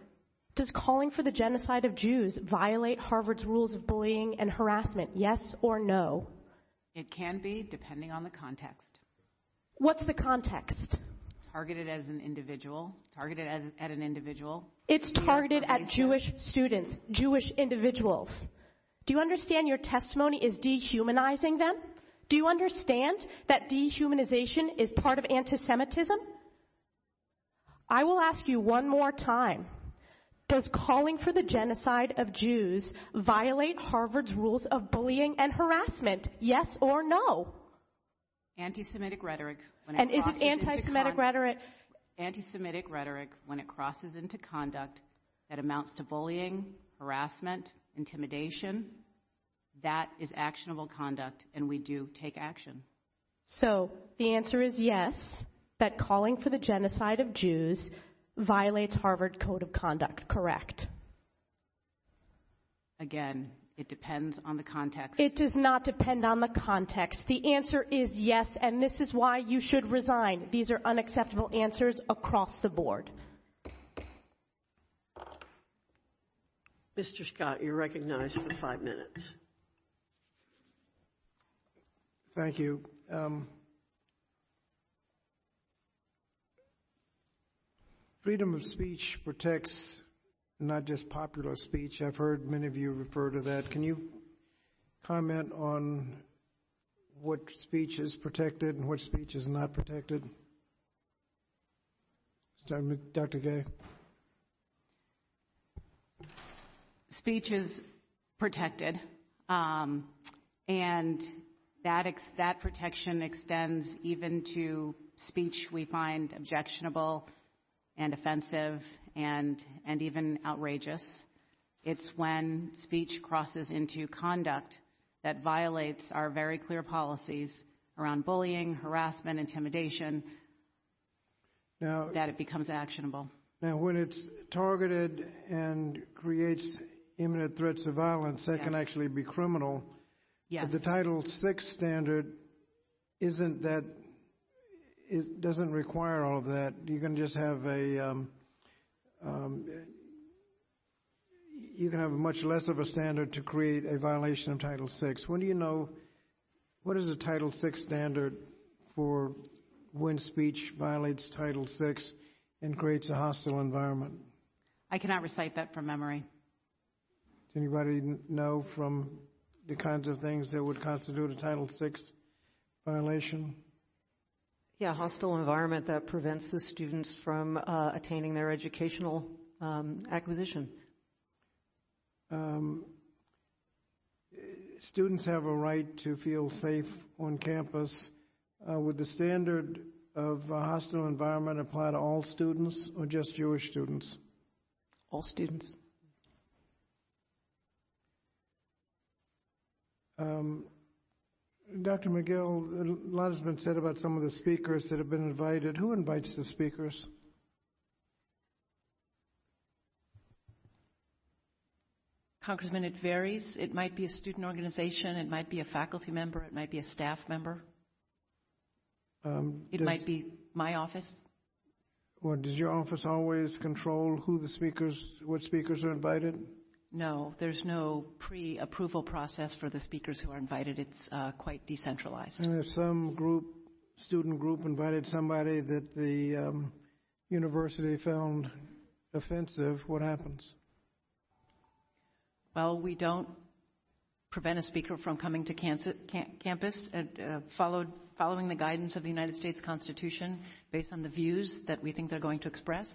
does calling for the genocide of Jews violate Harvard's rules of bullying and harassment? Yes or no? It can be, depending on the context. What's the context? Targeted as an individual, targeted as, at an individual. It's targeted at. Jewish students, Jewish individuals. Do you understand your testimony is dehumanizing them? Do you understand that dehumanization is part of anti Semitism? I will ask you one more time. Does calling for the genocide of Jews violate Harvard's rules of bullying and harassment? Yes or no? Anti-Semitic rhetoric. When it And is it anti-Semitic con- rhetoric? Anti-Semitic rhetoric when it crosses into conduct that amounts to bullying, harassment, intimidation. That is actionable conduct, and we do take action. So the answer is yes, that calling for the genocide of Jews violates Harvard Code of Conduct, correct? Again, it depends on the context. It does not depend on the context. The answer is yes, and this is why you should resign. These are unacceptable answers across the board. Mr. Scott, you're recognized for five minutes. Thank you. Um, freedom of speech protects not just popular speech. I've heard many of you refer to that. Can you comment on what speech is protected and what speech is not protected? Dr. Gay. speech is protected, um, and that ex- that protection extends even to speech we find objectionable and offensive and and even outrageous. It's when speech crosses into conduct that violates our very clear policies around bullying, harassment, intimidation, Now, that it becomes actionable. now, when it's targeted and creates imminent threats of violence, that can actually be criminal. Yes. But the Title VI standard isn't that, it doesn't require all of that. You can just have a, um, um, you can have much less of a standard to create a violation of Title VI. When do you know, what is the Title VI standard for when speech violates Title VI and creates a hostile environment? I cannot recite that from memory. Does anybody know from the kinds of things that would constitute a Title VI violation? Yeah, hostile environment that prevents the students from uh, attaining their educational um, acquisition. Um, students have a right to feel safe on campus. Uh, would the standard of a hostile environment apply to all students or just Jewish students? All students. Um, Dr. Magill, a lot has been said about some of the speakers that have been invited. Who invites the speakers? Congressman, it varies. It might be a student organization, it might be a faculty member, it might be a staff member. Um, it does, might be my office. Well, does your office always control who the speakers, what speakers are invited? No, there's no pre-approval process for the speakers who are invited. It's uh, quite decentralized. And if some group, student group, invited somebody that the um, university found offensive, what happens? Well, we don't prevent a speaker from coming to campus, uh, followed, following the guidance of the United States Constitution based on the views that we think they're going to express.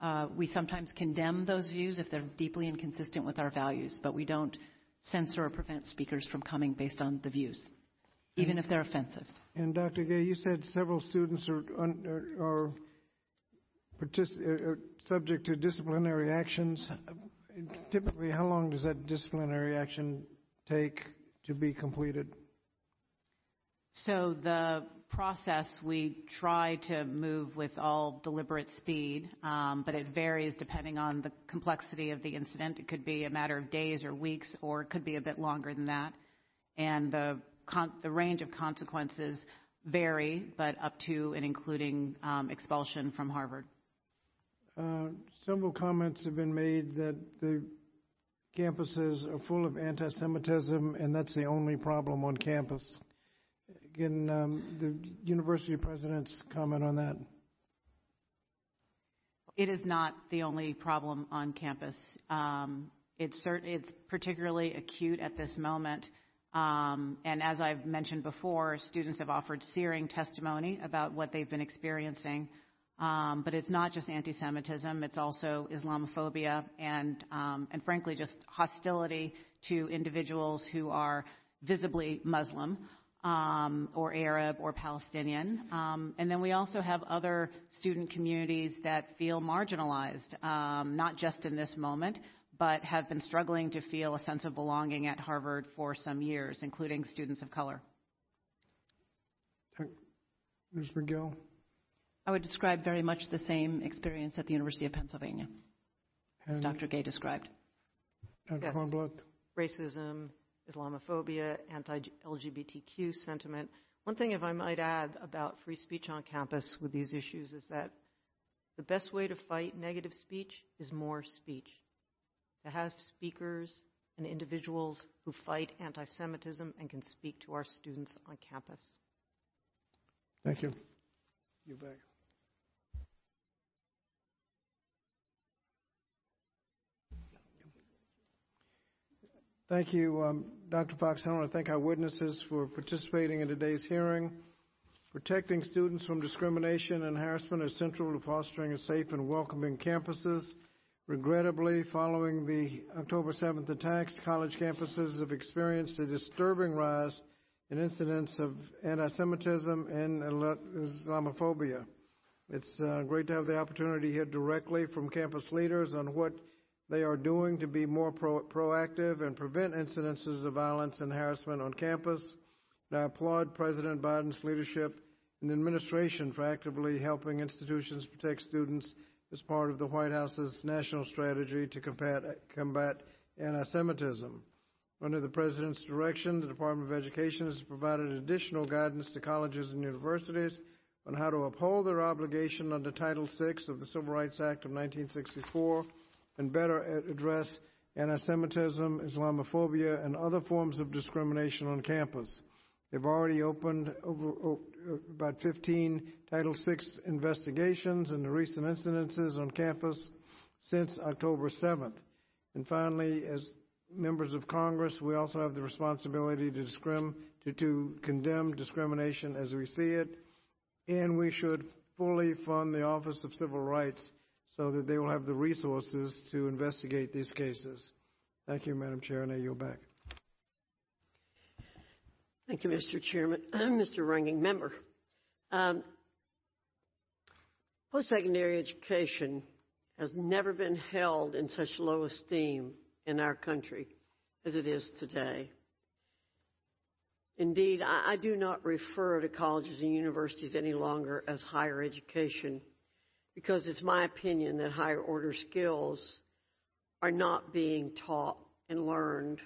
Uh, we sometimes condemn those views if they're deeply inconsistent with our values, but we don't censor or prevent speakers from coming based on the views, even if they're offensive. And Dr. Gay, you said several students are, are, are partic- uh, subject to disciplinary actions. Typically, how long does that disciplinary action take to be completed? So the process, we try to move with all deliberate speed, um, but it varies depending on the complexity of the incident. It could be a matter of days or weeks, or it could be a bit longer than that. And the, con- the range of consequences vary, but up to and including um, expulsion from Harvard. Uh, several comments have been made that the campuses are full of anti Semitism, and that's the only problem on campus. Can um, the university president's comment on that? It is not the only problem on campus. Um, it's, cert- it's particularly acute at this moment. Um, and as I've mentioned before, students have offered searing testimony about what they've been experiencing. Um, but it's not just anti-Semitism; it's also Islamophobia and, um, and frankly, just hostility to individuals who are visibly Muslim um, or Arab or Palestinian. Um, and then we also have other student communities that feel marginalized, um, not just in this moment, but have been struggling to feel a sense of belonging at Harvard for some years, including students of color. Ms. Magill? I would describe very much the same experience at the University of Pennsylvania, as Dr. Gay described. Dr. Yes. Kornbluth? Racism, Islamophobia, anti-LGBTQ sentiment. One thing, if I might add, about free speech on campus with these issues is that the best way to fight negative speech is more speech. To have speakers and individuals who fight anti Semitism and can speak to our students on campus. Thank you. You back. Thank you, um, Dr. Foxx. I want to thank our witnesses for participating in today's hearing. Protecting students from discrimination and harassment is central to fostering a safe and welcoming campuses. Regrettably, following the October 7th attacks, college campuses have experienced a disturbing rise in incidents of anti-Semitism and Islamophobia. It's uh, great to have the opportunity to hear directly from campus leaders on what they are doing to be more pro- proactive and prevent incidences of violence and harassment on campus. And I applaud President Biden's leadership and the administration for actively helping institutions protect students as part of the White House's national strategy to combat, combat anti-Semitism. Under the President's direction, the Department of Education has provided additional guidance to colleges and universities on how to uphold their obligation under Title VI of the Civil Rights Act of 1964 and better address anti Semitism, Islamophobia, and other forms of discrimination on campus. They've already opened over, oh, about 15 Title VI investigations into recent incidences on campus since October 7th. And finally, as members of Congress, we also have the responsibility to, discrim, to, to condemn discrimination as we see it, and we should fully fund the Office of Civil Rights so that they will have the resources to investigate these cases. Thank you, Madam Chair, and I yield back. Thank you, Mr. Chairman, (clears throat) Mr. Ranking Member. Um, post-secondary education has never been held in such low esteem in our country as it is today. Indeed, I, I do not refer to colleges and universities any longer as higher education because it's my opinion that higher order skills are not being taught and learned.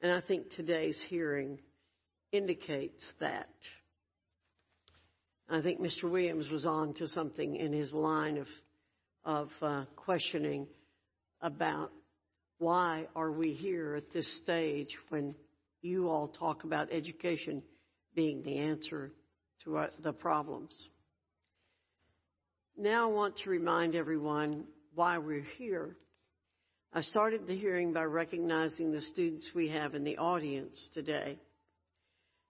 And I think today's hearing indicates that. I think Mr. Williams was on to something in his line of, of uh, questioning about why are we here at this stage when you all talk about education being the answer to our, the problems. Now I want to remind everyone why we're here. I started the hearing by recognizing the students we have in the audience today.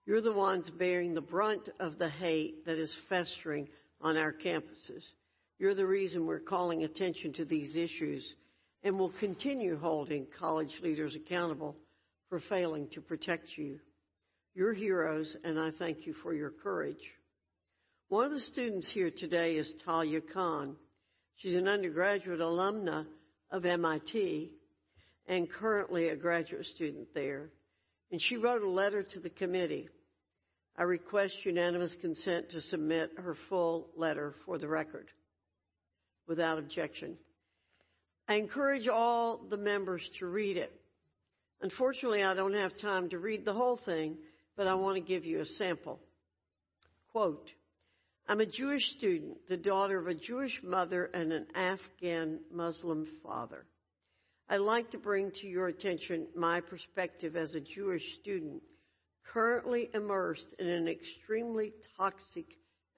You're the ones bearing the brunt of the hate that is festering on our campuses. You're the reason we're calling attention to these issues and will continue holding college leaders accountable for failing to protect you. You're heroes, and I thank you for your courage. One of the students here today is Talia Khan. She's an undergraduate alumna of MIT and currently a graduate student there and she wrote a letter to the committee. I request unanimous consent to submit her full letter for the record without objection. I encourage all the members to read it. Unfortunately, I don't have time to read the whole thing, but I want to give you a sample. Quote, I'm a Jewish student, the daughter of a Jewish mother and an Afghan Muslim father. I'd like to bring to your attention my perspective as a Jewish student currently immersed in an extremely toxic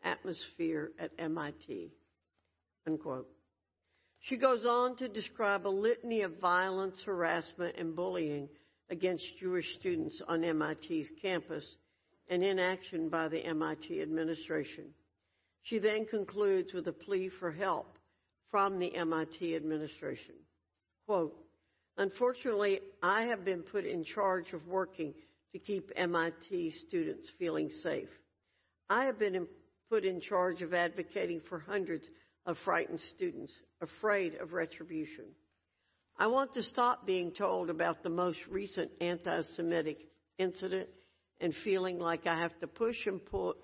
atmosphere at MIT. Unquote. She goes on to describe a litany of violence, harassment, and bullying against Jewish students on MIT's campus and inaction by the MIT administration. She then concludes with a plea for help from the MIT administration. Quote, Unfortunately, I have been put in charge of working to keep MIT students feeling safe. I have been put in charge of advocating for hundreds of frightened students afraid of retribution. I want to stop being told about the most recent anti Semitic incident and feeling like I have to push and pull,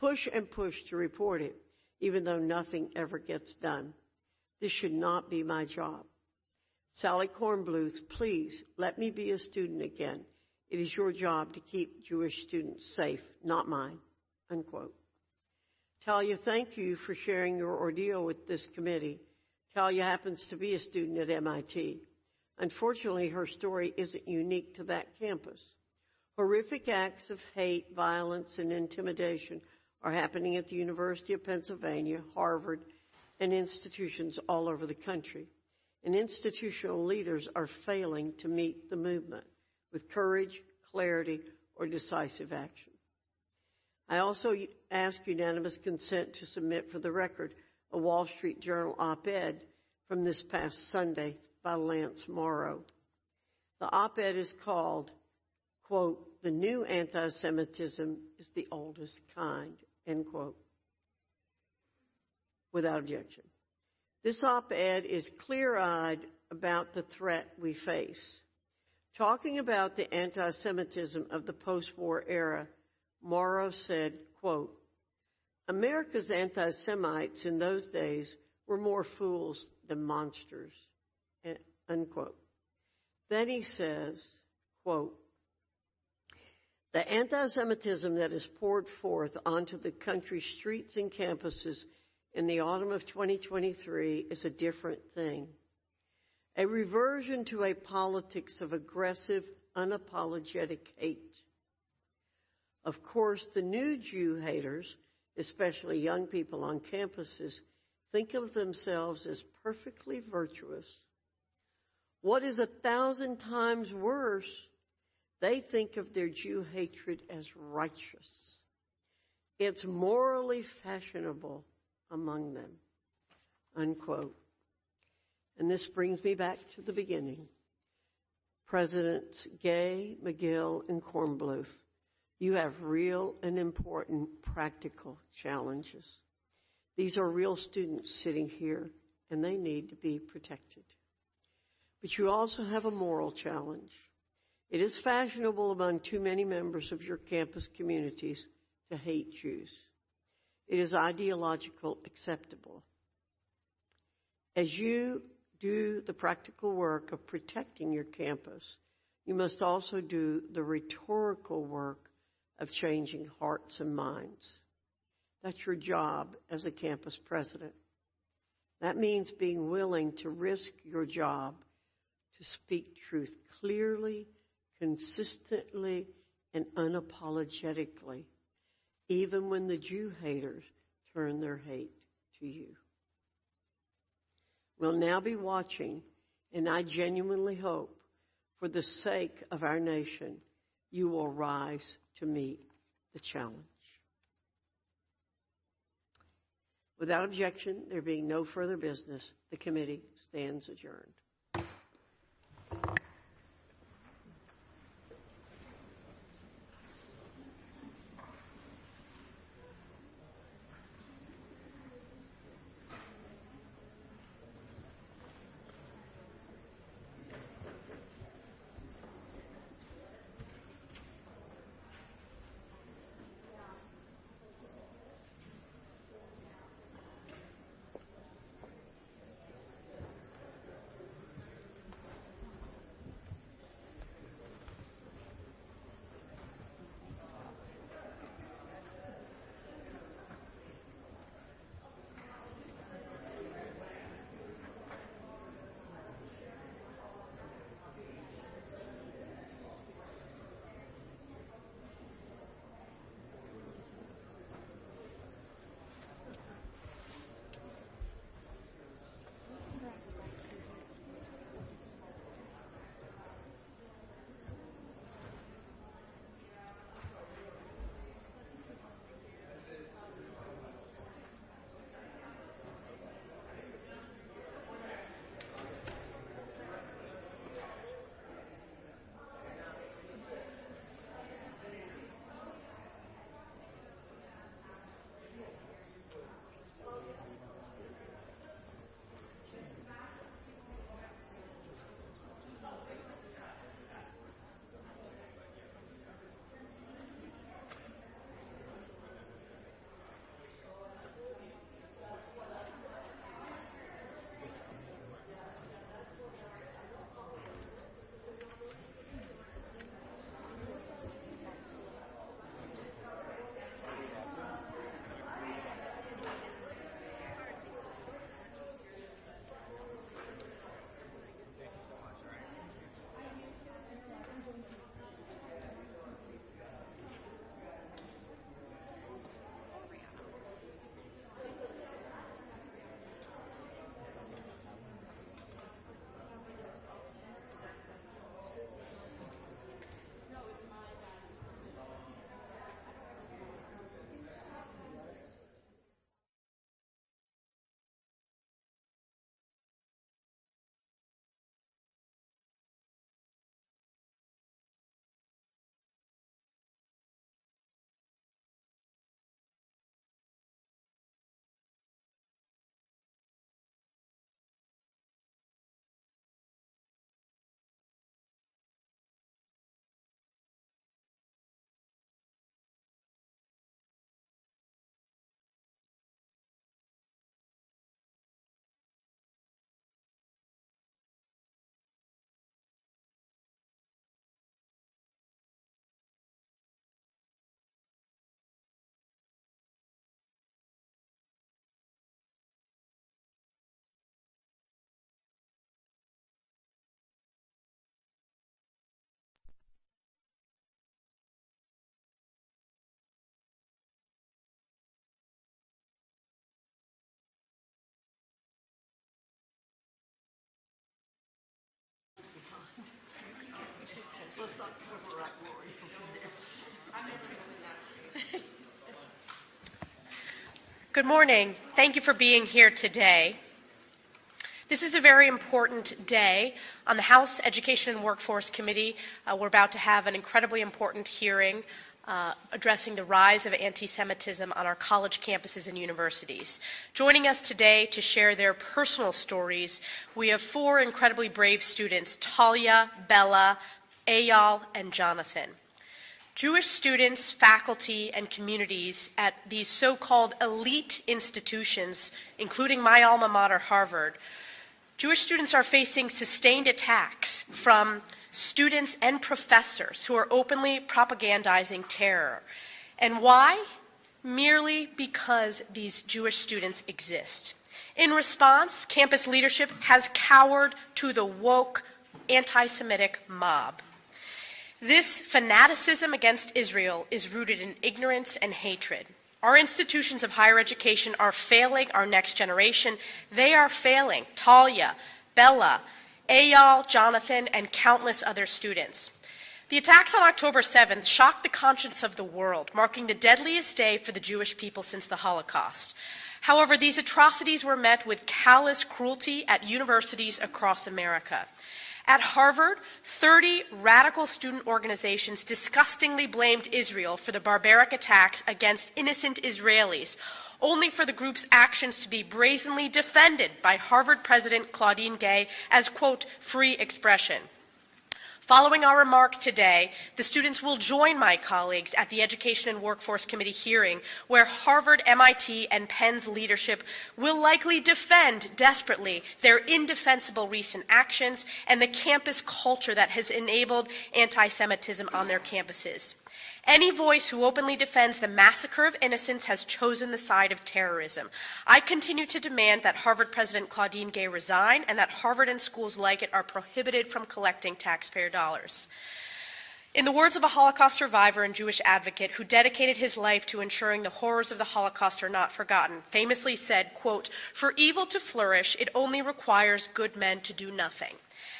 push and push to report it, even though nothing ever gets done. This should not be my job. Sally Kornbluth, please let me be a student again. It is your job to keep Jewish students safe, not mine. Unquote. Talia, thank you for sharing your ordeal with this committee. Talia happens to be a student at MIT. Unfortunately, her story isn't unique to that campus. Horrific acts of hate, violence, and intimidation are happening at the University of Pennsylvania, Harvard, and institutions all over the country and institutional leaders are failing to meet the movement with courage, clarity, or decisive action. I also ask unanimous consent to submit for the record a Wall Street Journal op ed from this past Sunday by Lance Morrow. The op ed is called, quote, The New Anti Semitism is the Oldest Kind, end quote, without objection. This op ed is clear eyed about the threat we face. Talking about the anti Semitism of the post war era, Morrow said, quote, America's anti Semites in those days were more fools than monsters, unquote. Then he says, quote, the anti Semitism that is poured forth onto the country's streets and campuses in the autumn of 2023 is a different thing. A reversion to a politics of aggressive, unapologetic hate. Of course, the new Jew haters, especially young people on campuses, think of themselves as perfectly virtuous. What is a thousand times worse, they think of their Jew hatred as righteous. It's morally fashionable among them. Unquote. And this brings me back to the beginning. Presidents Gay, Magill, and Kornbluth, you have real and important practical challenges. These are real students sitting here, and they need to be protected. But you also have a moral challenge. It is fashionable among too many members of your campus communities to hate Jews. It is ideological acceptable. As you do the practical work of protecting your campus, you must also do the rhetorical work of changing hearts and minds. That's your job as a campus president. That means being willing to risk your job to speak truth clearly, consistently, and unapologetically, even when the Jew haters turn their hate to you. We'll now be watching, and I genuinely hope, for the sake of our nation, you will rise to meet the challenge. Without objection, there being no further business, the committee stands adjourned. (laughs) Good morning. Thank you for being here today. This is a very important day. On the House Education and Workforce Committee, uh, we're about to have an incredibly important hearing uh, addressing the rise of anti Semitism on our college campuses and universities. Joining us today to share their personal stories, we have four incredibly brave students Talia, Bella, Eyal, and Jonathan. Jewish students, faculty, and communities at these so called elite institutions, including my alma mater, Harvard, Jewish students are facing sustained attacks from students and professors who are openly propagandizing terror. And why? Merely because these Jewish students exist. In response, campus leadership has cowered to the woke anti Semitic mob. This fanaticism against Israel is rooted in ignorance and hatred. Our institutions of higher education are failing our next generation. They are failing Talia, Bella, Eyal, Jonathan, and countless other students. The attacks on October 7th shocked the conscience of the world, marking the deadliest day for the Jewish people since the Holocaust. However, these atrocities were met with callous cruelty at universities across America. At Harvard, 30 radical student organizations disgustingly blamed Israel for the barbaric attacks against innocent Israelis, only for the group's actions to be brazenly defended by Harvard President Claudine Gay as, quote, free expression. Following our remarks today, the students will join my colleagues at the Education and Workforce Committee hearing, where Harvard, MIT, and Penn's leadership will likely defend desperately their indefensible recent actions and the campus culture that has enabled anti Semitism on their campuses. Any voice who openly defends the massacre of innocents has chosen the side of terrorism. I continue to demand that Harvard President Claudine Gay resign and that Harvard and schools like it are prohibited from collecting taxpayer dollars. In the words of a Holocaust survivor and Jewish advocate who dedicated his life to ensuring the horrors of the Holocaust are not forgotten, famously said, quote, "For evil to flourish, it only requires good men to do nothing."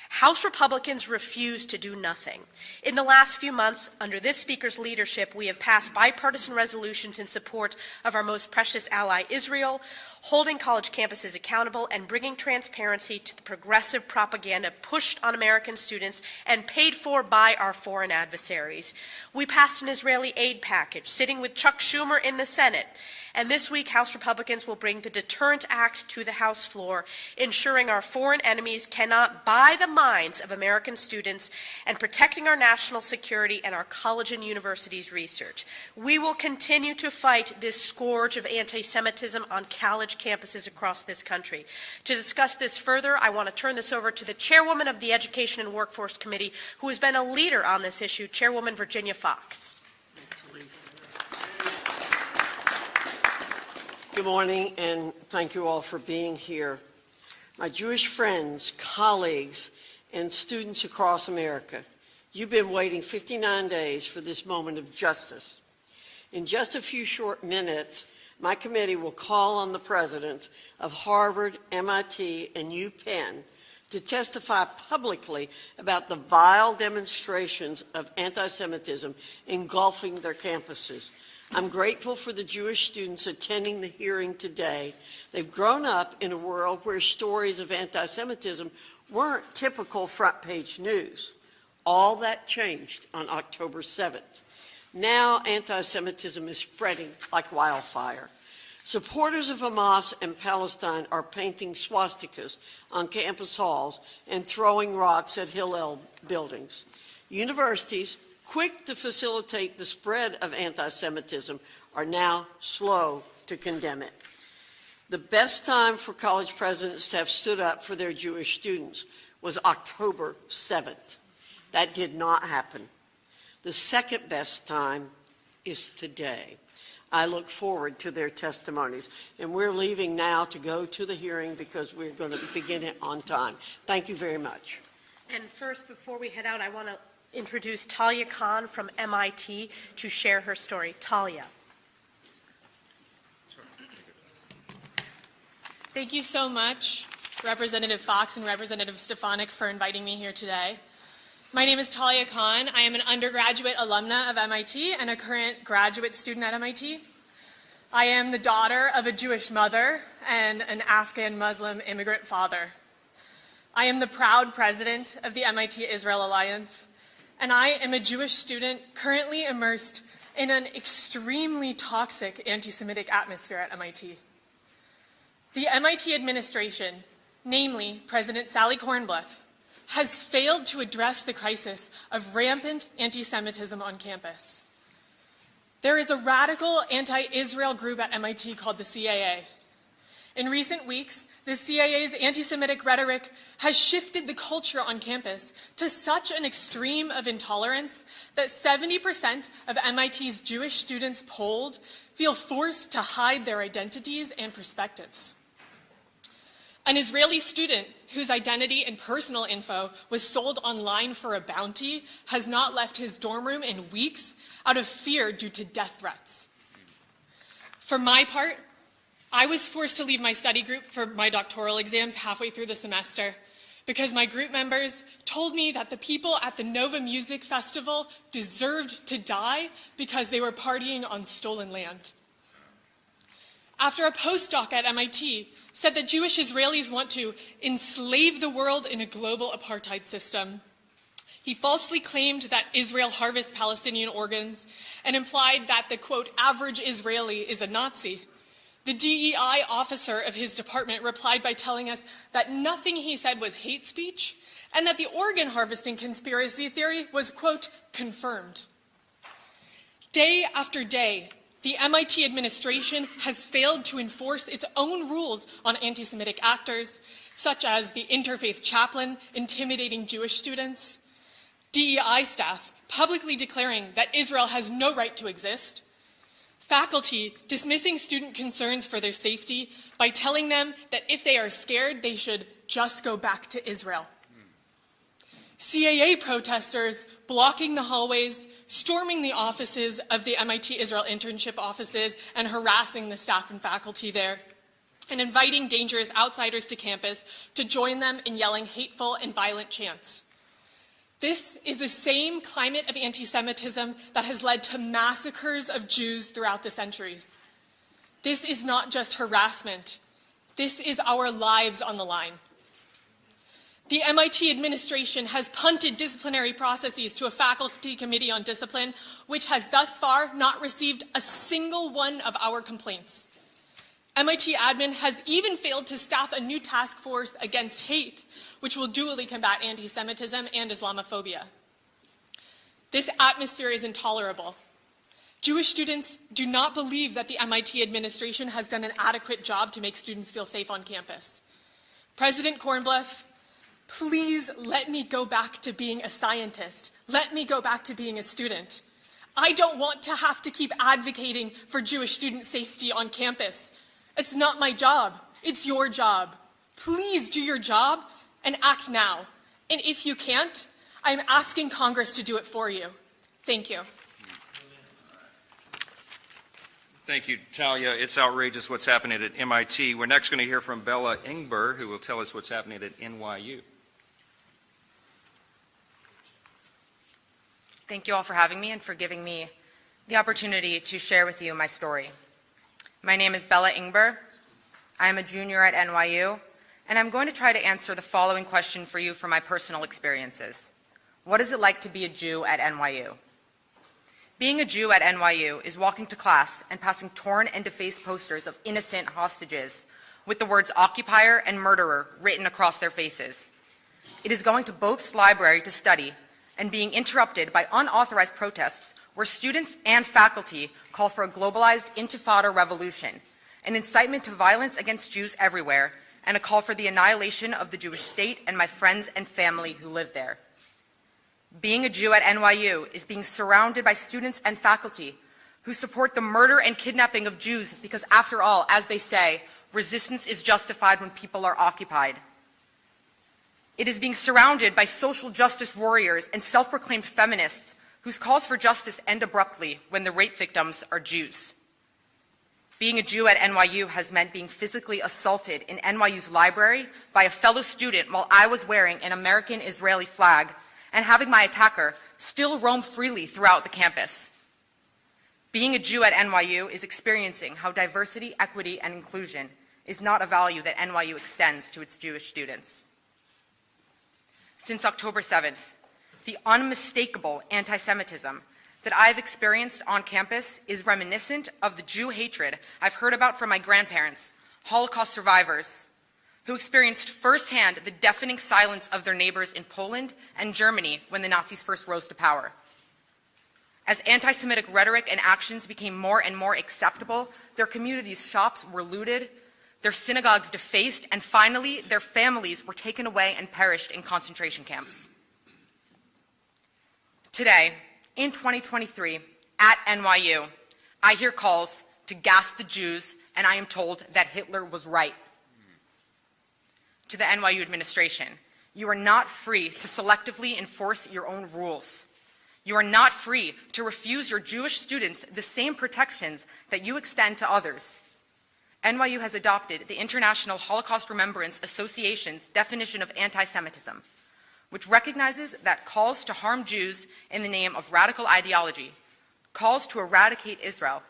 House Republicans refuse to do nothing. In the last few months, under this Speaker's leadership, we have passed bipartisan resolutions in support of our most precious ally, Israel, holding college campuses accountable and bringing transparency to the progressive propaganda pushed on American students and paid for by our foreign adversaries. We passed an Israeli aid package, sitting with Chuck Schumer in the Senate and this week, House Republicans will bring the Deterrent Act to the House floor, ensuring our foreign enemies cannot buy the minds of American students and protecting our national security and our college and universities research. We will continue to fight this scourge of anti Semitism on college campuses across this country. To discuss this further, I want to turn this over to the chairwoman of the Education and Workforce Committee, who has been a leader on this issue, Chairwoman Virginia Foxx. Good morning, and thank you all for being here. My Jewish friends, colleagues, and students across America, you've been waiting 59 days for this moment of justice. In just a few short minutes, my committee will call on the presidents of Harvard, MIT, and UPenn to testify publicly about the vile demonstrations of anti Semitism engulfing their campuses I'm grateful for the Jewish students attending the hearing today. They've grown up in a world where stories of anti Semitism weren't typical front page news. All that changed on October 7th. Now anti Semitism is spreading like wildfire. Supporters of Hamas and Palestine are painting swastikas on campus halls and throwing rocks at Hillel buildings. Universities, quick to facilitate the spread of anti Semitism, are now slow to condemn it. The best time for college presidents to have stood up for their Jewish students was October 7th. That did not happen. The second best time is today. I look forward to their testimonies. And we're leaving now to go to the hearing because we're going to begin it on time. Thank you very much. And first, before we head out, I want to introduce Talia Khan from MIT to share her story. Talia. Thank you so much, Representative Foxx and Representative Stefanik, for inviting me here today. My name is Talia Khan. I am an undergraduate alumna of MIT and a current graduate student at MIT. I am the daughter of a Jewish mother and an Afghan Muslim immigrant father. I am the proud president of the MIT Israel Alliance, and I am a Jewish student currently immersed in an extremely toxic anti Semitic atmosphere at MIT. The MIT administration, namely President Sally Kornbluth, has failed to address the crisis of rampant anti Semitism on campus. There is a radical anti Israel group at MIT called the CAA. In recent weeks, the CAA's anti Semitic rhetoric has shifted the culture on campus to such an extreme of intolerance that 70% of MIT's Jewish students polled feel forced to hide their identities and perspectives. An Israeli student whose identity and personal info was sold online for a bounty has not left his dorm room in weeks out of fear due to death threats. For my part, I was forced to leave my study group for my doctoral exams halfway through the semester because my group members told me that the people at the Nova Music Festival deserved to die because they were partying on stolen land. After a postdoc at MIT said that Jewish Israelis want to enslave the world in a global apartheid system. He falsely claimed that Israel harvests Palestinian organs and implied that the quote, average Israeli is a Nazi. The DEI officer of his department replied by telling us that nothing he said was hate speech and that the organ harvesting conspiracy theory was, quote, confirmed. Day after day, the MIT administration has failed to enforce its own rules on anti Semitic actors, such as the interfaith chaplain intimidating Jewish students, DEI staff publicly declaring that Israel has no right to exist, faculty dismissing student concerns for their safety by telling them that if they are scared, they should just go back to Israel. CAA protesters blocking the hallways, storming the offices of the MIT Israel internship offices, and harassing the staff and faculty there, and inviting dangerous outsiders to campus to join them in yelling hateful and violent chants. This is the same climate of anti Semitism that has led to massacres of Jews throughout the centuries. This is not just harassment, this is our lives on the line. The MIT administration has punted disciplinary processes to a faculty committee on discipline, which has thus far not received a single one of our complaints. MIT admin has even failed to staff a new task force against hate, which will dually combat anti Semitism and Islamophobia. This atmosphere is intolerable. Jewish students do not believe that the MIT administration has done an adequate job to make students feel safe on campus. President Kornbluth, Please let me go back to being a scientist. Let me go back to being a student. I don't want to have to keep advocating for Jewish student safety on campus. It's not my job, it's your job. Please do your job and act now. And if you can't, I'm asking Congress to do it for you. Thank you. Thank you, Talia. It's outrageous what's happening at MIT. We're next going to hear from Bella Ingber, who will tell us what's happening at NYU. Thank you all for having me and for giving me the opportunity to share with you my story. My name is Bella Ingber. I am a junior at NYU, and I'm going to try to answer the following question for you from my personal experiences. What is it like to be a Jew at NYU? Being a Jew at NYU is walking to class and passing torn and defaced posters of innocent hostages with the words occupier and murderer written across their faces. It is going to Bobst Library to study and being interrupted by unauthorized protests where students and faculty call for a globalized intifada revolution, an incitement to violence against Jews everywhere, and a call for the annihilation of the Jewish state and my friends and family who live there. Being a Jew at NYU is being surrounded by students and faculty who support the murder and kidnapping of Jews because, after all, as they say, resistance is justified when people are occupied. It is being surrounded by social justice warriors and self proclaimed feminists whose calls for justice end abruptly when the rape victims are Jews. Being a Jew at NYU has meant being physically assaulted in NYU's library by a fellow student while I was wearing an American Israeli flag and having my attacker still roam freely throughout the campus. Being a Jew at NYU is experiencing how diversity, equity, and inclusion is not a value that NYU extends to its Jewish students. Since October 7th, the unmistakable anti Semitism that I've experienced on campus is reminiscent of the Jew hatred I've heard about from my grandparents, Holocaust survivors, who experienced firsthand the deafening silence of their neighbors in Poland and Germany when the Nazis first rose to power. As anti Semitic rhetoric and actions became more and more acceptable, their communities' shops were looted, their synagogues defaced, and finally, their families were taken away and perished in concentration camps. Today, in 2023, at NYU, I hear calls to gas the Jews, and I am told that Hitler was right. To the NYU administration, you are not free to selectively enforce your own rules. You are not free to refuse your Jewish students the same protections that you extend to others. NYU has adopted the International Holocaust Remembrance Association's definition of anti Semitism, which recognizes that calls to harm Jews in the name of radical ideology, calls to eradicate Israel,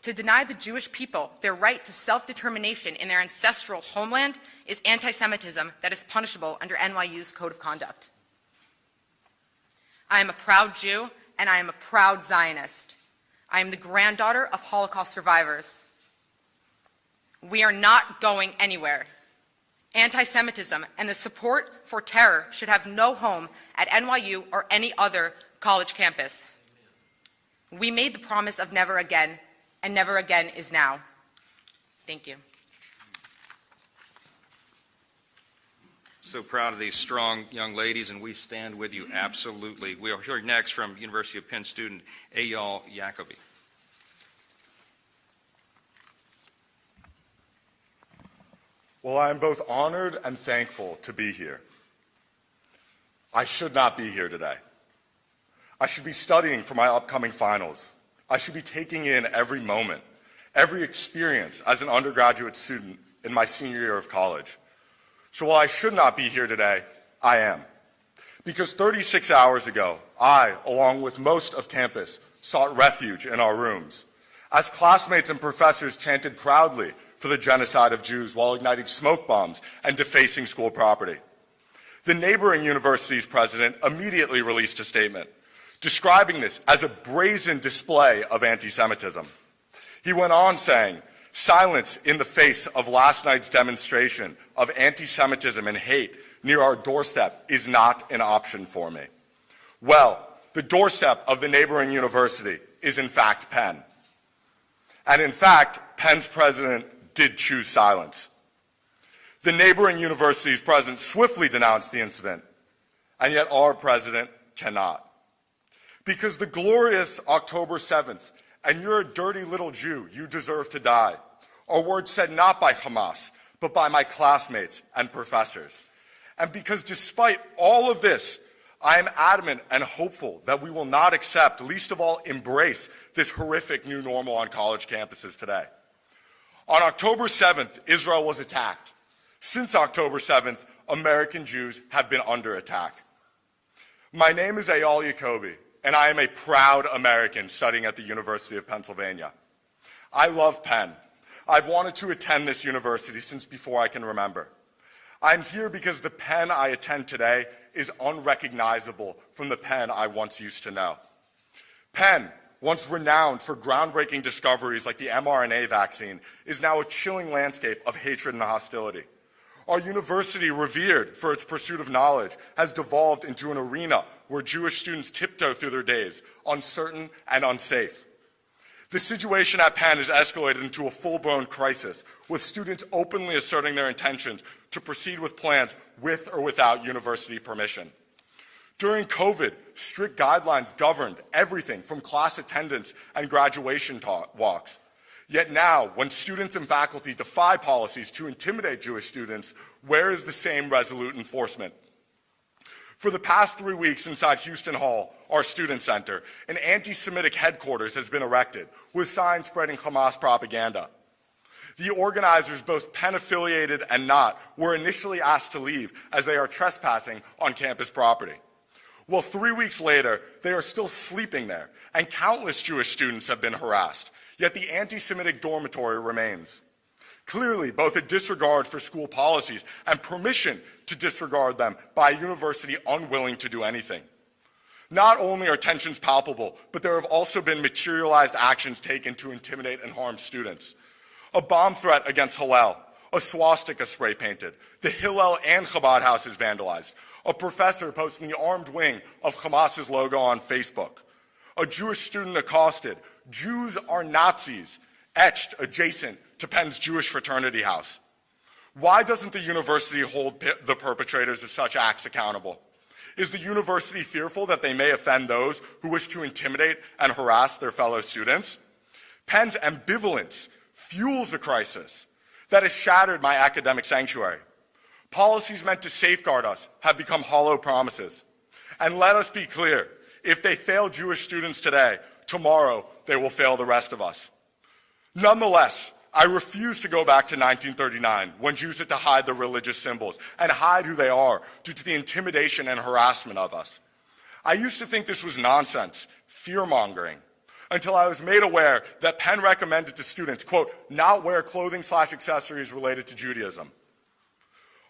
to deny the Jewish people their right to self determination in their ancestral homeland is anti Semitism that is punishable under NYU's Code of Conduct. I am a proud Jew and I am a proud Zionist. I am the granddaughter of Holocaust survivors. We are not going anywhere. Anti Semitism and the support for terror should have no home at NYU or any other college campus. We made the promise of never again, and never again is now. Thank you. So proud of these strong young ladies, and we stand with you absolutely. We'll hear next from University of Penn student Eyal Yakoby. Well, I am both honored and thankful to be here. I should not be here today. I should be studying for my upcoming finals. I should be taking in every moment, every experience as an undergraduate student in my senior year of college. So while I should not be here today, I am. Because 36 hours ago, I, along with most of campus, sought refuge in our rooms. As classmates and professors chanted proudly for the genocide of Jews while igniting smoke bombs and defacing school property. The neighboring university's president immediately released a statement describing this as a brazen display of anti Semitism. He went on saying, Silence in the face of last night's demonstration of anti Semitism and hate near our doorstep is not an option for me. Well, the doorstep of the neighboring university is in fact Penn. And in fact, Penn's president did choose silence. The neighboring university's president swiftly denounced the incident, and yet our president cannot. Because the glorious October 7th, and you're a dirty little Jew, you deserve to die, are words said not by Hamas, but by my classmates and professors. And because despite all of this, I am adamant and hopeful that we will not accept, least of all embrace, this horrific new normal on college campuses today. On October 7th, Israel was attacked. Since October 7th, American Jews have been under attack. My name is Eyal Yakoby, and I am a proud American studying at the University of Pennsylvania. I love Penn. I've wanted to attend this university since before I can remember. I'm here because the Penn I attend today is unrecognizable from the Penn I once used to know. Penn, once renowned for groundbreaking discoveries like the mRNA vaccine, is now a chilling landscape of hatred and hostility. Our university, revered for its pursuit of knowledge, has devolved into an arena where Jewish students tiptoe through their days, uncertain and unsafe. The situation at Penn has escalated into a full blown crisis, with students openly asserting their intentions to proceed with plans with or without university permission. During COVID, strict guidelines governed everything from class attendance and graduation talk, walks. Yet now, when students and faculty defy policies to intimidate Jewish students, where is the same resolute enforcement? For the past three weeks inside Houston Hall, our student center, an anti Semitic headquarters has been erected with signs spreading Hamas propaganda. The organizers, both Penn affiliated and not, were initially asked to leave as they are trespassing on campus property. Well, three weeks later, they are still sleeping there, and countless Jewish students have been harassed, yet the anti Semitic dormitory remains. Clearly, both a disregard for school policies and permission to disregard them by a university unwilling to do anything. Not only are tensions palpable, but there have also been materialized actions taken to intimidate and harm students. A bomb threat against Hillel, a swastika spray painted, the Hillel and Chabad houses vandalized, a professor posting the armed wing of Hamas's logo on Facebook, a Jewish student accosted, Jews are Nazis, etched adjacent to Penn's Jewish fraternity house. Why doesn't the university hold the perpetrators of such acts accountable? Is the university fearful that they may offend those who wish to intimidate and harass their fellow students? Penn's ambivalence fuels a crisis that has shattered my academic sanctuary. Policies meant to safeguard us have become hollow promises. And let us be clear if they fail Jewish students today, tomorrow they will fail the rest of us. Nonetheless, I refuse to go back to 1939 when Jews had to hide their religious symbols and hide who they are due to the intimidation and harassment of us. I used to think this was nonsense, fear mongering, until I was made aware that Penn recommended to students, quote, not wear clothing slash accessories related to Judaism.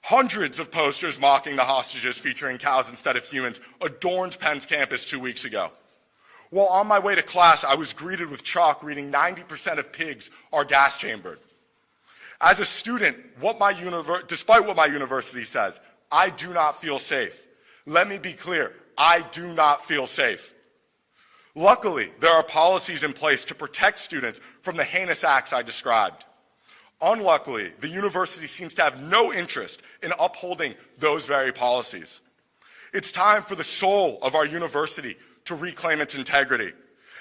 Hundreds of posters mocking the hostages featuring cows instead of humans adorned Penn's campus two weeks ago. While on my way to class, I was greeted with chalk reading 90% of pigs are gas chambered. As a student, what my univer- despite what my university says, I do not feel safe. Let me be clear, I do not feel safe. Luckily, there are policies in place to protect students from the heinous acts I described. Unluckily, the university seems to have no interest in upholding those very policies. It's time for the soul of our university to reclaim its integrity.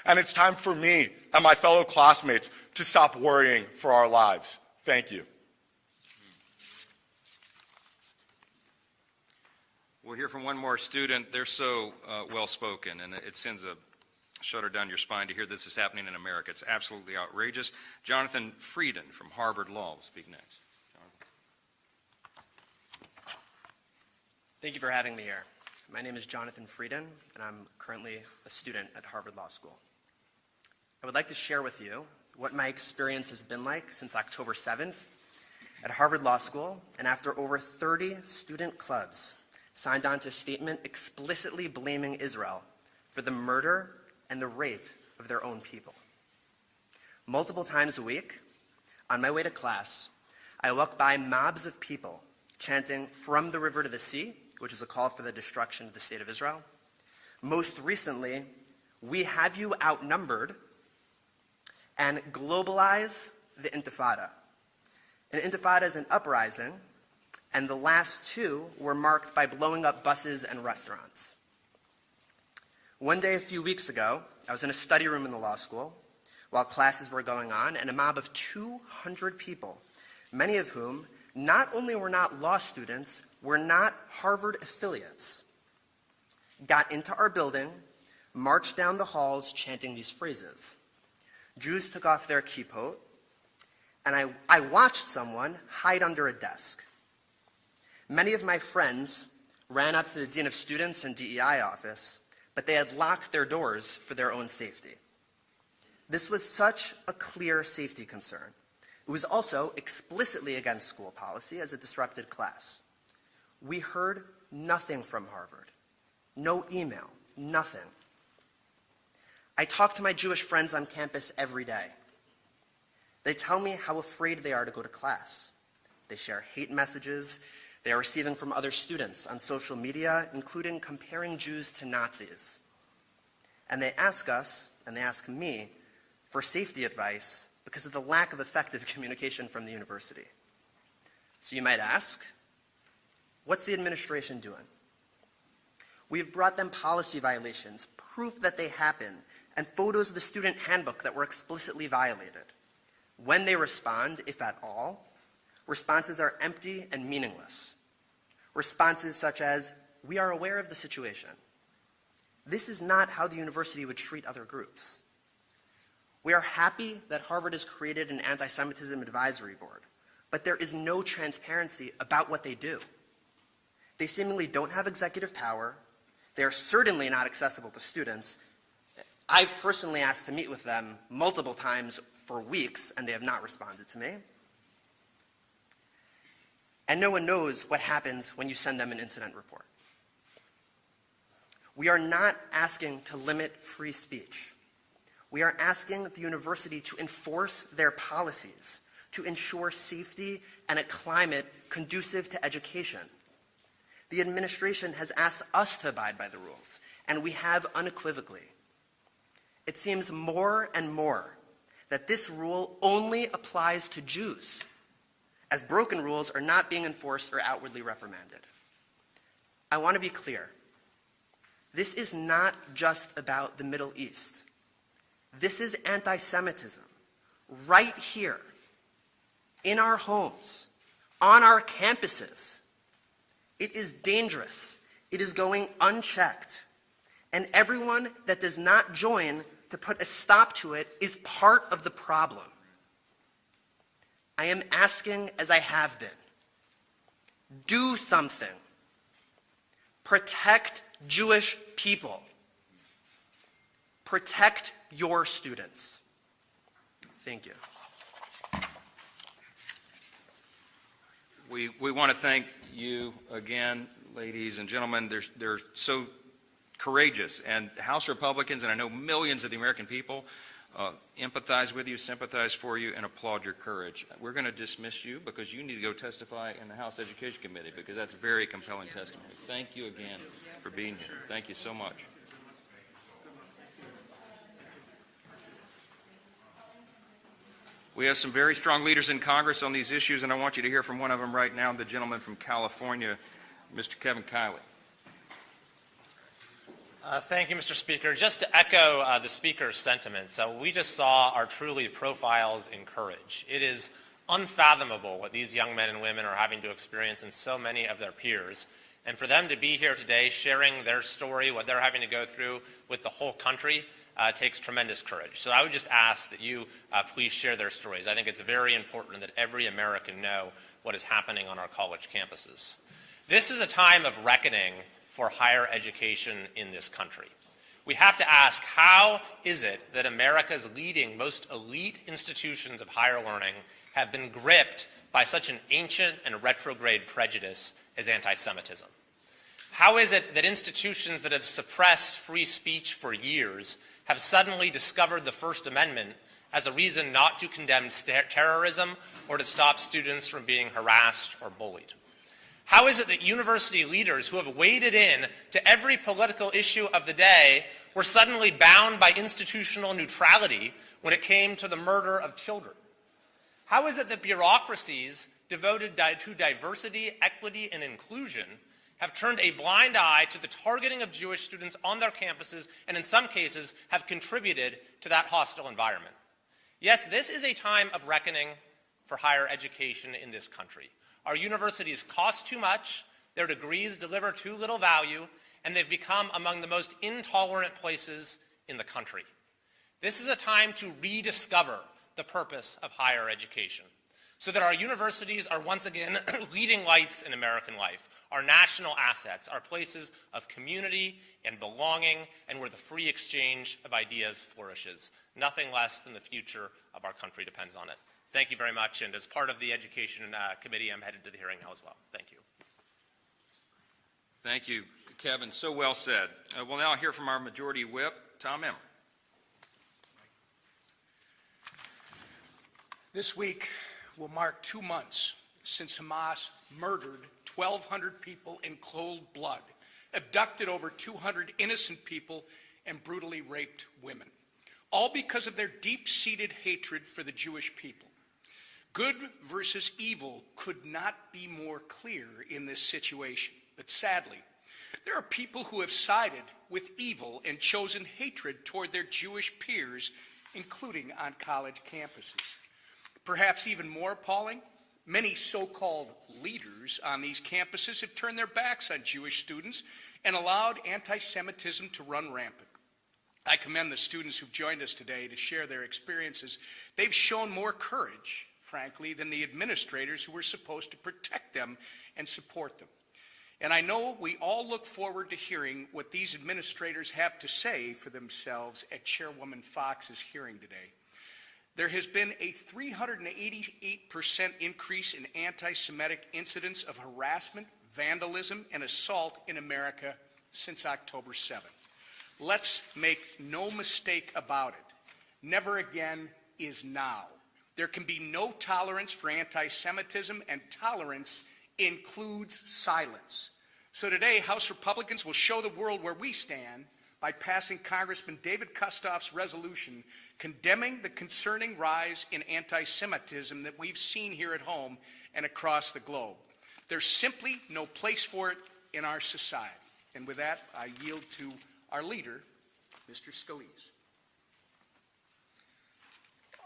And it's time for me and my fellow classmates to stop worrying for our lives. Thank you. We'll hear from one more student. They're so uh, well spoken, and it sends a shudder down your spine to hear this is happening in America. It's absolutely outrageous. Jonathan Frieden from Harvard Law will speak next. Jonathan. Thank you for having me here. My name is Jonathan Frieden, and I'm currently a student at Harvard Law School. I would like to share with you what my experience has been like since October 7th at Harvard Law School, and after over 30 student clubs signed on to a statement explicitly blaming Israel for the murder and the rape of their own people. Multiple times a week, on my way to class, I walk by mobs of people chanting, From the river to the sea, which is a call for the destruction of the state of Israel. Most recently, we have you outnumbered and globalize the intifada. An intifada is an uprising, and the last two were marked by blowing up buses and restaurants. One day a few weeks ago, I was in a study room in the law school while classes were going on, and a mob of 200 people, many of whom not only were not law students, were not Harvard affiliates, got into our building, marched down the halls chanting these phrases. Jews took off their kippot, and I, I watched someone hide under a desk. Many of my friends ran up to the Dean of Students and DEI office, but they had locked their doors for their own safety. This was such a clear safety concern. It was also explicitly against school policy as it disrupted class. We heard nothing from Harvard. No email, nothing. I talk to my Jewish friends on campus every day. They tell me how afraid they are to go to class. They share hate messages they are receiving from other students on social media, including comparing Jews to Nazis. And they ask us, and they ask me, for safety advice because of the lack of effective (laughs) communication from the university. So you might ask, what's the administration doing? We've brought them policy violations, proof that they happen, and photos of the student handbook that were explicitly violated. When they respond, if at all, responses are empty and meaningless. Responses such as, we are aware of the situation. This is not how the university would treat other groups. We are happy that Harvard has created an anti Semitism advisory board, but there is no transparency about what they do. They seemingly don't have executive power, They are certainly not accessible to students. I've personally asked to meet with them multiple times for weeks, and they have not responded to me. And no one knows what happens when you send them an incident report. We are not asking to limit free speech. We are asking the university to enforce their policies to ensure safety and a climate conducive to education. The administration has asked us to abide by the rules, and we have unequivocally. It seems more and more that this rule only applies to Jews, as broken rules are not being enforced or outwardly reprimanded. I want to be clear. This is not just about the Middle East. This is anti Semitism right here, in our homes, on our campuses. It is dangerous. It is going unchecked. And everyone that does not join to put a stop to it is part of the problem. I am asking, as I have been, do something. Protect Jewish people. Protect your students. Thank you. We, we want to thank you again, ladies and gentlemen. They're, they're so courageous. And House Republicans, and I know millions of the American people, uh, empathize with you, sympathize for you, and applaud your courage. We're going to dismiss you because you need to go testify in the House Education Committee because that's very compelling testimony. Thank you again for being here. Thank you so much. We have some very strong leaders in Congress on these issues, and I want you to hear from one of them right now, the gentleman from California, Mr. Kevin Kiley. Uh, thank you, Mr. Speaker. Just to echo uh, the Speaker's sentiments, uh, we just saw our truly profiles in courage. It is unfathomable what these young men and women are having to experience and so many of their peers. And for them to be here today sharing their story, what they're having to go through with the whole country, uh, takes tremendous courage. So I would just ask that you uh, please share their stories. I think it's very important that every American know what is happening on our college campuses. This is a time of reckoning for higher education in this country. We have to ask how is it that America's leading, most elite institutions of higher learning have been gripped by such an ancient and retrograde prejudice as anti Semitism? How is it that institutions that have suppressed free speech for years have suddenly discovered the First Amendment as a reason not to condemn terrorism or to stop students from being harassed or bullied? How is it that university leaders who have waded in to every political issue of the day were suddenly bound by institutional neutrality when it came to the murder of children? How is it that bureaucracies devoted to diversity, equity, and inclusion have turned a blind eye to the targeting of Jewish students on their campuses and, in some cases, have contributed to that hostile environment. Yes, this is a time of reckoning for higher education in this country. Our universities cost too much, their degrees deliver too little value, and they've become among the most intolerant places in the country. This is a time to rediscover the purpose of higher education so that our universities are once again (clears throat) leading lights in American life our national assets, our places of community and belonging, and where the free exchange of ideas flourishes. Nothing less than the future of our country depends on it. Thank you very much, and as part of the Education uh, Committee, I'm headed to the hearing now as well. Thank you. Thank you, Kevin. So well said. Uh, we'll now hear from our Majority Whip, Tom Emmer. This week will mark two months since Hamas murdered 1,200 people in cold blood, abducted over 200 innocent people, and brutally raped women, all because of their deep seated hatred for the Jewish people. Good versus evil could not be more clear in this situation. But sadly, there are people who have sided with evil and chosen hatred toward their Jewish peers, including on college campuses. Perhaps even more appalling, Many so called leaders on these campuses have turned their backs on Jewish students and allowed anti Semitism to run rampant. I commend the students who've joined us today to share their experiences. They've shown more courage, frankly, than the administrators who were supposed to protect them and support them. And I know we all look forward to hearing what these administrators have to say for themselves at Chairwoman Foxx's hearing today. There has been a 388% increase in anti Semitic incidents of harassment, vandalism, and assault in America since October 7th. Let's make no mistake about it. Never again is now. There can be no tolerance for anti Semitism, and tolerance includes silence. So today, House Republicans will show the world where we stand by passing Congressman David Kustoff's resolution condemning the concerning rise in anti Semitism that we've seen here at home and across the globe. There's simply no place for it in our society. And with that, I yield to our leader, Mr. Scalise.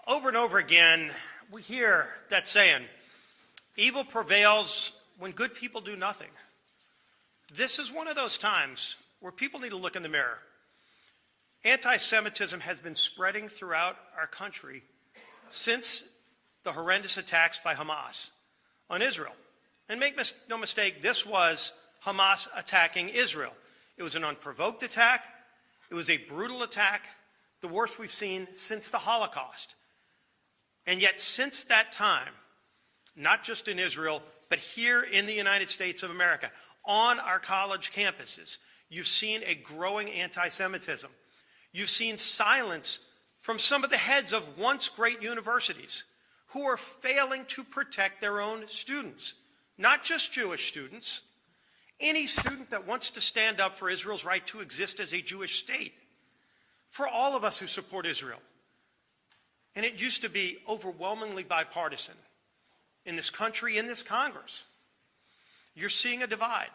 Over and over again, we hear that saying evil prevails when good people do nothing. This is one of those times where people need to look in the mirror. Anti Semitism has been spreading throughout our country since the horrendous attacks by Hamas on Israel. And make mis- no mistake, this was Hamas attacking Israel. It was an unprovoked attack, it was a brutal attack, the worst we've seen since the Holocaust. And yet, since that time, not just in Israel, but here in the United States of America, on our college campuses, you've seen a growing anti Semitism. You've seen silence from some of the heads of once great universities who are failing to protect their own students, not just Jewish students, any student that wants to stand up for Israel's right to exist as a Jewish state, for all of us who support Israel. And it used to be overwhelmingly bipartisan in this country, in this Congress. You're seeing a divide.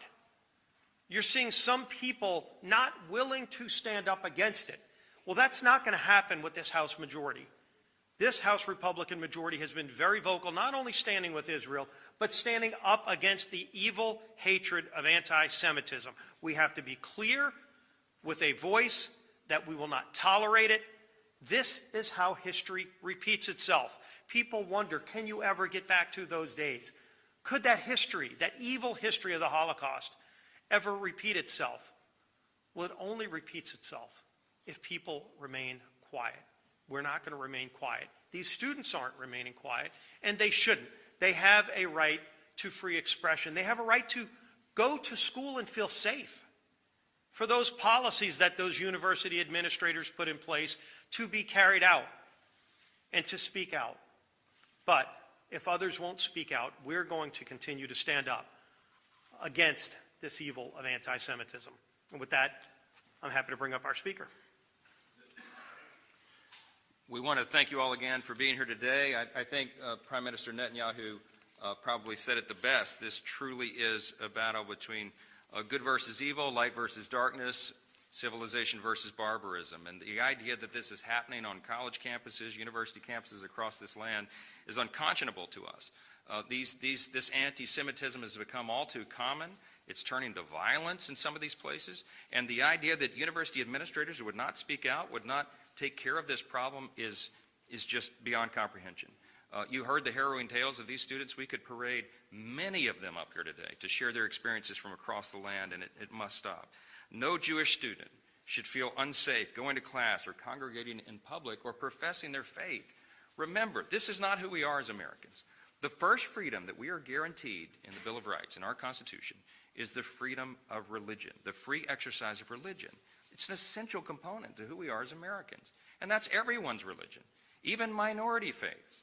You're seeing some people not willing to stand up against it. Well, that's not going to happen with this House majority. This House Republican majority has been very vocal, not only standing with Israel, but standing up against the evil hatred of anti Semitism. We have to be clear with a voice that we will not tolerate it. This is how history repeats itself. People wonder can you ever get back to those days? Could that history, that evil history of the Holocaust, ever repeat itself? Well, it only repeats itself if people remain quiet. We're not going to remain quiet. These students aren't remaining quiet, and they shouldn't. They have a right to free expression. They have a right to go to school and feel safe. For those policies that those university administrators put in place to be carried out and to speak out. But if others won't speak out, we're going to continue to stand up against this evil of anti Semitism. And with that, I'm happy to bring up our speaker. We want to thank you all again for being here today. I, I think uh, Prime Minister Netanyahu uh, probably said it the best. This truly is a battle between uh, good versus evil, light versus darkness, civilization versus barbarism. And the idea that this is happening on college campuses, university campuses across this land is unconscionable to us. Uh, these, these, this anti Semitism has become all too common. It's turning to violence in some of these places. And the idea that university administrators would not speak out, would not take care of this problem is, is just beyond comprehension. Uh, you heard the harrowing tales of these students. We could parade many of them up here today to share their experiences from across the land, and it, it must stop. No Jewish student should feel unsafe going to class or congregating in public or professing their faith. Remember, this is not who we are as Americans. The first freedom that we are guaranteed in the Bill of Rights, in our Constitution, is the freedom of religion, the free exercise of religion. It's an essential component to who we are as Americans. And that's everyone's religion, even minority faiths.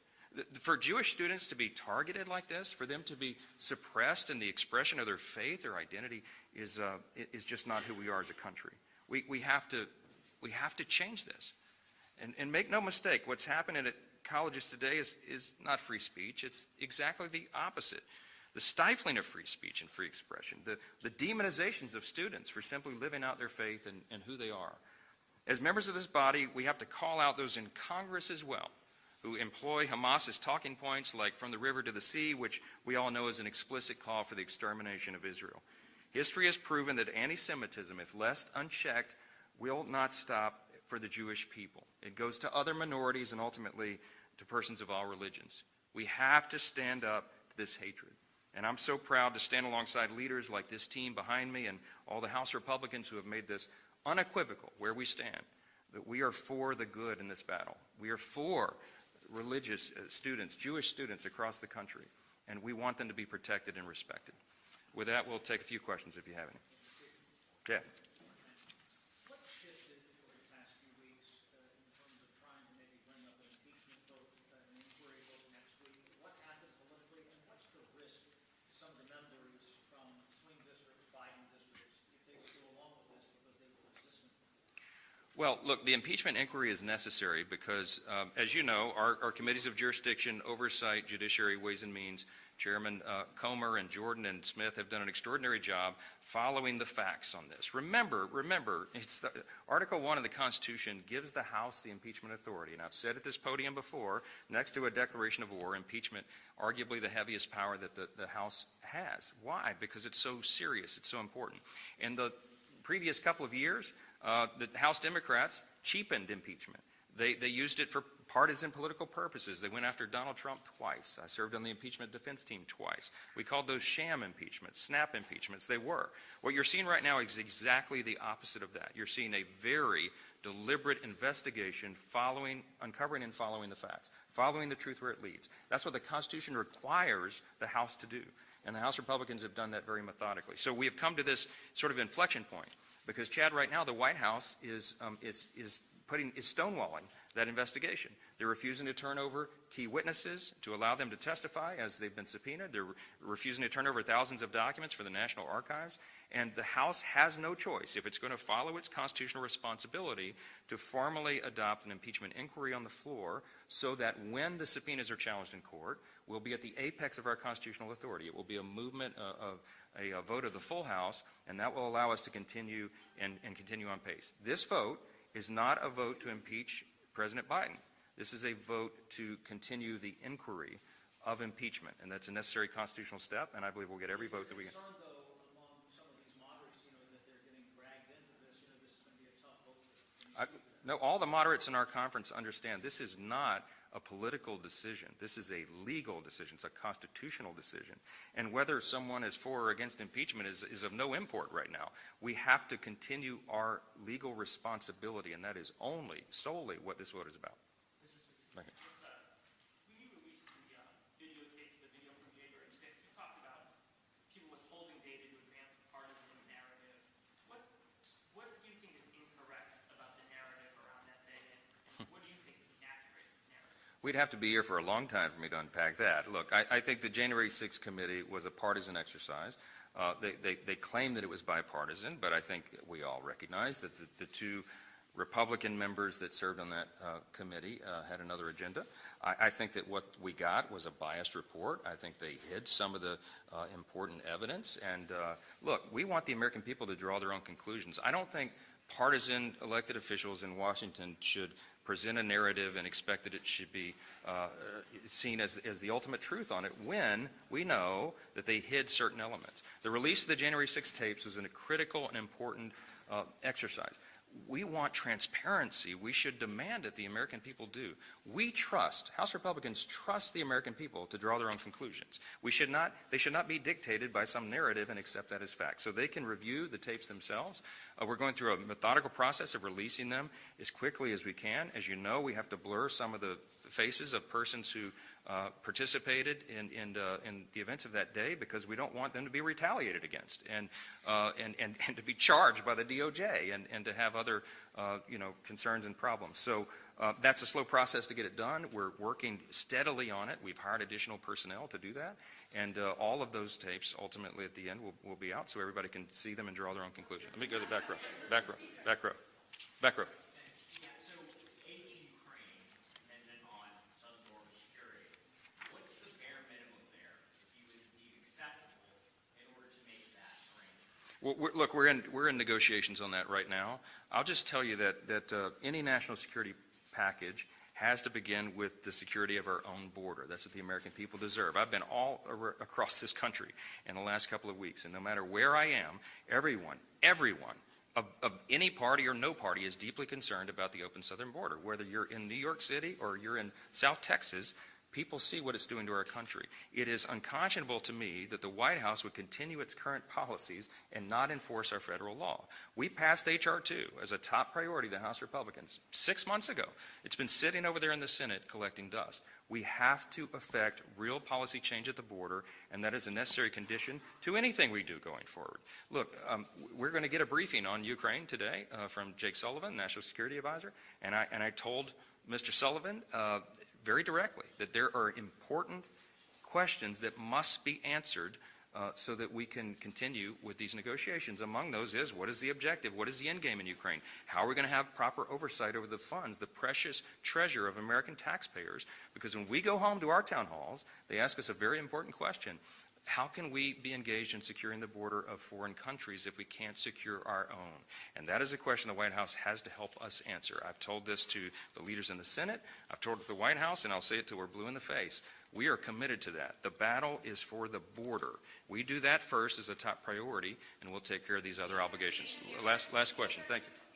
For Jewish students to be targeted like this, for them to be suppressed in the expression of their faith or identity, is, uh, is just not who we are as a country. We, we, have, to, we have to change this. And, and make no mistake, what's happening at colleges today is, is not free speech, it's exactly the opposite the stifling of free speech and free expression, the, the demonizations of students for simply living out their faith and, and who they are. As members of this body, we have to call out those in Congress as well who employ Hamas's talking points like from the river to the sea, which we all know is an explicit call for the extermination of Israel. History has proven that anti Semitism, if left unchecked, will not stop for the Jewish people. It goes to other minorities and ultimately to persons of all religions. We have to stand up to this hatred. And I'm so proud to stand alongside leaders like this team behind me and all the House Republicans who have made this unequivocal where we stand, that we are for the good in this battle. We are for religious uh, students, Jewish students across the country, and we want them to be protected and respected. With that, we'll take a few questions if you have any. Yeah. Well, look, the impeachment inquiry is necessary because, um, as you know, our, our, committees of jurisdiction, oversight, judiciary, ways and means, Chairman uh, Comer and Jordan and Smith have done an extraordinary job following the facts on this. Remember, remember, it's the, Article 1 of the Constitution gives the House the impeachment authority. And I've said at this podium before, next to a declaration of war, impeachment, arguably the heaviest power that the, the House has. Why? Because it's so serious, it's so important. In the previous couple of years, uh, the House Democrats cheapened impeachment. They, they used it for partisan political purposes. They went after Donald Trump twice. I served on the impeachment defense team twice. We called those sham impeachments, snap impeachments. They were. What you're seeing right now is exactly the opposite of that. You're seeing a very deliberate investigation following, uncovering and following the facts, following the truth where it leads. That's what the Constitution requires the House to do. And the House Republicans have done that very methodically. So we have come to this sort of inflection point. Because, Chad, right now, the White House is, um, is, is, putting, is stonewalling that investigation. They're refusing to turn over key witnesses to allow them to testify as they've been subpoenaed. They're re- refusing to turn over thousands of documents for the National Archives. And the House has no choice, if it's going to follow its constitutional responsibility, to formally adopt an impeachment inquiry on the floor so that when the subpoenas are challenged in court, we'll be at the apex of our constitutional authority. It will be a movement uh, of a, a, vote of the full House, and that will allow us to continue and, and continue on pace. This vote is not a vote to impeach President Biden. This is a vote to continue the inquiry of impeachment, and that's a necessary constitutional step, and I believe we'll get every vote that we can. I, no, all the moderates in our conference understand this is not a political decision. This is a legal decision. It's a constitutional decision. And whether someone is for or against impeachment is, is of no import right now. We have to continue our legal responsibility, and that is only, solely what this vote is about. We'd have to be here for a long time for me to unpack that. Look, I, I think the January 6th committee was a partisan exercise. Uh, they, they, they claim that it was bipartisan, but I think we all recognize that the, the two Republican members that served on that uh, committee uh, had another agenda. I, I, think that what we got was a biased report. I think they hid some of the uh, important evidence. And uh, look, we want the American people to draw their own conclusions. I don't think partisan elected officials in Washington should present a narrative and expect that it should be uh, seen as, as the ultimate truth on it when we know that they hid certain elements. The release of the January 6 tapes is a critical and important uh, exercise we want transparency. We should demand it. the American people do. We trust, House Republicans trust the American people to draw their own conclusions. We should not, they should not be dictated by some narrative and accept that as fact. So they can review the tapes themselves. Uh, we're going through a methodical process of releasing them as quickly as we can. As you know, we have to blur some of the faces of persons who uh, participated in, in, uh, in, the events of that day because we don't want them to be retaliated against and, uh, and, and, (laughs) and, to be charged by the DOJ and, and to have other uh, you know, concerns and problems. So uh, that's a slow process to get it done. We're working steadily on it. We've hired additional personnel to do that. And all of those tapes ultimately at the end will, will be out so everybody can see them and draw their own conclusion. Let me go to the back row. Back row. Back row. Back row. Well, we're, look, we're in, we're in negotiations on that right now. I'll just tell you that, that uh, any national security package has to begin with the security of our own border. That's what the American people deserve. I've been all across this country in the last couple of weeks, and no matter where I am, everyone, everyone of, of, any party or no party is deeply concerned about the open southern border. Whether you're in New York City or you're in South Texas, People see what it's doing to our country. It is unconscionable to me that the White House would continue its current policies and not enforce our federal law. We passed H.R. 2 as a top priority the House Republicans six months ago. It's been sitting over there in the Senate collecting dust. We have to effect real policy change at the border, and that is a necessary condition to anything we do going forward. Look, um, we're going to get a briefing on Ukraine today uh, from Jake Sullivan, National Security Advisor, and I, and I told Mr. Sullivan uh, very directly that there are important questions that must be answered uh, so that we can continue with these negotiations. Among those is what is the objective? What is the end game in Ukraine? How are we going to have proper oversight over the funds, the precious treasure of American taxpayers? Because when we go home to our town halls, they ask us a very important question how can we be engaged in securing the border of foreign countries if we can't secure our own? And that is a question the White House has to help us answer. I've told this to the leaders in the Senate, I've told it to the White House, and I'll say it till we're blue in the face. We are committed to that. The battle is for the border. We do that first as a top priority, and we'll take care of these other obligations. Last, last question. Thank you.